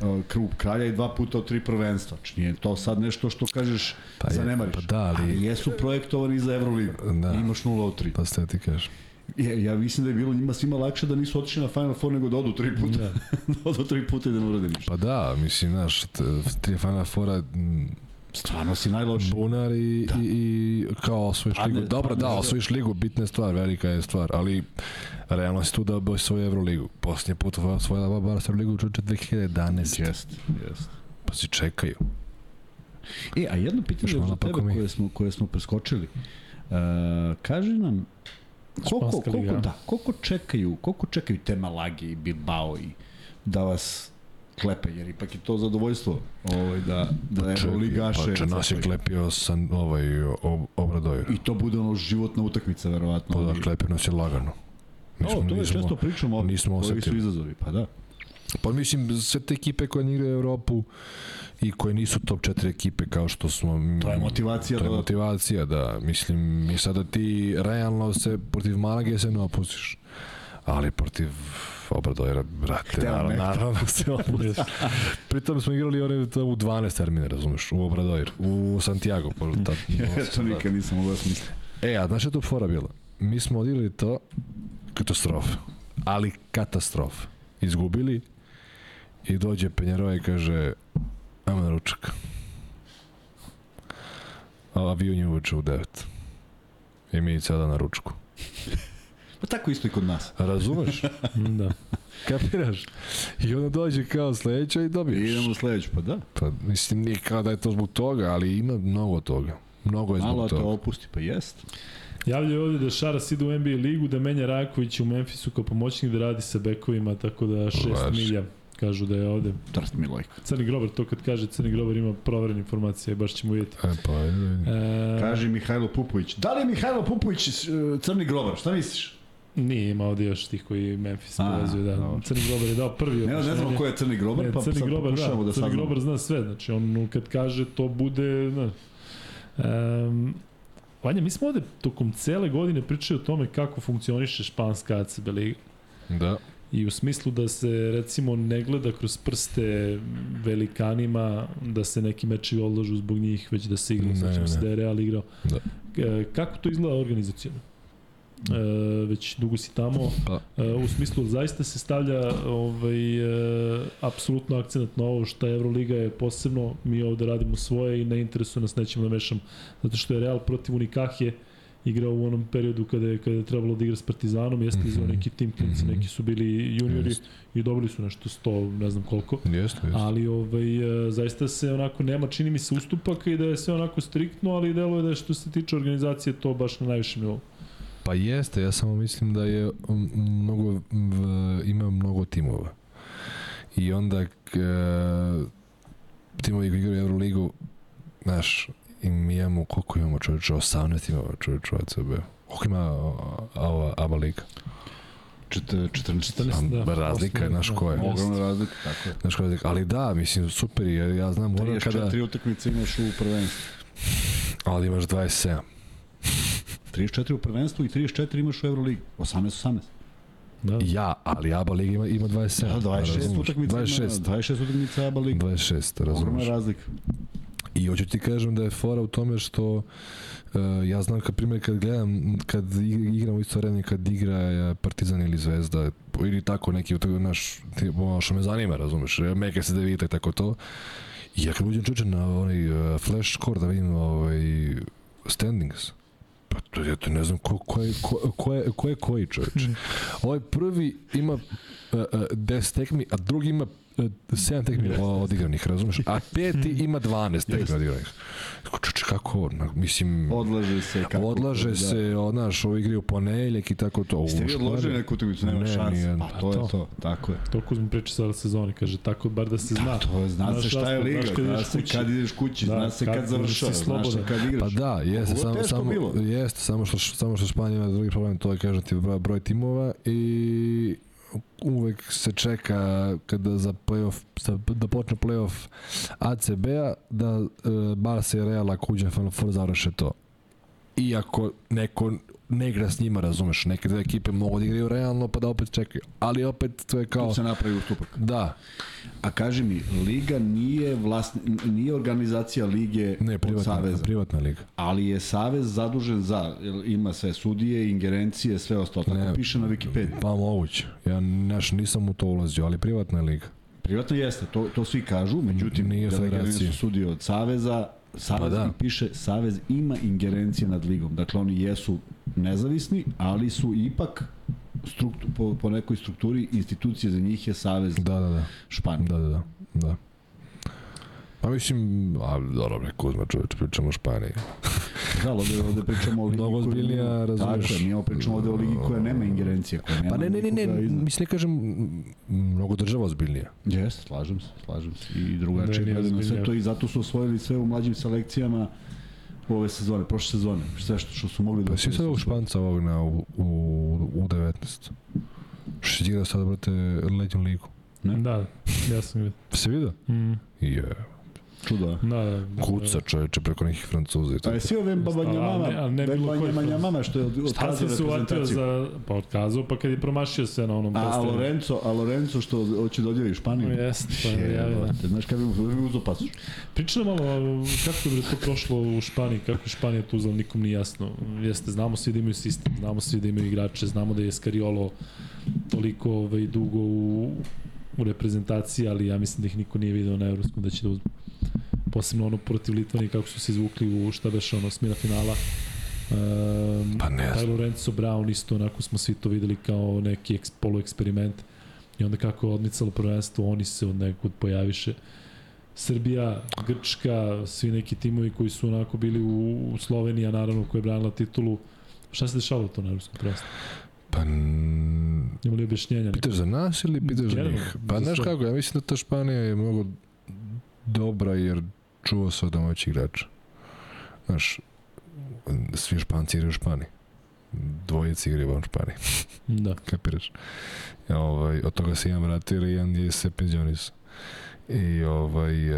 uh, krug kralja i dva puta od tri prvenstva. Znači, nije to sad nešto što kažeš Pa pa je, zanemariš. pa da, ali- ali jesu projektovani za Euroligu. Da. I imaš 0 od 3. Pa ste ti kažem. Ja, ja mislim da je bilo njima svima lakše da nisu otišli na Final Four nego da odu tri puta. Da. (laughs) da odu tri puta i da ne urade ništa. Pa da, mislim, znaš, tri Final Fora, m, Stvarno si najloši. Bunar i, Da. i, i kao osvojiš Padne- ligu. Dobro, padne da, za- osvojiš ligu, bitna je stvar, velika je stvar, ali realno si tu da bi svoju Euroligu. Posljednji put osvojila Barca ligu čuče 2011. Jest, jest. Pa si čekaju. E, a jedno pitanje za pa tebe koje smo, koje smo preskočili. Uh, kaži nam, koliko, Španska koliko, liga. da, koliko čekaju, koliko čekaju te Malagi i Bilbao i da vas klepe, jer ipak je to zadovoljstvo ovaj, da, da Euroligaše... Pa če nas je klepio san, ovaj, ob, Obradojer. I to bude ono životna utakmica, verovatno. Pa da, ali- klepio nas je lagano. O, to je često pričamo ovdje. nismo Koji su osetili. izazovi, pa da. Pa mislim, sve te ekipe koje ne igraju Evropu i koje nisu top 4 ekipe kao što smo... To je motivacija To je da- motivacija, da. Mislim, i sada ti realno se protiv Malage se ne opustiš. Ali protiv Obradojera, brate, naravno, naravno da se opustiš. (laughs) Pritom smo igrali one tamo u 12 termine, razumeš, u Obradojer, u Santiago. Po, ta, (laughs) Ja to (laughs) nikad nisam mogao smisliti. E, a znaš šta je tu fora bila? Mi smo odigrali to katastrofe. Ali katastrofe. Izgubili i dođe Penjero i kaže ajmo na ručak. A avion je uveče u 9. I mi sada na ručku. (laughs) Pa tako isto i kod nas. Razumeš? (laughs) Da. Kapiraš? I onda dođe kao sledeća i I dobiješ. idemo u sledeću, pa da. Pa, mislim, nije kao da je to zbog toga, ali ima mnogo toga. Mnogo je zbog Malo toga. opusti, pa jest. Javljaju ovdje da Šaras ide u NBA ligu, da menja Raković u Memphisu kao pomoćnik da radi sa bekovima, tako da 6 Važi. milja kažu da je ovde. Trst Milojko. Crni Grobar, to kad kaže Crni Grobar ima proverene informacije, baš ćemo vidjeti. E, pa, ajde da. E, Kaže Mihajlo Pupović. Da li je Mihajlo Pupović e, crni grobar? Šta misliš? Nije ima ovdje još tih koji Memphis povezuju, da. dobro. Crni Grobar je dao prvi Ne, ne znamo ko je crni grobar, Ne, pa Crni sad Grobar, da, da, Crni saznamo. Grobar zna sve, znači on kad kaže to bude, znaš. Um, Vanja, mi smo ovde tokom cele godine pričali o tome kako funkcioniše španska ACB liga. Da. I u smislu da se recimo ne gleda kroz prste velikanima, da se neki meči odlažu zbog njih, već da se igra, sećam se da je Real igrao. Da. E, kako to izgleda organizacijno? E, već dugo si tamo, Pa, e, u smislu zaista se stavlja ovaj, e, apsolutno akcent na ovo šta Euroliga je posebno, mi ovde radimo svoje i ne interesuje nas, nećemo da mešam, zato što je Real protiv Unikahje igrao u onom periodu kada je, kada je trebalo da igra s Partizanom, jeste mm -hmm. izvao neki tim klinci, Mhm. neki su bili juniori Jeste. i dobili su nešto 100, ne znam koliko. jeste, jeste. Ali ovaj, e, zaista se onako nema, čini mi se, ustupaka i da je sve onako striktno, ali deluje da je što se tiče organizacije to baš na najvišem nivou. Pa jeste, ja samo mislim da je mnogo, v, ima mnogo timova. I onda k, e, timovi koji igraju Euroligu, znaš, i mi imamo, koliko imamo čovječe, 18 imamo čovječe u ACB. Koliko ima ova ABA liga? Čet- 14. 14, da, razlika je, znaš ko je. Da, Ogromna razlika, tako je. Znaš kada, ali da, mislim, super je, ja znam, ono kada, 34 utakmice imaš u prvenstvu. ali imaš 27. 34 u prvenstvu i 34 imaš u Euroligi. 18-18. Da. Ja, ali ABA liga ima, ima 27. Da, 26 razumeš? utakmica 26. ima, 26 utakmica ABA Liga. 26, Ogromna razumeš. razlika. I hoću ti kažem da je fora u tome što uh, ja znam kad primjer kad gledam kad ig- igram u isto vreme kad igra uh, Partizan ili Zvezda ili tako neki naš ti, ono što me zanima razumeš Meke se devita i tako to. I ja kad uđem čuče na onaj uh, flash score da vidim ovaj standings pa to ja to ne znam ko, ko, je, ko, ko, je, ko je koji čovječ (laughs) ovaj prvi ima uh, uh, 10 tekmi a drugi ima 7 tekmi odigranih razumeš a peti ima 12 tekmi odigranih Čoče, kako mislim Odlaže se. Kako, odlaže da. se, o, znaš, ovo igre u ponedeljak i tako to. Ste vi odložili neku utakmicu, nema Ne, šanse. nijedno. Pa to je to, tako je. To Kuzma priča sada sezoni, kaže tako bar da se zna. Da, to je, zna se šta je liga, kad zna ideš se kući. kad ideš kući, Da, zna se kad završava, si znaš se kad igraš. Pa da, jeste, samo, samo, jeste, samo što, samo što Španija ima drugi problem, to je, kažem ti, broj timova i uvek se čeka kada za playoff, da počne playoff ACB-a, da e, Barca i Real ako uđe na Final Four završe to. Iako neko ne igra s njima, razumeš. Neke dve ekipe mogu da igraju realno, pa da opet čekaju. Ali opet to je kao... Tu se napravi ustupak. Da, A kaži mi, Liga nije, vlasni, nije organizacija Lige ne, od privatna, Saveza, privatna liga. ali je Savez zadužen za, ima sve sudije, ingerencije, sve ostalo. Tako Ne. piše na Wikipediji. Pa moguće. Ja naš, nisam u to ulazio, ali privatna liga. Privatno jeste, to, to svi kažu, međutim, Nije federacija. su sudije od Saveza, Savez Pa da. piše Savez ima ingerencije nad ligom. Dakle, oni jesu nezavisni, ali su ipak struktu, po, po nekoj strukturi institucije za njih je Savez Da, da, da. Španije. Da, da, da. da. Pa mislim, a dobro, bre, Kuzma čoveč, pričamo o Španiji. (laughs) Da, ovde, ovde pričamo o ligi Mnogo nema- razumeš. Tako je, mi ovo pričamo ovde o ligi koja nema ingerencije, koja nema Pa ne, ne, ne, ne, iznad. mislim ne kažem mnogo država ozbiljnija. Jeste, slažem se, slažem se. I drugačije Da, na sve to i zato su osvojili sve u mlađim selekcijama ove sezone, prošle sezone. Sve što, što su mogli da Pa si sad u. Španca ovog na u, u, u 19. Što si igra sad, brate, letnju ligu. Ne? Da, ja sam vidio. Se vidio? Mm, Je. Čudo. a? da, da. Kuca čoveče preko nekih francuza i A tako. jesi ove Babanja A, mama, ne, bilo koji Babanja Francuz. mama što je od- Šta se za... Pa otkazao, pa kad je promašio se na onom A, a. Lorenzo, a Lorenzo što hoće da odjavi u Španiju? Jeste, pa ja, ja. Znaš kada bi bi uzao pasoš? Pričaj nam malo kako je to prošlo u Španiji, kako je Španija tu uzela, nikom nije jasno. Jeste, znamo svi da imaju sistem, znamo svi da imaju igrače, znamo da je Scariolo toliko ovaj, dugo u, u reprezentaciji, ali ja mislim da ih niko nije video na Evropskom da će da uzme. Posebno ono protiv Litvanije, kako su se izvukli u šta beše ono, smira finala. Um, Pa ne znam. Lorenzo Brown isto, onako smo svi to videli kao neki eks, polueksperiment. I onda kako je odmicalo prvenstvo, oni se od nekud pojaviše. Srbija, Grčka, svi neki timovi koji su onako bili u, u Sloveniji, a naravno koja je branila titulu. Šta se dešavalo to na evropskom prvenstvu? Pa, Ima li objašnjenja? pitaš za nas ili pitaš za Generalno, njih? Pa, za znaš kako, ja mislim da ta Španija je mnogo dobra jer čuva se od domaćih igrača. Znaš, svi Španci igraju u Španiji. Dvojice igraju van Španiji. (laughs) Da. kapiraš? Ja, ovaj, od toga se jedan vratio jer jedan je se penzionisao. I ovaj,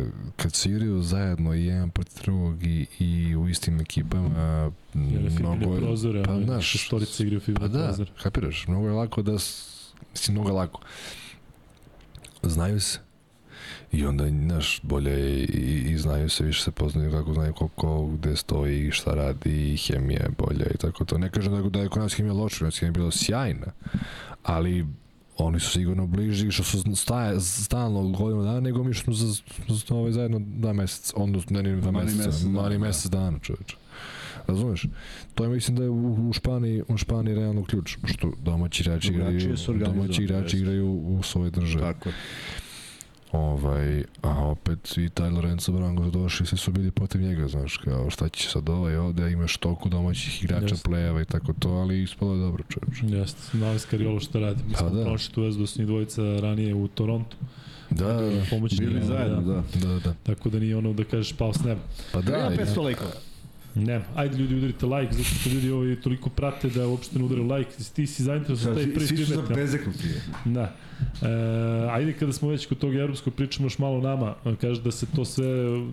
e, kad se igraju zajedno i jedan protiv drugog i, i u istim ekipama, Jer je mnogo je, prozore, pa pa, znaš, šestorice igraju pa Fibine da, prozore. kapiraš, mnogo je lako da, mislim, mnogo je lako. Znaju se. I onda, znaš, bolje je i, i znaju se, više se poznaju kako znaju ko, ko gde stoji, šta radi, i hemija je bolja i tako to. Ne kažem da, da je kod nas hemija loša, kod nas hemija je bila sjajna, ali oni su sigurno bliži što su staje, stalno godinu dana nego mi što smo za, za, ovaj, zajedno dva meseca, odnosno ne, ne dva meseca, mesec dana, mani da. mesec dana čoveče. Razumeš? To je mislim da je u, u Španiji, u Španiji realno ključ, što domaći igrači igraju, domaći igrači igraju u svojoj državi. Tako je. Ovaj, a opet i taj Lorenzo Brango došli, svi su bili protiv njega, znaš, kao šta će sad ovaj ovde, imaš toliko domaćih igrača Jeste. plejeva i tako to, ali ispalo je dobro čovječ. Jeste, znali Scariolo šta radi. Mi Pa smo da. prošli tu vezu da njih dvojica ranije u Torontu. Da, da, da, Pomoć Bili zajedno, da. da, da. Tako da nije ono da kažeš pao s neba. Pa da, Ja i- 500 lajkova. Ne, ajde ljudi udarite like, zato što ljudi ovaj toliko prate da uopšte ne udaraju like. Ti si zainteresovan za taj prvi Svi su feedback. za bezeknuti. Da. E, ajde kada smo već kod tog evropskog pričamo još malo nama. Kaže da se to sve,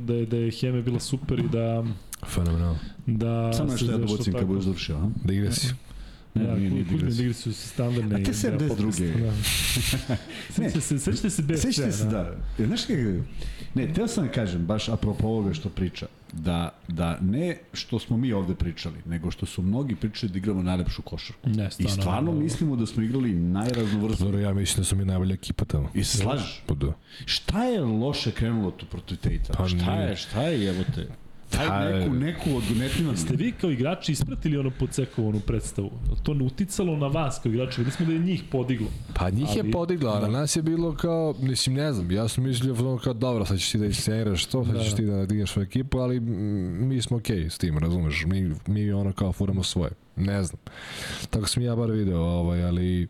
da je, da je Heme bila super i da, fenomenalno. da Samo se nešto ja završilo dobocim kad tako. budeš završio, a? Da igra si. Ne, Ja, nije, nije Kuzmin digresija. igre su standardne. A te i da (laughs) 72. podcast, Da. Sećate se, sećate se BFC, Sećate se, da. E, Znaš kako? Ne, teo sam da kažem, baš apropo ovoga što priča, da, da ne što smo mi ovde pričali, nego što su mnogi pričali da igramo najlepšu košarku. Ne, I stvarno, stvarno ono, mislimo da smo igrali najraznovrsniju. Dobro, ja mislim da su mi najbolja ekipa tamo. I se slažeš? Pa da. Šta je loše krenulo tu protiv Tejta? Pa šta nije. je, šta je, evo Pa, neku, neku od netina. Ste vi kao igrači ispratili ono podsekovanu predstavu? To ne uticalo na vas kao igrači? Smo da je njih podiglo. Pa njih Ali- je podigla, a na nas je bilo kao, mislim, ne znam, ja sam mislio ono kao, dobro, sad ćeš ti da isceniraš to, sad ćeš Da. ti da digneš svoju ekipu, ali mi smo okej s tim, razumeš, mi, mi ono kao furamo svoje, ne znam. Tako sam ja bar video, ovaj, ali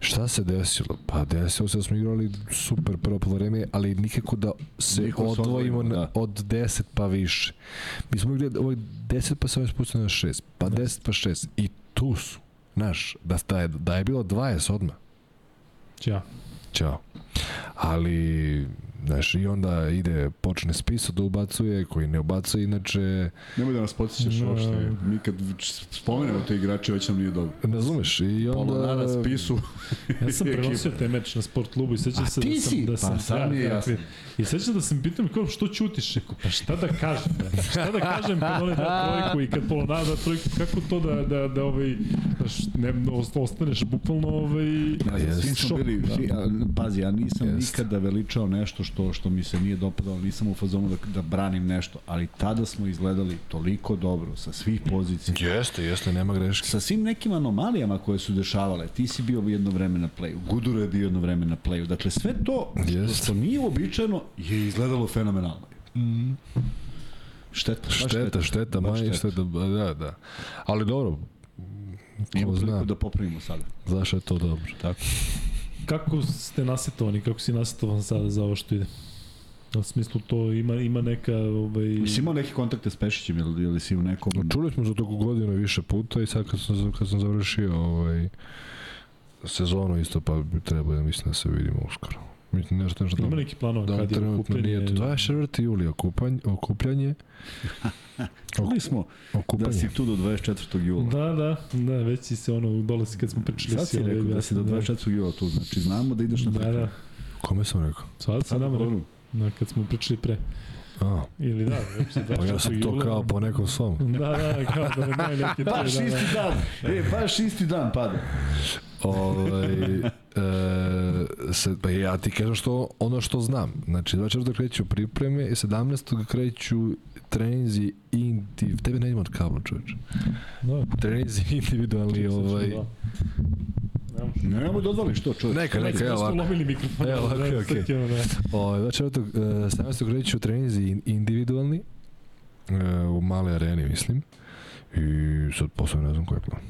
šta se desilo? Pa desilo se da smo igrali super prvo po vreme, ali nikako da se Nikako se odvojimo da. od 10 pa više. Mi smo igrali ovaj 10 pa se ovaj spustili na 6, pa 10 pa 6 i tu su, znaš, da, da, je, da je bilo 20 odmah. Ćao. Ćao. Ali Znaš, i onda ide, počne spiso da ubacuje, koji ne ubacuje, inače, Nemoj da nas podsjećaš No. uopšte. Mi kad spomenemo te igrače, već nam nije dobro. ne razumeš, i onda... Polonara, Spisu. Ja sam (laughs) prenosio taj meč na sport klubu i sećam A se ti da sam... si? Da Pa sam mi je da, jasno. I sećam da sam pitam kao što ćutiš? Rekao, pa šta da kažem? bre? Šta da kažem kad oni da trojku i kad Polonara da trojku? Kako to da, da, da ovaj, znaš, ne, ost- ostaneš bukvalno ovaj... Šok, bili, da. pazi, ja nisam Jeste. nikada veličao nešto što što mi se nije dopadalo, nisam u fazonu da, da branim nešto, ali tada smo izgledali toliko dobro, sa svih pozicija. Jeste, jeste, nema greške. Sa svim nekim anomalijama koje su dešavale, ti si bio jedno vreme na playu, Guduro je bio jedno vreme na playu, dakle sve to što, Jeste. što nije uobičajeno je izgledalo fenomenalno. Šteta, baš Šteta, šteta, Baš manje šteta, da, da. Ali dobro, Imamo ko zna, priliku da popravimo sada. zašto je to dobro. Tako. Kako ste nasetovani, kako si nasetovan sada za ovo što ide? U smislu to ima, ima neka... Ovaj, Jesi imao neke kontakte s Pešićem ili, ili si u nekom... Čuli smo za toku godinu više puta i sad kad sam, kad sam završio ovaj, sezonu isto pa bi trebalo da mislim da se vidimo uskoro. Mislim, nešto, nešto ima neki planova da, kad je okupljanje... nije to. 24. juli okupanje, okupljanje. (laughs) Čuli smo da Okupanje. si tu do 24. jula. Da, da, da, već si se ono, dole si kad smo pričali Sad si ovaj, rekao da si do 24. jula tu, znači znamo da ideš na Da, da, Kome sam rekao? sad se Sad nama rekao, da, kad smo pričali pre. A, Ili da, već (laughs) se pa ja sam to kao po nekom svom. Da, da, kao da ne neki (laughs) Baš da, da. isti dan, e, baš isti dan pada. Ovaj, e, se, pa ja ti kažem što, ono što znam. Znači, 24. kreću pripreme i 17. kreću treninzi indiv... Tebe ne ima od kabla, čoveč. Da, Treninzi individualni, ovaj... Da. Ne nemoj da odvališ to, čovječ. Neka, neka, evo ovako. lomili mikrofon. Evo ovako, da, okej. sad je ono, da. Ovaj, 24. e, 17. kreću treninzi in- individualni e, u male areni, mislim. I sad posle ne znam koji je plan.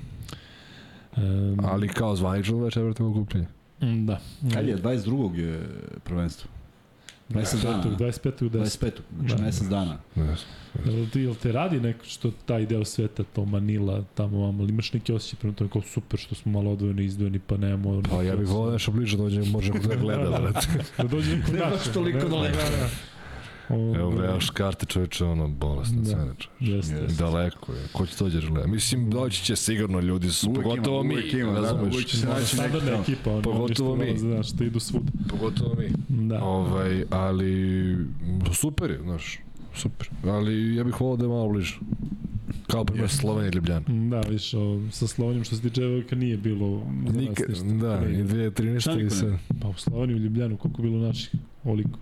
Em, Ali kao zvanično 24. okupljanje. mm, Da. Kad je, 22. je prvenstvo. Mesec dana. 25. 25. 10. 25. Znači Da. mesec dana. Ne znam. Jel, ti, jel te radi neko što taj deo sveta, to Manila, tamo vamo, ali imaš neki osjećaj prema tome kao super što smo malo odvojeni, izdvojeni, pa nemamo... Pa ja bih volao nešto bliže dođem, možemo da gleda, (laughs) brate. da dođe neko Ne naš. baš toliko. Da, da. O, Evo gledaš karte čoveče, ono, bolesna Da. cena čoveče. Jeste. Jeste. Daleko je. Ko će to dođe gleda? Mislim, doći će sigurno ljudi, su, Uvek pogotovo ima, mi, ima, da, razumeš? uvek će se naći neki Standardna ekipa, ono, Pogotovo mi. Znaš, što idu svuda. Pogotovo mi. Da. Ovaj, ali, super je, znaš, super. Ali ja bih volao da je malo bliže. Kao primjer Slovenija i Ljubljana. Da, viš, o, sa Slovenijom što se tiče Evojka nije bilo Nikad, da, i 2013. Šta i sve. Pa u Sloveniju i Ljubljanu, koliko bilo naših? Oliko.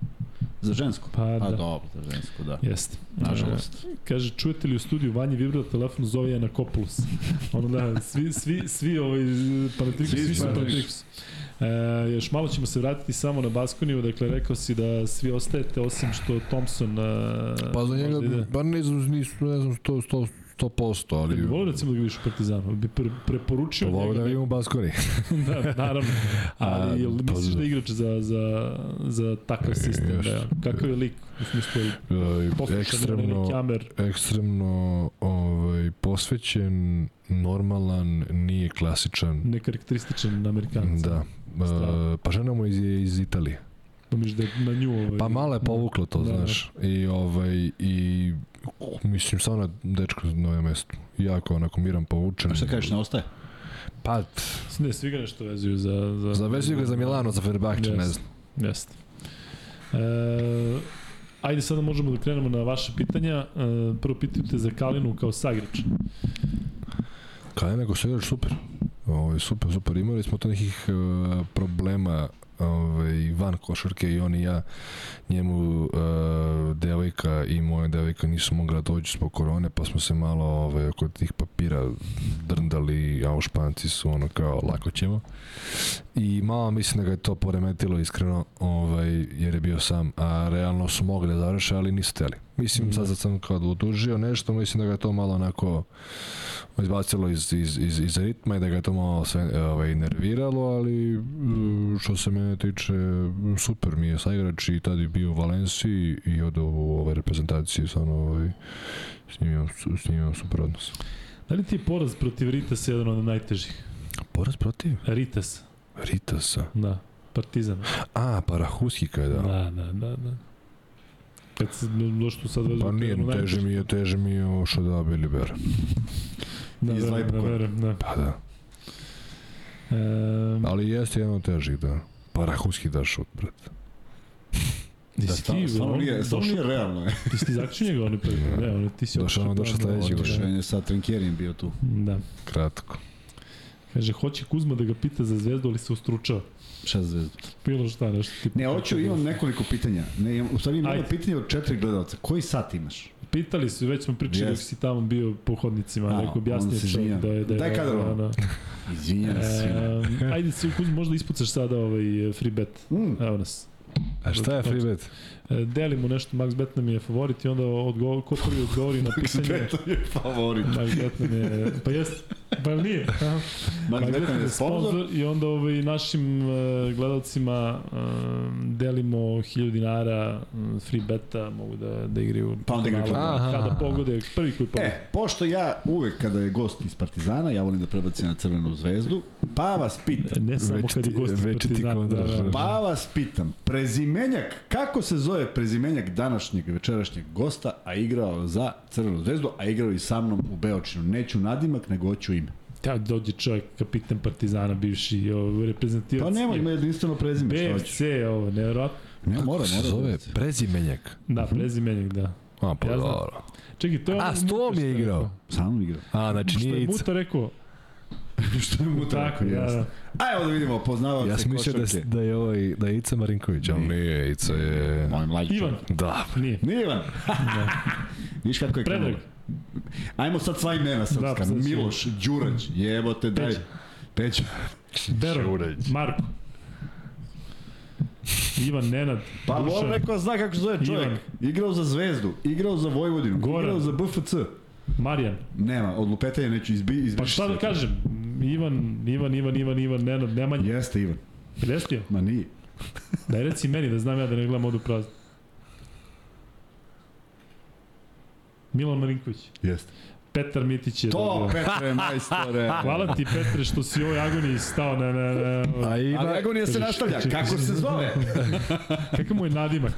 Za žensko? Pa, A da. dobro, za žensko, da. Jeste. Nažalost. E, kaže, čujete li u studiju Vanje vibra telefon zove Jana Kopulus? ono da, svi, svi, svi ovaj, Panatrikus, Svi svi su Panatrikus. E, još malo ćemo se vratiti samo na Baskoniju, dakle rekao si da svi ostajete osim što Thompson e, Pa za njega, pa ne znam, nisu, ne znam, 100, 100, 100%, Ja ali... volio recimo da ga vidiš u Partizanu, bi pre, preporučio Volio da njega. vidimo u Baskoni. (laughs) da, naravno. (laughs) Ali A, jel pa misliš da. da igrač za, za, za takav sistem? jeste. Da, kakav je lik? U smislu, E, poslušan ekstremno, ekstremno ovaj, posvećen, normalan, nije klasičan. nekarakterističan Amerikanca. Da. E, pa žena mu iz, iz Italije. Pomiš da na nju ovaj... Pa malo je povuklo to, Da, da. znaš. I ovaj i mislim stvarno dečko na ovom mestu. Jako onako miran povučen. A šta kažeš, ne ostaje? Pa, Ne, svi ga nešto vezuju za... za zavezuju ga za Milano, za Fenerbahče, ne znam. Jeste. E, ajde sada možemo da krenemo na vaše pitanja. E, prvo pitajte za Kalinu kao sagrač. Neko se igrač super. Ovaj, super, super. Imali smo to nekih e, problema ovaj, van košarke i on i ja njemu e, devojka i moja devojka nisu mogla dođu zbog korone pa smo se malo ovaj, oko tih papira drndali a u španci su ono kao lako ćemo. I malo mislim da ga je to poremetilo iskreno ovaj, jer je bio sam a realno su mogli da završe ali nisu teli mislim sad, sad sam kao da utužio nešto mislim da ga je to malo onako izbacilo iz, iz, iz, iz ritma i da ga je to malo sve ovaj, nerviralo, ali mm, što se mene tiče, super mi je saigrač i tad je bio u Valenciji i od u ovoj reprezentaciji, stvarno ovaj, s njim imam, s njim imam super odnos. Da li ti je poraz protiv Ritasa jedan od najtežih? Poraz protiv Ritas, Ritasa. da. Partizan. A, Parahuski kada. Da, da, da, da. Kad se došlo sad vezu... Pa nije, teže mi je, teže mi je ovo što da Billy Bear. Da, Iz da, Leipkora. verujem, da. Pa da. E, Ali jeste jedan od težih, da. Parahuski da šut, brate. da Da, si stvarno, ti, stvarno nije, stvarno došao- nije realno. je. Ti si ti zaključio njega, on je prvi. Ne, on je, ti si Došao- došao sledeće da, godine. Otišao je sa Trinkjerijem bio tu. Da. Kratko. Kaže, hoće Kuzma da ga pita za zvezdu, ali se ustručava. Šta za zvezdu? Bilo šta, nešto tipa. Ne, hoću, imam nekoliko pitanja. Ne, imam, u stvari imam Ajde. pitanje od četiri gledalca. Koji sat imaš? Pitali su, već smo pričali Yes. dok si tamo bio po hodnicima, A, neko objasnio se čovjek da je... Da je Daj kadar ovo. da, da. Izvinjam se. E, ajde se možda ispucaš sada ovaj free bet. Mm. Evo nas. A šta je free bet? E, delimo nešto, Max Bet nam je favorit i onda odgovor, ko prvi odgovori na (laughs) pitanje... Beton je favorit. Max Bet nam je... Pa jest, pa nije? (laughs) Max Max Bet nam je sponsor. i onda ovaj, našim uh, gledalcima uh, delimo 1000 dinara uh, free beta, mogu da, da igraju Pa onda igraju kada pogode, prvi koji pogode. E, pošto ja uvek kada je gost iz Partizana, ja volim da prebacim na Crvenu zvezdu, pa vas pitam, Ne samo kad je gost iz Partizana. Da, da, da. pa vas pitam, prezimenjak, kako se zove prezimenjak današnjeg večerašnjeg gosta, a igrao za Crvenu zvezdu, a igrao i sa mnom u Beočinu. Neću nadimak, nego hoću ime. Ja, dođe čovjek, kapitan Partizana, bivši o, reprezentativac. Pa nema, ima jedinstveno prezime, što. BFC, ovo, nevjerojatno. Ne, Kako mora, se mora. zove? da Prezimenjak. Da, prezimenjak, da. A, pa Ja znam. dobro. Čekaj, to je A, s tom je što igrao. rekao. Sa mnom igrao. A, znači Što nije je Ica. Muta rekao, (laughs) što je mu tako, da, da. A evo da vidimo, poznavaoce Ja sam mislio da, da je ovaj, da je Ica Marinković, ali nije, Ica je... Moj mlađi Ivan. Da, nije. Nije Ivan. (laughs) Viš kako je Predrag. Ajmo sad sva imena srpska. Da, Miloš, Đurać, jebote, daj. Peđa. Peđa. Bero. Marko. Ivan, Nenad, Pa Dušan. neko da zna kako se zove čovjek. Ivan. Igrao za Zvezdu, igrao za Vojvodinu, Goran. igrao za BFC. Marijan. Nema, od lupetanja neću izbi, izbriši. Pa šta da kažem? Ivan, Ivan, Ivan, Ivan, Ivan, Nenad, Nemanja. Jeste Ivan. Jeste Ma nije. (laughs) Daj reci meni da znam ja da ne gledam odu prazno. Milan Marinković. Jeste. Petar Mitić je To, dobio. Petre, majstore. (laughs) Hvala ti Petre što si u ovoj agoniji stao na... na, na A ima... Ali agonija se nastavlja. Kako se zove? (laughs) Kakav mu je nadimak?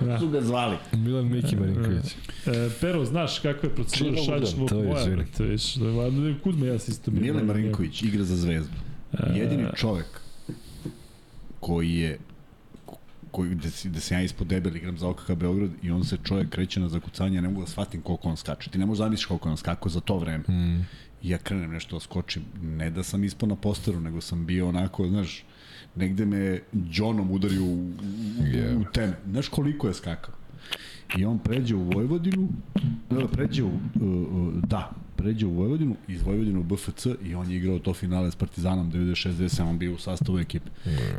Da. Su ga zvali. Milan Miki Marinković. E, Pero, znaš kako je procedura udar, svog to je, boja? To je, što je, ja si isto bio. Mile Marinković igra za Zvezdu. E, Jedini čovek koji je koji, gde, gde sam ja ispod debel igram za OKK Beograd i on se čovjek kreće na zakucanje, ja ne mogu da shvatim koliko on skače. Ti ne možeš zamisliš koliko on skakao za to vreme. Mm. I ja krenem nešto da skočim. Ne da sam ispao na posteru, nego sam bio onako, znaš, negde me Johnom udario u, u, Yeah. u teme. Znaš koliko je skakao? I on pređe u Vojvodinu, da, pređe u, uh, da, pređe u Vojvodinu, iz Vojvodine u BFC i on je igrao to finale s Partizanom 96-97, on bio u sastavu ekipe.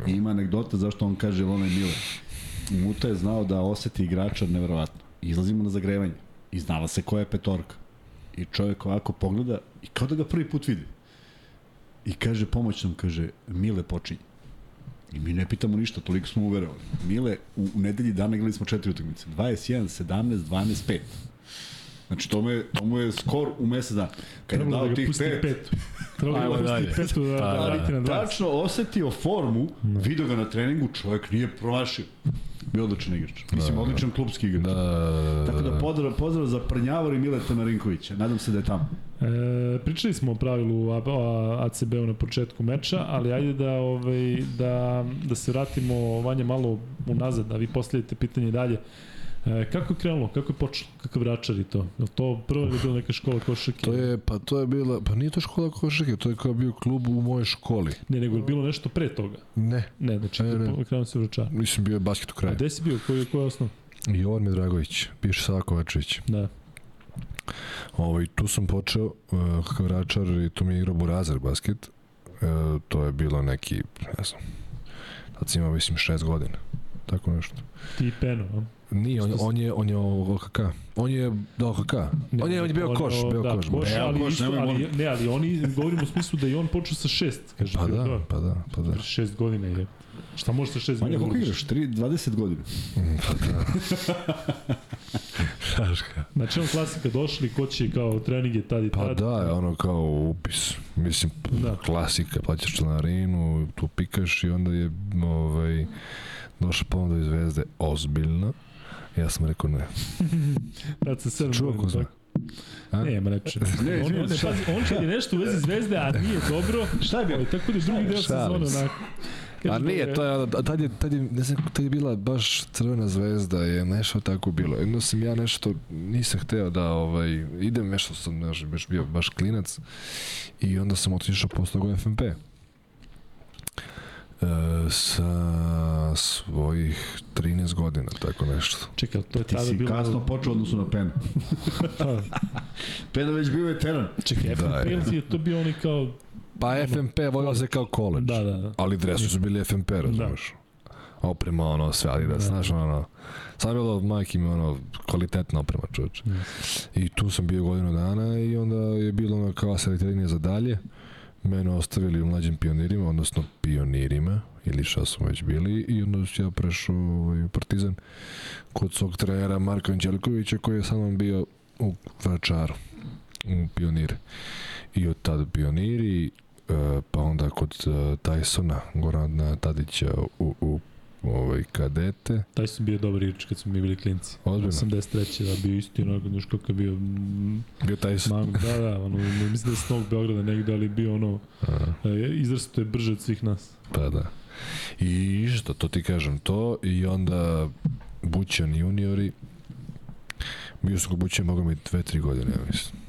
I ima anegdota zašto on kaže onaj Mile. Muta je znao da oseti igrača neverovatno. Izlazimo na zagrevanje i znala se koja je petorka. I čovjek ovako pogleda i kao da ga prvi put vidi. I kaže pomoćnom, kaže, Mile počinje. I mi ne pitamo ništa, toliko smo uverovali. Mile, u, u nedelji dana igrali smo četiri utakmice. 21, 17, 12, 5. Znači, to mu je, to mu je skor u mesec dana. Kad je Trebalo da dao ga tih pet, petu. (laughs) Trebalo Ajmo da ga pusti petu da, Pa, da, da. vrati na 20. tačno osetio formu, video ga na treningu, čovjek nije promašio. Bio odličan igrač. Mislim, odličan klubski igrač. Da, da, da, Tako da da. pozdrav, pozdrav za Prnjavor i Mileta Marinkovića. Nadam se da je tamo. E, pričali smo o pravilu ACB-u na početku meča, ali ajde da, ovaj, da, da se vratimo Vanja malo unazad, da vi postavite pitanje dalje. E, kako je krenulo? Kako je počelo? Kakav vračar je to? Je to prvo je bila neka škola košarke? To je, pa to je bila, pa nije to škola košarke, to je kao bio klub u mojoj školi. Ne, nego je bilo nešto pre toga. Ne, Ne, znači Ne, ne. ne, krenuo se vračar. mislim bio je basket u A kraju. gde si bio? Koji, koji je osnov? Jovan Midragović, piše Sako Večević. Da. Ovaj, tu sam počeo uh, kao vračar i tu mi je igrao Burazer basket. Uh, to je bilo neki, ne znam, tad sam imao mislim šest godina. Tako nešto. Ti i Peno, a? Nije, on, on je, on je OKK. On je do OKK. On je, on je bio On- koš, bio da, koš. koš Evo, ali, koš, isto, nemoj ali, ne, ali oni, govorimo u smislu da i on počeo sa šest, kaže. Pa da, dva. pa da, pa da. Šest godina je. Šta može sa šest Manja, godina? koliko da igraš? 3, 20 godina. Šaška. Znači on klasika došli, ko će kao treninge tad i Pa tad. da, je ono kao upis. Mislim, Da. da. klasika, plaćaš članarinu, tu pikaš i onda je ovaj, došla ponuda iz Zvezde ozbiljna. Ja sam rekao ne. (laughs) Tad se sedam Čuo ko zna? A? Nema reče. (laughs) Ne, on, on, pazi, on kad je nešto u vezi zvezde, a nije dobro, (laughs) Šta je bio? ovaj, tako da je drugi deo Šalim sezone se. onako. A nije, to je, tad je, tad je, ne znam, tad je bila baš crvena zvezda, je nešto tako bilo. Jedno sam ja nešto, nisam hteo da, ovaj, idem, nešto sam, znaš, baš bio baš klinac i onda sam otišao posle u FNP. E, sa svojih 13 godina, tako nešto. Čekaj, ali to je Ti tada si bilo... kasno počeo odnosu na Pena. (laughs) Pena već bio veteran. Čekaj, Da, FNP je. je to bio oni kao... Pa FNP volio se kao college. Da, da, da. Ali dresu su bili FNP, razumeš? Oprema, ono, sve Adidas, Da. znaš, ono, sam je bilo majke mi, ono, kvalitetna oprema, čovječ. I tu sam bio godinu dana i onda je bilo ono kao selektiranje za dalje. Mene ostavili u mlađim pionirima, odnosno pionirima, ili šta smo već bili, i onda sam ja prešao ovaj, u Partizan kod svog trenera Marka Anđelkovića koji je sa mnom bio u Vračaru, u pionire. I od tada pioniri, e, pa onda kod e, Tysona, Gorana Tadića u, u ovaj, kadete. Taj su bio dobar igrač kad smo mi bili klinci. Ozbiljno. 83. da bio isti onako, znaš kako je bio mm, Bio Tyson. Mang, da, da, ono, mislim da je s Novog Beograda negde, ali bio ono, e, izrasto je brže od svih nas. pa da. I što, to ti kažem, to i onda Bućan juniori, bio sam kod Bućan, mogu mi dve, tri godine, ja mislim.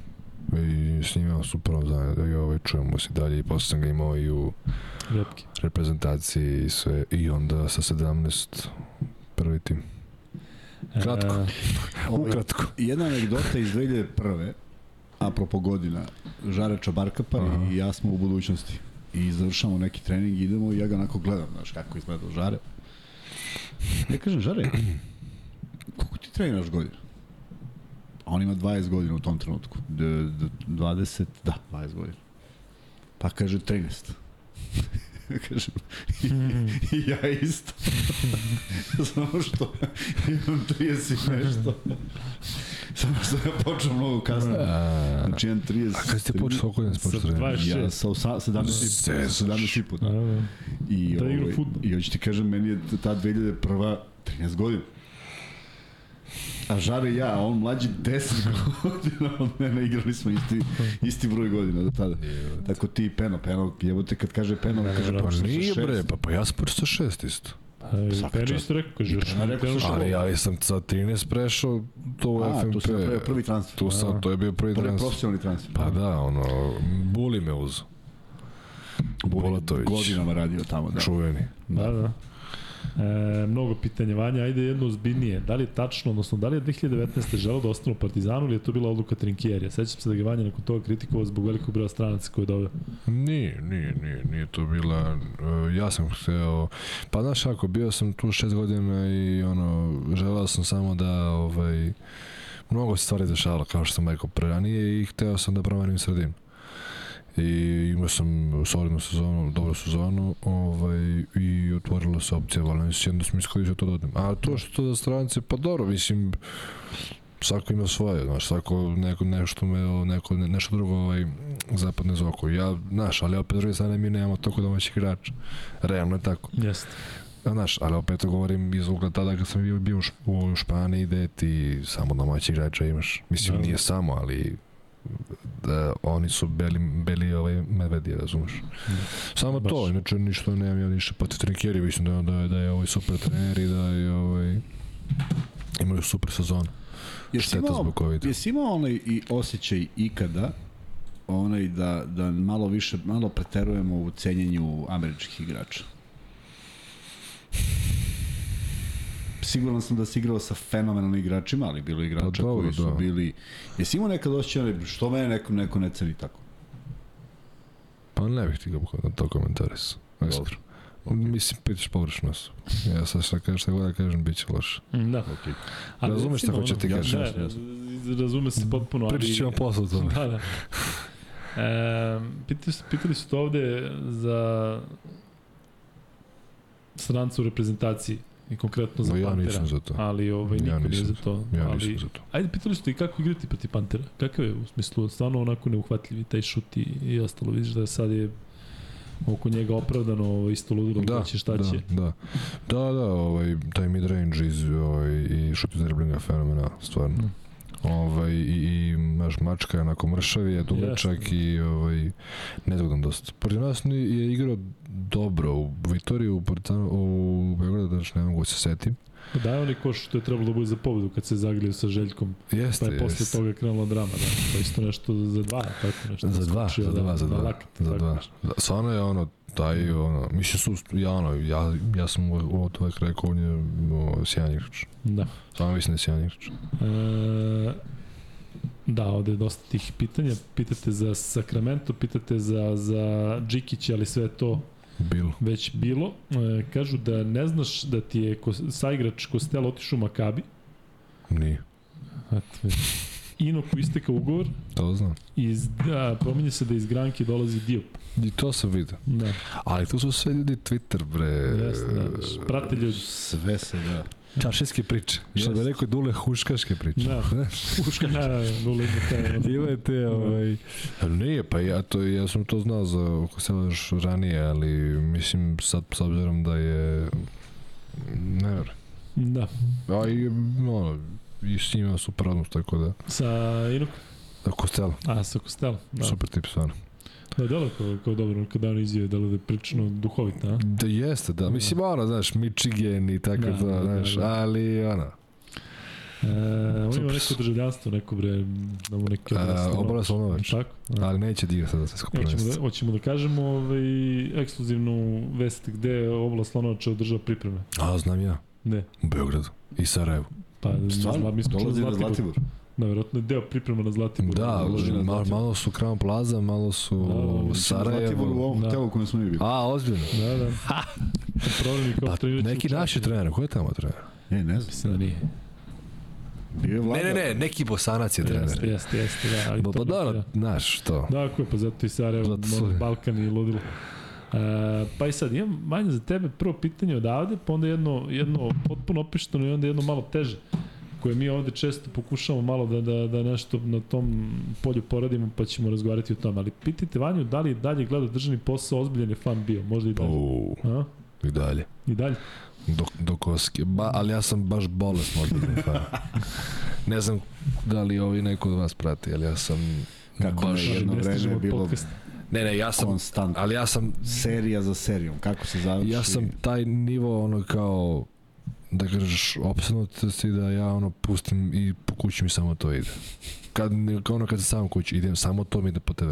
I s njima super zajedno, i ovaj, čujemo se dalje i posle sam ga imao i u Repke. reprezentaciji i sve, i onda sa 17 prvi tim. Kratko. E, (laughs) Ukratko. Jedna anegdota iz 2001. apropo godina, Žare Čabarkapa Aha. i ja smo u budućnosti. I završamo neki trening, idemo i ja ga onako gledam, znaš kako izgleda Žare. Ja kažem, Žare, (clears throat) koliko ti treniraš godina? A on ima 20 godina u tom trenutku. D, 20, da, 20 godina. Pa kaže 13. (laughs) kažem, i, i ja isto. (laughs) Samo što imam 30 i nešto. Samo što ja počeo mnogo kasno. A, Znači imam 30. a kad ste počeli, koliko godina ste Sa trenirati? 26. Ja sa osa- 17 i po, 17 i po, da. I, Da igra ovaj. I hoću ti kažem, meni je ta 2001. 13 godina. A Žare i ja, a on mlađi 10 (laughs) godina od mene, igrali smo isti, isti broj godina do tada. Tako ti i Peno, Peno, jebote kad kaže Peno, Ne, kaže ne, Pa počeo sa nije bre, pa, pa ja sam počeo sa šest isto. Pa, Peno isto rekao, kaže, još Ali ja sam sa 13 prešao to u A, FNP. tu si napravio prvi transfer. Tu sam, to je bio prvi transfer. profesionalni transfer. Pa da, ono, Buli me uz. Bolatović. Godinama radio tamo, da. Čuveni. Da, da. E, mnogo pitanja, Vanja, ajde jedno ozbiljnije. Da li je tačno, odnosno da li je 2019. želeo da ostane u Partizanu ili je to bila odluka Trinkjerija? Sećam se da ga Vanja nakon toga kritikovao zbog velikog broja stranaca koje je doveo. Nije, nije, nije, nije to bila, uh, ja sam hteo, pa znaš ako, bio sam tu šest godina i ono, želeo sam samo da, ovaj, mnogo stvari dešavalo, kao što sam rekao pre ranije i hteo sam da promenim sredinu. I imao sam solidnu sezonu, dobru sezonu, ovaj, i otvorila se opcija Valencija, onda sam iskoristio to da odem. A to što za strance, pa dobro, mislim, svako ima svoje, znaš, svako neko nešto me, neko, ne- nešto drugo ovaj, zapadne za oko. Ja, znaš, ali opet druge strane mi nemamo toliko domaćih igrača. Realno je tako. Jeste. Znaš, ali opet to govorim iz ugla tada kad sam bio, bio u Šp- u Španiji gde ti samo domaći igrača imaš. Mislim, Da. nije samo, ali da, oni su beli, beli ovaj medvedi, razumeš. Samo Baš. to, inače ništa nemam ja ništa protiv Trinkjeri, mislim da, da, je, da je ovaj super trener i da je ovaj, imaju super sezonu. Jesi imao, zbog covida. jesi imao onaj i osjećaj ikada onaj da, da malo više, malo preterujemo u cenjenju američkih igrača? Siguran sam da si igrao sa fenomenalnim igračima, ali bilo je igrača Pa dobro, koji su da. bili... Jesi imao nekad osjećaj što mene neko, neko ne ceni tako? Pa ne bih ti ga da to komentaris. Iskreno. Mislim, pitiš površno su. Ja sad šta kažeš, šta god da kažem, bit će loše. Da. Okay. Ali Razumeš šta hoće ti kažem? Jasno, jasno. razume se potpuno. Pričat ćemo posle o tome. Da, da. E, pitali, su, pitali su to ovde za stranca u reprezentaciji i konkretno za ja Pantera. nisam za to. Ali ovaj, niko Ja nije za to. Ja ali, nisam za to. Ajde, pitali su te i kako igrati protiv Pantera. Kakav je u smislu, stvarno onako neuhvatljivi taj šut i, i ostalo. Vidiš da sad je oko njega opravdano isto ludilo da, će šta da, će. Da, da, da, ovaj, taj mid-range iz, ovaj, i šut iz driblinga fenomenal, stvarno. Mm. Ovaj, i, i naš mačka je onako je dugačak Jeste. i ovaj, nezgodan dosta. Protiv nas ni- je igrao dobro u Vitoriju, u, Partizanu, u Beogradu, znači ne mogu da se setim. Da je onaj koš što je trebalo da bude za pobedu kad se zaglio sa Željkom, Jeste, pa je posle jeste. toga krenula drama, da. Pa isto nešto za dva, tako nešto. Za dva, Skočio, za dva, za dva, lakat, za tako dva. nešto. Da, stvarno je ono, taj, ono, mislim su, ja, ono, ja, ja sam u to uvek rekao, on je o, sjajan igrač. Da. Stvarno mislim da je sjajan igrač. E, da, ovde je dosta tih pitanja. Pitate za Sacramento, pitate za, za Džikića, ali sve to Bilo. već bilo. E, kažu da ne znaš da ti je ko, saigrač Kostel otišao u Makabi. Nije. Eto, Inoku isteka ugovor To znam. iz, da, pominje se da iz Granke dolazi Diop. I to sam vidio. Da, Ali tu su sve ljudi Twitter, bre. jeste, da. Prate ljudi. Sve se, da. Čaršijske priče. Što bi rekao Dule, huškaške priče. Da. (laughs) Uška, da, da, ima te. Ima je te, ovaj... Nije, pa ja, to, ja sam to znao za Kosela još ranije, ali mislim sad s obzirom da je... Ne verujem. Da, A i, ono, i s njima super odnos, tako da... sa Inokom. Da, Kostela, A, sa Kostelom. Da. da. super tip, stvarno. Da, delo kao, kao dobro, kad dano izjave, delo da je prilično duhovita, a? Da jeste, da. Mislim, ono, znaš, Michigan i tako Da, da, da, znaš, da. ali, ono, E, on ima neko državljanstvo, neko bre, da mu neki obraslo. Obola Slonovač. Tako? Da. ali neće da igra sada sve skupo Hoćemo da, prvenstvo. hoćemo da kažemo ovaj, ekskluzivnu vest gde je Obla Slonovača održava pripreme. A, znam ja, Ne, u Beogradu i Sarajevu. Pa Stvarno, mi smo čuli dolazi na Zlatibor. Da, verovatno je deo priprema na Zlatibor. Da, dolazi na malo, Zlatibor. malo su Crown Plaza, malo su Da, da, u Zlatibor u ovom Da. hotelu kojem smo mi bili. A, ozbiljno. Da, da. (laughs) Problem je kao A, trenirajući neki naši trener, ko je tamo trener? E, ne znam. Mislim da nije. Bio je vlada. Ne, ne, ne, neki bosanac je trener. Jeste, jeste, jeste, da. Ali Ba, to pa neki, da, znaš što. Da, ako je, pa zato i Sarajevo, Zato su- Balkan i ludilo. E, pa i sad, imam manje za tebe prvo pitanje odavde, pa onda jedno, jedno potpuno opišteno i onda jedno malo teže koje mi ovde često pokušamo malo da, da, da nešto na tom polju poradimo, pa ćemo razgovarati o tome. Ali pitajte Vanju da li dalje gleda državni posao, ozbiljan je fan bio, možda i dalje. U, A? i dalje. I dalje? Do, do koske. Ba, ali ja sam baš bolesno odbiljni fan. (laughs) Ne znam da li ovi neko od vas prati, ali ja sam Kako baš... ne, jedno vreme je bilo podcasta. Ne, ne, ja sam... konstant. Ali ja sam Serija za serijom. Kako se završi? ja sam taj nivo ono kao da kažeš opsednutosti da ja ono pustim i po kući mi samo to ide. Kad, ono kad sam sam kući idem samo to mi ide po TV.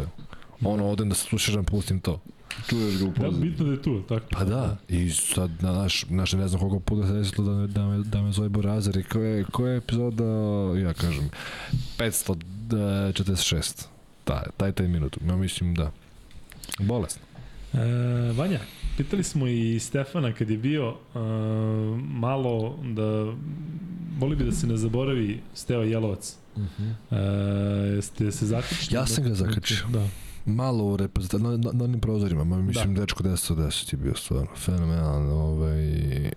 Ono odem da slušam pustim to. čuješ ga u Da, pozadini. bitno da je tu, tako? Pa da, i sad, na naš, naš ne znam koliko puta se desilo da me, da me, da me zove Borazar i koja je, koja je epizoda, ja kažem, 546. Taj, taj, taj minut. Ja mislim da. Bolesno. E, Vanja, pitali smo i Stefana kad je bio e, malo da voli bi da se ne zaboravi Steva Jelovac. Uh -huh. e, jeste se zakačili? Ja sam ga zakačio. Da. Malo u reprezentaciji, na, na, na onim prozorima, ma, mislim da. dečko 10 od 10 je bio stvarno fenomenalan. Ovaj,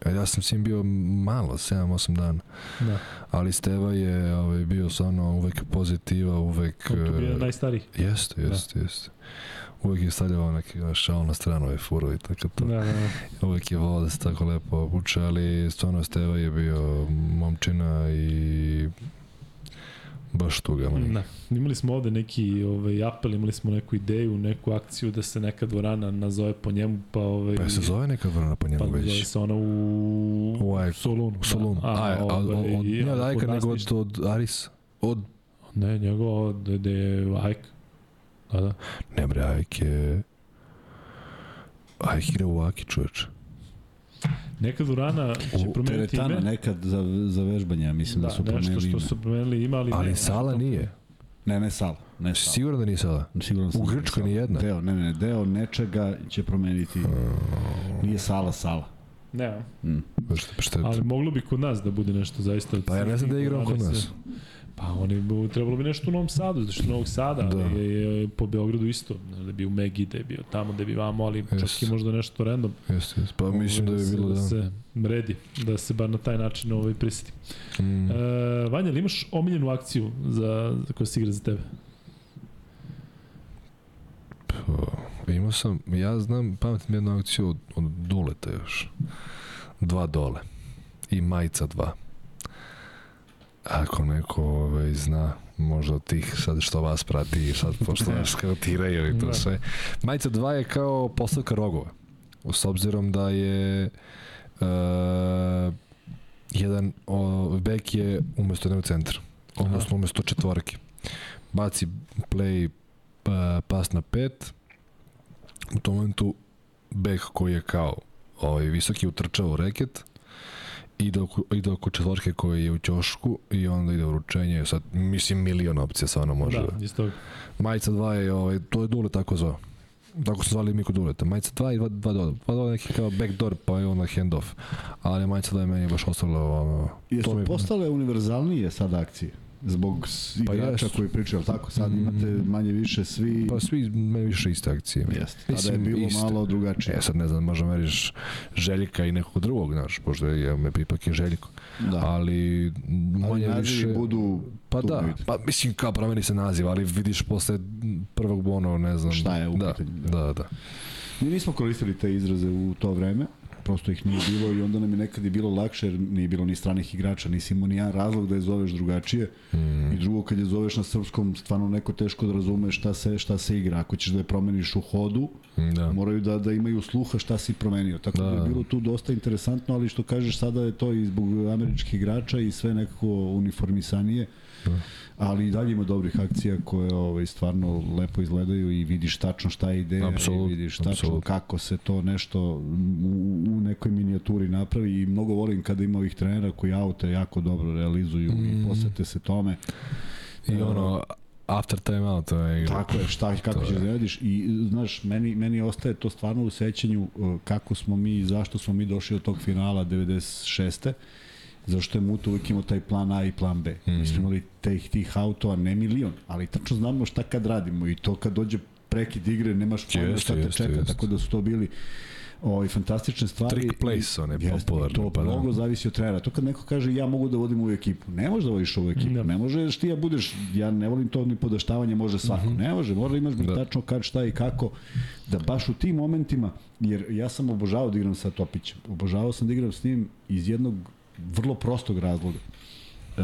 a ja sam s njim bio malo, 7-8 dana. da. Ali Steva je ovaj, bio stvarno uvek pozitiva, uvek... On tu bio e, najstariji. Jeste, jeste, da. jeste. Uvijek je stavljao neki šal na stranu je furo i tako to. Da, da, da. Uvijek je volao da se tako lepo obuče, ali stvarno Steva je bio momčina i baš tuga. Man. Da. Imali smo ovde neki ovaj, apel, imali smo neku ideju, neku akciju da se neka dvorana nazove po njemu, pa... Ovaj, Pa se zove neka dvorana po njemu Pa zove već? se ona u, U Ajku. Solunu. U Solunu. Da. A, a, a, od, ovaj, ne od Ajka, nego od, od Aris. Od, Ne, njegova, da da je Ajk. Da, da. ne bre, Ajk je... Ajk igra u Aki, čoveče. Neka Durana će U promeniti teretana ime. nekad za, za vežbanje, ja mislim da, Da, su nešto promenili što ime. su promenili ima, ali, Ali ne. Sala nije. Ne, ne sala. Ne sala. Sigurno da nije sada. Siguran sam U da nije Grčkoj Sala. ni jedna. Deo, ne, ne, deo nečega će promeniti. Nije sala, sala. Ne? Pa šta, pa šta, ali moglo bi kod nas da bude nešto zaista. Pa ja ne znam da je igrao kod nas. Pa oni bi trebalo bi nešto u Novom Sadu, zato što Novog Sada, Da. da. ali je, je po Beogradu isto, da bio u Megi, da je bio tamo, da bio vamo, ali čak Jeste. i možda nešto random. Jeste, jeste. Pa mislim da je bilo da. se redi, da se bar na taj način ovaj prisjeti. Mm. E, Vanja, ili imaš omiljenu akciju za, za koja se igra za tebe? Pa, imao sam, ja znam, pametim jednu akciju od, od Duleta još. Dva dole. I majica dva. Ako neko ovaj, zna, možda od tih sad što vas prati i sad pošto (laughs) nas skautiraju i to Da. sve. Majica 2 je kao postavka rogova. S obzirom da je uh, jedan o, bek je umesto jednog centra. Odnosno umesto četvorke. Baci play pa, pas na pet. U tom momentu bek koji je kao ovaj, visoki utrčao u reket ide oko, ide oko četvorke koji je u ćošku i onda ide uručenje. Sad, mislim, milion opcija stvarno može. Da. Iz toga. Majica 2 je, ovaj, to je Dule tako zvao. Tako su zvali mi kod Duleta. Majica 2 i 2 dva dole. Pa dole neki kao backdoor, pa je onda handoff. Ali Majica 2 je meni baš ostalo... Ono, Jesu mi- postale univerzalnije sad akcije? Zbog Pa igrača jesu. koji pričaju, ali tako? Sad imate manje više svi... Pa svi meni više iste akcije. Jeste. Tada je bilo iste. malo drugačije. E sad ne znam, možda meriš Željka i nekog drugog, znaš, možda je me ipak je Željko. Da. Ali Ali manje nazivi više... budu Pa da, pa mislim kao promeni se naziv, ali vidiš posle prvog ono, ne znam. Šta je u da, pitanju, Da, da, da. Mi nismo koristili te izraze u to vreme, prosto ih nije bilo i onda nam je nekad i bilo lakše jer nije bilo ni stranih igrača, nisi imao ni jedan razlog da je zoveš drugačije Mm. i drugo kad je zoveš na srpskom stvarno neko teško da razume šta se, šta se igra, ako ćeš da je promeniš u hodu Da. moraju da, da imaju sluha šta si promenio, tako da, Da. da je bilo tu dosta interesantno, ali što kažeš sada je to i zbog američkih igrača i sve nekako uniformisanije ali i dalje ima dobrih akcija koje ovaj, stvarno lepo izgledaju i vidiš tačno šta je ideja Apsolutno, i vidiš tačno apsolutno. kako se to nešto u, u nekoj minijaturi napravi i mnogo volim kada ima ovih trenera koji aute jako dobro realizuju mm. i posete se tome I ono, after time out, to je igra. Tako je, šta, kako ćeš da radiš i znaš, meni, meni ostaje to stvarno u sećanju uh, kako smo mi, zašto smo mi došli do tog finala 96. Zašto je Muto uvijek imao taj plan A i plan B. Mm Mhm. -hmm. Mi smo imali tih, tih ne milion, ali tačno znamo šta kad radimo i to kad dođe prekid igre, nemaš pojma šta te jeste, čeka, jeste. tako da su to bili ovaj, fantastične stvari. Trick place, one Jeste, popularne, To pa da. mnogo zavisi od trenera. To kad neko kaže ja mogu da vodim ovu ekipu. Ne možeš da vodiš ovu ekipu. Da. Ne možeš ti ja budeš, ja ne volim to ni podaštavanje, može svako. Ne može, mora da imaš da. tačno kad, šta i kako. Da baš u tim momentima, jer ja sam obožavao da igram sa Topićem. Obožavao sam da igram s njim iz jednog vrlo prostog razloga. Uh,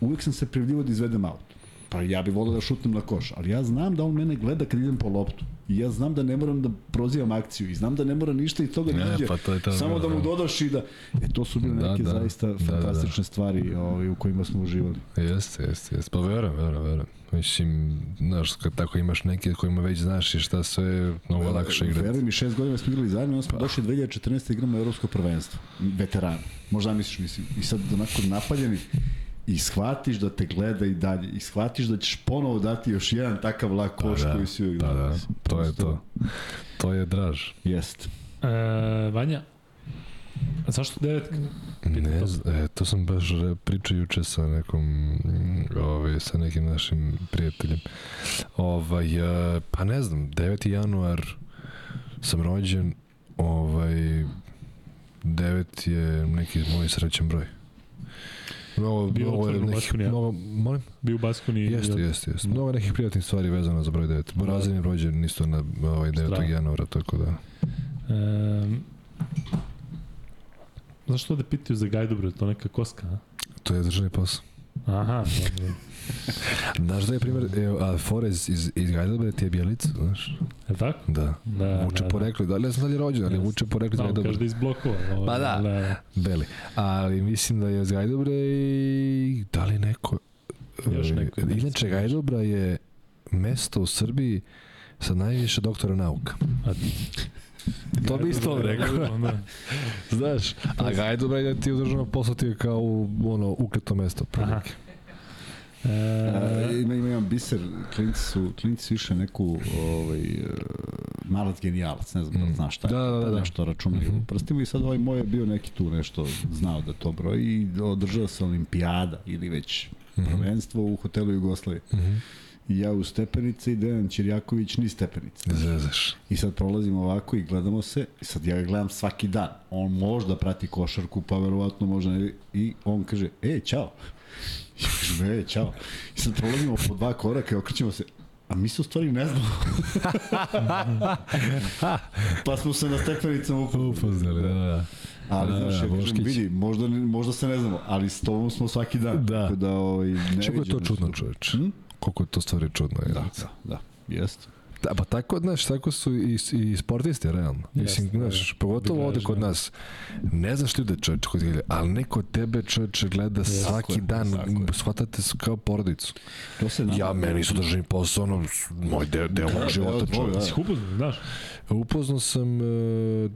uvijek sam se prijavljivao da izvedem aut. Pa ja bih volio da šutnem na koš, ali ja znam da on mene gleda kad idem po loptu. I ja znam da ne moram da prozivam akciju i znam da ne mora ništa iz toga da Ne, iđe. pa to je to, samo da, da mu da. dodaš i da... E, to su bile Da, neke da. zaista Da, da, da. fantastične stvari ovaj, u kojima smo uživali. Jeste, jeste, jeste. Pa verujem, verujem, verujem. Mislim, znaš, kad tako imaš neke kojima već znaš i šta sve, mnogo lakše igrati. Veruj mi, šest godina smo igrali zajedno, onda smo došli 2014. igramo Evropsko prvenstvo. Veterani. Možda misliš, mislim. I sad onako napaljeni i shvatiš da te gleda i dalje i shvatiš da ćeš ponovo dati još jedan takav lak koš da, koji si uvijek Da, dao. da, Mislim, to je to. To je draž. Jest. E, Vanja, a zašto devetka? Ne, znam, e, to sam baš pričao juče sa nekom, ovaj, sa nekim našim prijateljem. Ovaj, e, pa ne znam, 9. januar sam rođen, ovaj, 9 je neki moj srećan broj. Mnogo, Bio mnogo nekih, Baskoni, ja? mnogo, molim? Bio u Baskoni. Jeste, jeste, jeste. Mnogo nekih prijatnih stvari vezano za broj 9. Borazin je rođen isto na ovaj 9. Strava. januara, tako da... E, zašto da pitaju za Gajdobro, je to neka koska, a? To je državni posao. Aha, dobro. (laughs) Znaš da je primjer, evo, a Forez iz, iz Gajdelbre ti je Bjelica, znaš? Je tako? Da. Da, Vuče da, porekli, da li znam da li je rođen, ali Jeste. vuče porekli iz Da, on kaže da izblokovao. Ovaj, Pa da. da. Beli. Ali mislim da je iz Gajdelbre i da li neko... Još e, neko. Inače, Gajdobra je mesto u Srbiji sa najviše doktora nauka. A, To bi isto rekao. Da. Znaš, a Gajdobra je da ti u državnom poslu ti je kao u, ono, ukleto mesto. Aha. prilike. E, ima, ima jedan biser, klinci su, klinci više neku ovaj, e, malac genijalac, ne znam da li znaš šta je. Da, da, da, da. Nešto računaju u prstima i sad ovaj moj je bio neki tu nešto znao da to broji i održava se olimpijada ili već prvenstvo u hotelu Jugoslavije. I ja u stepenice i Dejan Ćirjaković ni stepenice. Zezaš. I sad prolazimo ovako i gledamo se, i sad ja ga gledam svaki dan. On možda prati košarku, pa verovatno možda ne. I on kaže, e, čao. (laughs) Ja kažem, e, čao. I sad prolazimo po dva koraka i okrećemo se, a mi se u stvari ne znamo. (laughs) pa smo se na stepenicama upoznali. Da, da, da. Ali, Da, znaš, da, ja kažem, vidi, možda, možda se ne znamo, ali s tobom smo svaki dan. Da. Tako da, ovaj, ne Čekaj, je to čudno, čoveč. Hm? Koliko je to stvari čudno. Je. Da, da, da, jeste. Da, pa tako, znaš, tako su i, i sportisti, realno. Mislim, Jeste, znaš, da. pogotovo ovde kod da. nas. Ne znaš ljude čoveče kod gleda, ali neko tebe čoveče gleda svaki je, dan, shvatate se kao porodicu. To se nama- Ja, meni su državni posao, ono, moj deo, deo mog života, čoveče. da. Si upoznao, znaš? Upoznao sam... Uh,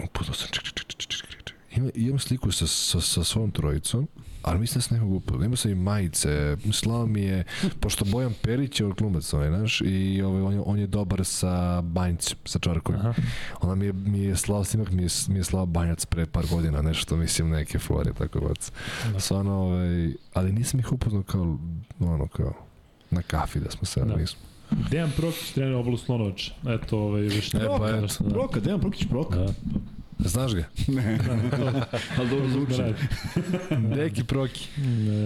upoznao sam... Ček, ček, ček, ček, ček, ček. Ima, imam sliku sa, sa, sa svojom trojicom, ali mislim da sam nekog upoznao. Imao sam i majice, slao mi je, pošto Bojan Perić je od glumac, ovaj, znaš, i ovaj, on, je, on je dobar sa Banjcem, sa Čarkovim. Aha. Ona mi je, mi je slao snimak, mi je, mi je slao Banjac pre par godina, nešto, mislim, neke fore, tako bac. Da. Stvarno, ovaj, ali nisam ih upoznao kao, ono, kao, na kafi da smo se, Da. da. nismo. Dejan Prokić trener obolu Slonovača. Eto, ovaj, još E, pa eto. Da. Proka, Dejan Prokić Proka. Da. Znaš ga? (laughs) Ali dobro zvuči. Da. Neki (laughs) proki.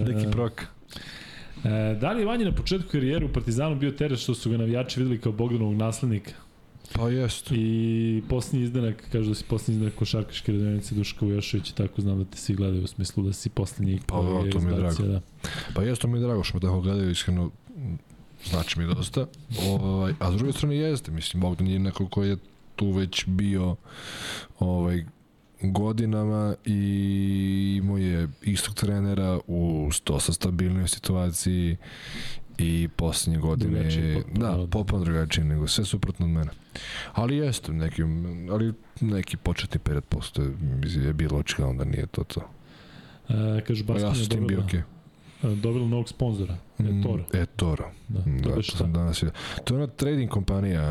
Neki prok. E, da li je Vanja na početku karijere u Partizanu bio teret što su ga navijači videli kao Bogdanovog naslednika? Pa jest. I posljednji izdanak, kažu da si posljednji izdanak košarkaške radionice Duška Vujošević i tako znam da te svi gledaju u smislu da si posljednji Pa, koji da, to mi je drago. Da. Pa jest, to mi je drago što me tako gledaju, iskreno znači mi dosta. Ovaj, a s druge strane jeste, mislim, Bogdan je neko ko je tu već bio ovaj, godinama i imao je istog trenera u dosta stabilnoj situaciji i poslednje godine Drugačiji potpuno da, potpuno drugačiji nego sve suprotno od mene. Ali jeste, neki, ali neki početni period postoje, je bilo očigledno da nije to to. E, kažu, Pa ja Baskin je dobila, okay. Dobila novog sponzora. E, Toro. E, Toro. Da, Da, to to je šta? danas vidio. To je ona trading kompanija,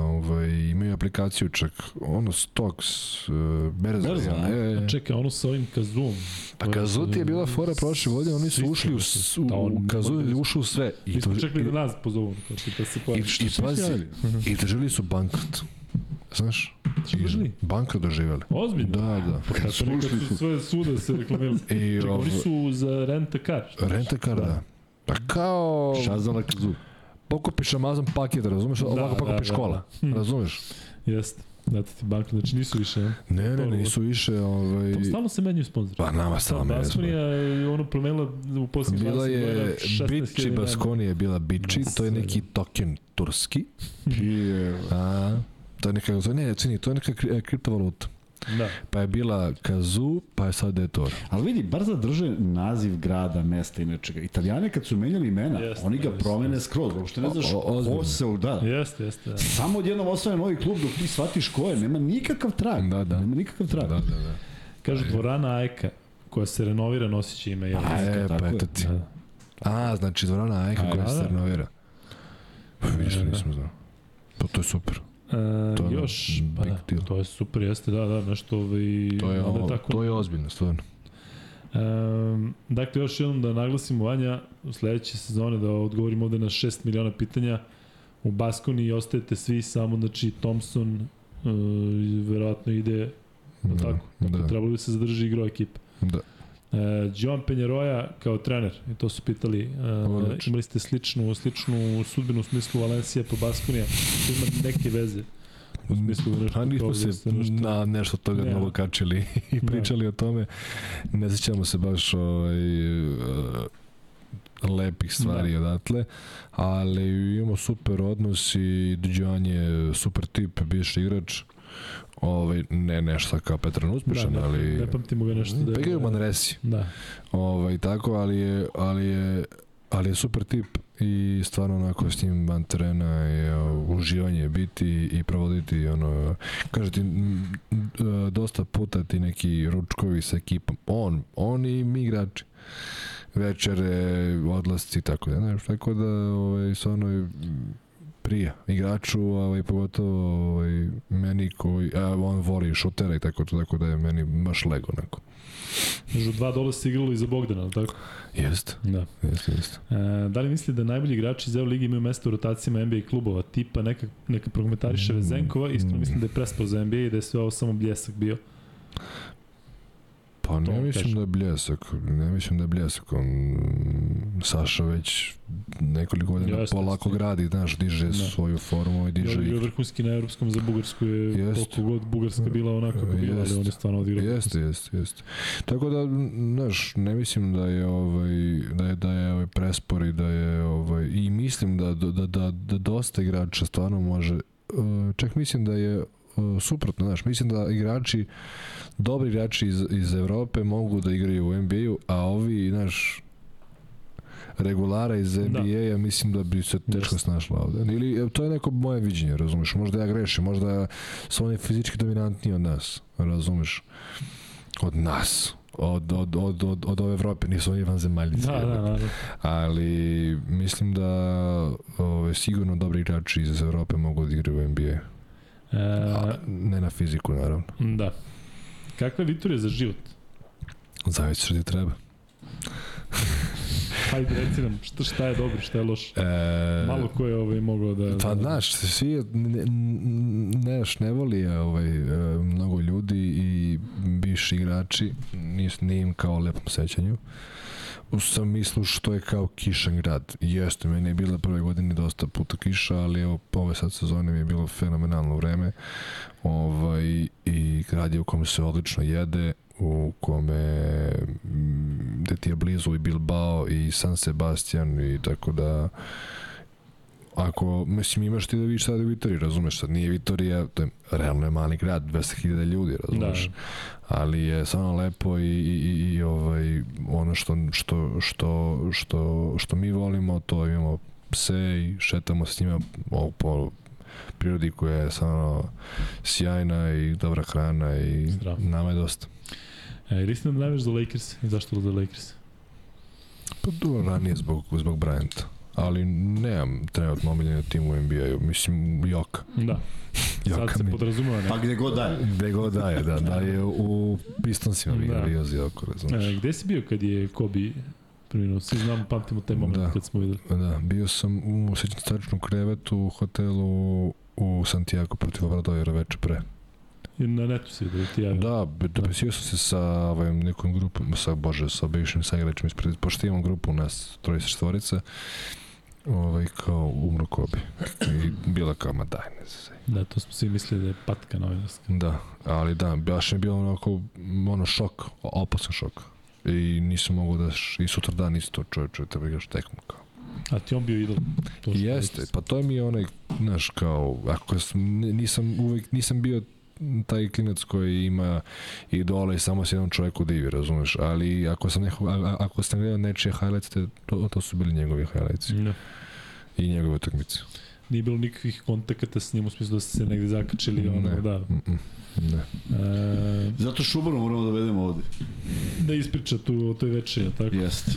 ovaj, imaju aplikaciju čak, ono Stocks, uh, Berza. Berza, ja, a? e, A čekaj, ono sa ovim Kazum. Pa Kazuti je bila fora prošle godine, oni su ušli u, u, da, u Kazuti je ušao u sve. Mi I smo to, čekali da nas pozovu, ti da se i, i, pazi, i doživjeli su bankrot. Znaš? Doživjeli? Bankrot doživjeli. Ozbiljno? Da, da. Pa nekad su sve suda se reklamirali. (laughs) I Čekaj, oni su za renta car. renta kar, da. Pa kao Šazala Kazu. pokupiš Amazon paket, razumeš? Da, Ovako da, pokupiš da, škola, da. razumeš? Jeste. Dati ti banka, znači nisu više, ne? Ne, ne, nisu više, ovaj... Tamo stalno se menjaju sponzori. Pa nama stalno Da, menjaju Baskonija je ono promenila u posljednjih 20 Bila je 16.000 Bici dana. Baskoni je bila Bici, Da, to je neki token turski. I, A, to je neka, to ne, cini, to je neka kri- e, kriptovaluta. Da. Pa je bila Kazu, pa je sad Etor. Ali vidi, bar zadrže naziv grada, mesta i nečega. Italijane kad su menjali imena, Jeste, oni ga jeste, promene skroz. Uopšte ne znaš O- o- ko se u da. Jeste, jeste. Da. Samo odjednom osvaja novi klub dok ti shvatiš ko je. Nema nikakav trag. Da, da. Nema nikakav trag. Da, da, da. Kažu dvorana Ajka, koja se renovira, nosit će ime. Jel? A, e, pa je. eto ti. Da. A, znači dvorana Ajka koja da, se da. renovira. Pa vidiš, Da, da. nisam znao. Pa to je super. E, To je još, pa da, deal. to je super, jeste, da, da, nešto ovaj, To je, ovo, tako, to je ozbiljno, stvarno. Um, dakle, još jednom da naglasimo Vanja, u sledeće sezone da odgovorimo ovde na 6 miliona pitanja u Baskoni ostajete svi samo, znači Thompson uh, verovatno ide, da. tako, dakle, da, trebalo bi se zadrži igrao ekipa. da. Uh, Joan Penjeroja kao trener, i to su pitali, uh, imali ste sličnu, sličnu sudbinu u smislu Valencija po Baskonija, to ima neke veze. U smislu da nešto Pa nismo se da nešto- na nešto toga Ne. mnogo kačili i pričali o tome. Ne sećamo se baš ovaj, uh, lepih stvari Da. odatle, ali imamo super odnos i Duđan je super tip, bivši igrač. Ovaj, ne nešto kao Petran uspešan, da, ne, ali... ne pamtimo ga nešto da Pa igraju u Manresi. Da, Ovaj, tako, ali je, ali je, ali je super tip i stvarno onako s njim van terena je uživanje biti i provoditi ono, kaže ti dosta puta ti neki ručkovi sa ekipom, on, on i mi igrači večere, odlasci i tako da, znaš, tako da, ovaj, stvarno, prija igraču, ovaj, pogotovo ovaj, meni koji, a on voli šutera i tako to, tako da je meni baš lego neko. Među dva dole se igralo i za Bogdana, tako? Jeste, Da. jeste, jeste. E, da li misli da najbolji igrači iz EU ligi imaju mesto u rotacijama NBA klubova, tipa neka, neka prokomentariše Vezenkova, iskreno mislim da je prespao za NBA i da je sve ovo samo bljesak bio. Pa To ne mislim kažem. da je bljesak, ne mislim da je bljesak, on, Saša već nekoliko godina Jeste, polako gradi, znaš, diže Da. svoju formu i diže igru. je vrhunski na evropskom za Bugarsku je Jest. koliko god Bugarska bila onako kako bila, ali on je stvarno odigrao. Jeste, jeste, jeste. Tako da, znaš, ne mislim da je ovaj da je da je ovaj prespor i da je ovaj i mislim da da da da dosta igrača stvarno može eh, čak mislim da je suprotno, znaš, mislim da igrači dobri igrači iz, iz Evrope mogu da igraju u NBA-u, a ovi, znaš, regulara iz NBA, ja mislim da bi se teško Jeste. snašla ovde. Ili e, to je neko moje viđenje, razumeš? Možda ja grešim, možda su oni fizički dominantniji od nas, razumeš? Od nas. Od, od, od, od, od ove Evrope, nisu oni vanzemaljnici. Da, da, naravno. Ali mislim da ove, sigurno dobri igrači iz Evrope mogu da igraju u NBA. A, E, ne na fiziku, naravno. da. Kakva je Vitorija za život? Zavisi što ti treba. (laughs) Hajde, reci nam, šta, šta je dobro, šta je loše? E, Malo ko je ovaj mogao da... Pa da, znaš, svi, ne, ne, ne voli je, ovaj, e, mnogo ljudi i bivši igrači, nis, nije im kao lepom sećanju. U smislu što je kao kišan grad. Jeste, meni je bila prve godine dosta puta kiša, ali evo, ove sad sezone mi je bilo fenomenalno vreme. Ovaj, I grad je u kome se odlično jede, u kome mm, gde ti je blizu i Bilbao i San Sebastian i tako da ako, mislim, imaš ti da vidiš sada u Vitoriji, razumeš, sad nije Vitorija, to je realno je mali grad, 200.000 ljudi, razumeš, Da. ali je samo lepo i, i, i, i ovaj, ono što, što, što, što, što mi volimo, to imamo pse i šetamo s njima o, po prirodi koja je samo sjajna i dobra hrana i Zdravo. nama je dosta. E, ili ste da najveš za Lakers? I zašto za Lakers? Pa dobro, ranije zbog, zbog Bryanta. Ali nemam trenutno omiljeni tim u NBA-u. Mislim, Joka. Da. (laughs) Sad Joka se mi. podrazumeva ne? Pa gde god daje. Gde god daje, da, da je u Pistonsima Da. bio Joko, razumiješ. E, gde si bio kad je Kobe preminuo? Svi znamo, pamtimo taj moment Da. kad smo videli. Da, bio sam u sećam stačnom krevetu u hotelu u Santiago protiv Obradovjera veče pre. I na netu si da ti javim. Da, dopisio sam se sa ovaj, nekom grupom, sa, bože, sa bivšim saigračima ispred, pošto imam grupu nas, trojice četvorica, ovaj, kao umro Kobe. I bila kao, ma daj, ne znam. Da, to smo svi mislili da je patka novinarska. Da, ali da, baš je bio onako, ono, šok, opasan šok. I nisam mogu da, š- i sutra dan isto čovječe, treba igraš tekmu kao. A ti on bio idol. To Jeste, pa to mi je onaj, znaš, kao, ako sam, nisam uvek, nisam bio taj klinac koji ima idole i samo se jednom čovjeku divi, razumeš, ali ako sam, neko, a, ako sam gledao nečije highlights, te, to, to su bili njegovi highlights Da. I njegove utakmice. Nije bilo nikakvih kontakata s njim u smislu da ste se negde zakačili. Ono, Ne. da. Mm -mm. Ne. E, Zato Šubara moramo da vedemo ovde. da ispriča tu o toj večeri, tako? Jeste.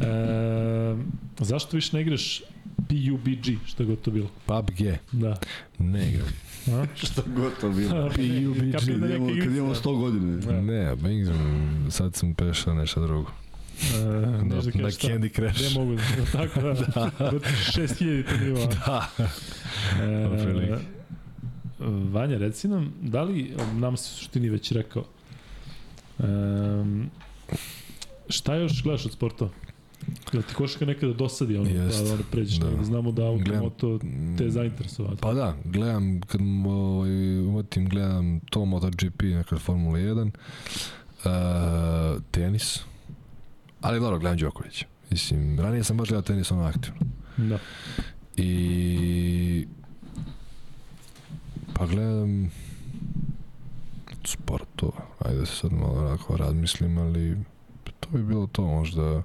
E, zašto više ne igraš PUBG, šta god to bilo? PUBG, Da. ne igram. A? Šta god to bilo. (laughs) PUBG. Kad imamo, kad imamo 100 godine. Da. Ne, ba igram, sad sam prešao nešto drugo. E, Na, neš da na šta? Candy Crush. Gde mogu da, tako (laughs) da, da. do 6000 to nivo. (laughs) Da. E. Vanja, reci nam, da li, nam se suštini već rekao, um, šta još gledaš od sportova? Jel ti košaka nekada dosadi ono, Jest. da ono pređeš, Da. da. znamo da automoto te zainteresovati. Pa da, gledam, kad ovaj, uvatim, gledam to MotoGP, nekad Formula 1, uh, tenis, ali dobro, gledam Đoković. Mislim, ranije sam baš gledao tenis ono aktivno. Da. I pa gledam sportova, ajde se sad malo onako razmislim, ali to bi bilo to možda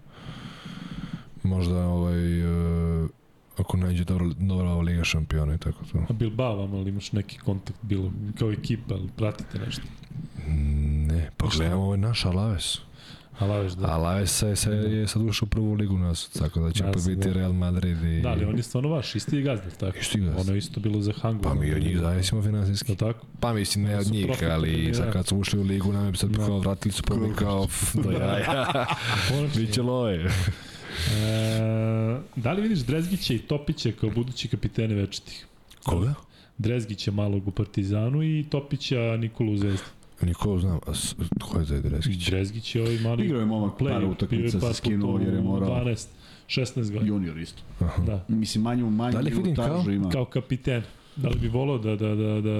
možda ovaj uh, ako nađe dobro, dobra Liga šampiona i tako to. A Bilbao vam, ali imaš neki kontakt bilo, kao ekipa, ali pratite nešto? Ne, pa gledam ovaj naš Alaves. Alaves, da. Alaves je, se, je sad ušao u prvu ligu nas, tako da će opet biti da. Real Madrid i... Da, ali on je stvarno vaš, isti gazda, tako? Isti gazda. Ono je isto bilo za Hangu. Pa mi od njih zavisimo finansijski. Je tako? Pa mislim ne od njih, ali da. sad kad su ušli u ligu, nam je sad Da. kao vratili su pa mi kao do jaja. (laughs) Konačno. Biće love. E, da li vidiš Drezgića i Topića kao budući kapitene večitih? Koga? Drezgića malog u Partizanu i Topića Nikolu u Zvezdi. Niko znam, a s- ko je taj Dreskić? Drezgić je ovaj mali Igrao je momak play, par utakmica, se par puta skinuo jer je morao 12, 16 godina. junior isto. Da. Mislim, manju, manju Da li vidim kao? ima. Kao kapiten. Da li bi volao da, da, da, da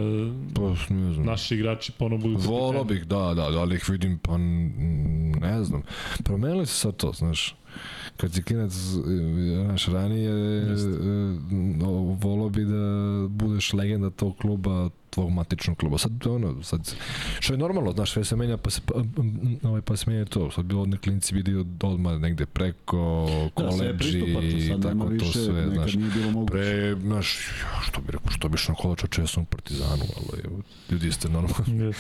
Pa ne znam. naši igrači ponovo budu kapiteni? Volao bih, da, da, da li ih vidim, pa ne znam. Promenili se sad to, znaš. Kad si klinac, e, znaš, ranije, Jeste. e, volao bi da budeš legenda tog kluba, tvog matičnog kluba. Sad, ono, sad, što je normalno, znaš, sve se menja, pa se, pa, ovaj, pa se menja to. Sad bi ovdje klinci vidio odmah negde preko, Da, koleđi, pristupačno, sad nema tako to više, sve, znaš. bilo. Pre, znaš, što bi rekao, što biš na kolača često u Partizanu, ali ljudi ste normalno. Yes.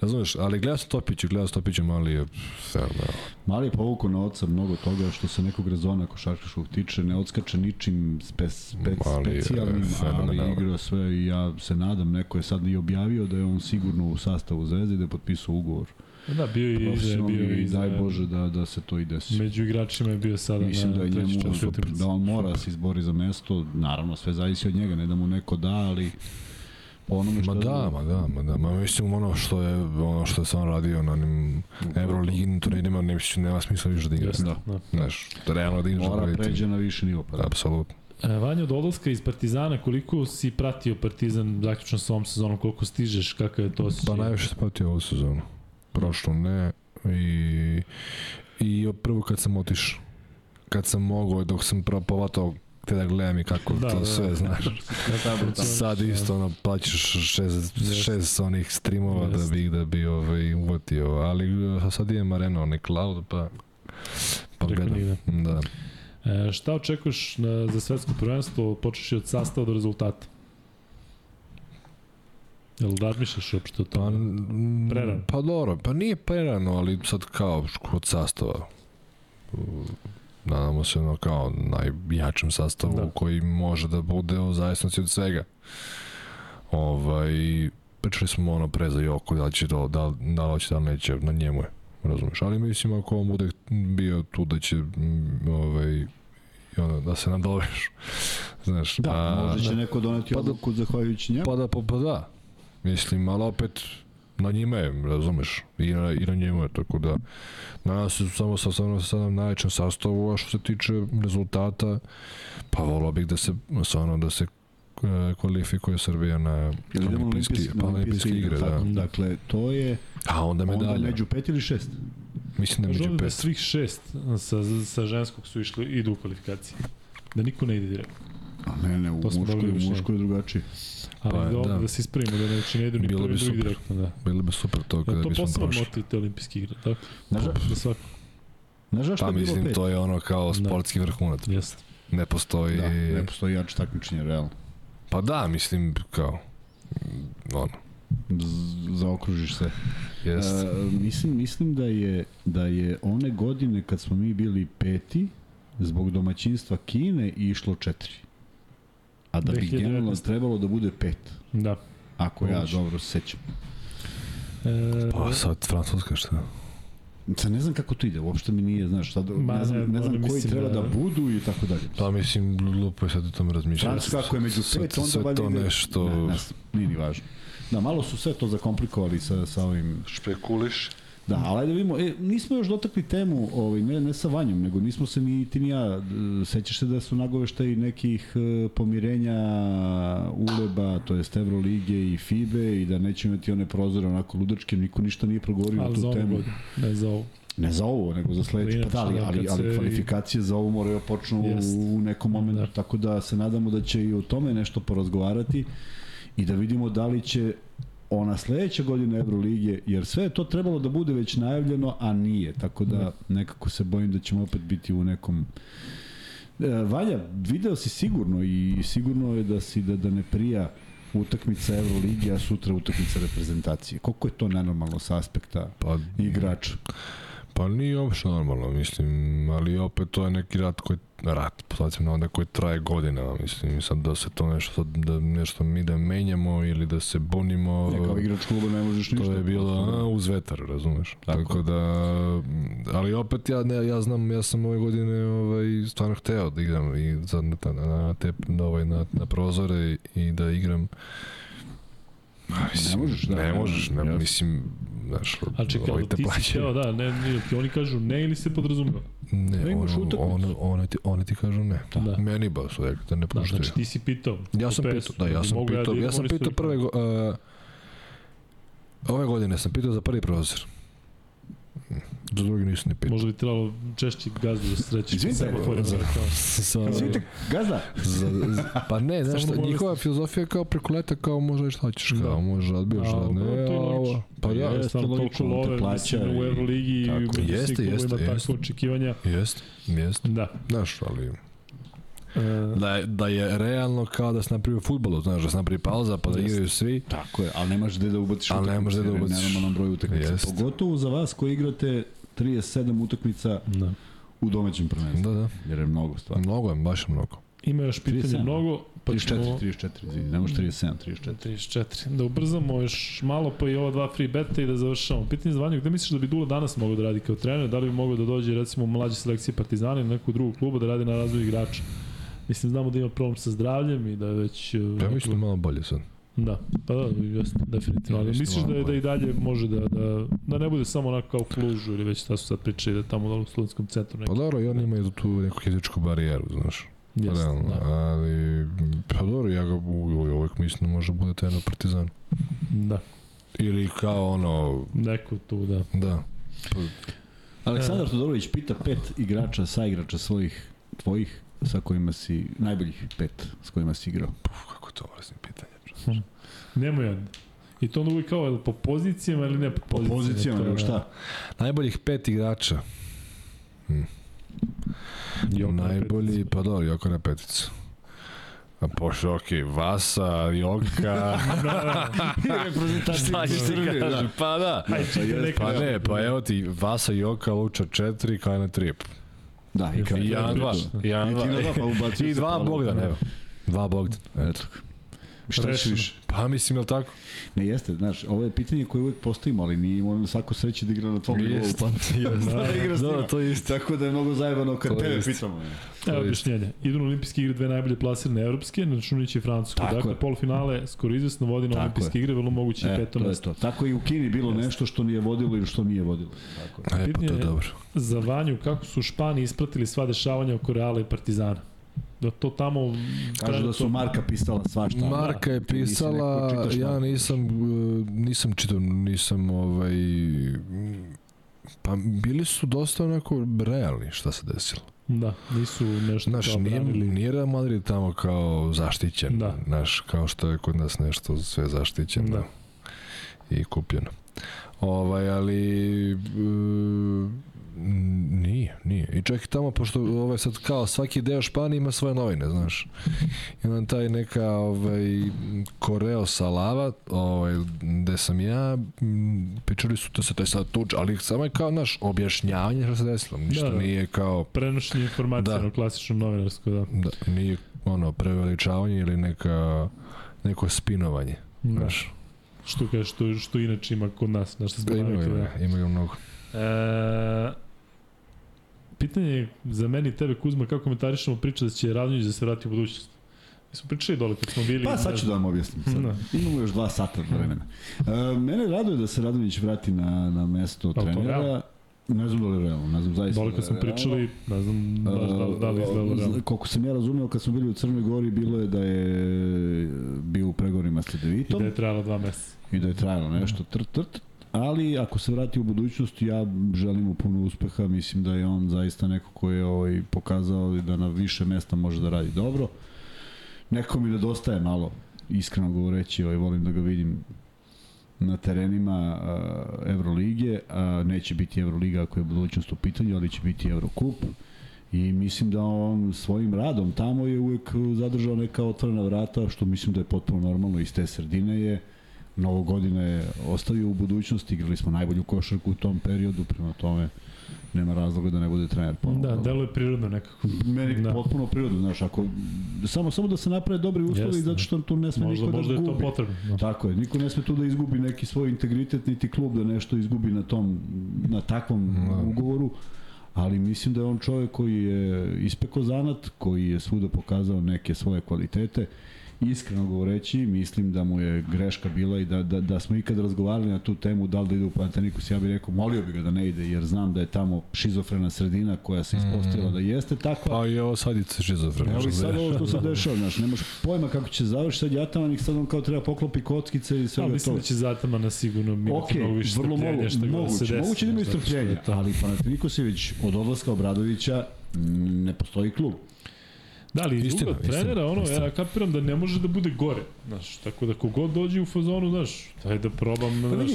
Razumeš, ali gledao sam Topiću, Topiću, mali je, fair, da. Mali je povukao na oca mnogo toga što se nekog rezona košarkaškog tiče, ne odskače ničim spe, spe, specijalnim, ali igrao sve i ja se nadam, neko je sad i objavio da je on sigurno u sastavu Zvezde i da je potpisao ugovor. Da, bio je i za, Profesionalni bio je i i za, daj Bože da, da se to i desi. među igračima je bio sada Mislim na da je treći njemu četvrti da on mora da se izbori za mesto, naravno sve zavisi od njega, ne da mu neko da, ali po onome što Ma da, ma da, ma da. Ma mislim ono što je ono što je sam radio na onim Euroligi turnirima, ne mislim nema smisla više da igra. Jeste, Da. da. Znaš, da realno da igraš mora dobro pređe na viši nivo. Pa da. Apsolutno. E, Vanja, od odlaska iz Partizana, koliko si pratio Partizan zaključno sa ovom sezonom, koliko stižeš, kakav je to osjećaj? Pa najviše sam patio ovu sezonu. Prošlo ne. I, i prvo kad sam otišao. Kad sam mogao, dok sam prvo povatao te da gledam i kako Da, da, to da, da, sve, da. znaš. Sad isto ono, plaćaš šest, šest onih streamova da bi, da bi ovaj, uvatio, ali sad imam arena, onaj cloud, pa, pa Preko gledam. Da. E, šta očekuješ na, za svetsko prvenstvo, počeš i od sastava do rezultata? Jel razmišljaš uopšte o Pa, tome? mm, Prerano. Pa dobro, pa nije prerano, ali sad kao kod sastava. Nadamo se no, kao najjačem sastavu Da. koji može da bude o zavisnosti od svega. Ovaj, pričali smo ono pre za Joko, da li će to, da, da li hoće, da neće, na njemu je. Razumeš, ali mislim ako on bude bio tu da će mm, ovaj, ono, da se nadoveš. (laughs) Znaš, Da, a- možda će neko doneti Pa da- odluku zahvaljujući njemu. Pa da, pa, pa da. Mislim, ali opet na njima je, razumeš, i na, i na njemu je, tako da nadam se samo sa sa sa na najvećem sastavu, a što se tiče rezultata, pa volao bih da se, stvarno, da se e, kvalifikuje Srbija na olimpijske, pa olimpijske igre, da. tako? Dakle, to je A onda onda medalja. među pet ili šest. Mislim da je među da pet. svih šest sa, sa ženskog su išli, idu u kvalifikacije. Da niko ne ide direktno. A ne, ne, u To muškoj, u muškoj je drugačije. Ali Pa, da, da. da. da se ispravimo, da neće ne idu ni prvi, drugi super. direktno, da. Bilo bi super to Da, kada to bismo prošli. motiv te olimpijske igre, tako? Znaš, Da svako, znaš zašto Pa je bilo mislim, pet? to je ono kao sportski vrhunac. jeste. Ne postoji... Da, ne postoji jače takmičenje, realno. Pa da, mislim, kao... Ono, Zaokružiš se. jest. E, mislim, mislim da je, da je one godine kad smo mi bili peti, zbog domaćinstva Kine išlo četiri. A da bi 2019. generalno trebalo da bude pet. Da. Ako ja dobro se sećam. E, Pa sad Francuska šta? Sad ne znam kako to ide, uopšte mi nije, znaš, sad, Ma, ne znam, ne znam koji mislim treba da... da- budu i tako dalje. Pa mislim, glupo je sad o tome razmišljati. Francuska ako je među Sve- pet, onda sve valjda to ide- nešto- Ne, ne, nije ni važno. Da, malo su sve to zakomplikovali sa, sa ovim Špekuliš? Da, ali ajde da vidimo, e, nismo još dotakli temu, ovaj, ne, ne sa Vanjom, nego nismo se ni ti ni ja, e, sećaš se da su nagoveštaji nekih e, pomirenja Uleba, to jest Evrolige i FIBE i da neće imati one prozore onako ludačke, niko ništa nije progovorio na tu temu. ne za ovu. Ne za ovo, nego za sledeće. Pa da, ali, da, ali, kvalifikacije za ovo moraju da počnu Jest. u nekom momentu, Da. tako da se nadamo da će i o tome nešto porazgovarati i da vidimo da li će ona sledeća godina Evrolige, jer sve je to trebalo da bude već najavljeno, a nije, tako da nekako se bojim da ćemo opet biti u nekom E, Valja, video si sigurno i sigurno je da si da, da ne prija utakmica Evrolige, a sutra utakmica reprezentacije. Koliko je to nenormalno sa aspekta Pa, igrača? Pa nije uopšte normalno, mislim, ali opet to je neki rat koji, rat, poslacim na onda koji traje godinama, mislim, sad da se to nešto, sad da nešto mi da menjamo ili da se bunimo, Ne, kao igrač kluba ne možeš ništa. to je bilo a, uz vetar, razumeš? Tako, Tako da, ali opet ja, ne, ja znam, ja sam ove godine ovaj, stvarno hteo da igram i sad na, na, na, te, na, ovaj, na, na prozore i da igram A, Mislim, Ne možeš, da, ne ne možeš, ne, jasno. mislim, znaš, A čekaj, ovaj te ti si hteo, da, ne, ti oni kažu ne ili se podrazumeva? Ne, Ne imaš ono, utakmicu. ono, one, ti, one ti kažu ne. Da. Meni ba su rekli da ne Da, puštaju. znači ti si pitao. ja sam po pitao, PS-u, da, ja sam pitao, da ja idem, sam oni pitao prve, uh, ove godine sam pitao za prvi prozor. Za drugi nisam ni pitao. Možda bi trebalo češće gazdu da srećeš. Izvinite, za-. Sa, Izvinite, gazda, za, za, pa ne, znaš šta, da njihova filozofija je kao preko leta, kao možda šta hoćeš, Da. kao možda odbiješ, A, da ne, a pa da, Jeste, Jednostavno toliko logično, on te love, plaća mislim, u Euroligi i tako. među Jeste, jeste, klubovima jeste. takve očekivanja. jest, jest, Da. znaš, ali da je, da je realno kao da se napravi u futbolu, znaš, da se napravi pauza pa da Jeste. igraju svi, Tako je, ali nemaš gde da ubaciš Ali ne možeš gde da ubaciš. Nemamo nam broj utakmica. Jest. Pogotovo za vas koji igrate 37 utakmica da. u domaćem prvenstvu. da, da, Jer je mnogo stvarno. mnogo je, baš mnogo. Ima još pitanje 37. mnogo, pa 34, ćemo... 34, izvini, ne možeš 37, 34. 34. Da ubrzamo još malo pa i ova dva free beta i da završamo. Pitanje za Vanju, gde misliš da bi Dula danas mogao da radi kao trener? Da li bi mogao da dođe recimo u mlađe selekcije Partizana ili neku drugu klubu da radi na razvoju igrača? Mislim, znamo da ima problem sa zdravljem i da je već... Ja mislim malo bolje sad. Da, pa da, jeste, definitivno. Ali misliš da, je, da i dalje može da, da, da ne bude samo onako kao Klužu ili već šta su sad pričali da tamo u studentskom centru Pa neki. dobro, i oni imaju tu neku fizičku barijeru, znaš. Jeste, Realno, da. ali, pa dobro, ja ga u- u- uvek mislim da može bude trener Partizan. da, Ili kao ono, neko tu, da. da. Aleksandar Todorović pita pet igrača, sa igrača svojih, tvojih, sa kojima si, najboljih pet s kojima si igrao. Puf, kako je to vrstne pitanje. Nemo jedan. I to onda uvijek kao, jel po pozicijama ili ne po Po pozicijama? pozicijama, to je, nego šta? Najboljih pet igrača. Joko na Najbolji, pa dobro, Joko na peticu. A pošto, okej, Vasa, Joka, (laughs) (laughs) šta ćeš ti kažeš? Pa da. Aj. Pa ne, pa evo ti, Vasa, Joka, Luča 4, Kajna 3. Da, i kao I jedan, dva. I jedan, dva, pa ubacio I dva. Bogdan, evo. Dva Bogdan. Eto. Šta Rešeno. više? Pa mislim, je li tako? Ne jeste, znaš, ovo je pitanje koje uvek postavimo, ali nije ono svako sreće da igra na tvom nivou. Jeste, Pa (laughs) jeste. da igra s Da, njima. to je isto. Tako da je mnogo zajebano kad To tebe jeste. pitamo. Evo je objašnjenje. Idu na olimpijske igre dve najbolje plasirane evropske, ne računajući Francusku. Tako dakle, je. polufinale skoro izvesno vodi na olimpijske igre, vrlo moguće i E, peto to je mesto. to. Tako i u Kini bilo Jeste. nešto što nije vodilo ili što nije vodilo. Tako je. E, pa to je je- dobro. Za Vanju, kako su u Španiji ispratili sva dešavanja oko Reala i Partizana? Da to tamo... Kažu da su Marka pisala svašta. Marka je neko pisala, čitaš ja nisam, uh, nisam čitao, nisam ovaj, pa bili su dosta onako realni šta se desilo. Da, nisu nešto Znaš, kao nije, branili. nije Real Madrid tamo kao zaštićen. Da. Znaš, kao što je kod nas nešto sve zaštićeno Da. i kupljeno. Ovaj, ali uh, nije, nije. I čak i tamo, pošto ovaj sad kao svaki deo Španije ima svoje novine, znaš. (laughs) Imam taj neka ovaj, Koreo Salava, ovaj, gde sam ja, m, pričali su da se taj sad tuč, ali samo je kao, naš, objašnjavanje šta se desilo. Ništa Da, da. nije kao, Prenošenje informacija Da. na klasičnom novinarsko, da. da, nije ono preveličavanje ili neka neko spinovanje. da. Znaš, Što, kaže, što, što inače ima kod nas, na što smo da, ima, ima, Da. ima ga mnogo. E, pitanje je za meni i tebe, Kuzma, kako komentarišemo priču da će Radonjić da se vrati u budućnost? Mi smo pričali dole kad smo bili... Pa sad ću da vam objasnim. Sad. Da. Imamo još dva sata vremena. E, mene raduje da se Radonjić vrati na, na mesto to trenera. Ne znam da li je realno, ne znam zaista. Dole da kad smo pričali, ne znam baš da, da li izgledalo E, realno. Koliko sam ja razumeo kad smo bili u Crnoj Gori, bilo je da je bio u pregovorima s I Ledevitom da je trajalo dva meseca. i da je trajalo nešto trt trt. Ali ako se vrati u budućnost, ja želim mu puno uspeha, mislim da je on zaista neko koji je ovaj, pokazao da na više mesta može da radi dobro. Neko mi nedostaje malo, iskreno govoreći, ovaj, volim da ga vidim na terenima uh, Evrolige, a neće biti Evroliga ako je budućnost u pitanju, ali će biti Evrokup. I mislim da on svojim radom tamo je uvek zadržao neka otvorena vrata, što mislim da je potpuno normalno iz te sredine je Novo godine je ostavio u budućnosti, igrali smo najbolju košarku u tom periodu, prema tome nema razloga da ne bude trener. ponovo. Da, deluje prirodno nekako. Meni Da. potpuno prirodno, znaš, ako, samo, samo da se naprave dobri uslovi, Jeste. zato što tu ne sme Možda, niko možda da je to potrebno. Da. Tako je, niko ne sme tu da izgubi neki svoj integritet, niti klub da nešto izgubi na tom, na takvom Da. ugovoru, ali mislim da je on čovjek koji je ispeko zanat, koji je svuda pokazao neke svoje kvalitete, iskreno govoreći, mislim da mu je greška bila i da, da, da smo ikad razgovarali na tu temu da li da ide u Panathinaikos, ja bih rekao, molio bih ga da ne ide, jer znam da je tamo šizofrena sredina koja se ispostavila da jeste takva. Pa i ovo sad i šizofren. Evo i sad je. ovo što se dešava, znaš, nemaš pojma kako će završiti, sad Jataman ih sad on kao treba poklopi kockice i Ali svega mislim to. da će Zatamana sigurno imati Ok, mnogo više vrlo strpljenja mogu, šta god da se moguće, desi. moguće da ima i Zato što strpljenja, je ali Panathinaikosević od odlaska Obradovića mm, ne postoji klub. Da, ali Istina, istina, trenera, ono, istina. ja kapiram da ne može da bude gore. Znaš, tako da kogod dođe u fazonu, znaš, daj da probam, Pa znaš,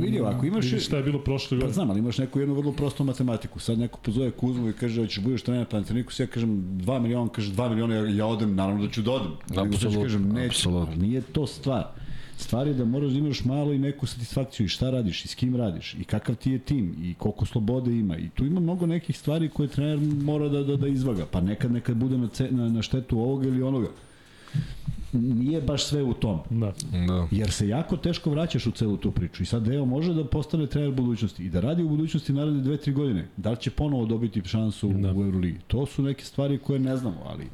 vidi, ovako, imaš vidi šta je bilo prošle Pa godine. znam, ali imaš neku jednu vrlo prostu matematiku. Sad neko pozove Kuzmu i kaže, hoćeš budeš trener Panathinaikos, ja kažem 2 miliona, on kaže 2 miliona, ja, ja odem, naravno da ću da odem. Ću Apsolutno, kažem, neću, apsolutno. nije to stvar. Stvar je da moraš da imaš malo i neku satisfakciju i šta radiš i s kim radiš i kakav ti je tim i koliko slobode ima i tu ima mnogo nekih stvari koje trener mora da, da, da izvaga pa nekad nekad bude na, ce, na, na štetu ovoga ili onoga nije baš sve u tom Da. Da. Jer se jako teško vraćaš u celu tu priču. I sad Deo može da postane trener budućnosti i da radi u budućnosti naredne dve, tri godine. Da li će ponovo dobiti šansu Da. u Euroligi? To su neke stvari koje ne znamo, ali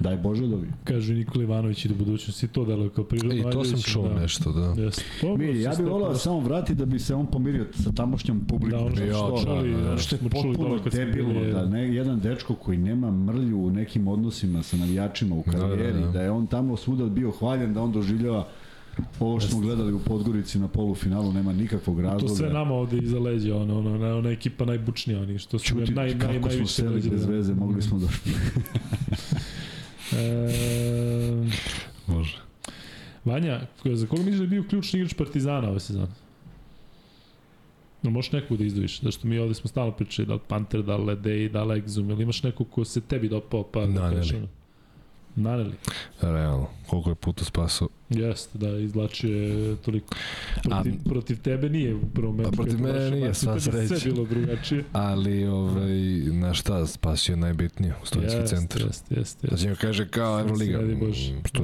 daj Bože da dobije. Kaže Nikola Ivanović i do budućnosti to deluje kao prirodno. I to sam čuo ćemo, nešto, da. Dobro, Mi, ja bih volao da samo vrati da bi se on pomirio sa tamošnjom publikom. Da, ono što Ja, smo da, čuli, da, da. što je smo čuli potpuno smo debilno bili, da ne, jedan dečko koji nema mrlju u nekim odnosima sa navijačima u Da, da, karijeri, da, da. je on tamo svuda bio hvaljen, da on doživljava ovo što smo gledali u Podgorici na polufinalu, nema nikakvog razloga. To sve nama ovde iza leđa, ono, ono, ona, ona ekipa najbučnija, oni što su Čuti naj, naj, kako smo najviše seli bez veze, mogli smo da... (laughs) E, Može. Vanja, za koga misliš da je bio ključni igrač Partizana ove sezone? No, možeš nekog da izdvojiš, zašto mi ovde smo stalno pričali, da li Panter, da li Ledej, da li Exum, ili imaš nekog ko se tebi dopao, pa da kažeš ono? Naneli. Realno. Koliko je puta spasao. Jeste, da, izvlačio je toliko. Protiv, A- protiv tebe nije u prvom metu. A protiv je mene nije, sva sreća. Sve bilo drugačije. Ali, ovaj, na šta, spasio najbitnije, studentski Jeste, centar. Jeste, jeste, Znači jeste. mi kaže kao Euroliga, mm,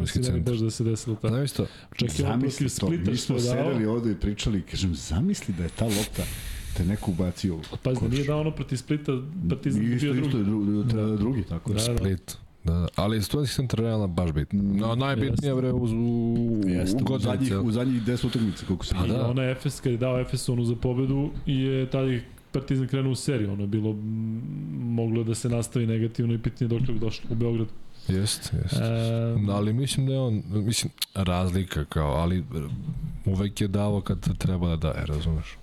di centar. Bož da se desilo tako. Znam isto, Čak i on protiv Zamisli to, Splita mi smo je sedeli ovde i pričali, kažem, zamisli da je ta lopta te neko ubacio u Pazi, da nije dao ono protiv Splita, Partizan Isto, bio isto drugi. je drugi, drugi, drugi tako Da, da. da. Split. Da, da. Ali studentski centar je realno baš bitno. No, najbitnije bre u, u, Jeste, u u zadnjih, u zadnjih 10 utakmica, koliko se Pa I da. ona Efes, kad je dao Efes onu za pobedu, je tada je Partizan krenuo u seriju. Ono je bilo mm, moglo da se nastavi negativno i pitanje dokle bi došlo u Beograd. Jest, jest. E, Ali mislim da je on, mislim, razlika kao, ali uvek je davo kad treba da daje, razumeš?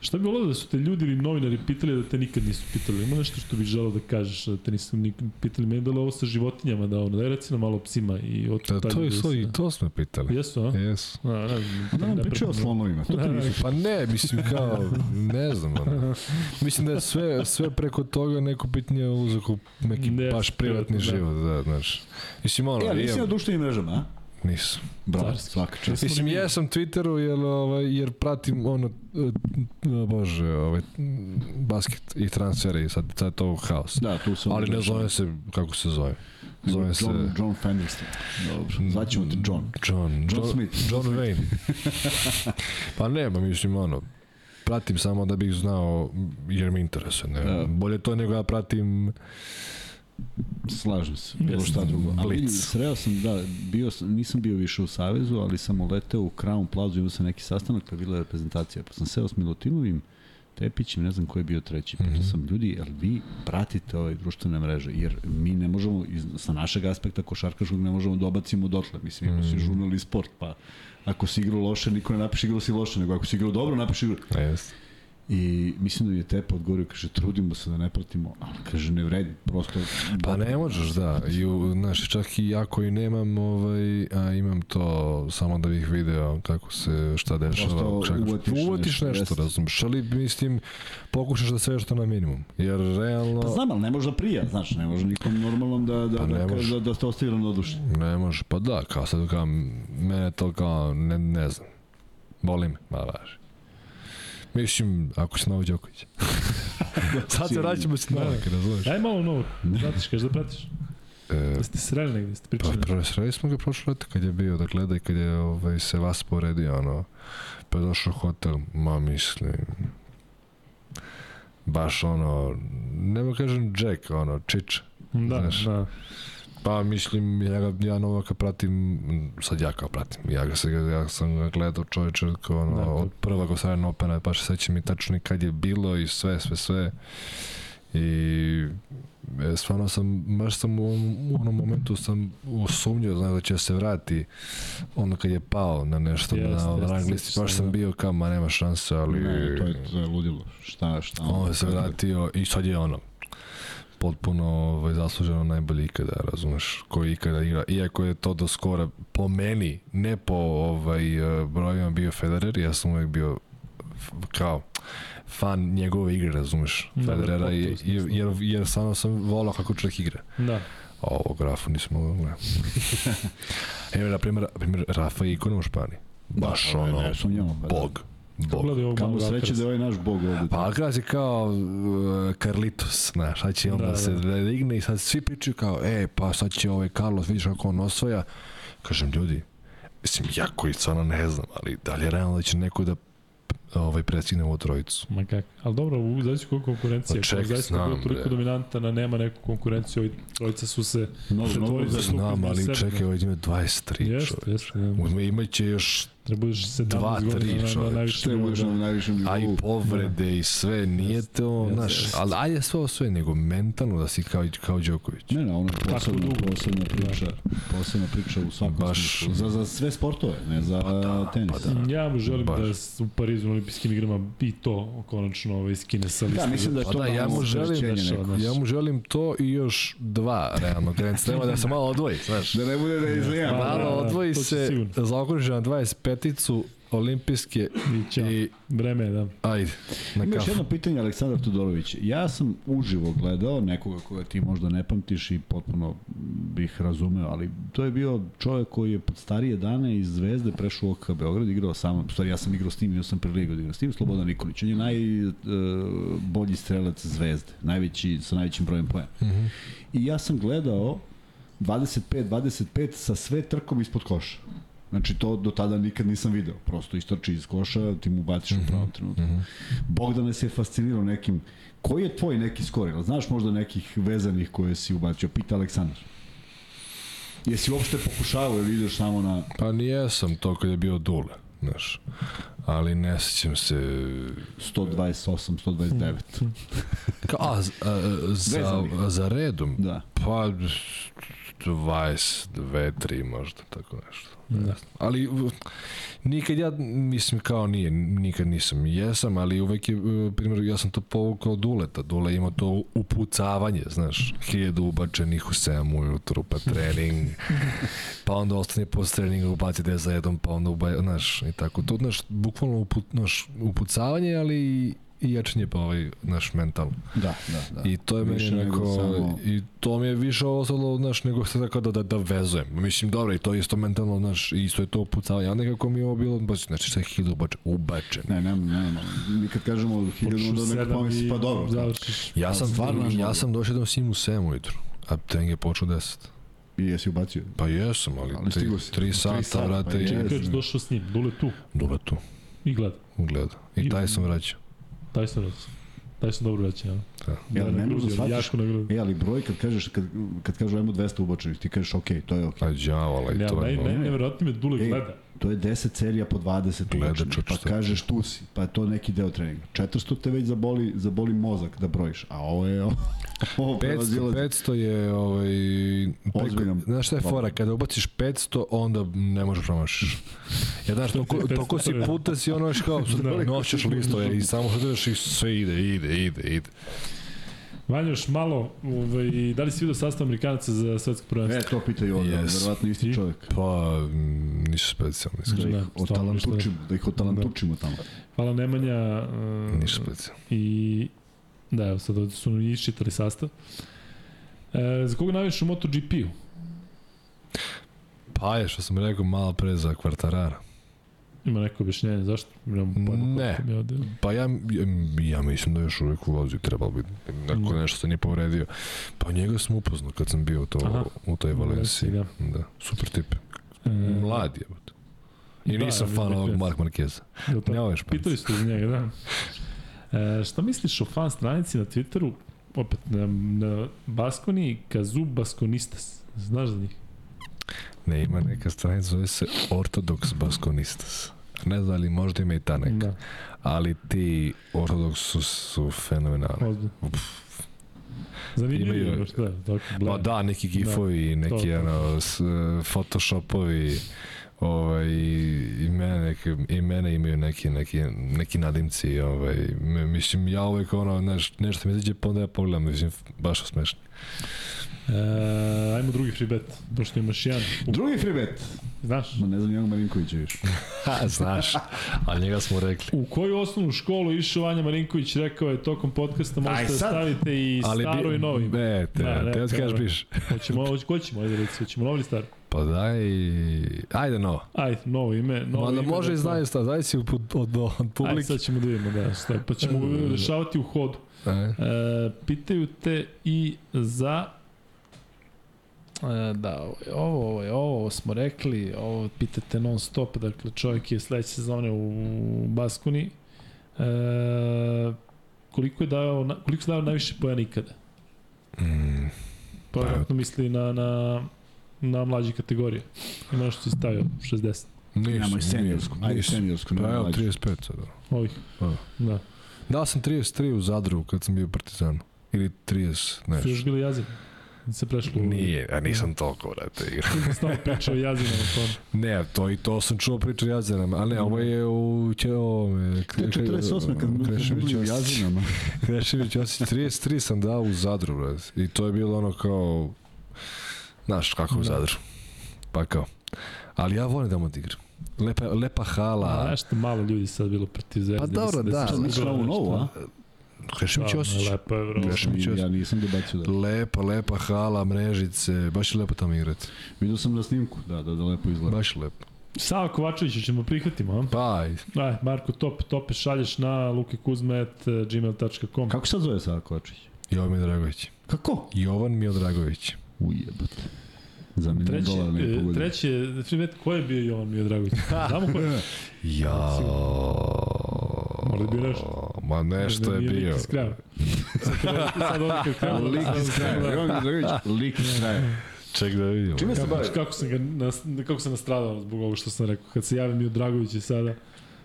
Šta bi volio da su te ljudi ili novinari pitali da te nikad nisu pitali? Ima nešto što bih želeo da kažeš da te nisu nikad pitali? Meni je bilo ovo sa životinjama, da ono, daj reci nam malo psima i o Da, to je da se- i to smo pitali. Jesu, a? Jesu. A, ne, znam, Da, on ne pričao o slonovima, to ti nisu. Pa ne, mislim kao, ne znam, ono. (laughs) Mislim da je sve, sve preko toga neko pitanje uzako neki Ne, baš privatni da. život, da, znaš. Mislim, ono, E, a nisi na društvenim mrežama, a? Nisam. Bravo, svaka čast. Mislim, jesam Twitteru, jer, ovaj, jer pratim ono, uh, bože, ovaj, basket i transfere i sad, sad je to haos. Da, tu sam. Ali ne zove se, kako se zove? Zove se... John, John Fenderston. Dobro, zvaćemo te John. John, John Smith. John Wayne. (laughs) pa nema, mislim, ono, pratim samo da bih znao, jer mi interesuje. Ne? Da. Bolje to nego ja pratim Slažem se, bilo šta drugo. Ali sreo sam, da, bio sam, nisam bio više u Savezu, ali sam uleteo u Crown Plaza, imao sam neki sastanak, pa je bila reprezentacija, pa sam seo s Milutinovim, Tepićem, ne znam ko je bio treći. Pitao Mhm. sam, ljudi, jel vi pratite ove društvene mreže? Jer mi ne možemo, iz, sa našeg aspekta košarkaškog, ne možemo da obacimo dotle. Mislim, imamo si Mhm. žurnal i sport, pa ako si igrao loše, niko ne napiše igrao si loše, nego ako si igrao dobro, napiše igrao. Yes. I mislim da je Tepa odgovorio, kaže, trudimo se da ne pratimo, ali kaže, ne vredi, prosto... Pa ne možeš, da. I, u, znaš, čak i ja koji nemam, ovaj, a imam to samo da bih video kako se, šta dešava. Prosto čak, uvatiš uvatiš nešto, nešto, razumiješ, ali mislim, pokušaš da sve što na minimum. Jer realno... Pa znam, ali ne može da prija, znaš, ne može nikom normalnom da, da, Pa ne da, može. kaže da, da ste ostavili na duši. Ne može, pa da, kao sad kao, mene to kao, ne, ne znam, boli me, ma važi. Mislim, ako si Novo Đoković. (laughs) sad se vraćamo s Novak, razumiješ? Aj malo novo, pratiš, kaže da pratiš. E, Da ste sreli negde, ste pa pričali. prvo sreli smo ga prošle leta kad je bio da gleda i kad je ovaj, se vas povredio, ono, pa je došao hotel, ma mislim, baš ono, nema kažem Jack, ono, čič. Da, znaš. da. Pa mislim, ja, ga, ja Novaka pratim, sad ja kao pratim, ja, ga, se, ja sam ga gledao čovječe kao ono, Da, to- od prvog Australian Opena, pa se sećam i tačno i kad je bilo i sve, sve, sve. I e, stvarno sam, baš sam u, onom- u onom momentu sam usumnjao, znaš da će se vrati ono kad je pao na nešto Jeste, na jeste, rang listi, baš sam da. bio kao, ma nema šanse, ali... Ne, to je, to je ludilo. Šta, šta? On se vratio i sad je ono potpuno ovaj, zasluženo najbolji ikada, razumeš, koji ikada igra. Iako je to do skora po meni, ne po ovaj, eh, brojima bio Federer, ja sam uvek bio kao fan njegove igre, razumeš, Da, Federera, da, i, potpuno jer, jer, jer stvarno sam volao kako čovjek igra. Da. A ovo grafu nisam mogao gledati. (laughs) Evo, na primjer, primjer, Rafa je ikona u Španiji. Baš Da, ono, ne pa da. Bog. Gledaj ovog Kamo sreće da je ovaj naš bog ovde. Pa Alcaraz je kao uh, Carlitos, znaš, sad će onda Da, da, se da. digne i sad svi pričaju kao, e, pa sad će ovaj Carlos, vidiš kako on osvaja. Kažem, ljudi, mislim, ja koji stvarno ne znam, ali da li je realno da će neko da ovaj, prestigne ovu trojicu? Ma kako. Ali dobro, u zavisno koliko konkurencije. Pa ček, Ako zaista znam, bio toliko dominantan, a nema neku konkurenciju, ovi trojica su se Mnogo, mnogo Znam, ali sebe, čekaj, da. ovaj ima 23 Jeste, čovječ. jeste. da. Uzme, imaće još, Treba budeš 17 Dva, tri, godina na, na najvišem nivou. budeš na da. najvišem a i nivou. povrede i sve, nije to, Jeste, znaš, jeste. ali ajde sve o sve, nego mentalno da si kao, kao Đoković. Ne, ne, ono je posebna, posebna priča, posebna priča u svakom Baš- smislu. Za, za sve sportove, ne za tenis. pa da. Ja mu želim Baš. da u Parizu olimpijskim igrama i to konačno ovaj, skine sa liste. Da, mislim da je Pa to da, ja mu želim, opterećenje neko. ja mu želim to i još dva, realno, Grand Slema, da se malo odvoji, (laughs) znaš. Da ne bude da izlijam. Da, Malo da, da, odvoji se, zaokruži na 25-icu olimpijske I ćao. i Vreme da. ajde, na Ima još kafu. jedno pitanje, Aleksandar Todorović. Ja sam uživo gledao nekoga koga ti možda ne pamtiš i potpuno bih razumeo, ali to je bio čovjek koji je pod starije dane iz Zvezde prešao u OKK Beograd, igrao sam, stvari ja sam igrao s njim, imao sam priliku da igram s njim, Slobodan Nikolić. On je najbolji strelac Zvezde, najveći, sa najvećim brojem poena. Mhm. I ja sam gledao 25-25 sa sve trkom ispod koša. Znači to do tada nikad nisam video. Prosto istrči iz koša, ti mu baciš u pravom trenutku. Bogdan se je fascinirao nekim Koji je tvoj neki skor? Znaš možda nekih vezanih koje si ubacio? Pita Aleksandar. Jesi uopšte pokušavao ili ideš samo na... Pa nijesam to kad je bio Dule, znaš. Ali ne sećam se... 128, 129. (laughs) Ka, a, a, za, Vezanih. za redom? Da. Pa 22, 3 možda, tako nešto. Da. Ali nikad ja, mislim kao nije, nikad nisam. Jesam, ali uvek je, e, primjer, ja sam to povukao Duleta. Dule ima to upucavanje, znaš, hiljadu ubačenih u 7 ujutru, pa trening, (laughs) pa onda ostane posle treninga ubaci 10 za jednom, pa onda ubaci, znaš, i tako. To, znaš, bukvalno uput, znaš, upucavanje, ali i, jačanje pa ovaj, naš mentalno. Da, da, da. I to je Više meni neko, samo- i to mi je više ostalo, znaš, nego se tako da, da, da vezujem. Mislim, dobro, i to je isto mentalno, znaš, i isto je to upucavanje, a nekako mi je ovo bilo, baš, znači, sve hiljadu ubače, ubačen. Ne, ne, ne, ne. Mi kad kažemo hiljadu, onda neko pomisli, pa dobro. da. Završiš. Ja sam, stvarno ja sam došao dasim u 7 ujutru, a trening je počeo u 10. I jesi ubacio? Pa jesam, ali, Ali tri, si. tri Tri sata, sata, vrate, pa je. Kažeš došao s njim, Dule tu Dule tu, i gleda. gleda. I I- taj sam vraćao. Raz. Taj sam dobro reći, ja. Da. Ja, ne možeš da shvatiš. E, ali broj kad kažeš, kad, kad kažu ajmo 200 ubačenih, ti kažeš ok, to je ok. A đavala i Ne, to naj, je naj, malo. najvjerojatnije me Dule Ej, gleda. To je 10 serija po 20 Gleda, učenih, čoč, pa kažeš tu si, pa je to neki deo treninga. 400 te već zaboli, zaboli mozak da brojiš, a ovo je (laughs) ovo 500, prevazilazi. 500 je ovaj preko, Ozbiljan znaš šta je fora kada ubaciš 500 onda ne možeš promašiš. Ja znaš toliko, 500 (laughs) toliko si puta si ono još kao Da. noćeš listove i samo što i sve ide, ide, ide, ide. Vanja, još malo, ovaj, da li si vidio sastav Amerikanaca za svetsko prvenstvo? E, to pita i ovdje, Yes. verovatno isti I? čovjek. Pa, nisu specijalni, Da iskreno. Da, ih stvarno, otalantučimo, da ih otalantučimo tamo. Hvala Nemanja. Uh, Nisu specijalni. I da, evo sad ovde su iščitali sastav. E, za koga navijaš u MotoGP-u? Pa je, što sam rekao malo pre za kvartarara. Ima neko objašnjenje zašto? Imam pojma Ne. mi ovde. Pa ja, ja, ja mislim da je još uvek u vozi trebalo bi Da. nešto se nije povredio. Pa njega sam upoznao kad sam bio to, Aha. u toj Valenciji. Da. Da, super tip. E, Mlad je. I da, nisam fan ovog Mark tako? Ne ovaj španac. Pitali ste iz njega, da. E, šta misliš o fan stranici na Twitteru, opet na, na Baskoni, Kazu Baskonistas? Znaš za njih? Ne, ima neka stranica, zove se Orthodox Baskonistas. Ne znam ali možda ima i ta neka. Da, Ali ti Orthodox su, su fenomenalni. Zanimljivo Imaju- je, šta je, tako, Pa bled. da, neki gifovi, to, neki to. ono, s, photoshopovi, ovaj, i mene, neke, i mene imaju neki, neki, neki nadimci, ovaj, mislim, ja uvek ono, znaš, nešto mi izađe, pa onda ja pogledam, mislim, baš smešno. E, ajmo drugi free bet, pošto imaš jedan. U, Drugi freebet. znaš, Ma ne znam Jan Marinkovića više. (laughs) Ha, znaš, a njega smo rekli. u koju osnovnu školu išao Vanja Marinković, rekao je tokom podcasta, možete Aj, da stavite i Ali staro bi, i novi. Ne, te, Da, ne, te, te, kao- kažeš piš. Hoćemo, hoć, ko ćemo, ajde reci, hoćemo novi staro? Pa daj, ajde no. Ajde, novo ime. Novo Mada ime, može i dakle. znaju sta, zavisi od, od, od, od Ajde, publike. sad ćemo da vidimo, da, šta, pa ćemo rešavati u hodu. E, E, pitaju te i za E, da, ovo, je ovo, ovo, je ovo, ovo smo rekli, ovo pitate non stop, dakle čovjek je sledeće sezone u Baskoni. E, koliko je dao, koliko se dao najviše pojena ikada? mm, Pa, Pa, misli na, na, na mlađe kategorije. Ima nešto si stavio, 60 nisu, Nemoj seniorsku, ajde seniorsku. Pa evo, mlađu. 35 sad. ovih. Pa. Da. Dao sam 33 u Zadru kad sam bio u Partizanu. Ili 30, Su nešto. još bili. Se prešlo. Nije, a nisam toliko, brate, igrao. (laughs) Ti stalno pričao o jazinama. Ne, to i to sam čuo priču o Jazerama, ali ne, ovo je u će ovome... To je 48. kad mi Krešević bili u jazinama. (laughs) Krešević Josić, 33 sam dao u Zadru, brate. I to je bilo ono kao... Znaš kako u Da. Zadru. Pa kao. Ali ja volim da mu odigram. Lepa, lepa A, hala. nešto malo ljudi sad bilo protiv zvezde. Pa dobro, Mislim da. se Šta misliš na ovu nešto- novu, a? Krešević Josić. Da, lepo je, bro. Krešević Ja nisam dobacio da. Lepa, lepa hala, mrežice, baš je lepo tamo igrati. Vidio sam na snimku, da, da, da lepo izgleda. Baš lepo. Sava Kovačevića ćemo prihvatimo, a? Pa, aj, Aj, Marko Top, tope šalješ na lukikuzmet.gmail.com. Kako se sad zove Sava Kovačić? Jovan Miodragović. Kako? Jovan Miodragović. Ujebate. Za milijon Treći, dolara ne e, pogodio. treći je, Frimet, ko je bio Jovan Miodragović? (laughs) Znamo ko je? Ja. Možda je bio nešto. Ma nešto je Nije lik bio. iz kraja. Sad, ovdje kad krenu, Lik iz kraja. Lik iz kraja. Ček da vidimo. Čime se bavi? kako, sam ga, nas, kako sam nastradao zbog ovo što sam rekao. Kad se javim Mio Dragović je sada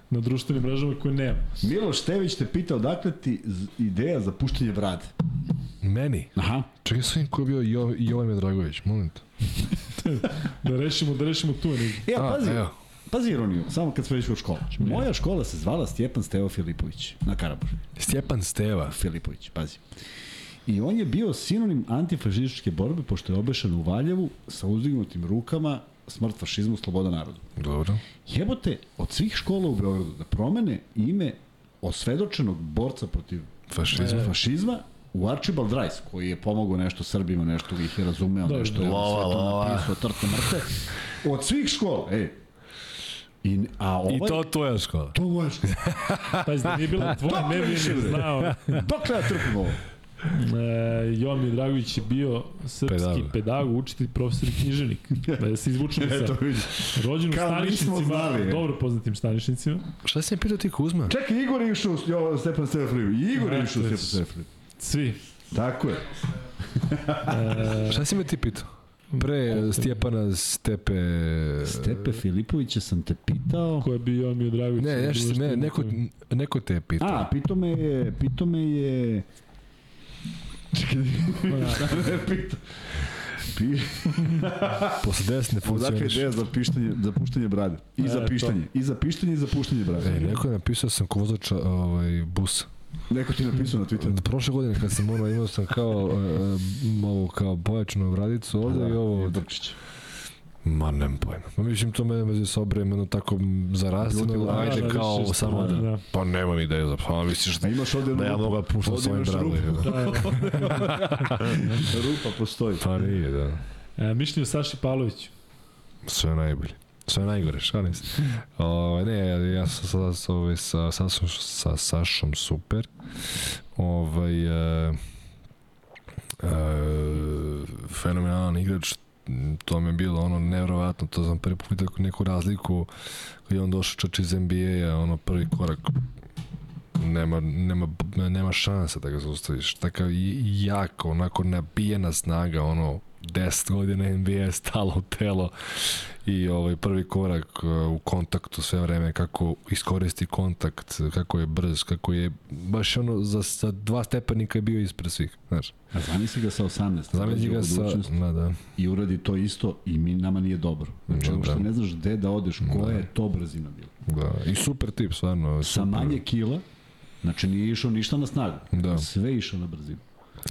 na društvenim mrežama koje nema. Miloš Tević te pitao dakle ti ideja za puštenje brade. Meni? Aha. Čekaj sam im ko je bio jo, Jovan Miodragović, moment. (laughs) Da rešimo, da rešimo tu enigmu. E, a, A, pazi, evo. Pazi ironiju, samo kad smo već u školu. Moja škola se zvala Stjepan Stevo Filipović na Karabušu. Stjepan Steva. Filipović, pazi. I on je bio sinonim antifašističke borbe, pošto je obešan u Valjevu sa uzdignutim rukama smrt fašizmu, sloboda narodu. Dobro. Jebote, od svih škola u Beogradu da promene ime osvedočenog borca protiv Fašizam. fašizma u Archibald Rice, koji je pomogao nešto Srbima, nešto ih je razumeo, nešto je lova, sve to lova. napisao, trte mrte. Od svih škola, ej. I, a ovaj, I to tvoja škola. to moja škola. (laughs) Pazi, da nije bilo tvoje, Dokle ne bi ni znao. Dokle ja trpim ovo? E, Jovan Midragović je bio srpski Pedagog. pedagog, učitelj, profesor i književnik. (laughs) Da se izvučemo sa rođen u Stanišnicima, e. dobro poznatim Stanišnicima. Šta si mi pitao ti Kuzma? Čekaj, Igor je išao, u- jo, Stepan Stefaniv. Igor je išao Stepan Stefaniv. Svi. Tako je. E, Šta si me ti pitao? Pre Stjepana Stepe... Stepe Filipovića sam te pitao. Ko je bio Mio Dragović? Ne, nešto, ne, neko, neko te je pitao. A, pitao me je, pitao me je... Čekaj, šta me je pitao? Pi... (laughs) Posle desne Odakle je funkcioniš. ideja za, pištanje, za puštanje brade? I E, za to. pištanje. I za pištanje i za puštanje brade. E, neko je napisao sam ko vozač ovaj, busa. Neko ti napisao na Twitteru. Prošle godine kad sam ono imao sam kao uh, ovo kao pojačanu bradicu ovde i ovo Drčić. ma nemam pojma. Ma mislim to mene veze sa obremeno tako zarastino, Ljuti, ajde da, kao više samo što- da, da. pa nemam ideju za pa misliš A imaš ovde da ja mogu da puštam svojim bradovima. rupu. Da, (laughs) Rupa postoji. Pa nije, da. E, mišljenje Saši Pavloviću. Sve najbolje. Sve najgore, šalim se. O, ne, ja sam sa, sa, ovaj, sa, sa, sa Sašom super. Ovaj, e, e, fenomenalan igrač, to mi je bilo ono nevrovatno, to sam prvi put vidio neku razliku kad je on došao čač iz NBA-a, ono prvi korak nema, nema, nema šanse da ga zaustaviš. Takav jako, onako nabijena snaga, ono, 10 godina NBA stalo telo i ovaj prvi korak uh, u kontaktu sve vreme kako iskoristi kontakt, kako je brz, kako je baš ono za, za dva stepenika je bio ispred svih, znaš. A zamisli ga sa 18. Zamisli ga sa, da, da. I uradi to isto i mi nama nije dobro. Znači, Da, da. ne znaš gde da odeš, koja Da. je to brzina bila. Da, i super tip, stvarno. Sa super. manje kila, znači nije išao ništa na snagu. Da. Sve išao na brzinu.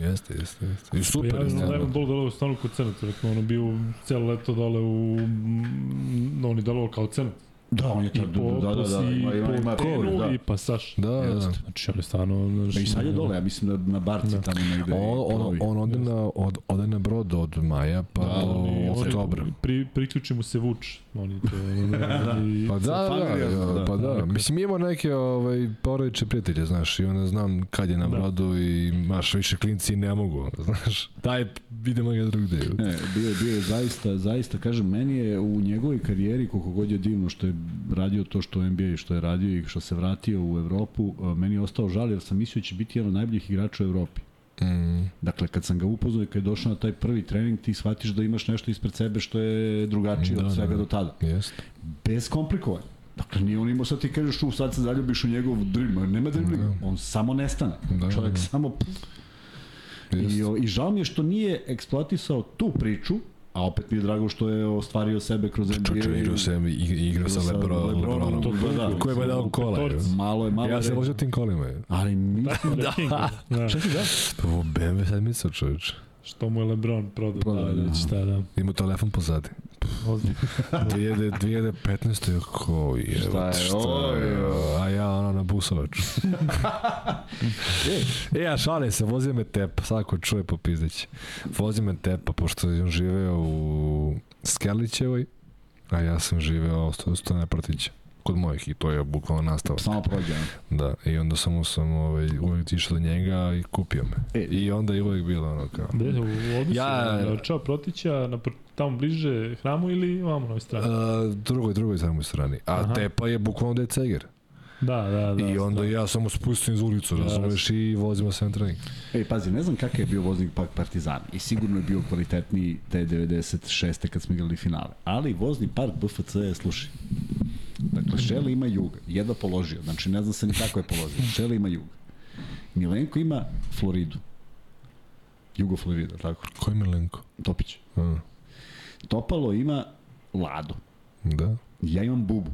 Jeste, jeste, jeste. I Super, ja znam da je stvarno. bol delovao stvarno kod Cenata, rekao, ono bio celo leto dole u... mm, On je delovao kao Cenat. Da, on je po, da, da, da, i ima, ima, ima, Tenu da. i pasaž. Da, da, da. Znači, on je stvarno... Znači, i sad je dole, ja mislim da na barci Da. tamo negde. On, on, on ode, na, od, ode na brod od maja pa Da, do oktobra. Pri, priključi mu se Vuč. Oni to, (laughs) i, Pa da, da, da, da. pa da. Mislim, imamo neke ovaj, porodiče prijatelje, znaš, i onda znam kad je na Da. brodu i maš više klinci ne mogu, (laughs) znaš. Daj, idemo ga drugde. Ne, bio je, bio je zaista, zaista, kažem, meni je u njegovoj karijeri, koliko god je divno što je radio to što u NBA i što je radio i što se vratio u Evropu, a, meni je ostao žal jer sam mislio da će biti jedan od najboljih igrača u Evropi. Mm, Dakle, kad sam ga upoznao i kad je došao na taj prvi trening, ti shvatiš da imaš nešto ispred sebe što je drugačije Da, od svega da. do tada. jeste. Bez komplikovanja. Dakle, nije on imao sad ti kažeš u sad se zaljubiš u njegov dribling. Nema driblinga. On samo nestane. Da, Čovjek da. samo... I, o, I žao mi je što nije eksploatisao tu priču, a opet mi je drago što je ostvario sebe kroz NBA. Čoče, igrao sam, ig- igrao sa Lebron, Lebronom, Lebronom. da, da. Ko je dao kola? Je. Malo je, malo Ja je se ložio tim kolima. je. Ali mislim da. King, da. Čekaj, da. Pa Ovo BMW sedmica, čovječ. Što mu je Lebron prodao. Prodao, da, da. da. Šta, da. Ima telefon pozadi. Ozbiljno. 2000 2015. je ko je, Šta je šta je, a ja ono na busovaču. (laughs) e, ja šalim se, vozio me tepa, svako čuje popizdeći. Vozio me tepa, pošto on živeo u Skerlićevoj, a ja sam živeo u Stone Pratića kod mojih i to je bukvalno nastavak. Samo prođe. Da, i onda sam, sam ovaj, uvijek išao do njega i kupio me. E. I onda je uvijek bilo ono kao... Gde, u odnosu Ja- ja, na Čao Protića, na, pr- tamo bliže hramu ili vamo na ovoj strani? Uh, drugoj, drugoj samoj strani. A Aha. Tepa je bukvalno da je Ceger. Da, da, da. I onda da. ja samo spustim iz ulicu, Da, razumeš, i vozimo se na trening. Ej, pazi, ne znam kakav je bio voznik Pak Partizana i sigurno je bio kvalitetniji te 96. kad smo igrali finale. Ali vozni park BFC je, slušaj, dakle, Šeli ima juga, jedva položio, znači ne znam se ni kako je položio, Šeli ima juga. Milenko ima Floridu. Jugo Florida, tako? Ko je Milenko? Topić. A, Topalo ima Lado. da. Ja imam Bubu.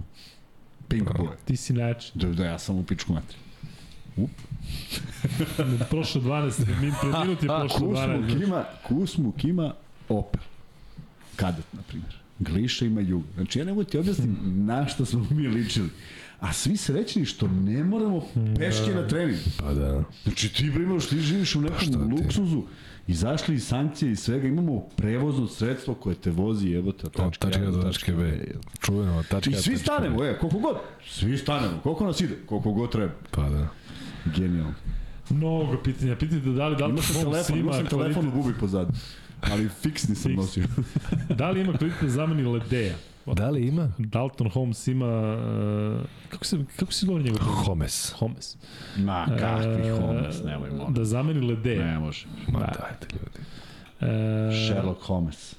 Pink Boy. Ti si način. Da, da, ja sam u pičku matri. (laughs) Prošlo 12, min, pred minut je prošlo 12. (laughs) Kusmuk ima, Kusmuk ima Opel. Kadet, na primjer. Gliša ima Jug. Znači, ja ne mogu ti objasnim na što smo mi ličili. A svi srećni što ne moramo peške na trening. Pa da. Znači, ti, bre, imaš, ti živiš u šta nekom ti? luksuzu. Izašli iz sankcije i svega, imamo prevozno sredstvo koje te vozi, evo te, Od tačka, tačke A do tačke B. Čuveno, od tačke I A svi tačke stanemo, e, koliko god. Svi stanemo, koliko nas ide, koliko god treba. Pa da. Genijalno. Mnogo pitanja. Pitajte da li Dalton Imao sam telefon, imao ima sam telefon u bubi pozadnji. Ali fiksni sam Fiks. nosio. (laughs) Da li ima kvalitet da zameni Ledeja? Da li ima? Dalton Holmes ima... Uh, kako, se, kako se govori njegov? Homes. Holmes. Ma, kakvi E, Holmes, nemoj molim. Da zameni Ledeja. Ne može. Ma Da. dajte ljudi. E, Sherlock Holmes.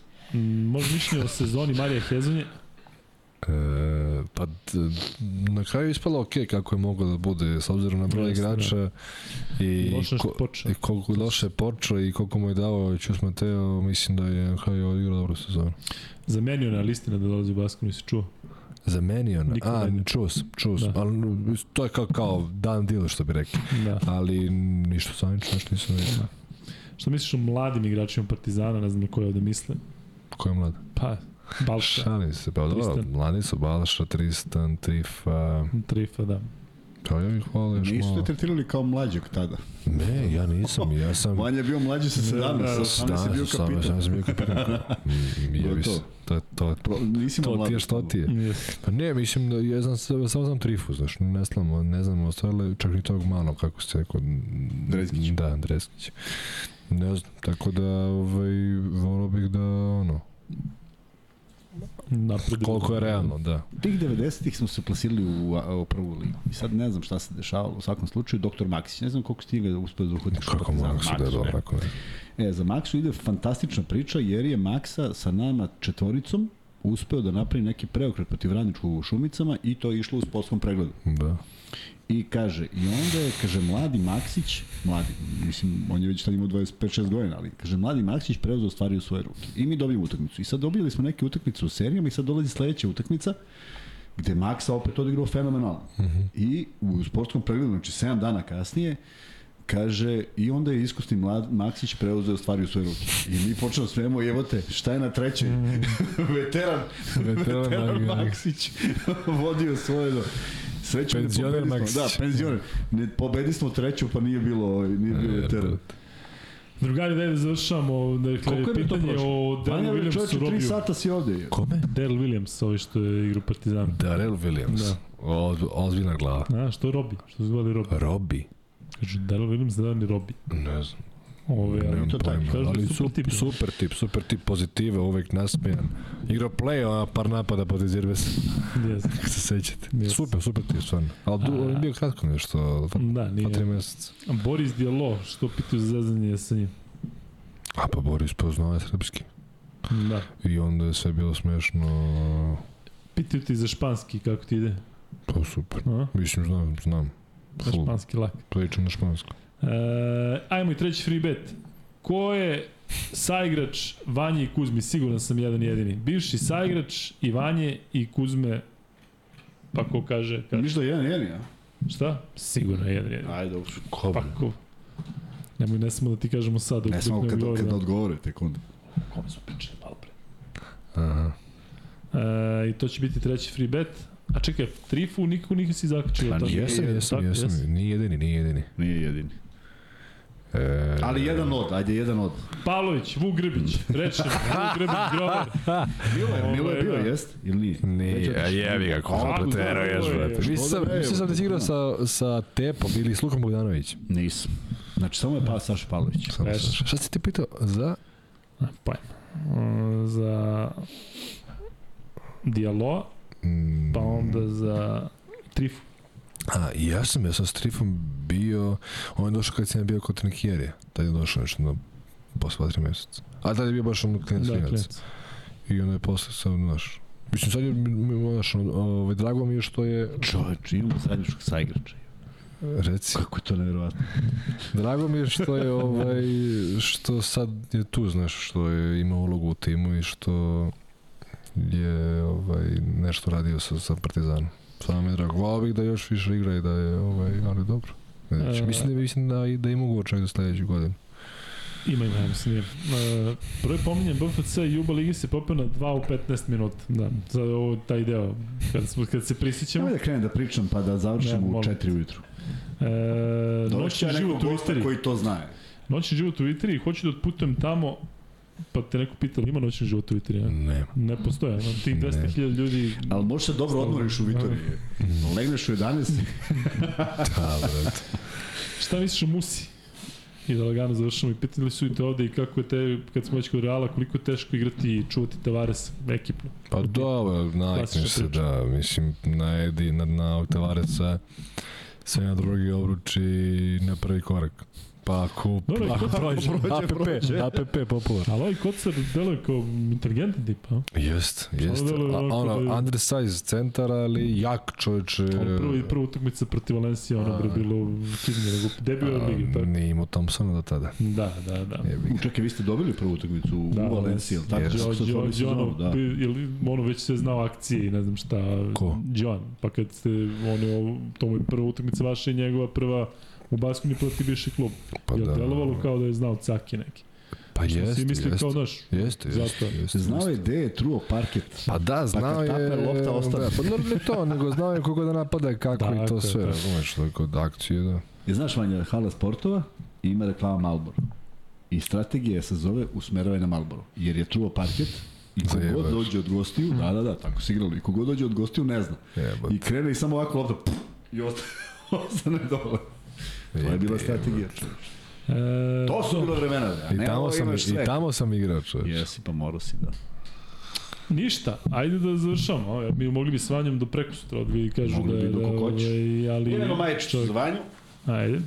Može mišljenje o sezoni Marija Hezonje? E, pa na kraju je ispalo ok kako je moglo da bude s obzirom na broj Jeste, da. igrača i, što ko, i koliko loše je počeo i koliko mu je dao Ćus Mateo, mislim da je na kraju odigrao dobru sezonu. Zamenio na listina da dolazi u Basku, nisi čuo? Zamenio na, a, čuo sam, čuo sam, Da. ali to je kao, kao dan deal što bi rekli, Da. ali ništa zvanično, nešto nisam vidio. Šta misliš o mladim igračima Partizana, ne znam na koje ovde misle? Ko je mlad? Pa, (laughs) Balša, Šalim se, pa dobro, mladi su Balaša, Tristan, Trifa, Trifa, da. pa ja bih volio još Nisu te tretirali kao mlađeg tada. Ne, ja nisam, ja sam... Vanja je bio mlađi sa 17, da, sa 18 je bio kapitan. sam, sam bio kapitan. (laughs) Mm, To je Jebi to. se. To, je- to, Pro, nisi to ti je što ti je. Yes. Pa ne, mislim da ja znam, samo samo znam Trifu, znaš, ne znam, ne znam ostale, čak ni tog malo, kako se rekao. Drezgić. Da, Drezgić. Ne znam, tako da, ovaj, volao bih da, ono, Napred. koliko je realno, da. Tih 90-ih smo se plasirali u, u prvu ligu. I sad ne znam šta se dešavalo. U svakom slučaju, doktor Maksić, ne znam koliko stiga uspio da uhvatiš u Kako se da je Maksu, dobro, e. tako ne. E, za Maksu ide fantastična priča jer je Maksa sa nama četvoricom uspeo da napravi neki preokret protiv radničkog u Šumicama i to je išlo u sportskom pregledu. Da. I kaže, i onda je, kaže, mladi Maksić, mladi, mislim, on je već tad imao 25-6 godina, ali, kaže, mladi Maksić preuzeo stvari u svoje ruke. I mi dobijemo utakmicu. I sad dobili smo neke utakmice u serijama i sad dolazi sledeća utakmica, gde Maksa opet odigrao fenomenalno. Mm -hmm. I u sportskom pregledu, znači 7 dana kasnije, kaže, i onda je iskusni mlad Maksić preuzeo stvari u svoje ruke. I mi počnemo smemo, evo te, šta je na trećoj? (laughs) veteran, Veteran, veteran da. Maksić (laughs) vodio svoje do... Srećom ne Penzioner. Maksić. Da, penzioner. Ne, pobedi smo treću, pa nije bilo, ovaj, nije bio E, veteran. Drugari, da završavamo. Dakle, Koliko je to pitanje o Daryl Williamsu čoveče, tri Robiju. sata si ovde. Kome? Daryl Williams, ovaj što je igra u Partizanu. Darrell Williams. Da. Ozbiljna glava. A, što je Robi? Što se zvali Robi? Robi? Kaže, Daryl Williams da ni Robi. Ne znam. Ove, ali to taj, pojma, kažu da ali super super, tip. super tip, super tip pozitive, uvek nasmejan. Igrao play, a par napada protiv Zirves, Yes. (laughs) kako se sećate. Yes. Super, super tip, stvarno. Ali du, A- on je bio kratko nešto, Da, dva, tri nije. meseca. Boris Dijalo, što pitaju za zezanje sa njim. A pa Boris poznao je srpski. Da. I onda je sve bilo smešno, Pitaju ti za španski, kako ti ide? pa super. A? Mislim, znam, znam. Full, španski lak. pričam na španskom. E, ajmo i treći free bet. Ko je saigrač Vanje i Kuzmi? Siguran sam jedan jedini. Bivši saigrač i Vanje i Kuzme Pa ko kaže, kaže Ništa jedan, jedan, ja. šta? Sigurno je jedan jedini. Ajde, dobro. Ko Pa ko? Nemoj, ne smo da ti kažemo sad. Ne dok samo kad, govori, kad da. odgovore, tek onda. Kome smo pričali malo pre. Aha. E, I to će biti treći free bet. A čekaj, Trifu nikako nisi zakačio. Pa Jesam, jesam, Tako, jesam. Nije jedini, nije jedini. Nije jedini. E, Ali jedan od, ajde jedan od. Pavlović, Vuk Grbić, rečem, Vuk Grbić, Grover. (laughs) Bilo je, bilo je bio, da. jest? Ili nije? Nije, a jebi ga, ko Kako preteruješ, da, brate. Mislim sam, da ne, mislim sam da si igrao da. sa, sa Tepom ili s Lukom Bogdanović. Nisam. Znači, samo je pa Saša Pavlović. Samo sam- Šta si ti pitao? Za? Pa, mm, za Dialo, Mm, pa onda za Trifu. A, ja sam, ja sam s Trifom bio, on je došao kad sam bio kod Trinkijerija. Tad je došao nešto na posle dva, tri meseca. A tad je bio baš ono klinac, Da, klinac. I onda je posle sam, znaš, Mislim, sad je, znaš, ovaj, drago mi je što je, Čoveč, imamo srednjoškog saigrača. reci, Kako je to nevjerovatno. drago mi je što je, ovaj, što sad je tu, znaš, što je ima ulogu u timu i što je ovaj, nešto radio sa, sa Partizanom. Samo mi je drago. Volao bih da još više igra i da je, ovaj, ali dobro. Znači, E. mislim da, mislim da, da ima ugovor čak za sledeću godinu. Ima, ima, ja mislim. Uh, broj pominjen BFC i Juba Ligi se popeo na 2 u 15 minuta. Da, za ovo, taj deo. Kad, smo, kad se prisjećamo. Nemoj da krenem da pričam pa da Ne, završimo u molim. 4 ujutru. E, noćni život u Istri. koji to zna. Noćni život u Itri, hoću da otputujem tamo, pa te neko pitao, ima noćni život u Itri? Ne, Ne. postoje, tih Ne. 200.000 ljudi... Ali možeš se dobro odmoriš u Vitoriji. Legneš u 11 (laughs) Da, brate. Šta misliš o Musi? I da lagano završamo i pitali su i te ovde i kako je te, kad smo već kod Reala, koliko je teško igrati i čuvati Tavares ekipno. Pa dobro, navikneš se da, mislim, na Edi, na, na Tavareca, sve na drugi obruč i na prvi korak. Pa ako, ko- prođe, (laughs) prođe, APP, prođe. APP popular. Ali ovaj kocar deluje kao inteligentan tip, a? Jest, jest. A, da ono, je- undersize centar, ali jak čovječe. Ono prvo i prva utakmica protiv Valencija, ono bre bilo čudnije nego debio od ligi, tako. Nije imao Thompsona do tada. Da, da, da. Čekaj, vi ste dobili prvu utakmicu u Da, Valenciji, jel tako? Yes. John, sezonu, da. da. ili ono već sve znao akcije i ne znam šta. Ko? John, pa kad ste, ono, to mu je prva utakmica vaša i njegova prva u Baskoni protiv bivši klub. Pa Pa Jel da. delovalo kao da je znao caki neki? Pa Što jeste, Svi misli jeste. kao, znaš, Jeste, jeste, Zato. jeste. Znao je gde je truo parket. Pa da, znao kad je... tapne lopta, ostane. Da, pa ne to, nego znao je koga da napada i kako Da, i to je, sve, da. razumeš, tako od akcije, da. Je znaš, Vanja, hala sportova i ima reklama Malboro. I strategija se zove usmeravaj na Malboro. Jer je truo parket i kogod dođe od gostiju, da, da, da, tako se igralo. I kogod dođe od gostiju ne zna. Jebote. I krene i samo ovako lopta, pff, i ostane, (laughs) ostane dole. To je bila strategija. E, To su bila vremena, a I tamo sam, i tamo sam igrao, čovječ. Jesi, pa morao si, da. Ništa, ajde da završamo. Mi mogli bi s Vanjom do preko sutra, da vi kažu Mogli da, bi do da, kako hoćeš. ovaj, ali... Idemo majičicu za Vanju. Ajde.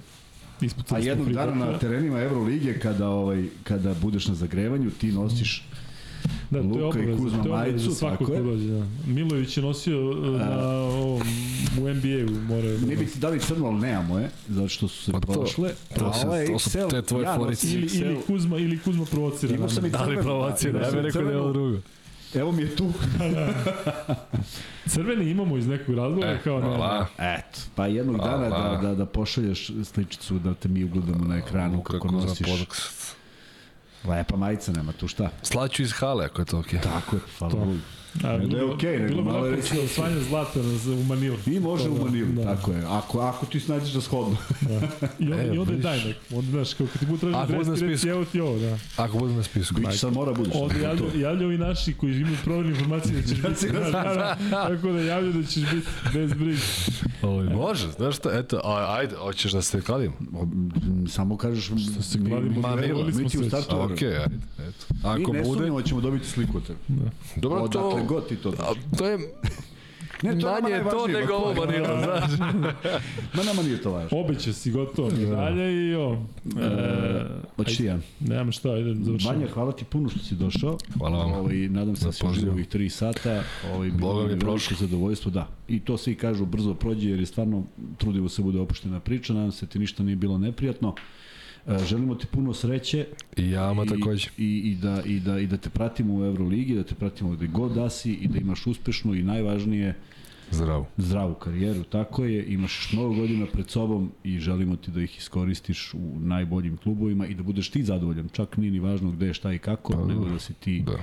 Ispucali A jednog dana na terenima Evrolige, kada, ovaj, kada budeš na zagrevanju, ti nosiš Da, to je Luka i Kuzma to je obaveza majicu, svako tako ko je. dođe. Da. Milović je nosio uh, na ovom, u NBA-u, mora da Mi bi ti dali crno, ali nemamo je, zato što su se Pa to- prošle. to A se- ovaj to su te tvoje ja forice. Ili, ili Kuzma, ili Kuzma provocira. Imao sam i nama. Da li provocira? da, Ja bih rekao da je ovo drugo. Evo mi je tu. (laughs) Crveni imamo iz nekog razloga, E, kao ne. hvala. Eto, pa jednog dana da, da, da pošalješ sličicu da te mi ugledamo na ekranu kako Kako za nosiš. podcast. Lepa majica, nema tu šta. Slaću iz hale, ako je to okej. Tako je, hvala To. Bogu. A, Ne da je okej, nego bilo bi malo reći- da osvanja zlata na- u Manilu. I može u Da, Manilu, da. tako je. Ako, ako ti snađeš da shodno. I onda, E, i onda je daj nek. Onda, znaš, kao kad ti budu tražiti dres, ti spisku. evo ti ovo, da. Ako bude na spisku. Bić sad mora budeš. Onda (laughs) javljaju, javljaju ovi naši koji imaju proverne informacije da ćeš biti. Da, da, da, tako da javljaju da ćeš biti bez briga. Ovaj, može, znaš šta, eto, a, ajde, hoćeš da se kladimo? O, m, Samo kažeš... Što se kladimo, Manila, smo mi ti u startu okej, ajde, eto. Ako Mi ne bude, sumnjamo da ćemo dobiti sliku od tebe. dobro, to, god ti to daš. to je, Ne, to manje je to nego ma ovo? Manila, znaš. Ma nama nije to važno. Obeća si gotovo, medalje i o. E, Hoćeš ti ja? Nemam šta, ajde, završamo. Vanja, hvala ti puno što si došao. Hvala vam. Ovaj, nadam se da si pozivu. ovih tri sata. Ovaj, bilo Boga mi prošlo. zadovoljstvo, da. I to svi kažu brzo prođe jer je stvarno trudimo se bude opuštena priča. Nadam se ti ništa nije bilo neprijatno. E, želimo ti puno sreće I jama takođe. i, i, da, i, da, i da te pratimo u Euroligi, da te pratimo gde god da si i da imaš uspešnu i najvažnije Zdravo. zdravu karijeru, tako je, imaš mnogo godina pred sobom i želimo ti da ih iskoristiš u najboljim klubovima i da budeš ti zadovoljan, čak nije ni važno gde, šta i kako, Pa, nego da si ti Da.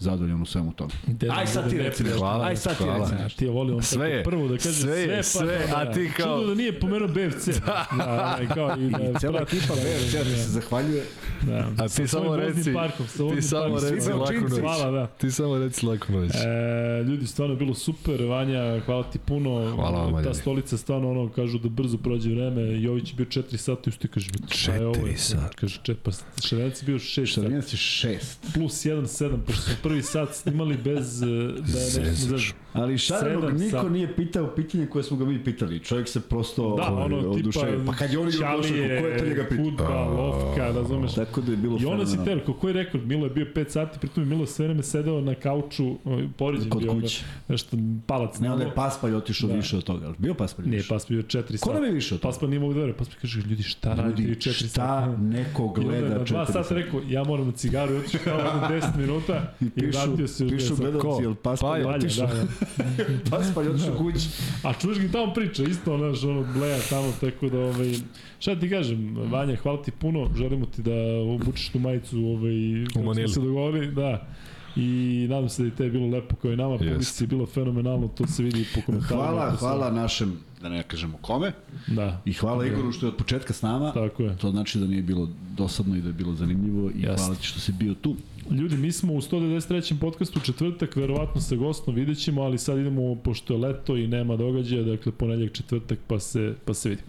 Zadovoljan u svemu tome. Da Aj sad ti reci nešto, Hvala, aj sad ti hvala. reci Ja, nešto. ti je volio on Sve prvo da kaže sve je, sve, pa sve, da, a da. ti kao- Čudo da nije pomenuo BFC. (laughs) da, da, kao i da I cela ekipa BFC ti se zahvaljuje. Da, A ti samo reci, parkom, sa ti samo parkom. reci Svi laku Belčinci. noć. Hvala, da. Ti samo reci laku noć. E, ljudi, stvarno je bilo super, Vanja, hvala ti puno. Hvala vam, Ta stolica stvarno ono, kažu da brzo prođe vreme. Jović je bio 4 sata i što ti kaže, šta je ovo? Četiri sata. Kaže, čet, pa Šarenac je bio 6 sata. Šarminac je šest. Plus 1, 7, pošto prvi sat snimali bez e, da je nešto zezno. Ali Šarenog niko sati. nije pitao pitanje koje smo ga mi pitali. Čovjek se prosto Da, ovaj, ono, tipa, oduševio. Pa kad je on igrao košarku, ko je to njega pitao? futbal, lofka, razumeš? Tako da je bilo I onda si fenomenalno. ter, koji je rekord? Milo je bio 5 sati, pritom je Milo sve vreme sedeo na kauču, ovaj, poređen Kod bio, kuće. nešto palac Ne, onda je. Paspalj otišao Da. više od toga. Ali Bio Paspalj Nije, više? Paspalj bio 4 sata. Ko nam je više od toga? Paspalj nije mogu da veruje. Paspalj kaže, ljudi, šta radite vi Ljudi, 4 šta sata? neko onda je gleda na 2 četiri sata sata? rekao, ja moram na cigaru i otišao kao na 10 minuta (laughs) i, Pišu, se pišu 10 sata. gledalci, jel Paspalj Valja, otišao? da, da. (laughs) Paspalj otišao kući. A čuješ ga i tamo priča, isto onaš, ono, bleja tamo, tako da, ovaj, šta ti kažem, Vanja, hvala ti puno, želimo ti da obučeš tu majicu, ovaj, kako smo se dogovorili, da, i nadam se da je te bilo lepo kao i nama, Jest. publici je bilo fenomenalno, to se vidi po komentarima. Hvala, se- hvala našem, da ne kažemo kome, Da, i hvala Igoru što je od početka s nama. tako je. To znači da nije bilo dosadno i da je bilo zanimljivo i Jeste. hvala ti što si bio tu. Ljudi, mi smo u 193. podcastu četvrtak, verovatno sa gostom vidjet ćemo, ali sad idemo, pošto je leto i nema događaja, dakle ponedljak četvrtak pa se, pa se vidi.